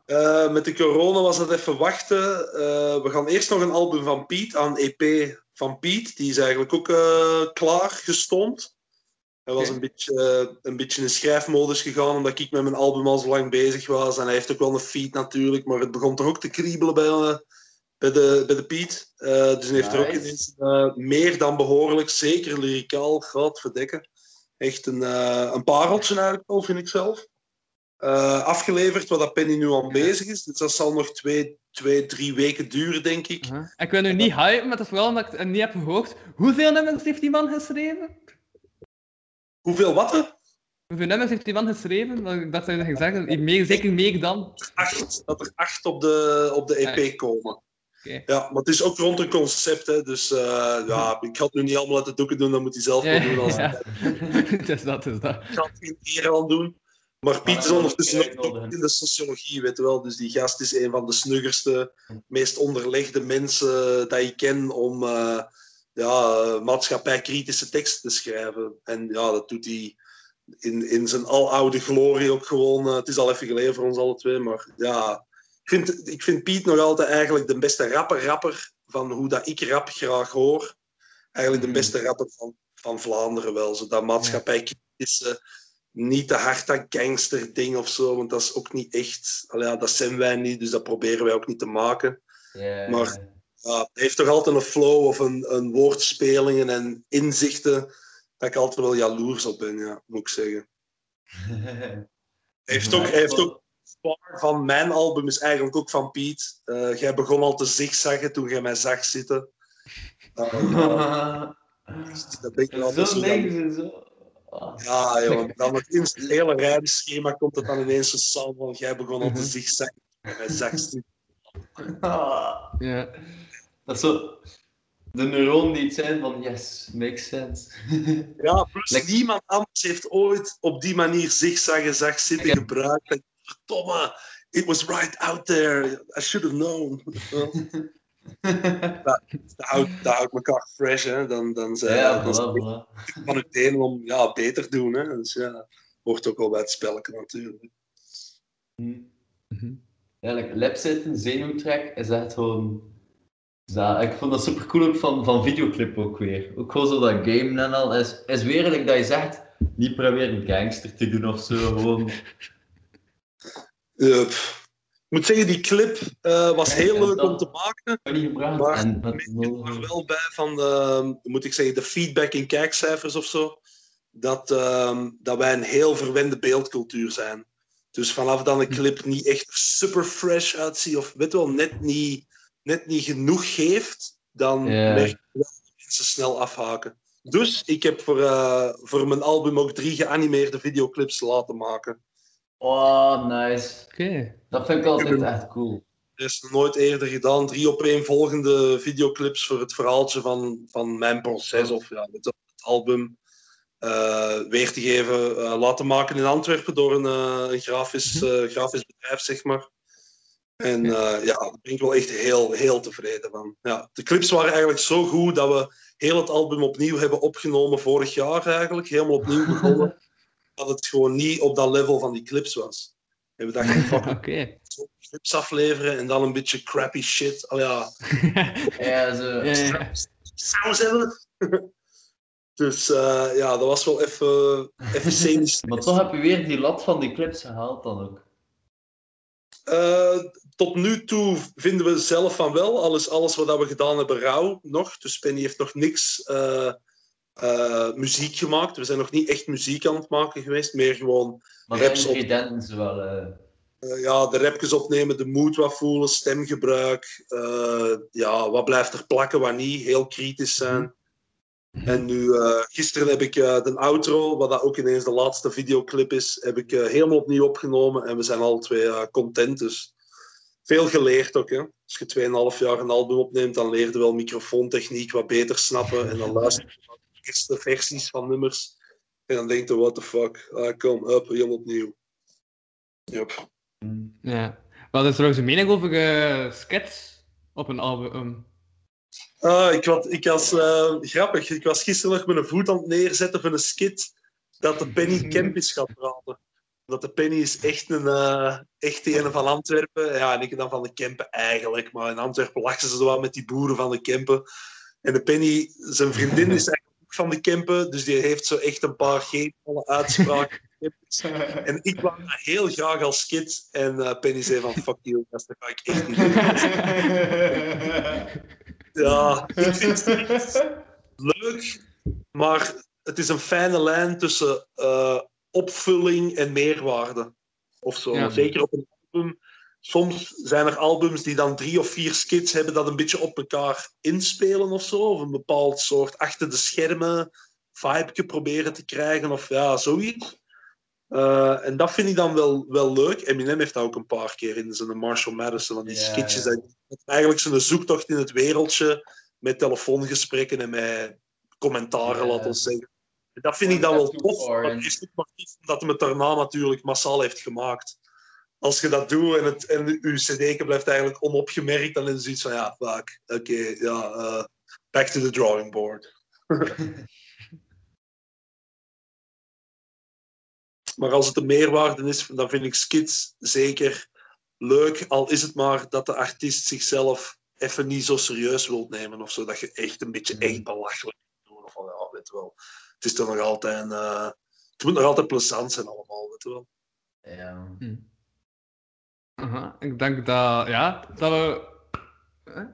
Eh, met de corona was het even wachten. Eh, we gaan eerst nog een album van Piet, aan EP van Piet. Die is eigenlijk ook klaar gestoomd. Hij was een beetje, een beetje in schrijfmodus gegaan, omdat ik met mijn album al zo lang bezig was. En hij heeft ook wel een feed natuurlijk, maar het begon toch ook te kriebelen bij, bij, de, bij de Piet. Dus hij heeft er ook eh, meer dan behoorlijk, zeker lyricaal, gaat verdekken. Echt een, eh, een pareltje eigenlijk wel, vind ik zelf. Eh, afgeleverd, waar dat Penny nu aan bezig is. Dus dat zal nog twee, twee drie weken duren, denk ik. Ik wil nu niet hypen, maar het is vooral omdat ik het niet heb gehoord. Hoeveel nummers heeft die man geschreven? Hoeveel wat? er? Hoeveel nummers heeft die man geschreven? Dat je ging zeggen. Meer, zeker meer dan. Acht, dat er acht op de, op de EP komen. Ja, maar het is ook rond een concept, hè. Dus eh, ja, ik ga het nu niet allemaal uit de doeken doen, dat moet hij zelf wel doen. Als... ja. Het is dat, is dat. Ik ga het geen eer aan doen. Maar Piet is dan ondertussen ook in de sociologie, weet je wel. Dus die gast is een van de snuggerste, meest onderlegde mensen dat ik ken om eh ja, maatschappijkritische teksten te schrijven. En ja, dat doet hij in, in zijn aloude glorie ook gewoon. eh, het is al even geleden voor ons alle twee, maar ja... Ik vind, ik vind Piet nog altijd eigenlijk de beste rapper-rapper van hoe dat ik rap graag hoor. Eigenlijk de beste rapper van, van Vlaanderen wel. Zo dat maatschappijkritische, niet te hard dat gangster ding of zo, want dat is ook niet echt. Allee, ja, dat zijn wij niet, dus dat proberen wij ook niet te maken. Maar ja, hij heeft toch altijd een flow of een, een woordspelingen en inzichten dat ik altijd wel jaloers op ben, ja, moet ik zeggen. Heeft ook, heeft ook zwaar van mijn album is eigenlijk ook van Piet. Eh, jij begon al te zigzaggen toen jij mij zag zitten. Uh, dat ben ik wel Zo zo zo. Ja, jongen. Dan het in het hele rijdenschema komt het dan ineens een samen van jij begon al te zigzaggen toen jij mij zag zitten. Ja. Dat is zo de neuron die het zijn van yes, makes sense. Ja, plus niemand anders heeft ooit op die manier zigzaggen zag zitten gebruikt. En, Verdomme, it was right out there. I should have known. dat, dat, houdt, dat houdt elkaar fresh, hè. Dan, dan zijn Ja, dan voilà, van het een om ja, beter te doen, hè. Dus ja, hoort ook wel bij het spelletje natuurlijk. Ja, like, lapzitten, zenuwtrek is echt gewoon... Ja, ik vond dat super cool ook van, van videoclip ook weer. Ook gewoon zo dat game en al. Is, is weer like dat je zegt, niet proberen gangster te doen of zo. Gewoon. Eh, ik moet zeggen, die clip eh, was heel leuk om te maken. Maar En er wel bij van de, moet ik zeggen, de feedback in kijkcijfers of zo, dat, ehm, dat wij een heel verwende beeldcultuur zijn. Dus vanaf dan een clip niet echt super fresh uitziet, of weet wel, net niet, net niet genoeg geeft, dan merk ik wel dat mensen snel afhaken. Dus ik heb voor, eh, voor mijn album ook drie geanimeerde videoclips laten maken. Oh, nice. Oké. Dat vind ik altijd echt cool. Er is nooit eerder gedaan. Drie opeenvolgende videoclips voor het verhaaltje van, van mijn proces of ja, het, het album eh, weer te geven. eh, laten maken in Antwerpen door een, eh, een grafisch, eh, grafisch bedrijf, zeg maar. En eh, ja, daar ben ik wel echt heel, heel tevreden van. Ja, de clips waren eigenlijk zo goed dat we heel het album opnieuw hebben opgenomen vorig jaar eigenlijk. Helemaal opnieuw begonnen. dat het gewoon niet op dat level van die clips was. En we dachten, Oké. clips afleveren en dan een beetje crappy shit. Al ja, Ja, zo. saus hebben. dus eh, ja, dat was wel even, even scenisch. Maar toch heb je weer die lat van die clips gehaald dan ook. Eh, tot nu toe vinden we zelf van wel. Alles, alles wat we gedaan hebben, rauw nog. Dus Penny heeft nog niks eh, eh, muziek gemaakt. We zijn nog niet echt muziek aan het maken geweest. Meer gewoon Maar raps op, wel... eh, eh, ja, de rapjes opnemen, de mood wat voelen, stemgebruik. ja, wat blijft er plakken, wat niet. Heel kritisch zijn. En nu, gisteren heb ik de outro, wat dat ook ineens de laatste videoclip is, heb ik helemaal opnieuw opgenomen. En we zijn alle twee content. Dus veel geleerd ook. Hè. Als je 2,5 jaar een album opneemt, dan leer je wel microfoontechniek wat beter snappen. En dan luister je eerste versies van nummers. En dan denk je, what the fuck, ah, kom, up, helemaal opnieuw. Yep. Ja. Wat is trouwens een mening over skets op een album? Ah, ik, was, ik was eh, grappig. Ik was gisteren nog met een voet aan het neerzetten van een skit dat de Penny Kemp is gaat praten. Dat de Penny is echt een, eh echt een van Antwerpen. Ja, en ik dan van de Kempen eigenlijk. Maar in Antwerpen lachen ze zo wat met die boeren van de Kempen. En de Penny, zijn vriendin is eigenlijk van de Kempen, dus die heeft zo echt een paar geniale uitspraken. en ik wou dat heel graag als skit. En eh, Penny zei van, fuck you, dat ga ik echt niet doen. ja, ik vind het echt leuk, maar het is een fijne lijn tussen eh, opvulling en meerwaarde. Of zo. Ja. Zeker op een album. Soms zijn er albums die dan drie of vier skits hebben dat een beetje op elkaar inspelen of zo. Of een bepaald soort achter de schermen vibe proberen te krijgen of ja, zoiets. Eh, en dat vind ik dan wel, wel leuk. Eminem heeft dat ook een paar keer in zijn Marshall Madison. Van die Ja. Dat dat eigenlijk zo'n zoektocht in het wereldje met telefoongesprekken en met commentaren, Ja. laten we zeggen. Dat vind ik dan wel tof. Het is ook maar tof omdat hij het daarna natuurlijk massaal heeft gemaakt. Als je dat doet en, het, en je cd blijft eigenlijk onopgemerkt, dan is het zoiets van ja, fuck, oké, ja, eh, back to the drawing board. maar als het een meerwaarde is, dan vind ik skits zeker leuk, al is het maar dat de artiest zichzelf even niet zo serieus wilt nemen of zo, dat je echt een beetje echt belachelijk doet. Of van, ja, weet wel. Het is toch nog altijd, een, eh, het moet nog altijd plezant zijn allemaal, weet je wel. Ja. Aha, ik denk dat, ja, dat we... Huh?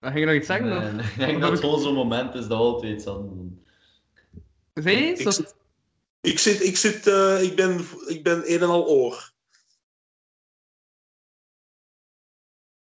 Ging je nog iets zeggen? Nee, ik denk dat het gewoon zo'n moment is dat altijd iets aan doen. Ik of- ik, zit, ik, zit, eh, ik, ben, ik ben een en al oor.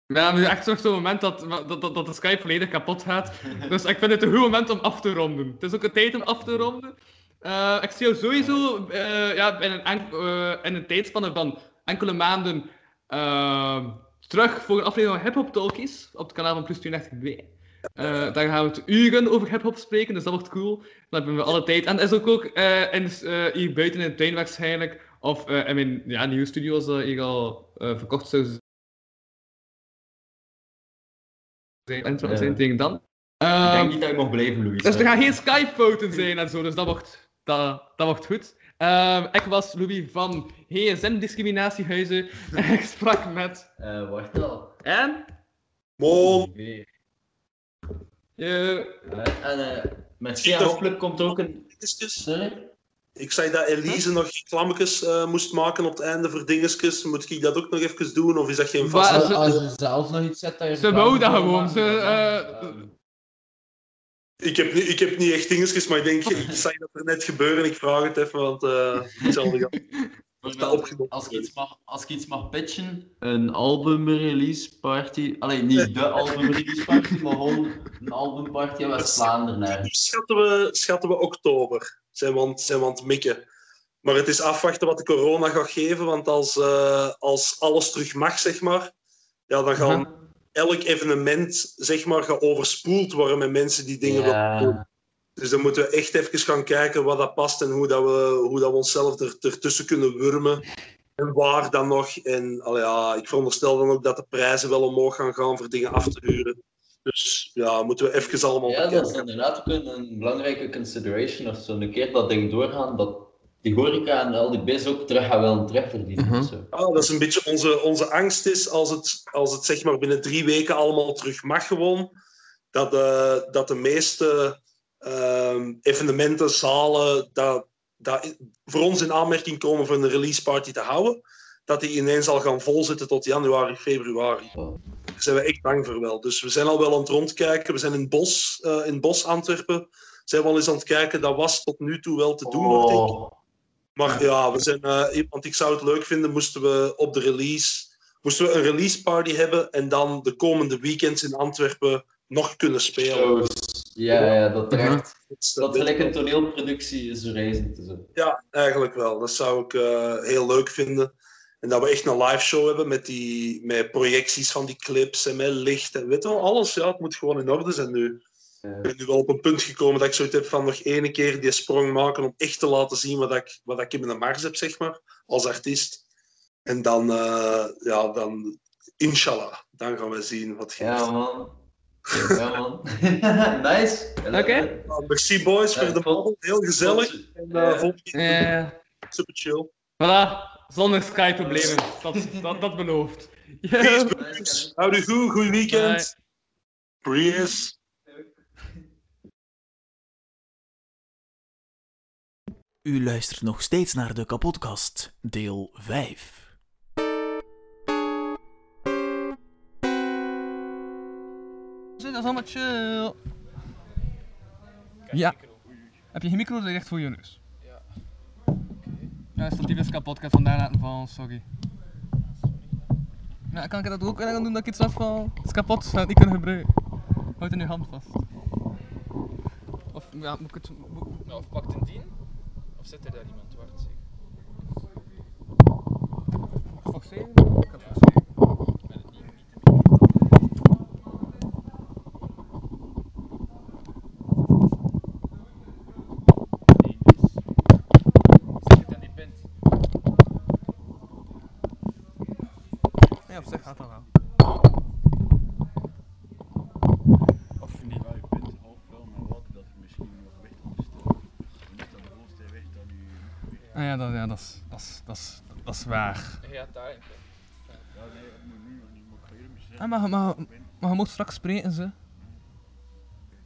Ja, nu echt zo'n moment dat, dat, dat, dat de Skype volledig kapot gaat. Dus ik vind het een goed moment om af te ronden. Het is ook een tijd om af te ronden. Eh, ik zie jou sowieso eh, ja, in, een eh, in een tijdspanne van enkele maanden eh, terug voor een aflevering van Hip Hop Talkies op het kanaal van Plus 32 Eh dan gaan we het uren over hip-hop spreken, dus dat wordt cool. Dan hebben we alle tijd. En dat is ook, ook eh, in, eh, hier buiten in de tuin waarschijnlijk. Of in mijn ja, nieuwe studio's dat hier al verkocht zou zijn, en Ja. zijn tegen dan. ik Ehm, denk niet dat ik mag blijven, Louis. dus er gaan geen Skype-fouten zijn en zo, dus dat wordt, dat, dat wordt goed. Ehm, ik was Louis van HSM Discriminatiehuizen en ik sprak met... Eh, wacht al. En? Mom. Weer. Je... En eh Merci en hopelijk komt er ook een... Sorry? Ik zei dat Elise nog reclametjes eh, moest maken op het einde voor dingetjes. Moet ik dat ook nog even doen? Of is dat geen vast... Als je zelf nog iets zet, dat je Ze wou dat gewoon. Ze, eh, Ik heb, niet, ik heb niet echt dingetjes, maar ik denk, ik zag dat er net gebeuren. Ik vraag het even, want eh hetzelfde gaat. Als ik, iets mag, als ik iets mag pitchen, een album release party. Alleen niet de album release party, maar gewoon een album party in West-Vlaanderen. ergens. Schatten we, schatten we oktober. Zijn we, aan, het- zijn we aan het mikken. Maar het is afwachten wat de corona gaat geven. Want als, eh, als alles terug mag, zeg maar, ja, dan gaan elk evenement zeg maar, gaat overspoeld worden met mensen die dingen Ja. willen doen. Dus dan moeten we echt even gaan kijken wat dat past en hoe, dat we, hoe dat we onszelf er, ertussen kunnen wurmen. En waar dan nog. En allee, ja, ik veronderstel dan ook dat de prijzen wel omhoog gaan gaan voor dingen af te huren. Dus ja, moeten we even allemaal Ja, dat is inderdaad ook een, een belangrijke consideration. Of zo een keer dat ding doorgaan, dat die horeca en al die biz ook terug gaan willen terugverdienen. of zo. Ah, dat is een beetje onze, onze angst is als het, als het zeg maar binnen drie weken allemaal terug mag gewoon. Dat, de dat de meeste ehm, evenementen, zalen, dat, dat voor ons in aanmerking komen voor een release party te houden. Dat die ineens al gaan volzitten tot januari, februari. Daar zijn we echt bang voor wel. Dus we zijn al wel aan het rondkijken. We zijn in Bos, eh, in Bos Antwerpen. Zijn we al eens aan het kijken. Dat was tot nu toe wel te doen, nog, denk ik. Maar ja, we zijn, eh, want ik zou het leuk vinden, moesten we op de release, moesten we een release party hebben en dan de komende weekends in Antwerpen nog kunnen spelen. Shows. Ja, ja, dat er echt... Dat, gelijk een toneelproductie is reizend. Zo. Ja, eigenlijk wel. Dat zou ik eh, heel leuk vinden. En dat we echt een live show hebben met, die, met projecties van die clips en met licht en weet je wel, alles. Ja, het moet gewoon in orde zijn nu. Ik ben nu wel op een punt gekomen dat ik zoiets heb van nog ene keer die sprong maken om echt te laten zien wat ik, wat ik in mijn mars heb, zeg maar, als artiest. En dan, eh, ja, dan, inshallah, dan gaan we zien wat geeft. Ja, man. Ja, man. nice. Oké. Nou, merci boys voor de babbel, heel gezellig. En uh, volgende keer super chill. Voilà, zonder Skype-problemen. Dat, dat, dat belooft. Houd u goed, goed weekend. Breeze. U luistert nog steeds naar de kapotkast, deel 5. Dat is allemaal chill. Ja. Heb je geen micro recht voor je neus? Ja. Ja, statief is kapot. Ik heb vandaar laten vallen, sorry. Ja, kan ik dat ook gaan doen dat ik iets afval? Het is kapot, zou het niet kunnen gebruiken. Houd in je hand vast. Of, ja, moet ik het... Ja, of pakt een dien? Of zit er daar iemand waard? Zeg? Forceren? Ik ga forceren. Ja, op zich gaat dat wel. Of je niet waar je bent, half vuil met water, dat je misschien nog gewicht ondersteunt. Dan is dat de volste gewicht dan je Ah ja, dat, dat, is, dat, is, waar. Ja, daar. Ja, nee, moet nu, Ah, maar, maar, maar je mocht straks spreken, ze.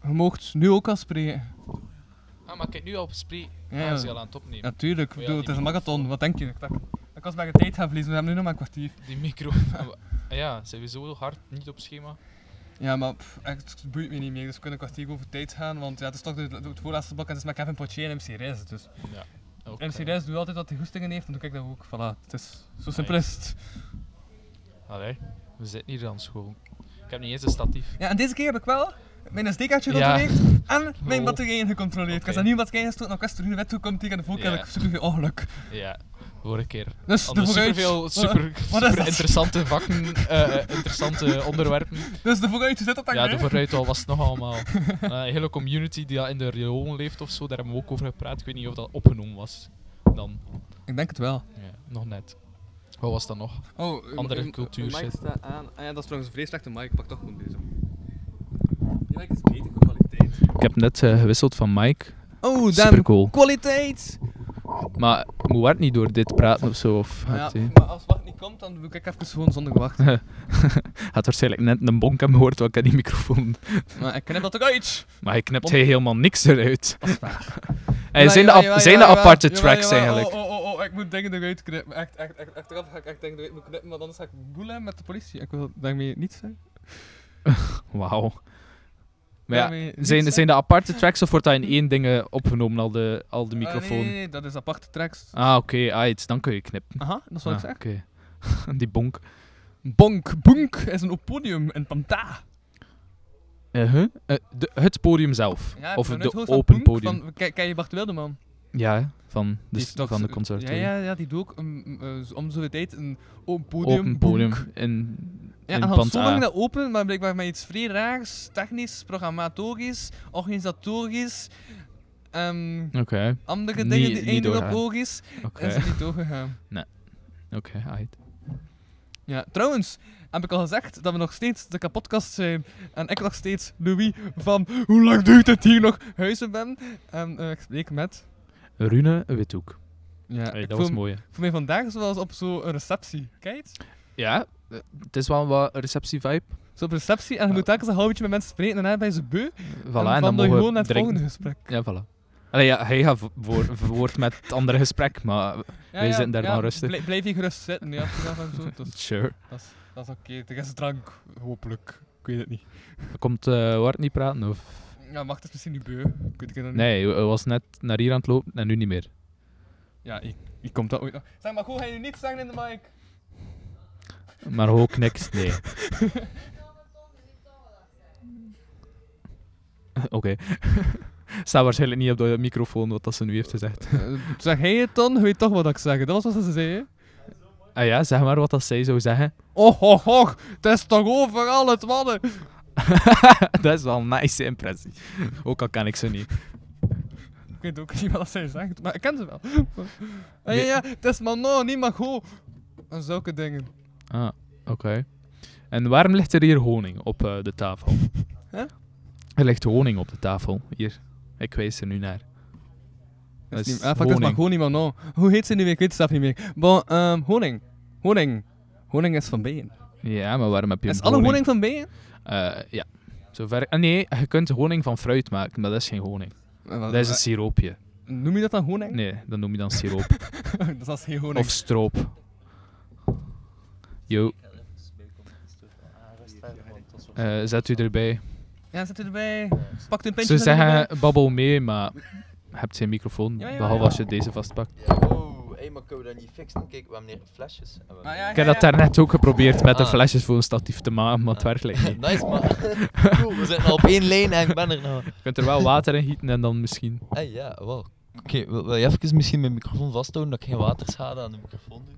Je mocht nu ook al spreken. Ah, maar kijk nu al spreken. Ja, Ja, ja. ze al aan het opnemen. Natuurlijk, Oh ja, bedoel, het is een marathon. Wat denk je? Ik, dacht, ik was bij de tijd gaan verliezen, we hebben nu nog maar een kwartier. Die micro. Ah, ja, zijn we zo hard niet op schema? Ja, maar pff, het boeit me niet meer, dus we kunnen een kwartier over tijd gaan, want ja, het is toch de, de- het voorlaatste blok en het is met Kevin Potier en MC Reis, dus. Ja, ook, MC eh. Altijd wat hij goestingen heeft, en doe ik dat ook. Voilà, het is zo simpel Nice. is het. Allee, we zitten hier aan school. Ik heb niet eens een statief. Ja, en deze keer heb ik wel mijn SD-kaartje Ja. gecontroleerd en mijn Oh. batterijen gecontroleerd. Ik was Oké. aan nieuw batterijen gestoten, nog Westerhuur de wet toekomt tegen de volk Ja. en ik super veel ongeluk. Ja, vorige keer. Dus de super, is super dat? interessante vakken, eh, interessante onderwerpen. Dus de vooruit, zit dat dan? Ja, de vooruit al was het nog allemaal. Eh, een hele community die al in de riolen leeft of zo, daar hebben we ook over gepraat. Ik weet niet of dat opgenomen was. Dan. Ik denk het wel. Ja, nog net. Wat was dat nog? Oh, Andere cultuur uw mic shit. staat aan. Ah ja, dat is trouwens een vrij slechte mic. Ik pak toch gewoon deze. Die mic is beter qua kwaliteit. Ik heb net eh, gewisseld van Mike. Oh, dan Supercool. kwaliteit! Maar moet Wart niet door dit praten of zo? Of Ja, maar als wacht niet komt, dan doe ik even gewoon zonder wacht. Had waarschijnlijk net een bonk hebben gehoord wat ik aan die microfoon. Maar ik knip dat eruit! Maar hij knipt hij helemaal niks eruit. En zijn de, zijn de aparte tracks eigenlijk? Oh, oh, oh, oh, ik moet dingen eruit knippen. Echt, echt, echt, achteraf ga ik echt dingen eruit knippen, want anders ga ik boelen met de politie. Ik wil daarmee niet zeggen. Wauw. Maar ja, zijn, zijn de aparte tracks of wordt dat in één ding eh, opgenomen, al de, al de Ah, microfoon? nee, nee, nee, dat is aparte tracks. Ah, oké, ah, dan kun je knippen. Aha, dat is wat ik Ah, zeg. Oké. die bonk. Bonk, bonk is een podium in Panta. Uh-huh. Eh, de, het podium zelf. Ja, of de van open Bonk? podium. Van, ken, ken je Bart Wildeman? Ja, van de, toch van de zo- conservatorie. Ja, ja, ja, die doet ook um, uh, om zoveel tijd een open podium. Open podium in, Ja, en zo A. lang dat open, maar blijkbaar met iets vrij raars, technisch, programmatorisch, organisatorisch, ehm, Oké. andere Niet- dingen die niet op logisch, Oké. is het niet doorgegaan. Nee. Oké, aight. Ja, trouwens, heb ik al gezegd dat we nog steeds de kapotkast zijn en ik nog steeds Louis van hoe lang duurt het hier nog huizen ben. En eh, ik spreek met... Rune Withoek. Ja, Hey, ik dat was mooi. Voor mij vandaag zoals op zo'n receptie. Kijk. Ja, eh, het is wel wat receptie-vibe. Zo receptie en je moet telkens een half uurtje met mensen spreken en daarna ben je ze beu. Voilà, en en dan dan gewoon naar het drinken. volgende gesprek. Ja, voilà. Allee, ja, hij gaat voor, voort met het andere gesprek, maar Ja, wij ja, zitten daar maar rustig. blij- blijf je gerust zitten, ja, zo. Dus Sure. Dat is, dat is oké. Er is drank, hopelijk. Ik weet het niet. Komt eh Wart niet praten? Of? Ja, wacht, het is misschien nu beu. Ik weet het niet. Nee, hij was net naar hier aan het lopen en nu niet meer. Ja, ik, ik komt dat ooit nog. Zeg maar, goed, ga je nu niet zeggen in de mic? Maar ook niks, nee. Oké. Staat waarschijnlijk niet op de microfoon wat dat ze nu heeft gezegd. Eh, zeg hij het dan? Je weet toch wat ik zeg. Dat was wat ze zei, ah ja, zeg maar wat dat zij zou zeggen. Och, och, och. Het is toch overal het mannen. dat is wel een nice impressie. Ook al kan ik ze niet. Ik weet ook niet wat zij zegt, maar ik ken ze wel. Ah, ja, ja, het is maar no, niet maar go. En zulke dingen. Ah, oké. En waarom ligt er hier honing op eh, de tafel? Huh? Er ligt honing op de tafel, hier. Ik wijs er nu naar. Dat is Dat niet, ah, fuck, dat is maar niet maar no. Hoe heet ze nu weer? Ik weet het zelf niet meer. Bon, ehm, honing. Honing. Honing is van bijen. Ja, maar waarom heb je Is alle honing van bijen? Eh, ja. Zover... ah, nee, je kunt honing van fruit maken, maar dat is geen honing. Eh, dat is een siroopje. Noem je dat dan honing? Nee, dan noem je dan siroop. dat is geen honing. Of stroop. Yo. Eh, zet u erbij. Ja, zet u erbij. Pak een Ze pintje. erbij. zeggen babbel mee, maar je hebt geen microfoon. Ja, ja, behalve ja. als je deze vastpakt. Oh, hey, maar kunnen we dat niet fixen? Kijk, we hebben hier flesjes. En we- Ah, ja, Ik heb dat daarnet ook geprobeerd met de Ah. flesjes voor een statief te maken, maar het werkt like niet. Nice, man. Cool, we zitten al op één lijn en ik ben er nou. Je kunt er wel water in gieten en dan misschien. Hey, ja, wel. Oké, wil, wil je even misschien mijn microfoon vasthouden dat ik geen waterschade aan de microfoon doe?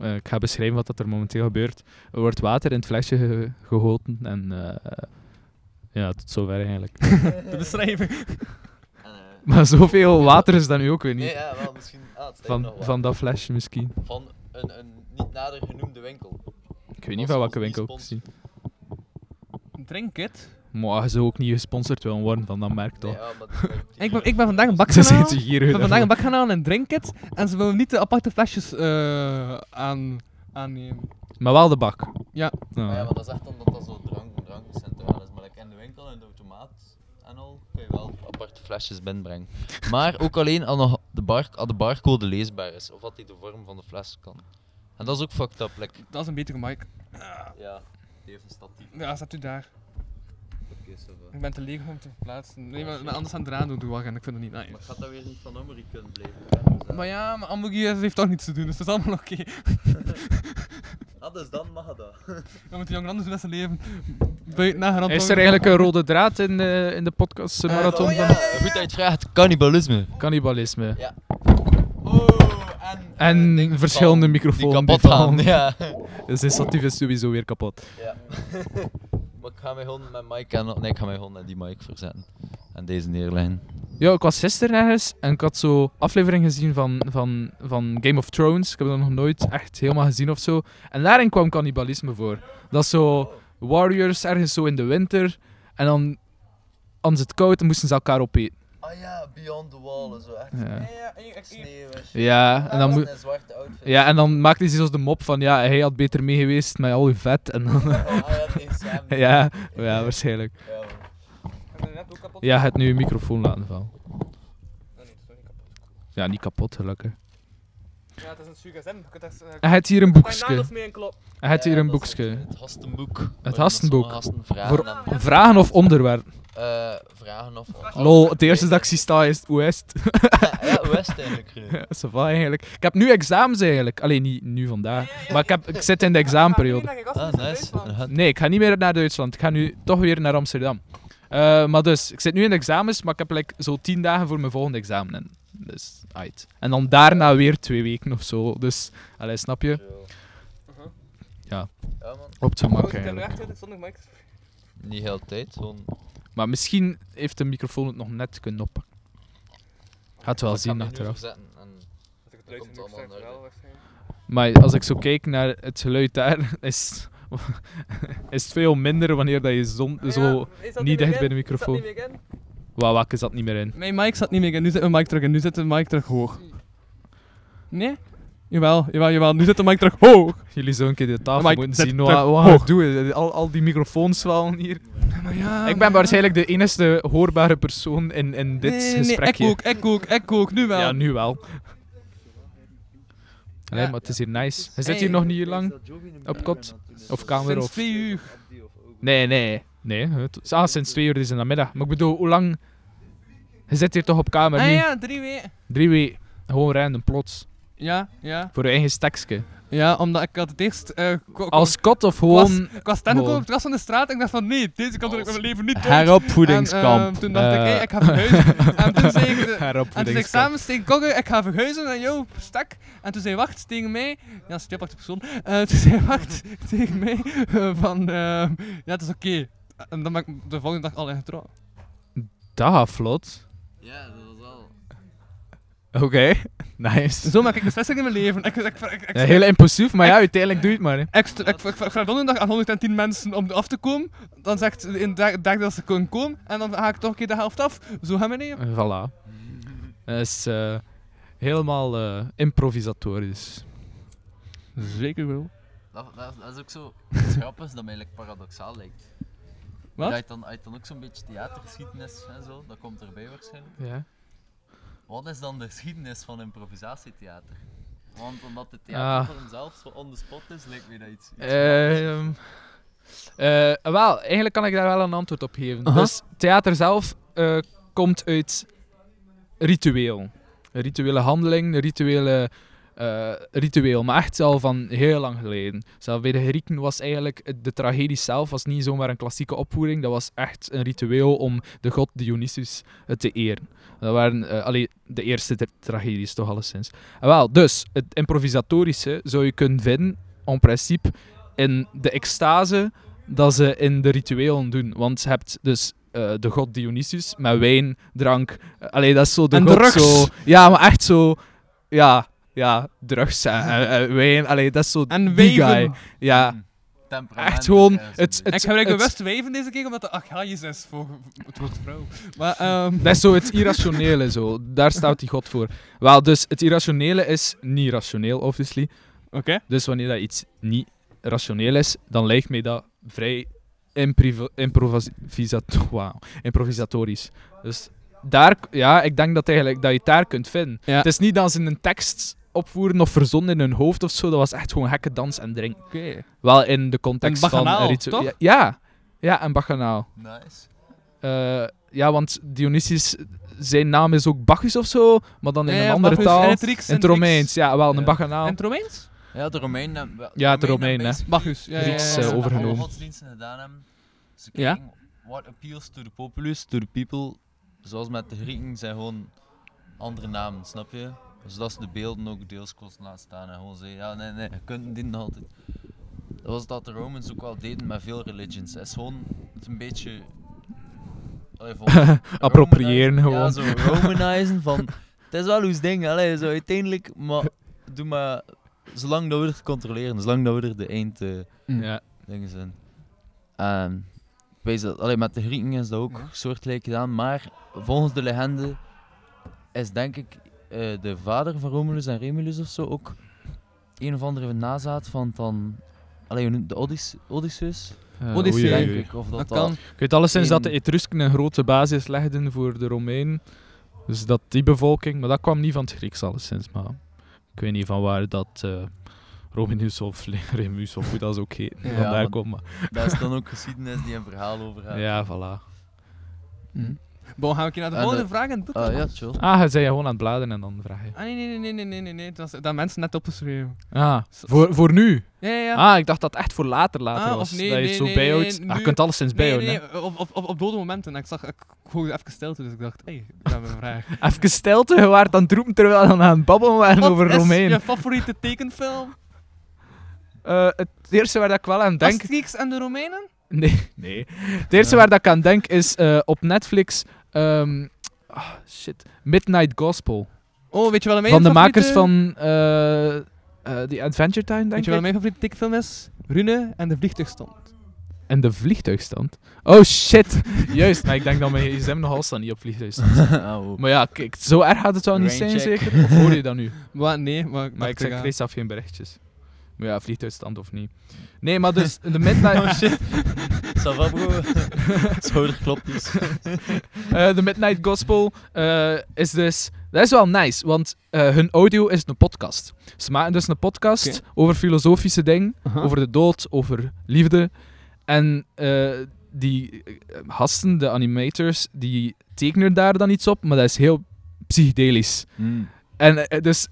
Eh, ik ga beschrijven wat dat er momenteel gebeurt. Er wordt water in het flesje ge- gegoten en eh, ja, tot zover eigenlijk. De beschrijving. maar zoveel water is dat nu ook weer niet. Nee, ja, wel, misschien- ah, het van, van dat flesje misschien. Van een, een niet nader genoemde winkel. Ik weet niet van welke winkel precies. Drink it. Maar zou ook niet gesponsord willen worden van dat merk toch? Ik ben, ik ben vandaag een bak Ze gaan halen. Ik ben vandaag een bak gaan halen en drink it. En ze willen niet de aparte flesjes eh, aan, aannemen. Maar wel de bak. Ja. Maar ja, maar dat is echt omdat dat zo drank, drankcentraal is. Maar like in de winkel en de automaat en al kun je wel aparte flesjes binnenbrengen. Maar ook alleen als nog de, bar, als de barcode leesbaar is, of dat die de vorm van de fles kan. En dat is ook fucked up. Like, Dat is een betere mic. ja, die heeft een statief. Ja, zet u daar. Ik ben te leeg om te plaatsen. Nee, maar, maar anders aan het eraan doen doe ik en ik vind het niet nice. Maar gaat dat weer niet van Amory kunnen blijven? Maar ja, maar Ambergy heeft toch niets te doen, dus dat is allemaal oké. Ah, dus dan mag dat. Dan moet die jongen anders met zijn leven buiten nagerand Is er eigenlijk een rode draad in de, in de podcast Eh, marathon oh ja, van goed dat je het vraagt. Cannibalisme. cannibalisme? Ja. En verschillende vallen, die microfoons kapot vallen. gaan, ja. Dus de statief is sowieso weer kapot. Ja. Ik ga mij gewoon met mic en... Nee, ik ga mij gewoon naar die mic verzetten. En deze neerleggen. Ja, ik was gisteren ergens en ik had zo aflevering gezien van, van, van Game of Thrones. Ik heb dat nog nooit echt helemaal gezien of zo. En daarin kwam cannibalisme voor. Dat zo warriors ergens zo in de winter. En dan, als het koud, moesten ze elkaar opeten. Ah ja, Beyond the Wall en zo. Echt Ja. sneeuw. Ja, en dan, moet, ja, en dan maakte hij zo de mop van ja, hij had beter mee geweest met al uw vet. En dan, Oh, hij had geen samen. ja, ja, waarschijnlijk. Ja, hebt nu je microfoon laten vallen. Ja, niet kapot, gelukkig. Ja, het is een daar, eh, Hij heeft hier een boekje. Hij heeft hier een boekje. Het hastenboek. Het hastenboek. Voor en- vragen of onderwerp? Eh, vragen of... Lol, het eerste dat ik zie staan is het? Ja, het eigenlijk? Ja, ça va eigenlijk. Ik heb nu examens eigenlijk. Alleen niet nu vandaag. Maar ik, heb, ik zit in de examenperiode. Ah, nice. Nee, ik ga niet meer naar Duitsland. Ik ga nu toch weer naar Amsterdam. Eh, maar dus, ik zit nu in de examens, maar ik heb like, zo tien dagen voor mijn volgende examen. En, dus, uit. En dan daarna weer twee weken of zo. Dus, allee, snap je? Ja. Ja, man. Op het gemak nu eigenlijk. Niet heel tijd, gewoon... Maar misschien heeft de microfoon het nog net kunnen oppakken. Gaat wel zien achteraf. en. Maar als ik zo kijk naar het geluid daar, is, is het veel minder wanneer dat je zon, Ja, zo niet dicht bij de microfoon. welke zat niet meer in? Mijn mic zat niet meer in. Nu zit mijn mic terug in. Nu zit de mic terug hoog. Nee? Jawel, jawel, jawel. Nu zit de mic terug hoog. Jullie zo een keer de tafel moeten zien. Wat, wat doe, al, al die microfoons vallen hier. Maar ja, ik maar ben ja. waarschijnlijk de enige hoorbare persoon in, in dit nee, nee, gesprekje. ik ook, ik ook, ik ook. Nu wel. Ja, nu wel. Nee, Ja. maar het is hier nice. Je zit hier nog niet lang op kot? Of kamer? Sinds Of... twee uur. Nee, nee. Nee, het, ah, sinds twee uur is in de middag. Maar ik bedoel, hoe lang... Je zit hier toch op kamer Ah nu? ja, drie weken. Drie weken. Gewoon random plots. Ja, ja. Voor je eigen stekske. Ja, omdat ik had het eerst... eh, ko- ko- Als kot of Ik was, gewoon... ik was op het terras van de straat en ik dacht van nee, deze kant wil ik mijn leven niet. Heropvoedingskamp. En, eh, toen dacht ik, Eh. hey, ik ga verhuizen. en toen zei ik, de- en toen zei ik Heropvoedingskamp. samen tegen Kogge, ik ga verhuizen en jou, stak. En toen zei Wacht tegen mij, ja, stipachtige persoon. Eh, toen zei Wacht tegen mij eh, van, eh, ja, het is oké. En dan ben ik de volgende dag al in getrouwd. Dat gaat vlot. Ja, dat. Oké, nice. Zo maak ik beslissingen in mijn leven. Ik, ik, ik, ik, ik- Ja, heel impulsief, maar ja, uiteindelijk doe je het maar. hè. Ik, st- ik, ik, ik vraag donderdag aan 110 mensen om af te komen. Dan zegt in de dag dat ze kunnen komen. En dan ga ik toch een keer de helft af. Zo gaan we nemen. Eh, Voilà. Dat is eh, helemaal eh, improvisatorisch. Zeker wel. Dat, dat, dat is ook zo... Het grappig is dat mij like, paradoxaal lijkt. Wat? Uit dan, uit dan ook zo'n beetje theatergeschiedenis en zo, dat komt erbij waarschijnlijk. Ja. Wat is dan de geschiedenis van improvisatietheater? Want omdat de Ah. theater zelf zo on the spot is, lijkt me dat iets. iets Ehm eh, wel, eigenlijk kan ik daar wel een antwoord op geven. Dus theater zelf eh, komt uit ritueel. Een rituele handeling, een rituele, eh, ritueel, maar echt al van heel lang geleden. Zelfs bij de Grieken was eigenlijk de tragedie zelf was niet zomaar een klassieke opvoering, dat was echt een ritueel om de god Dionysus eh, te eren. Dat waren allee, de eerste tra- tragedies toch alleszins. En wel, dus het improvisatorische zou je kunnen vinden, in principe, in de extase dat ze in de rituelen doen. Want je hebt dus de god Dionysus met wijn, drank. eh, allee, dat is zo de En god drugs. zo... Ja, maar echt zo... Ja, ja drugs en, en- en wijn. Allee, dat is zo En die guy. Ja. Temperament Echt gewoon... Het, het, ik gebruik het- bewust wijven deze keer, omdat de Achaies is voor het woord vrouw. Maar, ehm, Dat is zo het irrationele, zo. Daar staat die God voor. Wel, dus het irrationele is niet rationeel, obviously. Oké. Dus wanneer dat iets niet rationeel is, dan lijkt mij dat vrij imprivo- improvisato- wauw, improvisatorisch. Dus daar, ja, ik denk dat, eigenlijk, dat je het daar kunt vinden. Ja. Het is niet dat ze een tekst opvoeren of verzonnen in hun hoofd of zo. Dat was echt gewoon gekke dans en drinken. Oké. Wel in de context En van... toch? Ja, ja, ja, en bacchanaal. Nice. Eh, ja, want Dionysius, zijn naam is ook Bacchus of zo, maar dan in Ja, een ja, andere Bacchus, taal. in het Grieks, in het in Romeins, ja, wel, een Ja. bacchanaal. En het Romeins? Ja, de Romeinen hebben... Ja, de Romeinen Romeinen, hè. Bacchus, ja, ja, ja, Grieks, ja. eh, Alle overgenomen. godsdiensten gedaan hebben. Ze Ja. kijken what appeals to the populace, to the people. Zoals met de Grieken zijn gewoon andere namen, snap je? Zodat ze de beelden ook deels kosten laten staan en gewoon zeggen, ja nee nee, je kunt die nog altijd. Dat was dat de Romans ook wel deden met veel religions. Het is gewoon het een beetje... Allee, Appropriëren gewoon. Ja, zo romanizen van... Het is wel ons ding, allee, zo uiteindelijk, maar doe maar... Zolang dat we het controleren, zolang dat we er de eind... eh, Ja. dingen zijn. En ik weet dat, allee, met de Grieken is dat ook soortgelijk gedaan, maar volgens de legende is denk ik eh, de vader van Romulus en Remulus of zo ook een of andere nazaat van dan, allee, hoe noemt- de Odys Odysseus. Eh, Odyssee. oei, denk ik, of Dat dat, kan. dat Ik weet alleszins dat de Etrusken een grote basis legden voor de Romeinen. Dus dat die bevolking, maar dat kwam niet van het Grieks alleszins. Maar ik weet niet van waar dat eh Rominus of Remus of hoe dat is ook heet. Ja, van daar want komt. Maar. dat is dan ook geschiedenis die een verhaal over gaat. Ja, voilà. Bon, gaan we een keer naar de En volgende de- vraag het boek. Ah, ja, chill. Ah, je zei gewoon aan het bladeren en dan vraag je. Ah, nee, nee, nee, nee, nee, nee, nee. Dat, is, dat mensen net opgeschreven. Ah, voor, voor nu? Ja, ja, ja. Ah, ik dacht dat het echt voor later later Ah, was. of nee, dat je nee, het zo nee, bijhoudt. nee, Ah, je kunt alleszins nee, bijhouden. hè. Nee, op, op, op, op dode momenten. En ik zag, ik hoorde even stilte, dus ik dacht, hé, hey, ik heb een vraag. Even stilte, je waart aan het roepen terwijl we dan aan het babbelen waren Wat over is Romein. je favoriete tekenfilm? Eh, het eerste waar dat ik wel aan denk... Asterix en de Romeinen? Nee, nee. Het eerste waar dat ik aan denk is eh, op Netflix... ehm, ah, shit. Midnight Gospel. Oh, weet je wel mijn Van de makers van eh eh, The Adventure Time, denk Weet je wel mijn favoriete tekenfilm is? Rune en de vliegtuigstand. En de vliegtuigstand. Oh shit. Juist, maar ik denk dat mijn gsm nog altijd niet op vliegtuigstand. Oh. Maar ja, kijk, zo erg gaat het wel niet zijn zeker? Of hoor je dat nu? Maar nee, maar ik Maar ik zeg ja. kreeg zelf geen berichtjes. Maar ja, vliegtuigstand of niet. Nee, maar dus de Midnight... Oh shit. Ça va bro? Schouderklopjes. Eh, de Midnight Gospel eh, is dus... Dat is wel nice, want eh, hun audio is een podcast. Ze maken dus een podcast over filosofische dingen, over de dood, over liefde. En die gasten, de animators, die tekenen daar dan iets op, maar dat is heel psychedelisch. Mm. En dus...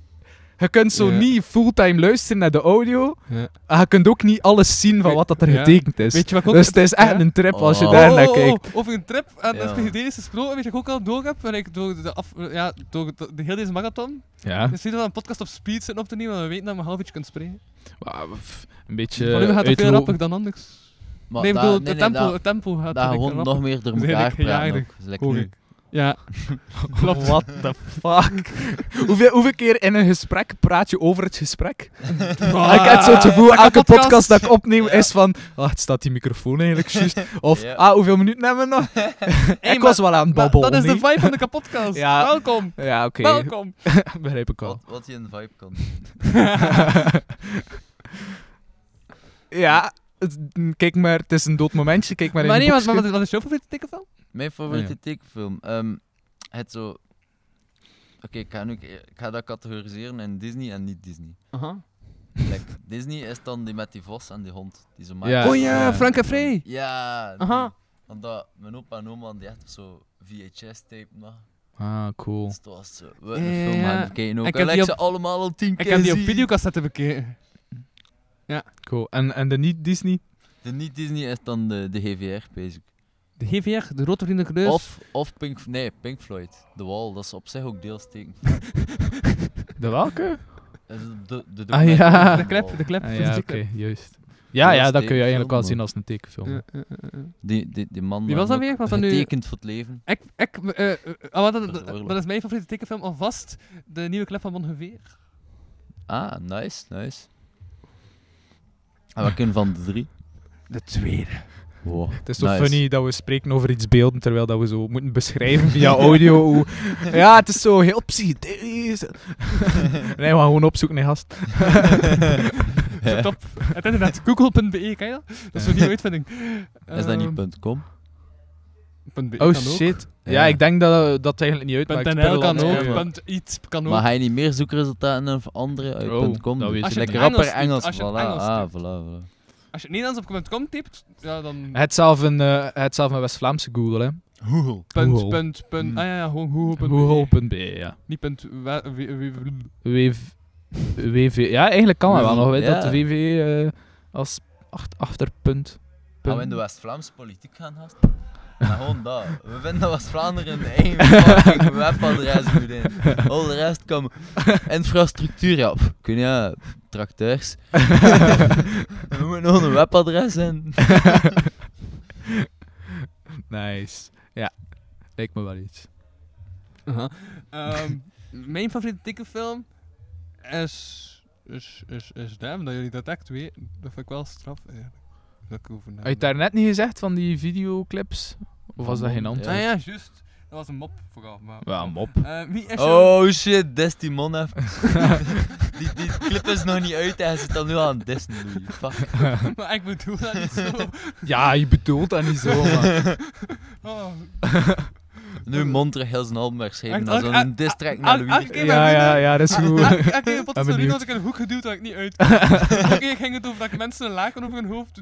Je kunt zo Ja. niet fulltime luisteren naar de audio. Ja. En je kunt ook niet alles zien van wat dat er ja. getekend is. Weet je wat dus het is echt ja? een trip als je Oh. daar naar Oh, oh, oh, kijkt. Over een trip en Ja. dat psychedelisch gesproken, weet je wat ik ook al door heb? Ik door de, af, ja, door de, de hele deze marathon. Ja. Dus we een podcast op speed zitten op te nemen, want we weten dat we een half uurtje kunnen spreken. Een beetje. Van nu gaat het veel rapper dan anders. Maar nee, ik bedoel, nee, het, nee, tempo, het tempo gaat ik gewoon nog meer door elkaar praten ook. Dat is ik. Ja, klopt. What the fuck? hoeveel, hoeveel keer in een gesprek praat je over het gesprek? Ah, ik heb zo het gevoel, elke podcast, podcast. dat ik opneem is van... Ah, het staat die microfoon eigenlijk juist. Of, Ja. ah, hoeveel minuten hebben we nog? Hey, ik was wel aan het babbelen. Dat is de vibe van de kapotkast. Ja. Welkom. Ja, oké. Welkom. Begrijp ik al. Wat, wat je een vibe kan. ja. het- kijk maar, het is een dood momentje, kijk maar in Maar je nee, wat, boekje. wat, wat is jouw favoriete tekenfilm? Mijn favoriete Ja. tekenfilm. ehm, het zo. Oké, ik, ga nu- ik ga dat categoriseren in Disney en niet Disney. Aha. Like, Disney is dan die met die vos en die hond. Die zo Ja. maken. Oh ja, Frank en Frey. Ja. Aha. Omdat mijn opa en oma die echt zo VHS-tape nog. Ah, cool. Dus dat was zo. We film ook. Ik heb die ze op- allemaal al tien Ik heb die op videocassette bekeken. Ja. Cool. En, en de niet-Disney? De niet-Disney is dan de, de GVR, basic. De GVR, de Rood Vrienden. Of, of Pink, nee, Pink Floyd. The Wall, dat is op zich ook deels teken. De welke? Dat is De, de, de Ah ja. De clip, de clip Ah, van ja, de oké, juist. Ja, ja, dat kun je eigenlijk wel tekenfilm, zien als een tekenfilm. Ja, ja, ja, ja. Die, die, die man Wie was dat weer? Was dat nu- getekend voor het leven. Ik, ik, eh, eh, ah, wat, Voor de dat, is mijn favoriete tekenfilm alvast. De nieuwe clip van Bon Geveer. Ah, nice, nice. En wat kunnen van de drie? De tweede. Wow, Het is zo nice. funny dat we spreken over iets beelden terwijl dat we zo moeten beschrijven via audio. hoe- ja, het is zo heel psychedelisch. nee, we gaan gewoon opzoeken, nee, gast. Zo top. Het internet, google.be, ken je dat? Dat is zo'n nieuwe uitvinding. Is dat niet Ehm, .com? .be Oh kan shit. Ja, Ja. ik denk dat dat eigenlijk niet uitmaakt. .nl kan ook, Ja, maar- iets kan ook. Maar ga je niet meer zoekresultaten en andere uit Oh, .com? dat weet je Lekker rapper Engels als je voilà. Engels Ah, voilà. Als je het Nederlands op .com typt, ja, dan... Het zelf een, het zelf een West-Vlaamse Google, hè. Google. Punt, Google. punt, punt, Mm. ah ja, ja, gewoon google.be. Google.be, ja. Niet punt, WV, WV, ja, eigenlijk kan dat wel nog, weet Ja. dat de VV eh, als acht, achterpunt. Gaan we in de West-Vlaamse politiek gaan, gast? Maar gewoon dat. We vinden dat West-Vlaanderen een eigen fucking webadres in. Al de rest kan... Infrastructuur, ja. pff, Kun je, ja, tracteurs. We moeten nog een webadres in. nice. Ja, lijkt me wel iets. Aha. Ehm, mijn favoriete tekenfilm is... Is, is, is Damn, dat jullie dat echt weten. Dat vind ik wel straf, eigenlijk. Dat ik over Had je nadenk. het daarnet niet gezegd van die videoclips? Of was dat geen antwoord? Ah ja, juist. Dat was een mop, vooral. Maar, Ja, een mop. Eh, wie is Oh shit, des die man even. die, die clip is nog niet uit en hij zit dan nu aan het Louis. Fuck. maar ik bedoel dat niet zo. Ja, je bedoelt dat niet zo, maar... Oh. Nu terug heel zijn album wegschrijven naar elke- zo'n el- diss track el- naar Louis. Ja, ja, Ruben- ja, dat is goed. Benieuwd. had ik een hoek geduwd dat ik niet uit keer ging het over dat ik mensen een laken over hun hoofd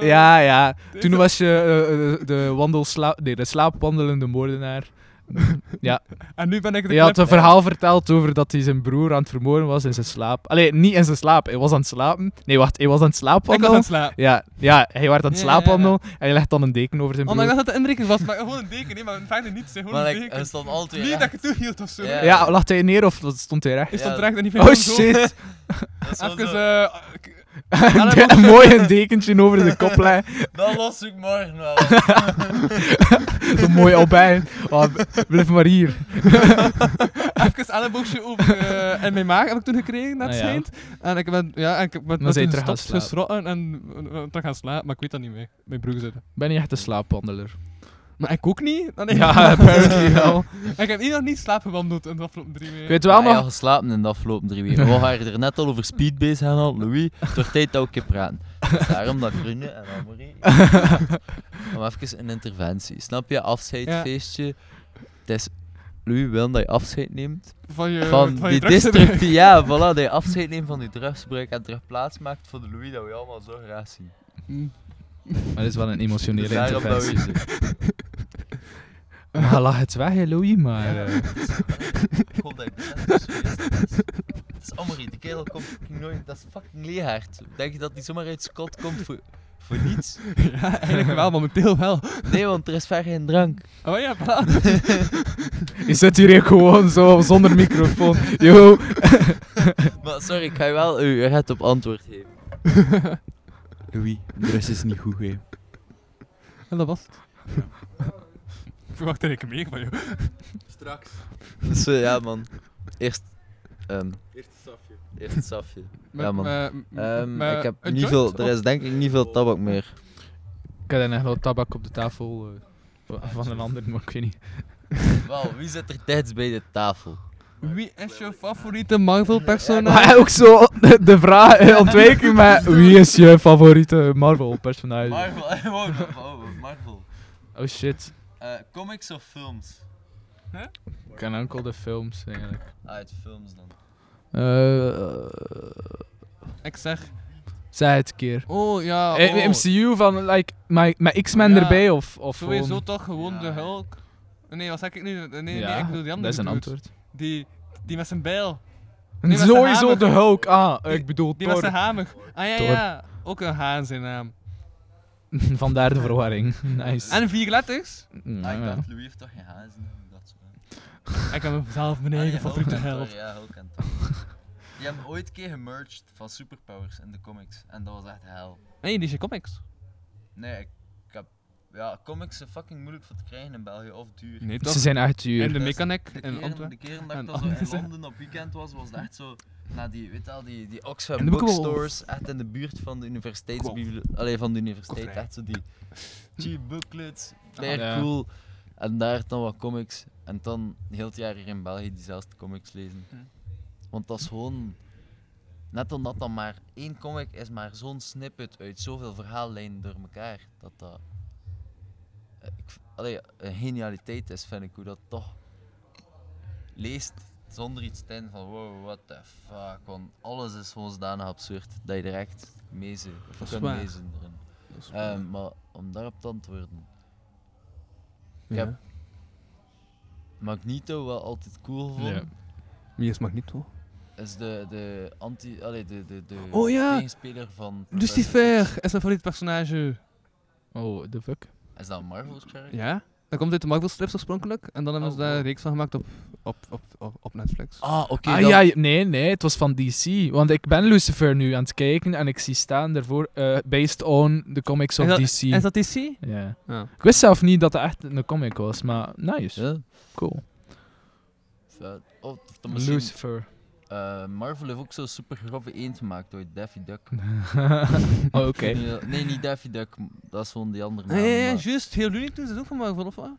eh, Ja, ja. Toen was je eh, eh, de, wandelsla nee, de slaapwandelende moordenaar. Ja. En nu ben ik de Je had een verhaal verteld over dat hij zijn broer aan het vermoorden was in zijn slaap. Allee, niet in zijn slaap. Hij was aan het slapen. Nee, wacht. Hij was aan het slaapwandelen. Ik was aan het slapen. Ja, ja hij werd aan het Ja, ja, ja. slaapwandelen en hij legt dan een deken over zijn broer. Omdat ik dacht dat het indrukking was, maar gewoon een deken, nee, maar verder niets. Gewoon Maar een deken. hij stond altijd Niet dat ik het toehield of zo. Ja. Ja, lag hij neer of stond hij recht? Hij stond recht en die Oh hem zo. shit. Dat is wel Even, eh... een mooi een dekentje over de kop leggen. Dat los ik morgen wel. Zo mooi al bij. Oh, blijf maar hier. Even elleboogje over eh, in mijn maag heb ik toen gekregen, net Ah, ja. En ik ben, ja, en ik ben, toen terug en terug gaan slapen, maar ik weet dat niet meer. Mijn broer zitten. Ben je echt een slaapwandeler? Maar ik ook niet. Dan Ja, apparently wel. ik heb nog niet slaapgewandeld in de afgelopen drie weken. Ik weet wel Ah, ja, nog... geslapen in de afgelopen drie weken. We waren er net al over speed bezig gehad, Louis. Het wordt tijd dat we een keer praten. Dus daarom dat Grune en Amory. Om even een interventie. Snap je? Afscheidsfeestje. Het is... Louis wil dat je afscheid neemt. Van je- van, van je die drugsgebruik. destructie. Ja, voilà. Dat je afscheid neemt van je drugsgebruik en terug plaats maakt voor de Louis dat we allemaal zo graag zien. Maar dat is wel een emotionele Dus interventie. Maar lag het weg, hè, Louis, maar... Ja, eh, Ik hoop dat je het is. Het is Amory, de kerel komt fucking nooit. Dat is fucking leerhard. Denk je dat hij zomaar uit Scott komt voor, voor niets? Ja, eigenlijk wel, momenteel wel. Nee, want er is ver geen drank. Oh ja, voilà. Je zit hier gewoon zo zonder microfoon. Yo. Maar sorry, ik ga je wel uw red op antwoord geven. Louis, de rest is niet goed, hè. En dat was het. Ik verwacht er een meer van jou. Straks. Dus eh, ja, man. Eerst... ehm Eerst het safje. Eerst het safje. Met- ja, man. met- Ehm, met ik heb een niet joint, veel... Er is denk ik niet veel tabak meer. Ik heb net nog tabak op de tafel eh, van een ander, maar ik weet niet. Wel, wie zit er tijds bij de tafel? Wie is je favoriete Marvel-personage? Maar ook zo de, vraag eh, ontwijken met wie is je favoriete Marvel personage? Marvel, oh, Marvel. Oh shit. Eh, comics of films? Ik ken enkel de films eigenlijk. Ah, uit films dan. Eh, Ik zeg... Zeg het een keer. Oh, ja, Eh, oh. MCU van, like, met, X-Men Ja, erbij of, of Sowieso gewoon- toch gewoon de Hulk. Nee, wat zeg ik nu? Nee, nee, Ja, ik bedoel die andere dat is een antwoord. Die, die met zijn bijl. En Nee, sowieso de Hulk. Ah, Die- ik bedoel Die Thor. met zijn hamer. Ah ja, Thor. ja. Ook een H in zijn naam. Vandaar de verwarring. Nice. En vier letters? Mm, Ah, ik ja. dacht, Louis heeft toch geen hazen? Dat zo. Ik heb zelf mijn eigen Ah, ja, favoriete held. Ja, Hulk en. Die hebben ooit een keer gemerged van superpowers in de comics. En dat was echt hel. Nee, die is je comics. Nee, ik, ik heb... Ja, comics zijn fucking moeilijk voor te krijgen in België, of duur. Nee, Ze zijn echt duur. En de Dus mechanic de in Antwerpen. De keren dat ik in Londen op weekend was, was het echt zo... Na die, weet wel, die, die Oxfam de bookstores, echt in de buurt van de universiteitsbibliotheek. Allee, van de universiteit, echt zo die cheap booklets, ja. cool. En daar dan wat comics. En dan heel het jaar hier in België diezelfde comics lezen. Hm. Want dat is gewoon... Net omdat dan maar één comic is, maar zo'n snippet uit zoveel verhaallijnen door elkaar. Dat dat... eh, Ik, allee, een genialiteit is, vind ik, hoe dat toch leest zonder iets te van wow, what the fuck. Want alles is gewoon zodanig absurd dat je direct mee zit, of kunt. Ehm, maar om daarop te antwoorden. Ik Ja. heb Magneto wel altijd cool gevonden. Ja. Wie is Magneto? Is de, de anti... Allee, de, de, de Oh ja! tegenspeler van... Lucifer is mijn favoriete personage. Oh, the fuck. Is dat een Marvel character? Ja? Dat komt uit de Marvel strips oorspronkelijk. En dan hebben ze Oh, daar een reeks van gemaakt op, op, op, op, op Netflix. Ah, oké. ah dan- ja, nee, nee, het was van DC. Want ik ben Lucifer nu aan het kijken en ik zie staan daarvoor, eh, based on the comics of is dat, DC. Is dat DC? Ja. Ja. Ik wist zelf niet dat het echt een comic was, maar nice. Ja. Cool. Oh, of Lucifer. Eh, Marvel heeft ook zo'n super grove eend gemaakt door Daffy Duck. Oh, oké. Nee, nee, niet Daffy Duck, dat is gewoon die andere ja, maar- juist. Heel Looney Tunes is ook van Marvel, of wat?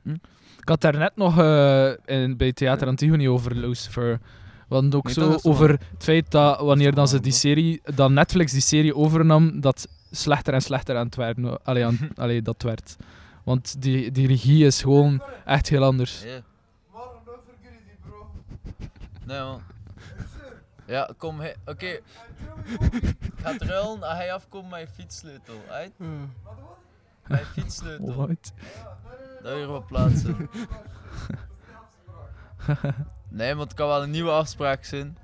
Ik had daar net nog eh, in, bij Theater Antigone over Lucifer. Want ook Nee, zo over het feit dat wanneer dan ze die serie, dat Netflix die serie overnam, dat slechter en slechter aan het werden. Allee, aan, allee, dat werd. Want die, die regie is gewoon echt heel anders. Ja. Nee man. Ja, kom, he- oké. Ik ga ruilen, als hij afkomt met je fietssleutel, uit? Je fietssleutel. What? Dat weer wat plaatsen. Nee, want het kan wel een nieuwe afspraak zijn.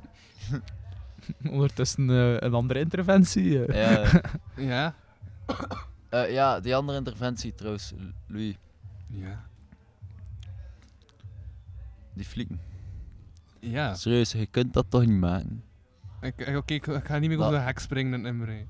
Ondertussen eh, een andere interventie. eh. Ja. Ja. Eh, ja, die andere interventie trouwens, Louis. Ja. Die flieken. Ja. Serieus, je kunt dat toch niet maken? Ik, ik- Oké, ik, ik ga niet meer over de hek springen in Emre.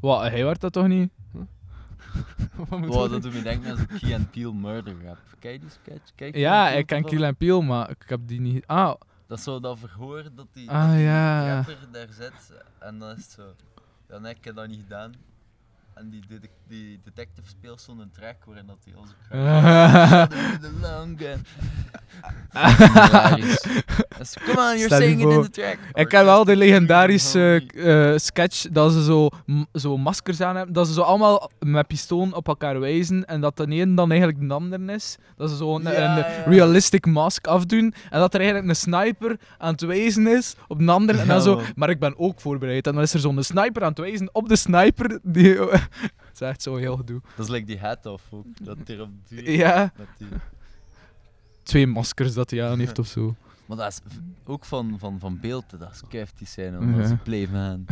Wat, hij werd dat toch niet? Wat moet Wow, dat doet me denken aan zo'n Key and Peele murder rap. Kijk die sketch? Kijk Key Ja, ik ken? Kill and Peel, maar ik heb die niet... Ah, Dat is zo dat verhoor dat die, Ah, dat die ja. rapper daar zit en dan is het zo. Ja, nee, ik heb dat niet gedaan. En die, die, die detective speelt zo'n track waarin dat hij onze gun. Hilarisch. Dus, Come on, you're singing in the track. Ik ken wel de legendarische eh, sketch dat ze zo, zo maskers aan hebben. Dat ze zo allemaal met pistolen op elkaar wijzen. En dat de een dan eigenlijk de ander is. Dat ze zo een, Ja, een ja. realistic mask afdoen. En dat er eigenlijk een sniper aan het wijzen is op de ander. En dan zo, maar ik ben ook voorbereid. En dan is er zo'n sniper aan het wijzen op de sniper. Die, dat is echt zo heel gedoe. Dat is like die hat off ook. Dat er op die, Ja. Met die. Twee maskers dat hij aan heeft of zo. Maar dat is ook van, van, van beeld, dat is die zijn, want dat is playman.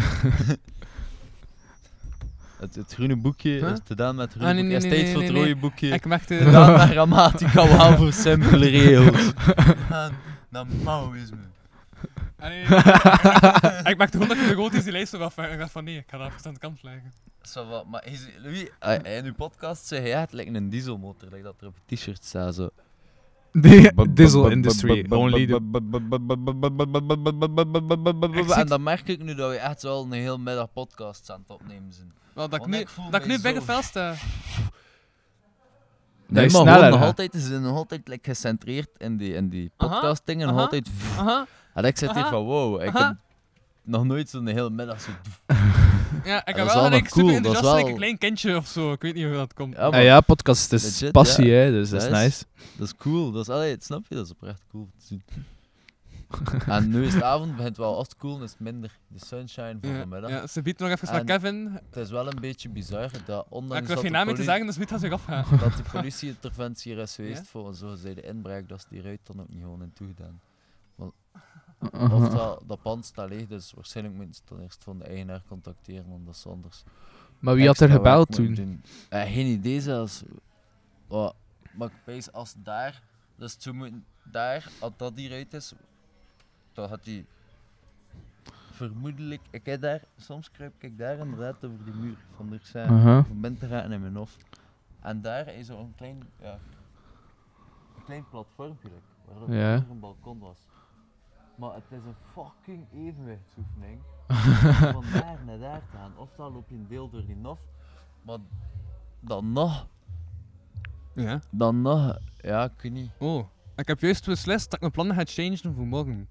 het, het groene boekje Huh? is gedaan met het Ah, groene nee, boekje. nee, en nee, steeds voor het rode boekje. Ik merkte- Gedaan met grammatica, wauw voor simpele regels. Naar Maoïsme. Ah, nee, ik merkte gewoon dat je de goot die lijst af en ik dacht van nee, ik ga dat even aan de kant leggen. Zo wat, maar is, Louis, eh, in uw podcast zei hij, ja, het lijkt een dieselmotor, like dat er op het t-shirt staat. Zo. De diesel industry, only the... En dan merk ik nu dat we echt wel een heel middag podcast aan het opnemen zijn. Wel, dat ik nu, dat ik nu bij gevel sta. Nee, is maar sneller, gewoon nog altijd, ze zijn nog altijd like, gecentreerd in die, in die Aha, podcast dingen. Nog altijd. aha, En ik zit hier van wow, ik aha. heb nog nooit zo'n hele middag zo. Ja, ik heb is wel nog super cool, is enthousiast, wel- like een klein kindje of zo. Ik weet niet hoe dat komt. Ja, Ah ja, podcast is Legit, passie, ja. hè, dus dat is nice. Dat is cool, dat is, allee, snap je, dat is oprecht cool te zien. en nu is de avond, begint wel als het cool, is het minder de sunshine van Ja, vanmiddag. ja, ze biedt nog even naar Kevin. Het is wel een beetje bizar dat ondanks ik dat hoef geen de naam meer te zeggen, dus weet dat zich afgaan. dat de politieinterventie er is geweest Ja? voor een zogezegde inbraak, dat ze die ruit dan ook niet gewoon in toegedaan. Want, Uh-huh. of dat, dat pand staat leeg, dus waarschijnlijk moeten ze dan eerst van de eigenaar contacteren, omdat ze anders Maar wie had er gebeld toen? Eh, geen idee zelfs. Oh, maar ik als daar, dus ze moeten daar, als dat die ruit is, dan had hij vermoedelijk, ik heb daar, soms kruip ik daar inderdaad over die muur van de zijn, om binnen te gaan in mijn hof. En daar is er een klein, ja, een klein platformpje, like, waar dat Ja. vroeger een balkon was. Maar het is een fucking evenwichtsoefening. om van daar naar daar te gaan. Ofwel loop je een deel door die nof, maar dan nog. Ja? Dan nog, ja, ik weet niet. Oh, ik heb juist beslist dat ik mijn plannen ga changen voor morgen.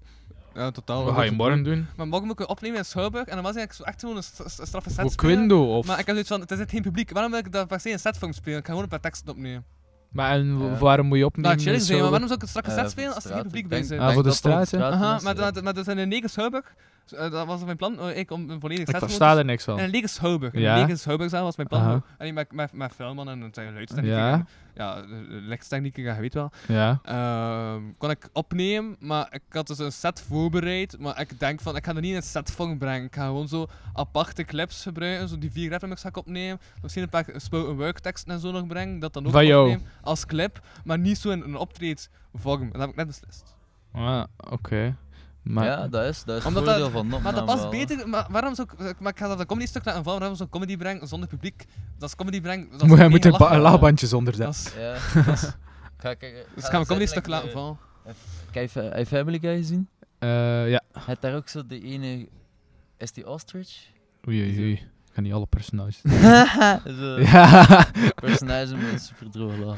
Ja, totaal. Wat ga je morgen doen? Maar morgen moet ik opnemen in Schouwburg en dan was ik zo echt gewoon een st- st- straffe set Voor. Quindo, of? Maar ik heb zoiets van, het is echt geen publiek. Waarom wil ik dat per se een setvorm spelen? Ik ga gewoon een paar teksten opnemen. Maar en Ja. waarom moet je opnemen? Nou, chill in zijn, maar waarom zou ik Eh, set voor spelen de als er geen publiek bij zit? Ah, voor de straat, hè? Aha, is, maar, dat, maar dat is in lege Schouwburg. Eh, dat was mijn plan, eh, ik om een volledige Ik set versta er niks van. Een lege Schouwburg. Ja. een lege was mijn plan. Aha. En die met, met, met filmen en het geluidstechniek. Ja. en- Ja, lichtstechnieken, je weet wel. Ja. Ehm, kon ik opnemen, maar ik had dus een set voorbereid. Maar ik denk van, ik ga er niet in een setvorm brengen. Ik ga gewoon zo aparte clips gebruiken. Zo die vier rapnummers ga ik opnemen. Misschien een paar spoken word teksten en zo nog brengen. Dat dan ook Van opnemen als clip. Maar niet zo in een optreedvorm. En dat heb ik net beslist. Ah, oké. Maar... Ja, dat is, dat is het voordeel dat, van maar dat past wel, beter. Maar waarom zou ik, maar ik ga dat een comedy stuk laten vallen. Waarom zou ik comedy brengen zonder publiek? Dat is comedy brengen. Dat is Moet, je moet er ba- lachen. lachbandjes onder Dat is- Ja, dat is- Ga ik, eh, Dus ga ik ga mijn ik comedy stuk like, laten de- vallen. Kijk, heb je Family Guy gezien? Eh, ja. Heb daar ook zo de ene... Is die ostrich? Oei, oei, oei. Ik ga niet alle personages. Zo, ja. Personage met super droog.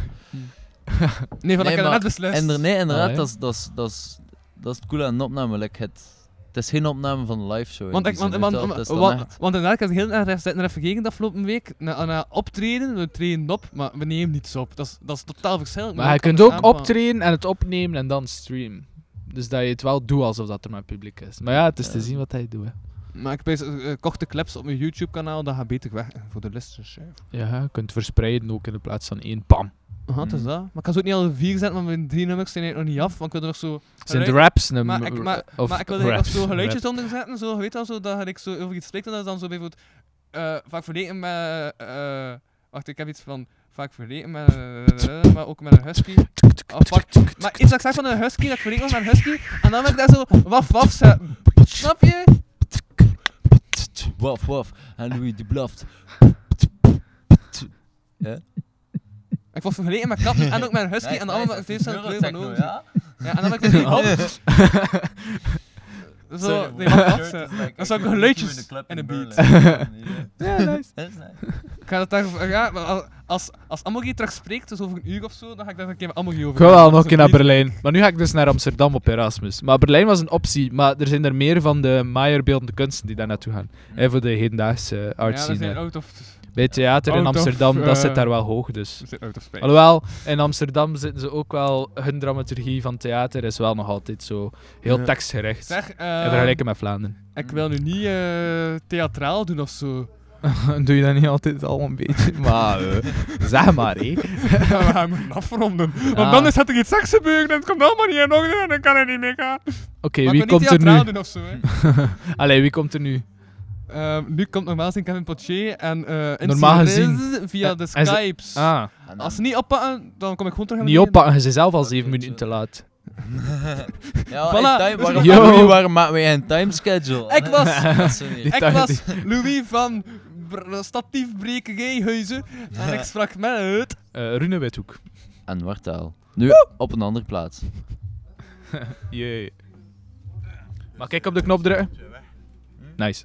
Nee, van dat ik heb maar net beslist. inder- nee, inderdaad, Ah, ja. dat, is, dat, is, het coole aan een opname. Like het, het is geen opname van een live show. Want, ik, want, want, want, want, echt- want inderdaad, ik heb heel erg zitten even gekeken de afgelopen week naar, naar optreden. We treden op, maar we nemen niets op. Dat is, dat is totaal verschillend. Maar je kunt ook optreden en het opnemen en dan streamen. Dus dat je het wel doet alsof dat er maar publiek is. Maar ja, het is te zien wat hij doet. Hè. Maar ik heb uh, korte clips op mijn YouTube-kanaal, dat gaat beter weg voor de listeners. Ja, je kunt verspreiden ook in de plaats van één pam. Aha, het is dat. Maar ik kan ze ook niet alle vier zetten, want mijn drie nummers zijn eigenlijk nog niet af. Want ik wil er nog zo... Zijn raps, Maar maar, maar ik wil er nog zo geluidjes onder zetten, zo, je weet al, zo, dat ik zo over iets spreek, en dat is dan zo bijvoorbeeld... eh vaak verleden met... eh wacht, ik heb iets van... Vaak verleden met... eh, maar ook met een husky. Wacht, maar iets dat ik zeg van een husky, dat ik verleden was met een husky, en dan wil ik daar zo waf waf zetten. Snap je? Waf, waf. En Louis die blaft. Ja? Ik was vergeleken met katten en ook met een husky, en allemaal met een even kleur van ogen. ja? Ja, en dan heb ik dus Zo, nee, is you in the club in in een beat. Ja, nice. Dat is nice. Ik ga dat daar, ja, maar als, als, als Amogi terug spreekt, dus over een uur of zo, dan ga ik daar een keer met Amogi over Ik wil wel praten. nog een keer naar. Berlijn. Maar nu ga ik dus naar Amsterdam op Erasmus. Maar Berlijn was een optie. Maar er zijn er meer van de Maier-beeldende kunsten die daar naartoe gaan. Hè, voor de hedendaagse art Ja, dat scene. zijn out of- Bij het theater in of, Amsterdam, dat zit eh, daar wel hoog. Dus. dat zit out of space. Alhoewel, in Amsterdam zitten ze ook wel... Hun dramaturgie van theater is wel nog altijd zo heel Ja. tekstgericht. Zeg, in eh, vergelijking met Vlaanderen. Ik wil nu niet eh, theatraal doen of zo. Doe je dat niet altijd al een beetje? Maar, eh, zeg maar, hé. Ja, we gaan moeten afronden. Want Ah. dan is het er iets seks gebeuren en het komt allemaal niet in orde en dan kan het niet meer gaan. Oké, wie komt er theatraal nu? doen of zo, hè. Allee, wie komt er nu? Ehm, nu komt normaal gezien Kevin Potje en eh Normaal gezien. Via de ze- Skypes. Ah. Als ze niet oppakken, dan kom ik gewoon terug Niet oppakken, je bent zelf al zeven minuten te laat. Ja, Voilà. in time, waarom, Yo. Louis, waarom maken wij een timeschedule? Ik was, ik was Louis van Br- Statiefbrekerijhuizen en ik sprak met... Eh Rune Withoek. En Wartaal. Nu op een andere plaats. Jee. Mag ik op de knop drukken? Nice.